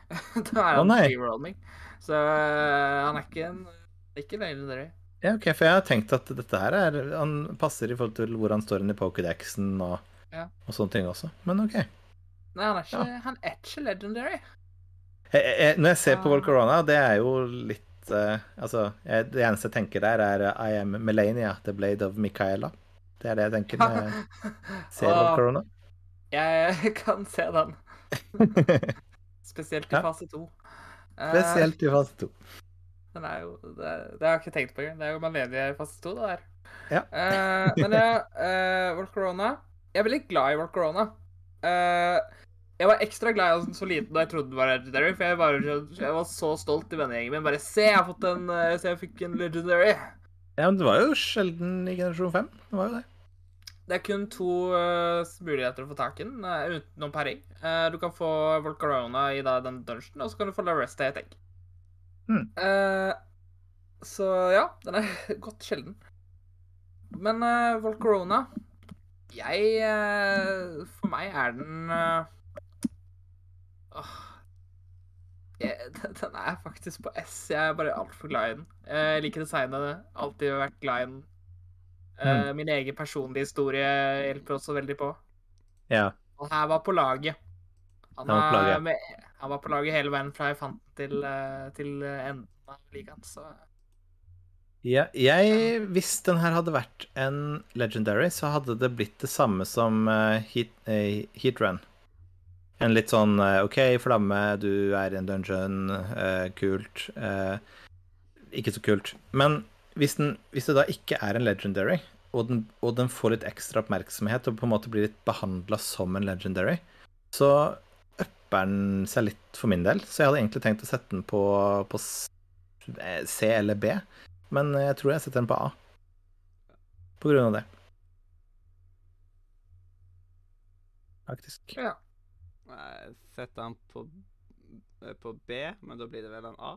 [SPEAKER 2] <laughs> da er han
[SPEAKER 3] oh,
[SPEAKER 2] free-roaming. Så han er ikke en ikke legendary.
[SPEAKER 3] Ja, ok, for jeg har tenkt at dette her er Han passer i forhold til hvor han står inn i Pokédexen og,
[SPEAKER 2] Ja.
[SPEAKER 3] og sånne ting også. Men OK.
[SPEAKER 2] Nei, han er ikke, han er ikke legendary.
[SPEAKER 3] Jeg, jeg, når jeg ser på
[SPEAKER 2] Ah.
[SPEAKER 3] Volcarona, det er jo litt uh, Altså, jeg, det eneste jeg tenker der, er eh, I am Melania, the blade of Michaela. Det er det jeg tenker når jeg <laughs> ser
[SPEAKER 2] og,
[SPEAKER 3] Volcarona.
[SPEAKER 2] Jeg <laughs> kan se den. <laughs> Spesielt i fase to.
[SPEAKER 3] Spesielt i fase to.
[SPEAKER 2] Den er jo Det, det har jeg ikke tenkt på engang. Det er jo Maledia i fase to, det der.
[SPEAKER 3] Ja.
[SPEAKER 2] uh, men ja, uh, Volcarona Jeg er veldig glad i Volcarona. Uh, jeg var ekstra glad i den så liten da jeg trodde det var legendary, for jeg, bare, jeg var så stolt i vennegjengen min. Bare se, jeg har fått en Se, jeg fikk en legendary.
[SPEAKER 3] Ja, men det var jo sjelden i generasjon 5. Det var jo det.
[SPEAKER 2] Det er kun to uh, muligheter å få tak i den, uh, utenom paring. Uh, du kan få Volcarona i da, den dungeon, og så kan du få Laresta i et egg.
[SPEAKER 3] Hmm.
[SPEAKER 2] Eh, så ja, den er <laughs> godt sjelden. Men uh, Volcarona Jeg uh, For meg er den uh, jeg, <laughs> Den er faktisk på S. Jeg er bare altfor glad i den. Jeg liker designet. Alltid vært glad i den. Mm. Min egen personlige historie hjelper også veldig på.
[SPEAKER 3] Ja.
[SPEAKER 2] Og her var på laget. Han,
[SPEAKER 3] Han var på laget.
[SPEAKER 2] Med, han var på laget hele veien fra jeg fant til, eh, til enden av ligaen, så
[SPEAKER 3] Ja, jeg, hvis den her hadde vært en legendary, så hadde det blitt det samme som Heatrun. heat, eh, heat Run. En litt sånn eh, OK, flamme, du er i en dungeon, eh, kult. eh, ikke så kult. Men hvis, den, hvis det da ikke er en legendary, og den, og den får litt ekstra oppmerksomhet og på en måte blir litt behandla som en legendary, så den seg litt for min del. Så jeg hadde egentlig tenkt å sette den på, på eh, C eller B. Men jeg tror jeg setter den på A. På grunn av det. Faktisk.
[SPEAKER 2] ja.
[SPEAKER 1] Jeg setter den på, eh, på B, men da blir det vel en A.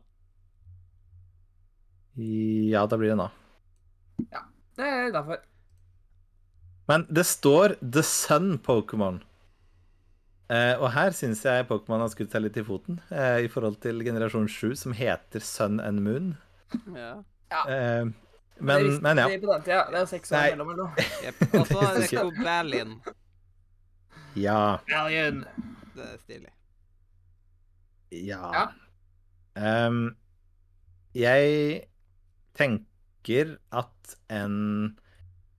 [SPEAKER 3] Ja, da blir det en A. Ja.
[SPEAKER 2] Det er derfor.
[SPEAKER 3] Men det står The Sun Pokémon. Eh, og her syns jeg Pokémon har skutt seg litt i foten, uh, i forhold til generasjon 7, som heter Sun and Moon.
[SPEAKER 1] Ja.
[SPEAKER 3] Eh,
[SPEAKER 2] det
[SPEAKER 3] men,
[SPEAKER 2] visste
[SPEAKER 3] men ja.
[SPEAKER 2] vi på den tida. Det er seks år mellom eller noe.
[SPEAKER 1] Og så er det Cobalin.
[SPEAKER 3] Ja.
[SPEAKER 2] Alien.
[SPEAKER 1] Det er stilig.
[SPEAKER 3] Ja.
[SPEAKER 2] Ja.
[SPEAKER 3] Um, jeg tenker at en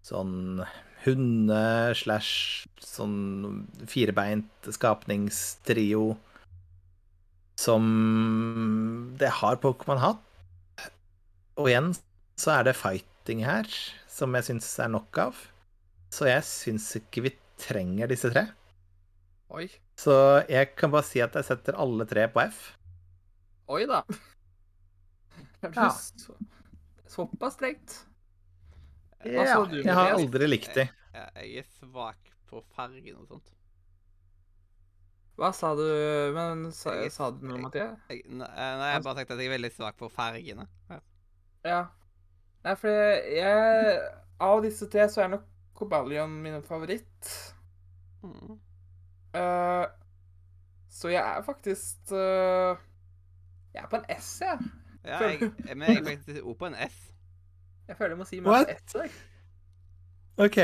[SPEAKER 3] sånn hunde slash sånn firbeint skapningstrio som det har Pokémon hatt. Og igjen så er det fighting her, som jeg syns er nok av. Så jeg syns ikke vi trenger disse tre.
[SPEAKER 2] Oi.
[SPEAKER 3] Så jeg kan bare si at jeg setter alle tre på F.
[SPEAKER 2] Oi da. <laughs> Det er
[SPEAKER 3] Ja.
[SPEAKER 2] så- Såpass strengt. Hva
[SPEAKER 3] Ja,
[SPEAKER 2] sa du,
[SPEAKER 3] jeg har aldri likt de.
[SPEAKER 1] Jeg, jeg er svak på fargen og sånt.
[SPEAKER 2] Hva sa du Men sa,
[SPEAKER 1] Jeg-
[SPEAKER 2] sa du noe, Mathias?
[SPEAKER 1] Jeg, nei, nei, jeg bare sagt at jeg er veldig svak på fargene. Ja.
[SPEAKER 2] Ja. Nei, for jeg Av disse tre så er nok Cobalion min favoritt.
[SPEAKER 1] Mm.
[SPEAKER 2] Uh, så jeg er faktisk uh, Jeg er på en S, jeg.
[SPEAKER 1] Ja, jeg, men jeg er faktisk oppe på en S.
[SPEAKER 2] Jeg føler jeg må si mer S.
[SPEAKER 3] OK,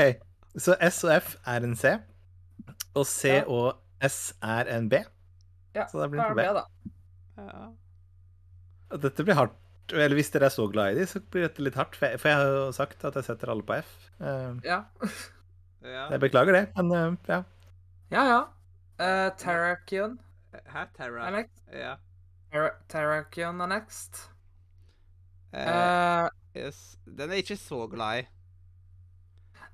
[SPEAKER 3] så S og F er en C, og C
[SPEAKER 2] Ja.
[SPEAKER 3] og S er en B.
[SPEAKER 2] Ja,
[SPEAKER 3] Så det blir
[SPEAKER 2] da
[SPEAKER 3] en
[SPEAKER 2] er
[SPEAKER 3] B.
[SPEAKER 2] B, da.
[SPEAKER 1] Ja.
[SPEAKER 3] Og dette blir hardt. Eller hvis dere er så glad i de, så blir dette litt hardt. For jeg, for jeg har jo sagt at jeg setter alle på F. Uh,
[SPEAKER 2] Ja.
[SPEAKER 1] ja.
[SPEAKER 3] Jeg beklager det, men uh, ja.
[SPEAKER 2] Ja, ja. Uh, Terrakion
[SPEAKER 1] Hæ, Terra?
[SPEAKER 2] er.
[SPEAKER 1] Ja.
[SPEAKER 2] Terrakion er next.
[SPEAKER 1] Uh,
[SPEAKER 2] Eh,
[SPEAKER 1] yes. Den er jeg ikke så glad i.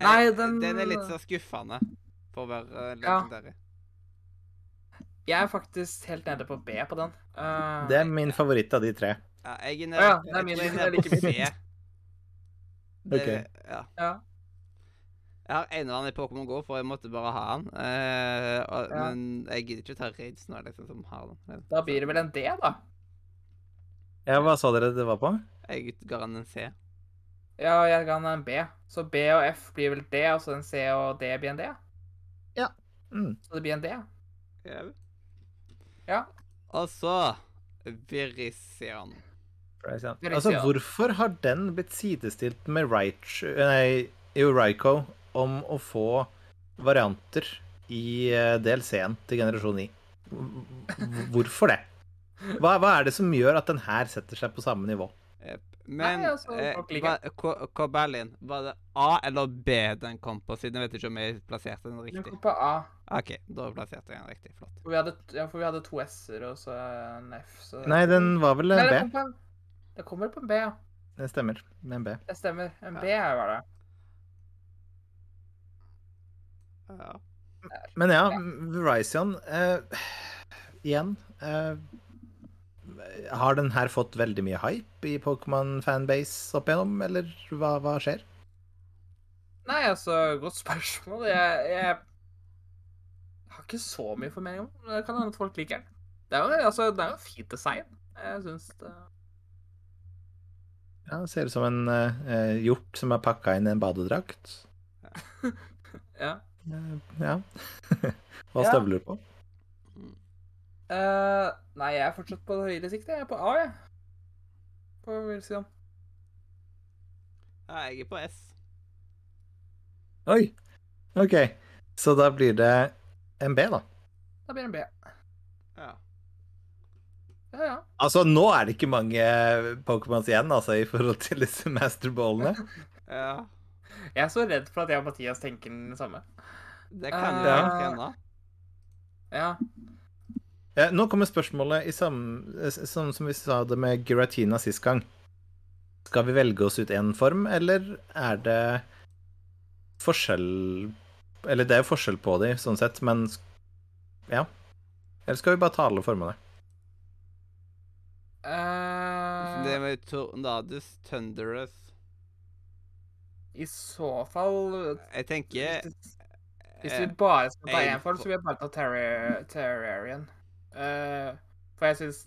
[SPEAKER 2] Nei, den-
[SPEAKER 1] Den er litt så skuffende, for å være uh,
[SPEAKER 2] Ja. jeg er faktisk helt nede på B på den. Uh,
[SPEAKER 3] Det er min favoritt av de tre.
[SPEAKER 1] Ja, jeg er nede,
[SPEAKER 2] ja, det er
[SPEAKER 1] jeg
[SPEAKER 2] min-
[SPEAKER 1] jeg er
[SPEAKER 2] like
[SPEAKER 1] på C. Det,
[SPEAKER 3] Ok.
[SPEAKER 1] ja.
[SPEAKER 2] ja.
[SPEAKER 1] Jeg har en av han i Pokémon GO, for jeg måtte bare ha den. Eh, og,
[SPEAKER 2] Ja.
[SPEAKER 1] Men jeg gidder ikke ta raids nå, liksom, som har den.
[SPEAKER 2] Da blir det vel en D, da.
[SPEAKER 3] Ja, Hva sa dere det var på?
[SPEAKER 1] Jeg ga han en C.
[SPEAKER 2] Ja, jeg ga han en B. Så B og F blir vel D, og så en C og D blir en D.
[SPEAKER 3] Mm.
[SPEAKER 2] Så det blir en D.
[SPEAKER 1] Ja.
[SPEAKER 2] Ja.
[SPEAKER 1] Og så.
[SPEAKER 3] Right,
[SPEAKER 2] er
[SPEAKER 3] Altså, hvorfor har den blitt sidestilt med Raichu Nei, jo, om å få varianter i eh, DLC-en til generasjon 9? Hvorfor det? Hva, hva er det som gjør at den her setter seg på samme nivå?
[SPEAKER 1] Men
[SPEAKER 2] Nei, altså,
[SPEAKER 1] eh, Ko- var det A eller B den kom på? Siden jeg vet ikke om jeg plasserte den riktig.
[SPEAKER 2] Den kom på A.
[SPEAKER 1] OK, da plasserte jeg den riktig. Flott.
[SPEAKER 2] For vi hadde, ja, for vi hadde to S-er og så en F. Så
[SPEAKER 3] Nei, den var vel en
[SPEAKER 2] det
[SPEAKER 3] B.
[SPEAKER 2] kom en Det kommer på en B, ja.
[SPEAKER 3] Det stemmer. Med en B.
[SPEAKER 2] Det stemmer. En
[SPEAKER 1] Ja.
[SPEAKER 2] B var det.
[SPEAKER 1] Ja.
[SPEAKER 3] Men ja,
[SPEAKER 2] Ja.
[SPEAKER 3] Verizon eh, Igjen eh, Har den her fått veldig mye hype i Pokémon-fanbase opp igjennom, eller hva, hva skjer?
[SPEAKER 2] Nei, altså, godt spørsmål. Jeg, jeg har ikke så mye formening om. Det kan hende at folk liker den. Det er jo altså, det er jo fint design. Jeg syns det
[SPEAKER 3] Ja, det Ser ut som en uh, hjort som er pakka inn i en badedrakt. <laughs>
[SPEAKER 2] Ja.
[SPEAKER 3] Ja. <laughs> Hva støvler du på?
[SPEAKER 2] Eh, nei, jeg er fortsatt på det høyre siktet. Jeg er på A, jeg. På Wilson.
[SPEAKER 1] ja, jeg er på S.
[SPEAKER 3] Oi! OK. Så da blir det en B, da.
[SPEAKER 2] Da blir det en B.
[SPEAKER 1] Ja.
[SPEAKER 2] Ja, ja.
[SPEAKER 3] Altså, nå er det ikke mange Pokémons igjen, altså, i forhold til disse masterballene. <laughs>
[SPEAKER 1] ja.
[SPEAKER 2] Jeg er så redd for at jeg og Mathias tenker den samme.
[SPEAKER 1] Det kan jo
[SPEAKER 2] uh,
[SPEAKER 1] egentlig hende.
[SPEAKER 2] Ja.
[SPEAKER 3] Ja, nå kommer spørsmålet sånn som vi sa det med Giratina sist gang. Skal vi velge oss ut én form, eller er det forskjell Eller det er jo forskjell på de, sånn sett, men ja. Eller skal vi bare ta alle formene?
[SPEAKER 2] Uh,
[SPEAKER 1] Det med Tornadus, Thunderous
[SPEAKER 2] I så fall
[SPEAKER 1] Jeg tenker
[SPEAKER 2] Hvis, hvis
[SPEAKER 1] eh,
[SPEAKER 2] vi bare skal ta én form, så vil jeg bare ta Terrarian. Eh, for jeg syns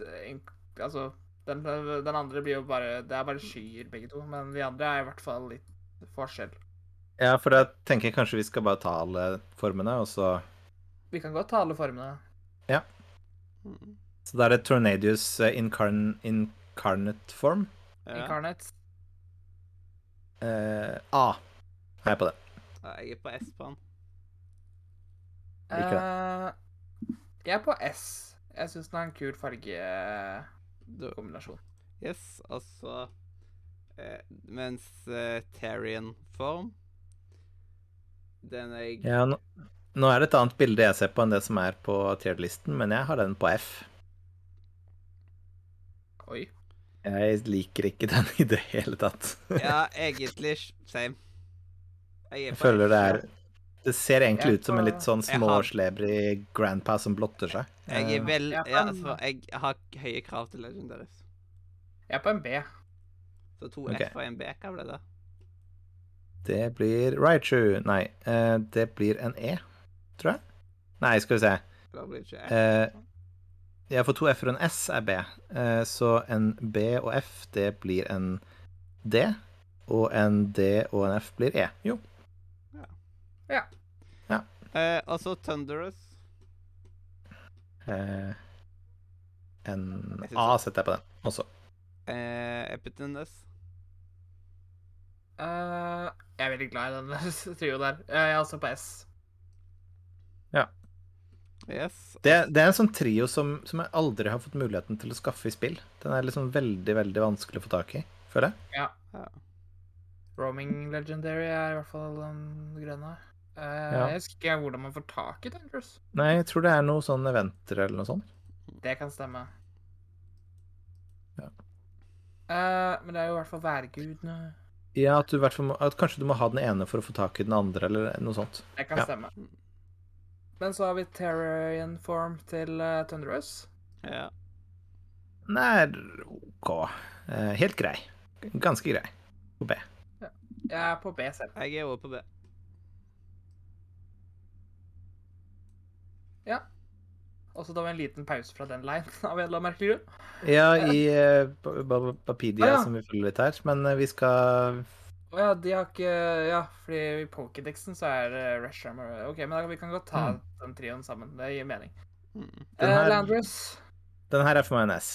[SPEAKER 2] den Altså, den, den andre blir jo bare Det er bare skyer, begge to. Men de andre er i hvert fall litt forskjell.
[SPEAKER 3] Ja, for da tenker jeg kanskje vi skal bare ta alle formene, og så
[SPEAKER 2] Vi kan godt ta alle formene.
[SPEAKER 1] Ja.
[SPEAKER 3] Så da er det Tornadius eh, incarn, incarnate form.
[SPEAKER 1] ja.
[SPEAKER 2] Incarnate.
[SPEAKER 3] Eh, A. Er jeg på det?
[SPEAKER 1] ja, Jeg er på S på han.
[SPEAKER 3] Liker
[SPEAKER 2] Eh, jeg er på S. Jeg syns den har en kul fargekombinasjon.
[SPEAKER 1] Yes, altså eh, Mens eh, Terrian-form Den er jeg
[SPEAKER 3] Ja, nå, nå er det et annet bilde jeg ser på enn det som er på tierlisten, men jeg har den på F.
[SPEAKER 2] Oi.
[SPEAKER 3] Jeg liker ikke <laughs> den i det hele tatt.
[SPEAKER 1] Ja, egentlig same. Jeg er
[SPEAKER 3] Jeg føler det er Det ser egentlig ut som en litt sånn småslebrig grandpa som blotter seg.
[SPEAKER 1] Jeg er vel
[SPEAKER 2] Ja,
[SPEAKER 1] altså, jeg har høye krav til Legendaries.
[SPEAKER 2] Jeg er på en B.
[SPEAKER 1] Så to
[SPEAKER 3] okay.
[SPEAKER 1] F og en B, hva ble det?
[SPEAKER 3] Det blir Raichu. Nei, eh, det blir en E, tror jeg. Nei, skal vi se.
[SPEAKER 1] Da blir ikke F.
[SPEAKER 3] Eh, ja, for to F-er og en S er B. Eh, så en B og F, det blir en D. Og en D og en F blir E. Jo.
[SPEAKER 1] Eh, altså Thunderous.
[SPEAKER 3] Eh, en A setter jeg på den også.
[SPEAKER 1] Eh, Epitunus.
[SPEAKER 2] Uh, jeg er veldig glad i den <laughs> trioen der. Eh, Jeg er også på S.
[SPEAKER 1] Yes.
[SPEAKER 3] Det, det er en sånn trio som, som jeg aldri har fått muligheten til å skaffe i spill. Den er liksom veldig, veldig vanskelig å få tak i, føler jeg.
[SPEAKER 2] Ja. Roaming Legendary er i hvert fall den grønne. Eh,
[SPEAKER 3] Ja.
[SPEAKER 2] Jeg husker ikke hvordan man får tak i Dangerous.
[SPEAKER 3] Nei, jeg tror det er noe sånn eventer eller noe sånt.
[SPEAKER 2] Det kan stemme.
[SPEAKER 3] Ja.
[SPEAKER 2] Uh, men det er jo i hvert fall værgudene.
[SPEAKER 3] Ja, at, du i hvert fall må, at kanskje du må ha den ene for å få tak i den andre, eller noe sånt.
[SPEAKER 2] Det kan
[SPEAKER 3] Ja.
[SPEAKER 2] stemme. Men så har vi Terrarian Form til uh, Thunderous.
[SPEAKER 1] Ja.
[SPEAKER 3] Er OK. Uh, helt grei. Ganske grei. På B.
[SPEAKER 2] Jeg er på B selv.
[SPEAKER 1] Jeg er òg på B.
[SPEAKER 2] Og så da var en liten pause fra den line <laughs> av en eller annen merkelig grunn.
[SPEAKER 3] Ja, i uh, Papidia,
[SPEAKER 2] Ah, ja.
[SPEAKER 3] som vi følger litt her. Men eh, vi skal
[SPEAKER 2] Å ja, de har ikke Ja, fordi i Pokédexen så er det Rush Armor. OK, men da, vi kan godt ta
[SPEAKER 3] Mm.
[SPEAKER 2] den trioen sammen. Det gir mening.
[SPEAKER 1] Mm.
[SPEAKER 3] Den
[SPEAKER 2] her,
[SPEAKER 3] her-
[SPEAKER 2] Landress.
[SPEAKER 3] Den her er for meg en S.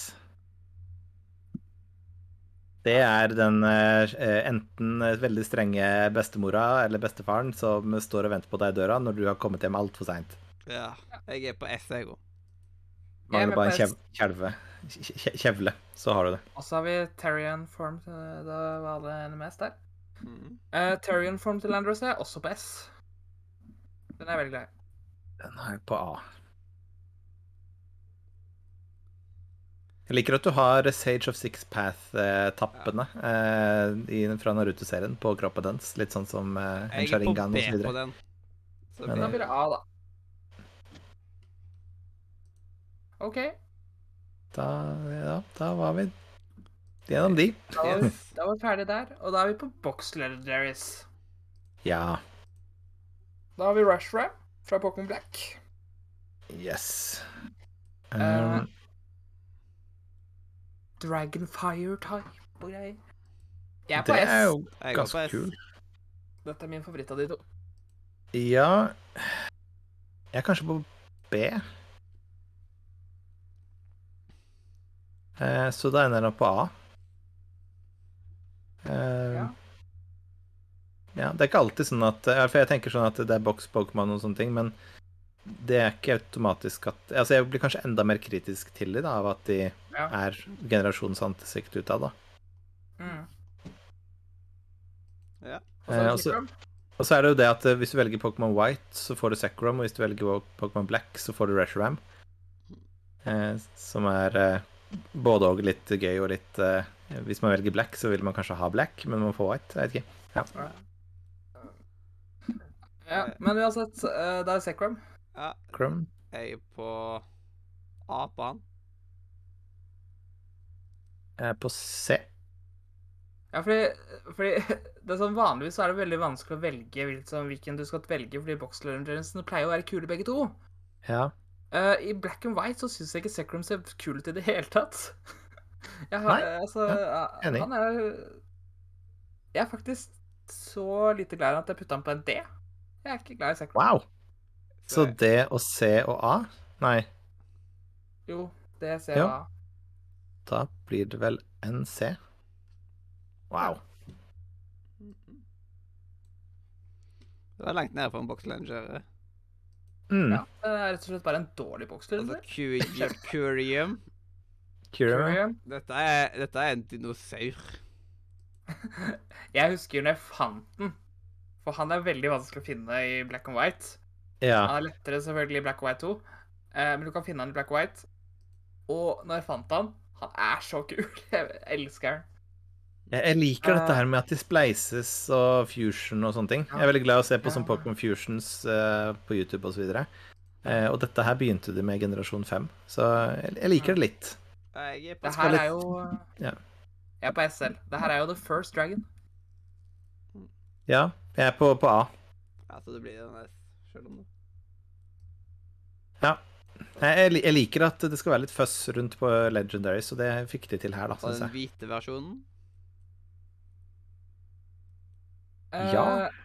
[SPEAKER 3] Det er den eh, enten veldig strenge bestemora eller bestefaren som står og venter på deg i døra når du har kommet hjem altfor seint.
[SPEAKER 1] Ja. Jeg er på S, jeg òg.
[SPEAKER 2] Er
[SPEAKER 3] Mangler bare en kjelve. kje- kje- Kjevle, så har du det.
[SPEAKER 2] Og så har vi Terrian Form. til- Da var det mest der.
[SPEAKER 1] Mm.
[SPEAKER 2] Uh, Terrian Form til Landros er også på S. Den er veldig glad i.
[SPEAKER 3] Den er på A. Jeg liker at du har Sage of Six Path-tappene eh, i- fra Naruto-serien på kroppen dens. Litt sånn som eh, en
[SPEAKER 1] Jeg er på B på den. Så
[SPEAKER 3] Men,
[SPEAKER 2] Da blir det A, da. OK.
[SPEAKER 3] Da, ja, da var vi gjennom de.
[SPEAKER 2] Da var, vi, da var vi ferdig der. Og da er vi på Box Legendaries.
[SPEAKER 3] Ja.
[SPEAKER 2] Da har vi Rush Ram fra Pokémon Black.
[SPEAKER 3] Yes. Um, uh,
[SPEAKER 2] Dragonfire type og greier. Jeg er på
[SPEAKER 3] det er
[SPEAKER 2] S.
[SPEAKER 3] jo ganske kul.
[SPEAKER 2] Dette er min favoritt av de to.
[SPEAKER 3] Ja Jeg er kanskje på B. Eh, så da ender jeg på A. Eh,
[SPEAKER 2] Ja.
[SPEAKER 3] ja. Det er ikke alltid sånn at For jeg tenker sånn at det er boks Pokémon og sånne ting, men det er ikke automatisk at Altså, jeg blir kanskje enda mer kritisk til dem, da, av at de
[SPEAKER 2] Ja.
[SPEAKER 3] er generasjonens antisikt utad, da.
[SPEAKER 2] Mm.
[SPEAKER 1] Ja.
[SPEAKER 2] Og så er
[SPEAKER 3] Eh,
[SPEAKER 2] det.
[SPEAKER 3] Og så er det jo det at eh, hvis du velger Pokémon White, så får du Zekrom, og hvis du velger Pokémon Black, så får du Reshiram. Eh, som er eh, både og litt gøy og litt uh, Hvis man velger Black, så vil man kanskje ha Black, men man får White. Jeg vet ikke.
[SPEAKER 2] Ja, men uansett, eh, det er Zekrom.
[SPEAKER 1] ja.
[SPEAKER 3] Crum.
[SPEAKER 1] Jeg er på A på han.
[SPEAKER 3] Jeg er på C.
[SPEAKER 2] Ja, fordi, fordi <laughs> det er sånn Vanligvis så er det veldig vanskelig å velge hvilken, du skal velge, fordi Box Legendariesene pleier å være kule begge to.
[SPEAKER 3] Ja.
[SPEAKER 2] Eh, I Black and White så syns jeg ikke Secrum ser kul ut i det hele tatt. <laughs> Jeg har,
[SPEAKER 3] Nei,
[SPEAKER 2] altså,
[SPEAKER 3] enig.
[SPEAKER 2] Han er Jeg er faktisk så lite glad i at jeg putta han på en D. Jeg er ikke glad i Secrum.
[SPEAKER 3] Wow! Så D og C og A? Nei,
[SPEAKER 2] Jo, D, C
[SPEAKER 3] og
[SPEAKER 2] A.
[SPEAKER 3] da blir det vel en C. Wow.
[SPEAKER 1] Det var langt nede for en Box Lenger.
[SPEAKER 3] Mm.
[SPEAKER 2] Ja, det er rett og slett bare en dårlig Box
[SPEAKER 1] Altså. <laughs> Curium.
[SPEAKER 3] Curium.
[SPEAKER 1] Dette er, dette er en dinosaur. <laughs>
[SPEAKER 2] Jeg husker når jeg fant den. For han er veldig vanskelig å finne i black and white.
[SPEAKER 3] Ja.
[SPEAKER 2] Han er lettere selvfølgelig i black and white 2, eh, men du kan finne han i black and white. Og når jeg fant han, han er så kul. <laughs> Jeg elsker han.
[SPEAKER 3] Jeg, liker dette
[SPEAKER 2] Eh.
[SPEAKER 3] her med at de spleises og fusion og sånne ting. Jeg er veldig glad i å se på
[SPEAKER 2] Ja.
[SPEAKER 3] sånn Pokémon Fusions eh, på YouTube osv. Og, eh, og dette her begynte de med generasjon 5, så jeg, jeg liker det litt.
[SPEAKER 1] Jeg er på
[SPEAKER 2] Det her er jo
[SPEAKER 3] Ja.
[SPEAKER 2] Jeg er på SL. Det her er jo The First Dragon.
[SPEAKER 3] Ja, Jeg er på, på A.
[SPEAKER 1] Ja, så det blir den der sjøl om det
[SPEAKER 3] Ja. Jeg, jeg liker at det skal være litt fuzz rundt på Legendary, så det fikk de til her, da,
[SPEAKER 1] Og den hvite versjonen
[SPEAKER 3] Ja.
[SPEAKER 2] Eh,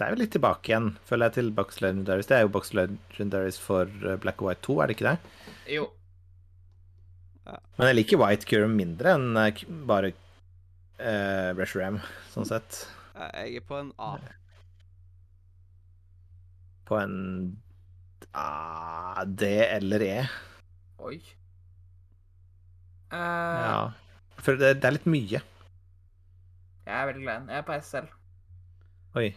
[SPEAKER 3] Det er jo litt tilbake igjen, føler jeg, til Box Legendaries. Det er jo Box Legendaries for eh, Black and White 2, er det ikke det?
[SPEAKER 2] jo.
[SPEAKER 3] Men jeg liker White Curum mindre enn eh, bare uh, Ram sånn sett.
[SPEAKER 1] Jeg er på en A.
[SPEAKER 3] På en A, D eller E.
[SPEAKER 2] Oi. Uh...
[SPEAKER 3] Ja. For det, det er litt mye.
[SPEAKER 2] Jeg er veldig glad i den. Jeg er på S selv.
[SPEAKER 3] Oi.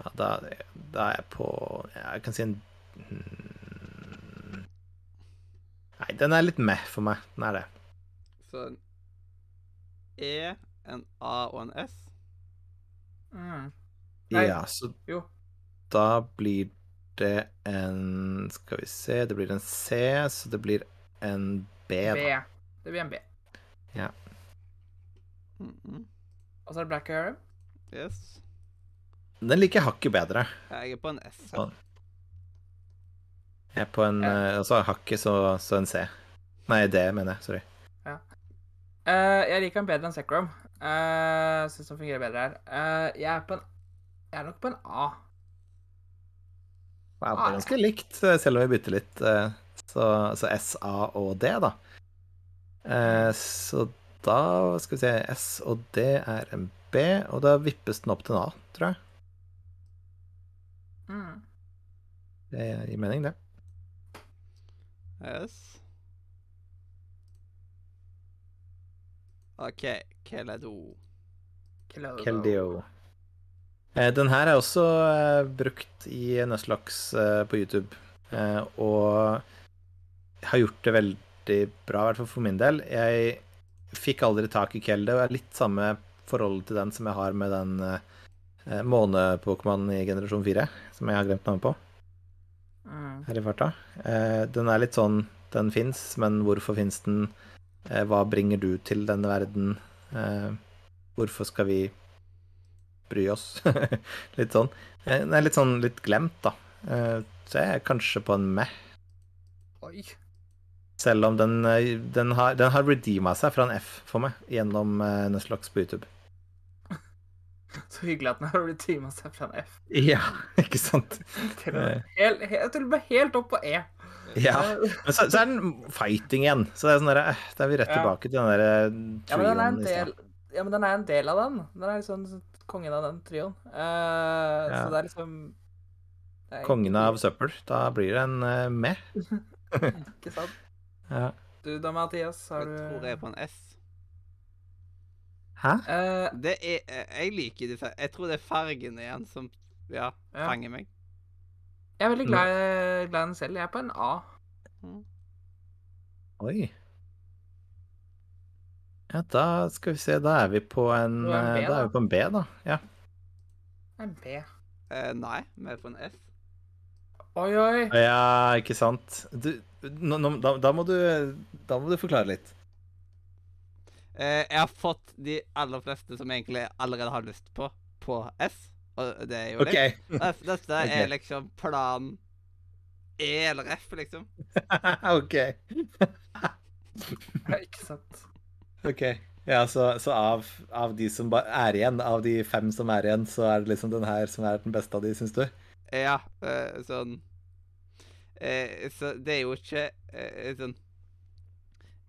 [SPEAKER 3] Ja, da, da er jeg på Jeg kan si en hmm. Nei, den er litt meh for meg. Den er det.
[SPEAKER 1] Så en E, en A og en S.
[SPEAKER 2] Mm. Nei.
[SPEAKER 3] Ja, så
[SPEAKER 2] Jo.
[SPEAKER 3] da blir det en Skal vi se Det blir en C, så det blir en B,
[SPEAKER 2] B.
[SPEAKER 3] da.
[SPEAKER 2] Det blir en B. Ja.
[SPEAKER 1] Mhm.
[SPEAKER 2] Og så er det Black Arrow.
[SPEAKER 1] Yes.
[SPEAKER 3] Den liker jeg hakket bedre.
[SPEAKER 1] Jeg er på en S.
[SPEAKER 3] Her. Jeg er på en
[SPEAKER 2] Ja.
[SPEAKER 3] eh, Altså hakket, så, så en C. Nei, D, mener jeg. Sorry.
[SPEAKER 2] Eh, jeg liker den bedre enn Secrom. Uh, Syns den fungerer bedre her. Uh, jeg er på en Jeg er nok på en A.
[SPEAKER 3] Wow, det er ganske likt, eh, selv om vi bytter litt. eh, Så, så S, A og D, da. Uh, Så da skal vi se S og D er en B, og da vippes den opp til en A, tror jeg.
[SPEAKER 2] Mm.
[SPEAKER 3] Det gir mening, det.
[SPEAKER 1] Yes. OK, Keledo.
[SPEAKER 3] Keldio. Eh, Den her er også eh, brukt i Nøstlaks eh, på YouTube, eh, og har gjort det veldig bra, i hvert fall for min del. Jeg fikk aldri tak i Kelde, og er litt samme forholdet til den som jeg har med den uh, måne-Pokémon i generasjon 4, som jeg har glemt navnet på
[SPEAKER 2] Mm.
[SPEAKER 3] her i farta. Uh, den er litt sånn Den fins, men hvorfor fins den? Uh, hva bringer du til denne verden? Uh, hvorfor skal vi bry oss? <laughs> litt sånn. Den er litt sånn litt glemt, da. Så jeg er kanskje på en meh.
[SPEAKER 2] Oi.
[SPEAKER 3] Selv om den, eh, den har, den har redeema seg fra en F for meg gjennom uh, Nuzlocke på YouTube. <laughs>
[SPEAKER 2] Så hyggelig at den har redeema seg fra en F.
[SPEAKER 3] Ja, <laughs> ikke sant? <laughs>
[SPEAKER 2] Til tror hel, he- til helt opp på E.
[SPEAKER 3] Ja.
[SPEAKER 2] Eh,
[SPEAKER 3] Men så, så er den fighting igjen. Så det er sånn der, eh, da er vi rett tilbake til den der eh,
[SPEAKER 2] Ja, men den er en del, ja, men den er en del av den. Den er liksom kongen av den trioen. Uh,
[SPEAKER 3] Ja.
[SPEAKER 2] Så det er liksom det er
[SPEAKER 3] Kongen av søppel. Da blir det en uh, med.
[SPEAKER 2] Ikke sant?
[SPEAKER 3] Ja.
[SPEAKER 2] Du da, Mathias, har
[SPEAKER 1] Jeg tror jeg er på en S.
[SPEAKER 3] Hæ?
[SPEAKER 1] Eh,
[SPEAKER 2] Eh,
[SPEAKER 1] Det er eh, Jeg liker disse Jeg tror det er fargen igjen som ja,
[SPEAKER 2] Ja.
[SPEAKER 1] fanger meg.
[SPEAKER 2] Jeg er veldig glad, i- glad i den selv. Jeg er på en A.
[SPEAKER 1] Mm.
[SPEAKER 3] Oi. Ja, da skal vi se. Da er vi på en,
[SPEAKER 2] en B,
[SPEAKER 3] eh, da er vi på en B, da. Ja.
[SPEAKER 2] En B.
[SPEAKER 1] Uh, nei, vi er på en S.
[SPEAKER 2] Oi, oi.
[SPEAKER 3] ja, ikke sant. Du, da, da, må du, da må du forklare litt.
[SPEAKER 1] Eh, jeg har fått de aller fleste som egentlig allerede har lyst på, på S. Og det er jo
[SPEAKER 3] OK.
[SPEAKER 1] det. Dette dette <laughs>
[SPEAKER 3] Ok.
[SPEAKER 1] er liksom plan E eller F, liksom. <laughs>
[SPEAKER 3] OK.
[SPEAKER 2] Ikke sant.
[SPEAKER 3] ok. Ja, så, så av, av de som ba- er igjen, av de fem som er igjen, så er det liksom den her som er den beste av de, syns du?
[SPEAKER 1] Ja, eh, sånn eh, Så det er jo ikke eh, sånn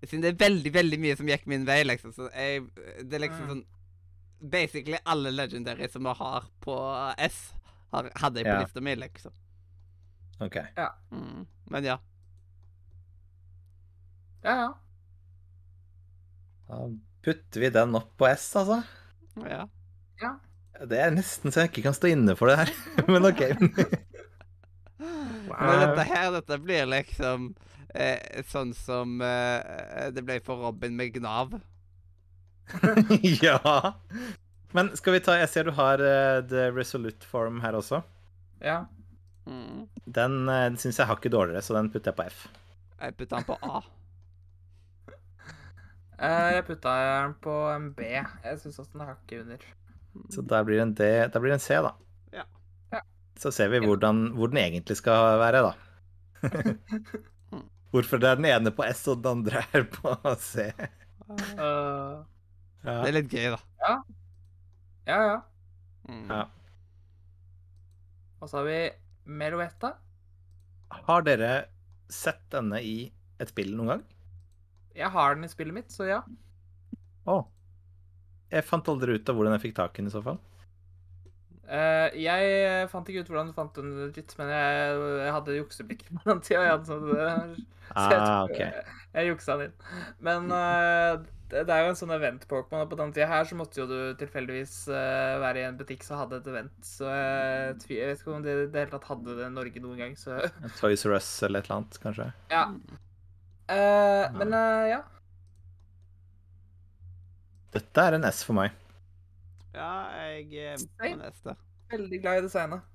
[SPEAKER 1] Siden det er veldig, veldig mye som gikk min vei, liksom, så jeg, det er liksom
[SPEAKER 2] Mm.
[SPEAKER 1] sånn Basically alle legendary som vi har på S, har, hadde jeg på
[SPEAKER 3] Ja.
[SPEAKER 1] lista mi, liksom.
[SPEAKER 3] OK.
[SPEAKER 1] Mm. Men ja.
[SPEAKER 2] Ja, ja.
[SPEAKER 3] Da putter vi den opp på S, altså.
[SPEAKER 1] ja.
[SPEAKER 3] Det er nesten så jeg ikke kan stå inne for det her, <laughs> men OK. <laughs>
[SPEAKER 1] Men dette her, dette blir liksom eh, sånn som eh, det ble for Robin med Gnav. <laughs>
[SPEAKER 3] ja. Men skal vi ta Jeg ser du har uh, The Resolute Form her også.
[SPEAKER 2] ja.
[SPEAKER 1] Mm.
[SPEAKER 3] Den uh, syns jeg hakket dårligere, så den putter jeg på F.
[SPEAKER 1] Jeg putter den på A.
[SPEAKER 2] uh, <laughs> jeg putta den på en B. Jeg syns også den er hakket under.
[SPEAKER 3] Så der blir det en, D, Der blir det en C, da.
[SPEAKER 1] Ja.
[SPEAKER 2] Ja.
[SPEAKER 3] Så ser vi hvordan, hvor den egentlig skal være, da. <laughs> Hvorfor det er den ene på S og den andre er på C.
[SPEAKER 2] Uh,
[SPEAKER 3] Ja.
[SPEAKER 1] Det er litt gøy, da.
[SPEAKER 2] ja, ja.
[SPEAKER 1] Mm.
[SPEAKER 3] Ja.
[SPEAKER 2] Og så har vi Meloetta.
[SPEAKER 3] Har dere sett denne i et spill noen gang?
[SPEAKER 2] Jeg har den i spillet mitt, så ja.
[SPEAKER 3] Å. Jeg fant aldri ut av hvordan jeg fikk tak i den i så fall.
[SPEAKER 2] Eh, jeg fant ikke ut hvordan du fant den legit, men jeg, jeg hadde jukseblikk <laughs> på den tida. Jeg, hadde sånn, eh, så jeg,
[SPEAKER 3] Ah,
[SPEAKER 2] okay.
[SPEAKER 3] ok.
[SPEAKER 2] jeg, jeg juksa den inn. Men uh, det, det er jo en sånn event-Pokémon, og på den tida her så måtte jo du tilfeldigvis uh, være i en butikk som hadde et event. Så jeg, vet ikke om det i det hele tatt hadde det i Norge noen gang, så <laughs>
[SPEAKER 3] Toys R Us eller et eller annet, kanskje.
[SPEAKER 2] ja. Eh, men eh, ja.
[SPEAKER 3] Dette er en S for meg.
[SPEAKER 1] Ja, jeg er på neste.
[SPEAKER 2] Veldig glad i designet.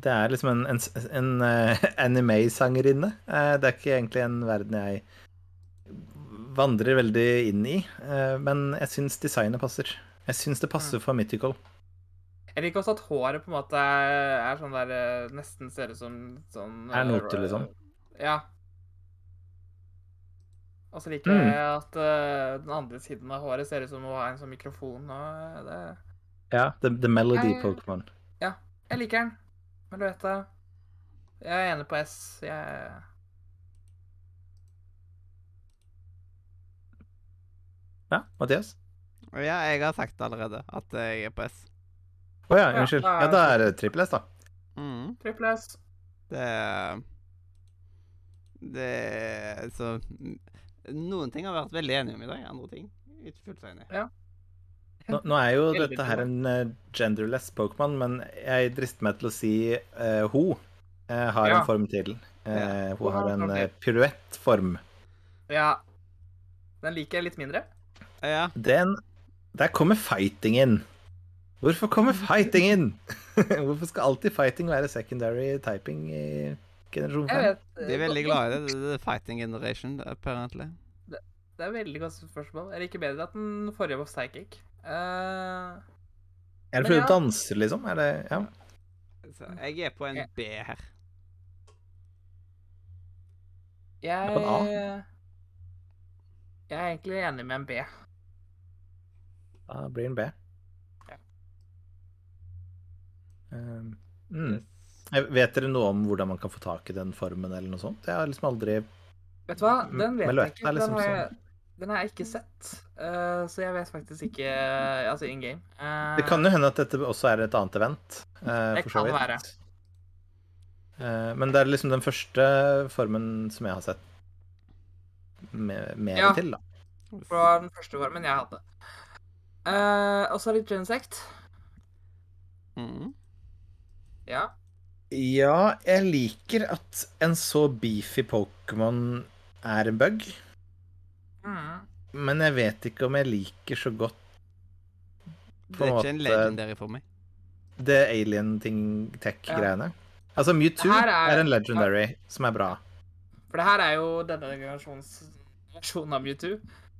[SPEAKER 3] Det er liksom en, en, en eh, anime-sangerinne. Eh, det er ikke egentlig en verden jeg vandrer veldig inn i, eh, men jeg syns designet passer. Jeg syns det passer for Mythical.
[SPEAKER 2] Jeg liker også at håret på en måte er, sånn der eh, Nesten ser ut som sånn
[SPEAKER 3] Er
[SPEAKER 2] eh,
[SPEAKER 3] noter, liksom.
[SPEAKER 2] Ja. Og så liker
[SPEAKER 3] Mm.
[SPEAKER 2] jeg at uh, den andre siden av håret ser ut som å ha en sånn mikrofon. Og eh, det,
[SPEAKER 3] Ja, The, the Melody
[SPEAKER 2] Jeg-
[SPEAKER 3] Pokémon.
[SPEAKER 2] jeg liker den. Men du vet det. Jeg er enig på S. Jeg
[SPEAKER 3] Ja, Mathias?
[SPEAKER 1] Ja, jeg har sagt allerede at jeg er på S.
[SPEAKER 3] Å oh,
[SPEAKER 2] Ja,
[SPEAKER 3] unnskyld. Ja, da er det trippel S, da.
[SPEAKER 1] Mm.
[SPEAKER 2] Trippel S.
[SPEAKER 1] Det Det Så Noen ting har vi vært veldig enige om i dag, andre ting ikke fullt så enige.
[SPEAKER 3] Nå, nå er jo dette her en eh, genderless Pokémon, men jeg drister meg til å si uh, hun uh, har
[SPEAKER 2] Ja.
[SPEAKER 3] en form til. Eh,
[SPEAKER 1] Ja.
[SPEAKER 3] Hun har en uh, piruettform.
[SPEAKER 2] Ja. Den liker jeg litt mindre.
[SPEAKER 1] Ja.
[SPEAKER 3] Den Der kommer fighting inn. Hvorfor kommer fighting inn? <laughs> Hvorfor skal alltid fighting være secondary typing i generasjon 5?
[SPEAKER 2] vet
[SPEAKER 1] De er veldig glad i det. Det er fighting generation, apparently.
[SPEAKER 2] Det er et veldig godt spørsmål. Jeg liker bedre at den forrige var psychic. Uh,
[SPEAKER 3] Er det fordi
[SPEAKER 2] ja.
[SPEAKER 3] du danser, liksom? Er det Ja.
[SPEAKER 1] Så jeg er på en B her.
[SPEAKER 2] jeg
[SPEAKER 3] på en
[SPEAKER 2] Jeg er egentlig enig med en B.
[SPEAKER 3] Da blir det en B.
[SPEAKER 2] Ja.
[SPEAKER 3] Um, mm. Vet dere noe om hvordan man kan få tak i den formen, eller noe sånt? Jeg har liksom aldri
[SPEAKER 2] Vet du hva? Den vet jeg ikke.
[SPEAKER 3] liksom
[SPEAKER 2] Den har jeg,
[SPEAKER 3] sånn-
[SPEAKER 2] den har jeg ikke sett. Uh, så jeg vet faktisk ikke eh, Altså in game. Uh,
[SPEAKER 3] Det kan jo hende at dette også er et annet event. Uh,
[SPEAKER 2] Det
[SPEAKER 3] for så
[SPEAKER 2] kan
[SPEAKER 3] vidt.
[SPEAKER 2] være.
[SPEAKER 3] Eh, men det er liksom den første formen som jeg har sett mer
[SPEAKER 2] Ja.
[SPEAKER 3] til, da.
[SPEAKER 2] Det var den første formen jeg hadde. Uh, og så litt Genesect.
[SPEAKER 1] Mm.
[SPEAKER 2] Ja.
[SPEAKER 3] Ja, jeg liker at en så beefy Pokémon er en bug.
[SPEAKER 2] Mm.
[SPEAKER 3] Men jeg vet ikke om jeg liker så godt
[SPEAKER 1] Det er ikke en legendary for meg.
[SPEAKER 3] det alien-ting-tech-greiene. Altså, Mewtwo
[SPEAKER 2] er-
[SPEAKER 3] er en legendary som er bra.
[SPEAKER 2] For det her er jo denne generasjons versjonen av Mewtwo.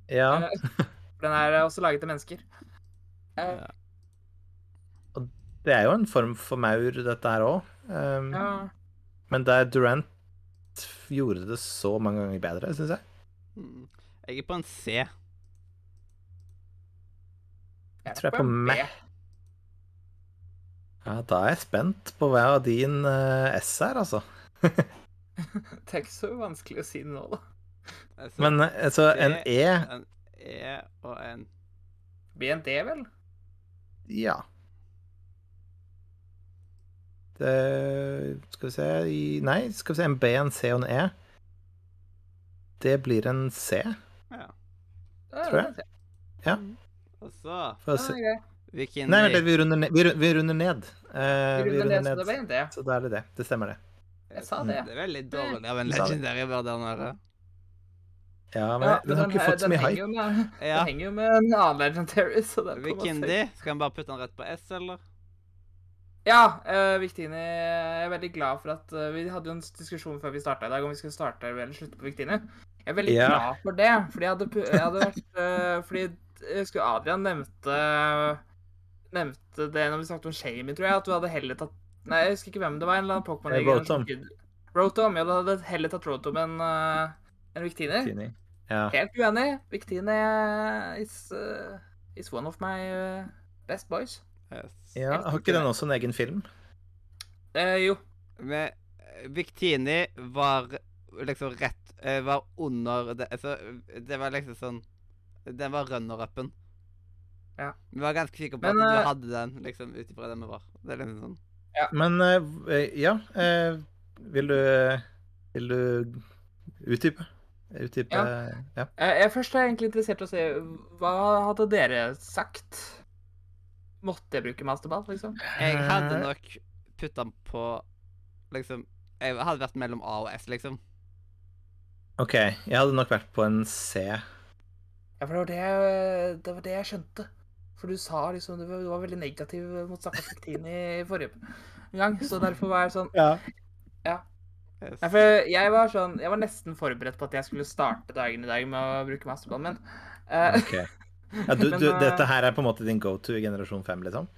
[SPEAKER 3] Ja,
[SPEAKER 2] Eh, den er også laget til mennesker.
[SPEAKER 1] Ja.
[SPEAKER 3] Og det er jo en form for maur, dette her òg. Um,
[SPEAKER 2] ja.
[SPEAKER 3] Men der Durant gjorde det så mange ganger bedre, syns jeg.
[SPEAKER 1] Mm. Jeg er på en C.
[SPEAKER 2] Jeg
[SPEAKER 3] Jeg tror jeg er på meg. Ja, da er jeg spent på hva din uh, S er, altså. <laughs>
[SPEAKER 2] Det er ikke så vanskelig å si nå, da.
[SPEAKER 1] Altså,
[SPEAKER 3] Men altså, en E
[SPEAKER 1] En E og en
[SPEAKER 2] Blir en D, vel?
[SPEAKER 3] Ja. Det Skal vi se i- Nei, skal vi se en B, en C og en E. Det blir en C.
[SPEAKER 1] Ja.
[SPEAKER 3] Tror jeg. Ja.
[SPEAKER 1] Og så
[SPEAKER 3] For å se.
[SPEAKER 2] det greit.
[SPEAKER 1] Hvilken
[SPEAKER 3] Nei, vent litt, vi runder ned. Vi vi runder ned. Eh,
[SPEAKER 2] Vi runder ned, så det ble BND.
[SPEAKER 3] Så da er det det. Det stemmer, det.
[SPEAKER 2] Jeg sa det.
[SPEAKER 1] Det er veldig dårlig av en legendary være nede.
[SPEAKER 3] Ja, men
[SPEAKER 2] Ja,
[SPEAKER 3] den har ikke fått så mye hype.
[SPEAKER 2] med, <laughs>
[SPEAKER 1] Ja.
[SPEAKER 2] Den henger jo med en annen legendary, så det er på
[SPEAKER 1] Hvilken D? Skal en bare putte den rett på S, eller?
[SPEAKER 2] Ja, uh, Victini Jeg er veldig glad for at uh, Vi hadde jo en diskusjon før vi starta i dag om vi skulle starte eller slutte på Victini. Jeg er veldig
[SPEAKER 3] yeah.
[SPEAKER 2] glad for det, fordi jeg hadde, jeg hadde vært uh, <laughs> Fordi jeg husker Adrian nevnte nevnte det når vi snakket om Shamey, tror jeg, at du hadde heller tatt Nei, jeg husker ikke hvem det var. En eller annen Pokémon.
[SPEAKER 3] Eh, Rotom.
[SPEAKER 2] Ja, du hadde heller tatt Rotom enn uh, en Victini.
[SPEAKER 3] Viktini. Ja.
[SPEAKER 2] Helt uenig. Victini is, is one of my best boys.
[SPEAKER 3] Ja. Har ikke den også en egen film?
[SPEAKER 2] Eh, jo.
[SPEAKER 1] Men eh, Victini var liksom rett eh, Var under det, altså, det var liksom sånn Den var runner-upen.
[SPEAKER 2] Ja.
[SPEAKER 1] Vi var ganske sikre på
[SPEAKER 2] Men,
[SPEAKER 1] at
[SPEAKER 2] vi
[SPEAKER 1] du hadde den, liksom, ut ifra den vi var. Det er liksom sånn.
[SPEAKER 3] Men eh, ja eh, Vil du Vil du utdype? Utdype
[SPEAKER 2] Ja.
[SPEAKER 3] ja.
[SPEAKER 2] Eh, jeg først er egentlig interessert i å se Hva hadde dere sagt? Måtte jeg bruke masterball, liksom?
[SPEAKER 1] Jeg hadde
[SPEAKER 3] Eh,
[SPEAKER 1] nok putta den på liksom Jeg hadde vært mellom A og S, liksom.
[SPEAKER 3] OK. Jeg hadde nok vært på en C.
[SPEAKER 2] Ja, for det var det, jeg- det var det jeg skjønte. For du sa liksom Du var, du var veldig negativ mot stakkars Victini i forrige gang, så derfor var jeg sånn
[SPEAKER 3] Ja.
[SPEAKER 1] Yes.
[SPEAKER 2] Nei, for jeg var sånn Jeg var nesten forberedt på at jeg skulle starte dagen i dag med å bruke masterballen min. Uh,
[SPEAKER 3] OK. Ja, du,
[SPEAKER 2] Men,
[SPEAKER 3] du,
[SPEAKER 2] eh,
[SPEAKER 3] dette her er på en måte din go to i generasjon 5, liksom?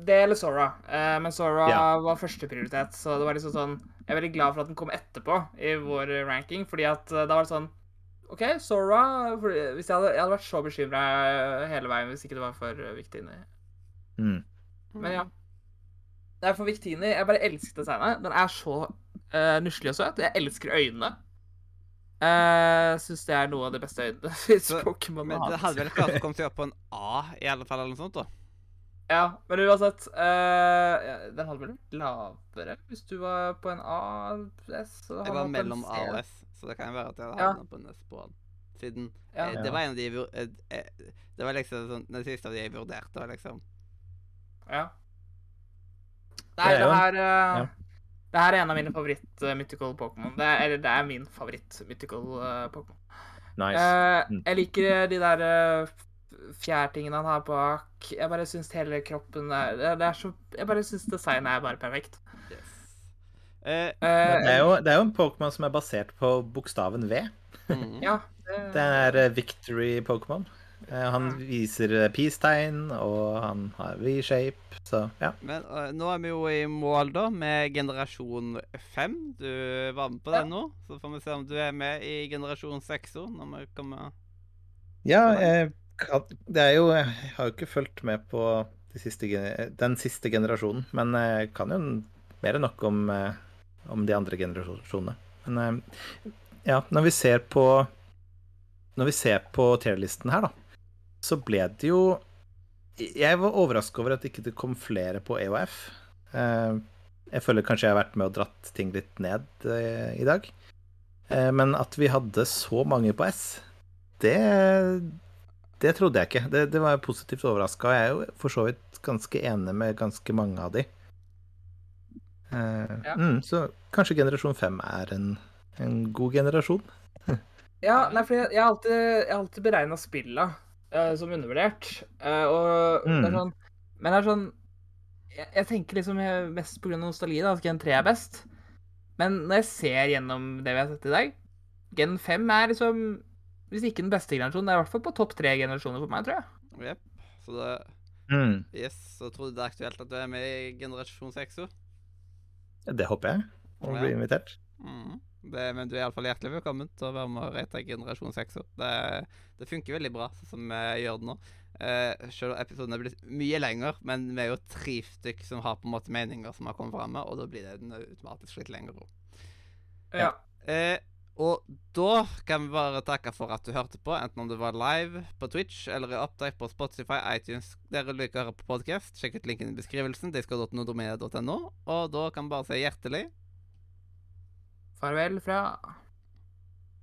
[SPEAKER 2] det eller Sora. Eh, men Sora
[SPEAKER 3] Ja.
[SPEAKER 2] var førsteprioritet, så det var liksom sånn Jeg er veldig glad for at den kom etterpå i vår ranking, fordi at eh, da var det sånn OK, Sora hvis jeg, hadde, jeg hadde vært så bekymra hele veien hvis ikke det var for Victini.
[SPEAKER 3] Mm.
[SPEAKER 2] Men ja. Det er for Victini. Jeg bare elsker designet. Den er så uh, nusselig og søt. Jeg elsker øynene. Uh, Syns det er noe av det beste øynene Pokémon.
[SPEAKER 1] Men
[SPEAKER 2] har.
[SPEAKER 1] det hadde vel klart å komme seg opp på en A, i alle fall, eller noe sånt, da.
[SPEAKER 2] Ja, men uansett uh, ja, Den hadde vel vært lavere hvis du var på en A, S
[SPEAKER 1] Jeg var mellom A og S, så det kan jo være at jeg hadde
[SPEAKER 2] Ja.
[SPEAKER 1] havnet på en S på den. Siden
[SPEAKER 2] Ja.
[SPEAKER 1] eh, det var en av de jeg eh, eh, Det var liksom sånn Den siste av de jeg vurderte, liksom
[SPEAKER 2] Ja. Nei,
[SPEAKER 3] Det er
[SPEAKER 2] det, her uh,
[SPEAKER 3] ja.
[SPEAKER 2] Det her er en av mine favoritt-mythical Pokémon. Det, er- eller det er min favoritt-mythical uh, Pokémon.
[SPEAKER 3] Nice.
[SPEAKER 2] Eh,
[SPEAKER 3] Mm.
[SPEAKER 2] Jeg liker de der uh, fjærtingene han har bak. Jeg bare syns hele kroppen er det, det er så Jeg bare syns designet er bare perfekt.
[SPEAKER 1] Yes. Eh,
[SPEAKER 2] Eh,
[SPEAKER 3] det, er jo, det er jo en Pokémon som er basert på bokstaven V.
[SPEAKER 1] mm.
[SPEAKER 2] Ja. Det,
[SPEAKER 3] Det er eh, Victory-Pokémon. Eh, Han
[SPEAKER 2] Mm.
[SPEAKER 3] viser eh, peace-tegn, og han har V-shape, så ja.
[SPEAKER 1] Men uh, nå er vi jo i mål, da, med generasjon 5. Du var med på
[SPEAKER 2] Ja.
[SPEAKER 1] den nå, så får vi se om du er med i generasjon 6 òg, når vi kommer
[SPEAKER 3] Ja, jeg det er jo Jeg har jo ikke fulgt med på de siste, den siste generasjonen, men jeg kan jo mer enn nok om, om de andre generasjonene. Men ja, når vi ser på Når vi ser på tierlisten her, da, så ble det jo Jeg var overraska over at ikke det kom flere på EOF. Eh, Jeg føler kanskje jeg har vært med og dratt ting litt ned eh, i dag. Eh, Men at vi hadde så mange på S, det det trodde jeg ikke. Det, det var jeg positivt overraska. Jeg er jo for så vidt ganske enig med ganske mange av de.
[SPEAKER 2] Ja.
[SPEAKER 3] mm, så kanskje generasjon fem er en, en god generasjon? <laughs>
[SPEAKER 2] Ja, nei, for jeg, har alltid, jeg alltid beregna spilla eh, som undervurdert. Uh, og det er
[SPEAKER 3] Mm.
[SPEAKER 2] sånn Men det er sånn Jeg, jeg tenker liksom jeg- mest pga. nostalgi da, at Gen 3 er best. Men når jeg ser gjennom det vi har sett i dag Gen 5 er liksom Hvis ikke den beste generasjonen, det er i hvert fall på topp tre generasjoner for meg, tror jeg.
[SPEAKER 1] Yep. Så det
[SPEAKER 3] Mm,
[SPEAKER 1] Yes, så tror du det er aktuelt at du er med i generasjon 6 òg?
[SPEAKER 3] det håper jeg. Å bli invitert.
[SPEAKER 1] Mm. Det, men du er iallfall hjertelig velkommen til å være med og rate generasjon 6. Det, det funker veldig bra, sånn som vi gjør det nå. Eh, selv om episoden er blitt mye lenger, men vi er jo tre stykker som har på en måte meninger som har kommet fram og da blir det den automatisk litt lengre òg.
[SPEAKER 2] Ja.
[SPEAKER 1] Eh, og da kan vi bare takke for at du hørte på, enten om det var live på Twitch eller i opptak på Spotify, iTunes, Dere liker å høre på podkast. Sjekk ut linken i beskrivelsen, disco.nodomia.no, og da kan vi bare si hjertelig
[SPEAKER 2] Farvel fra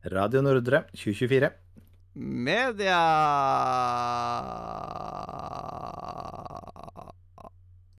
[SPEAKER 3] Radio Nordre 2024.
[SPEAKER 1] media.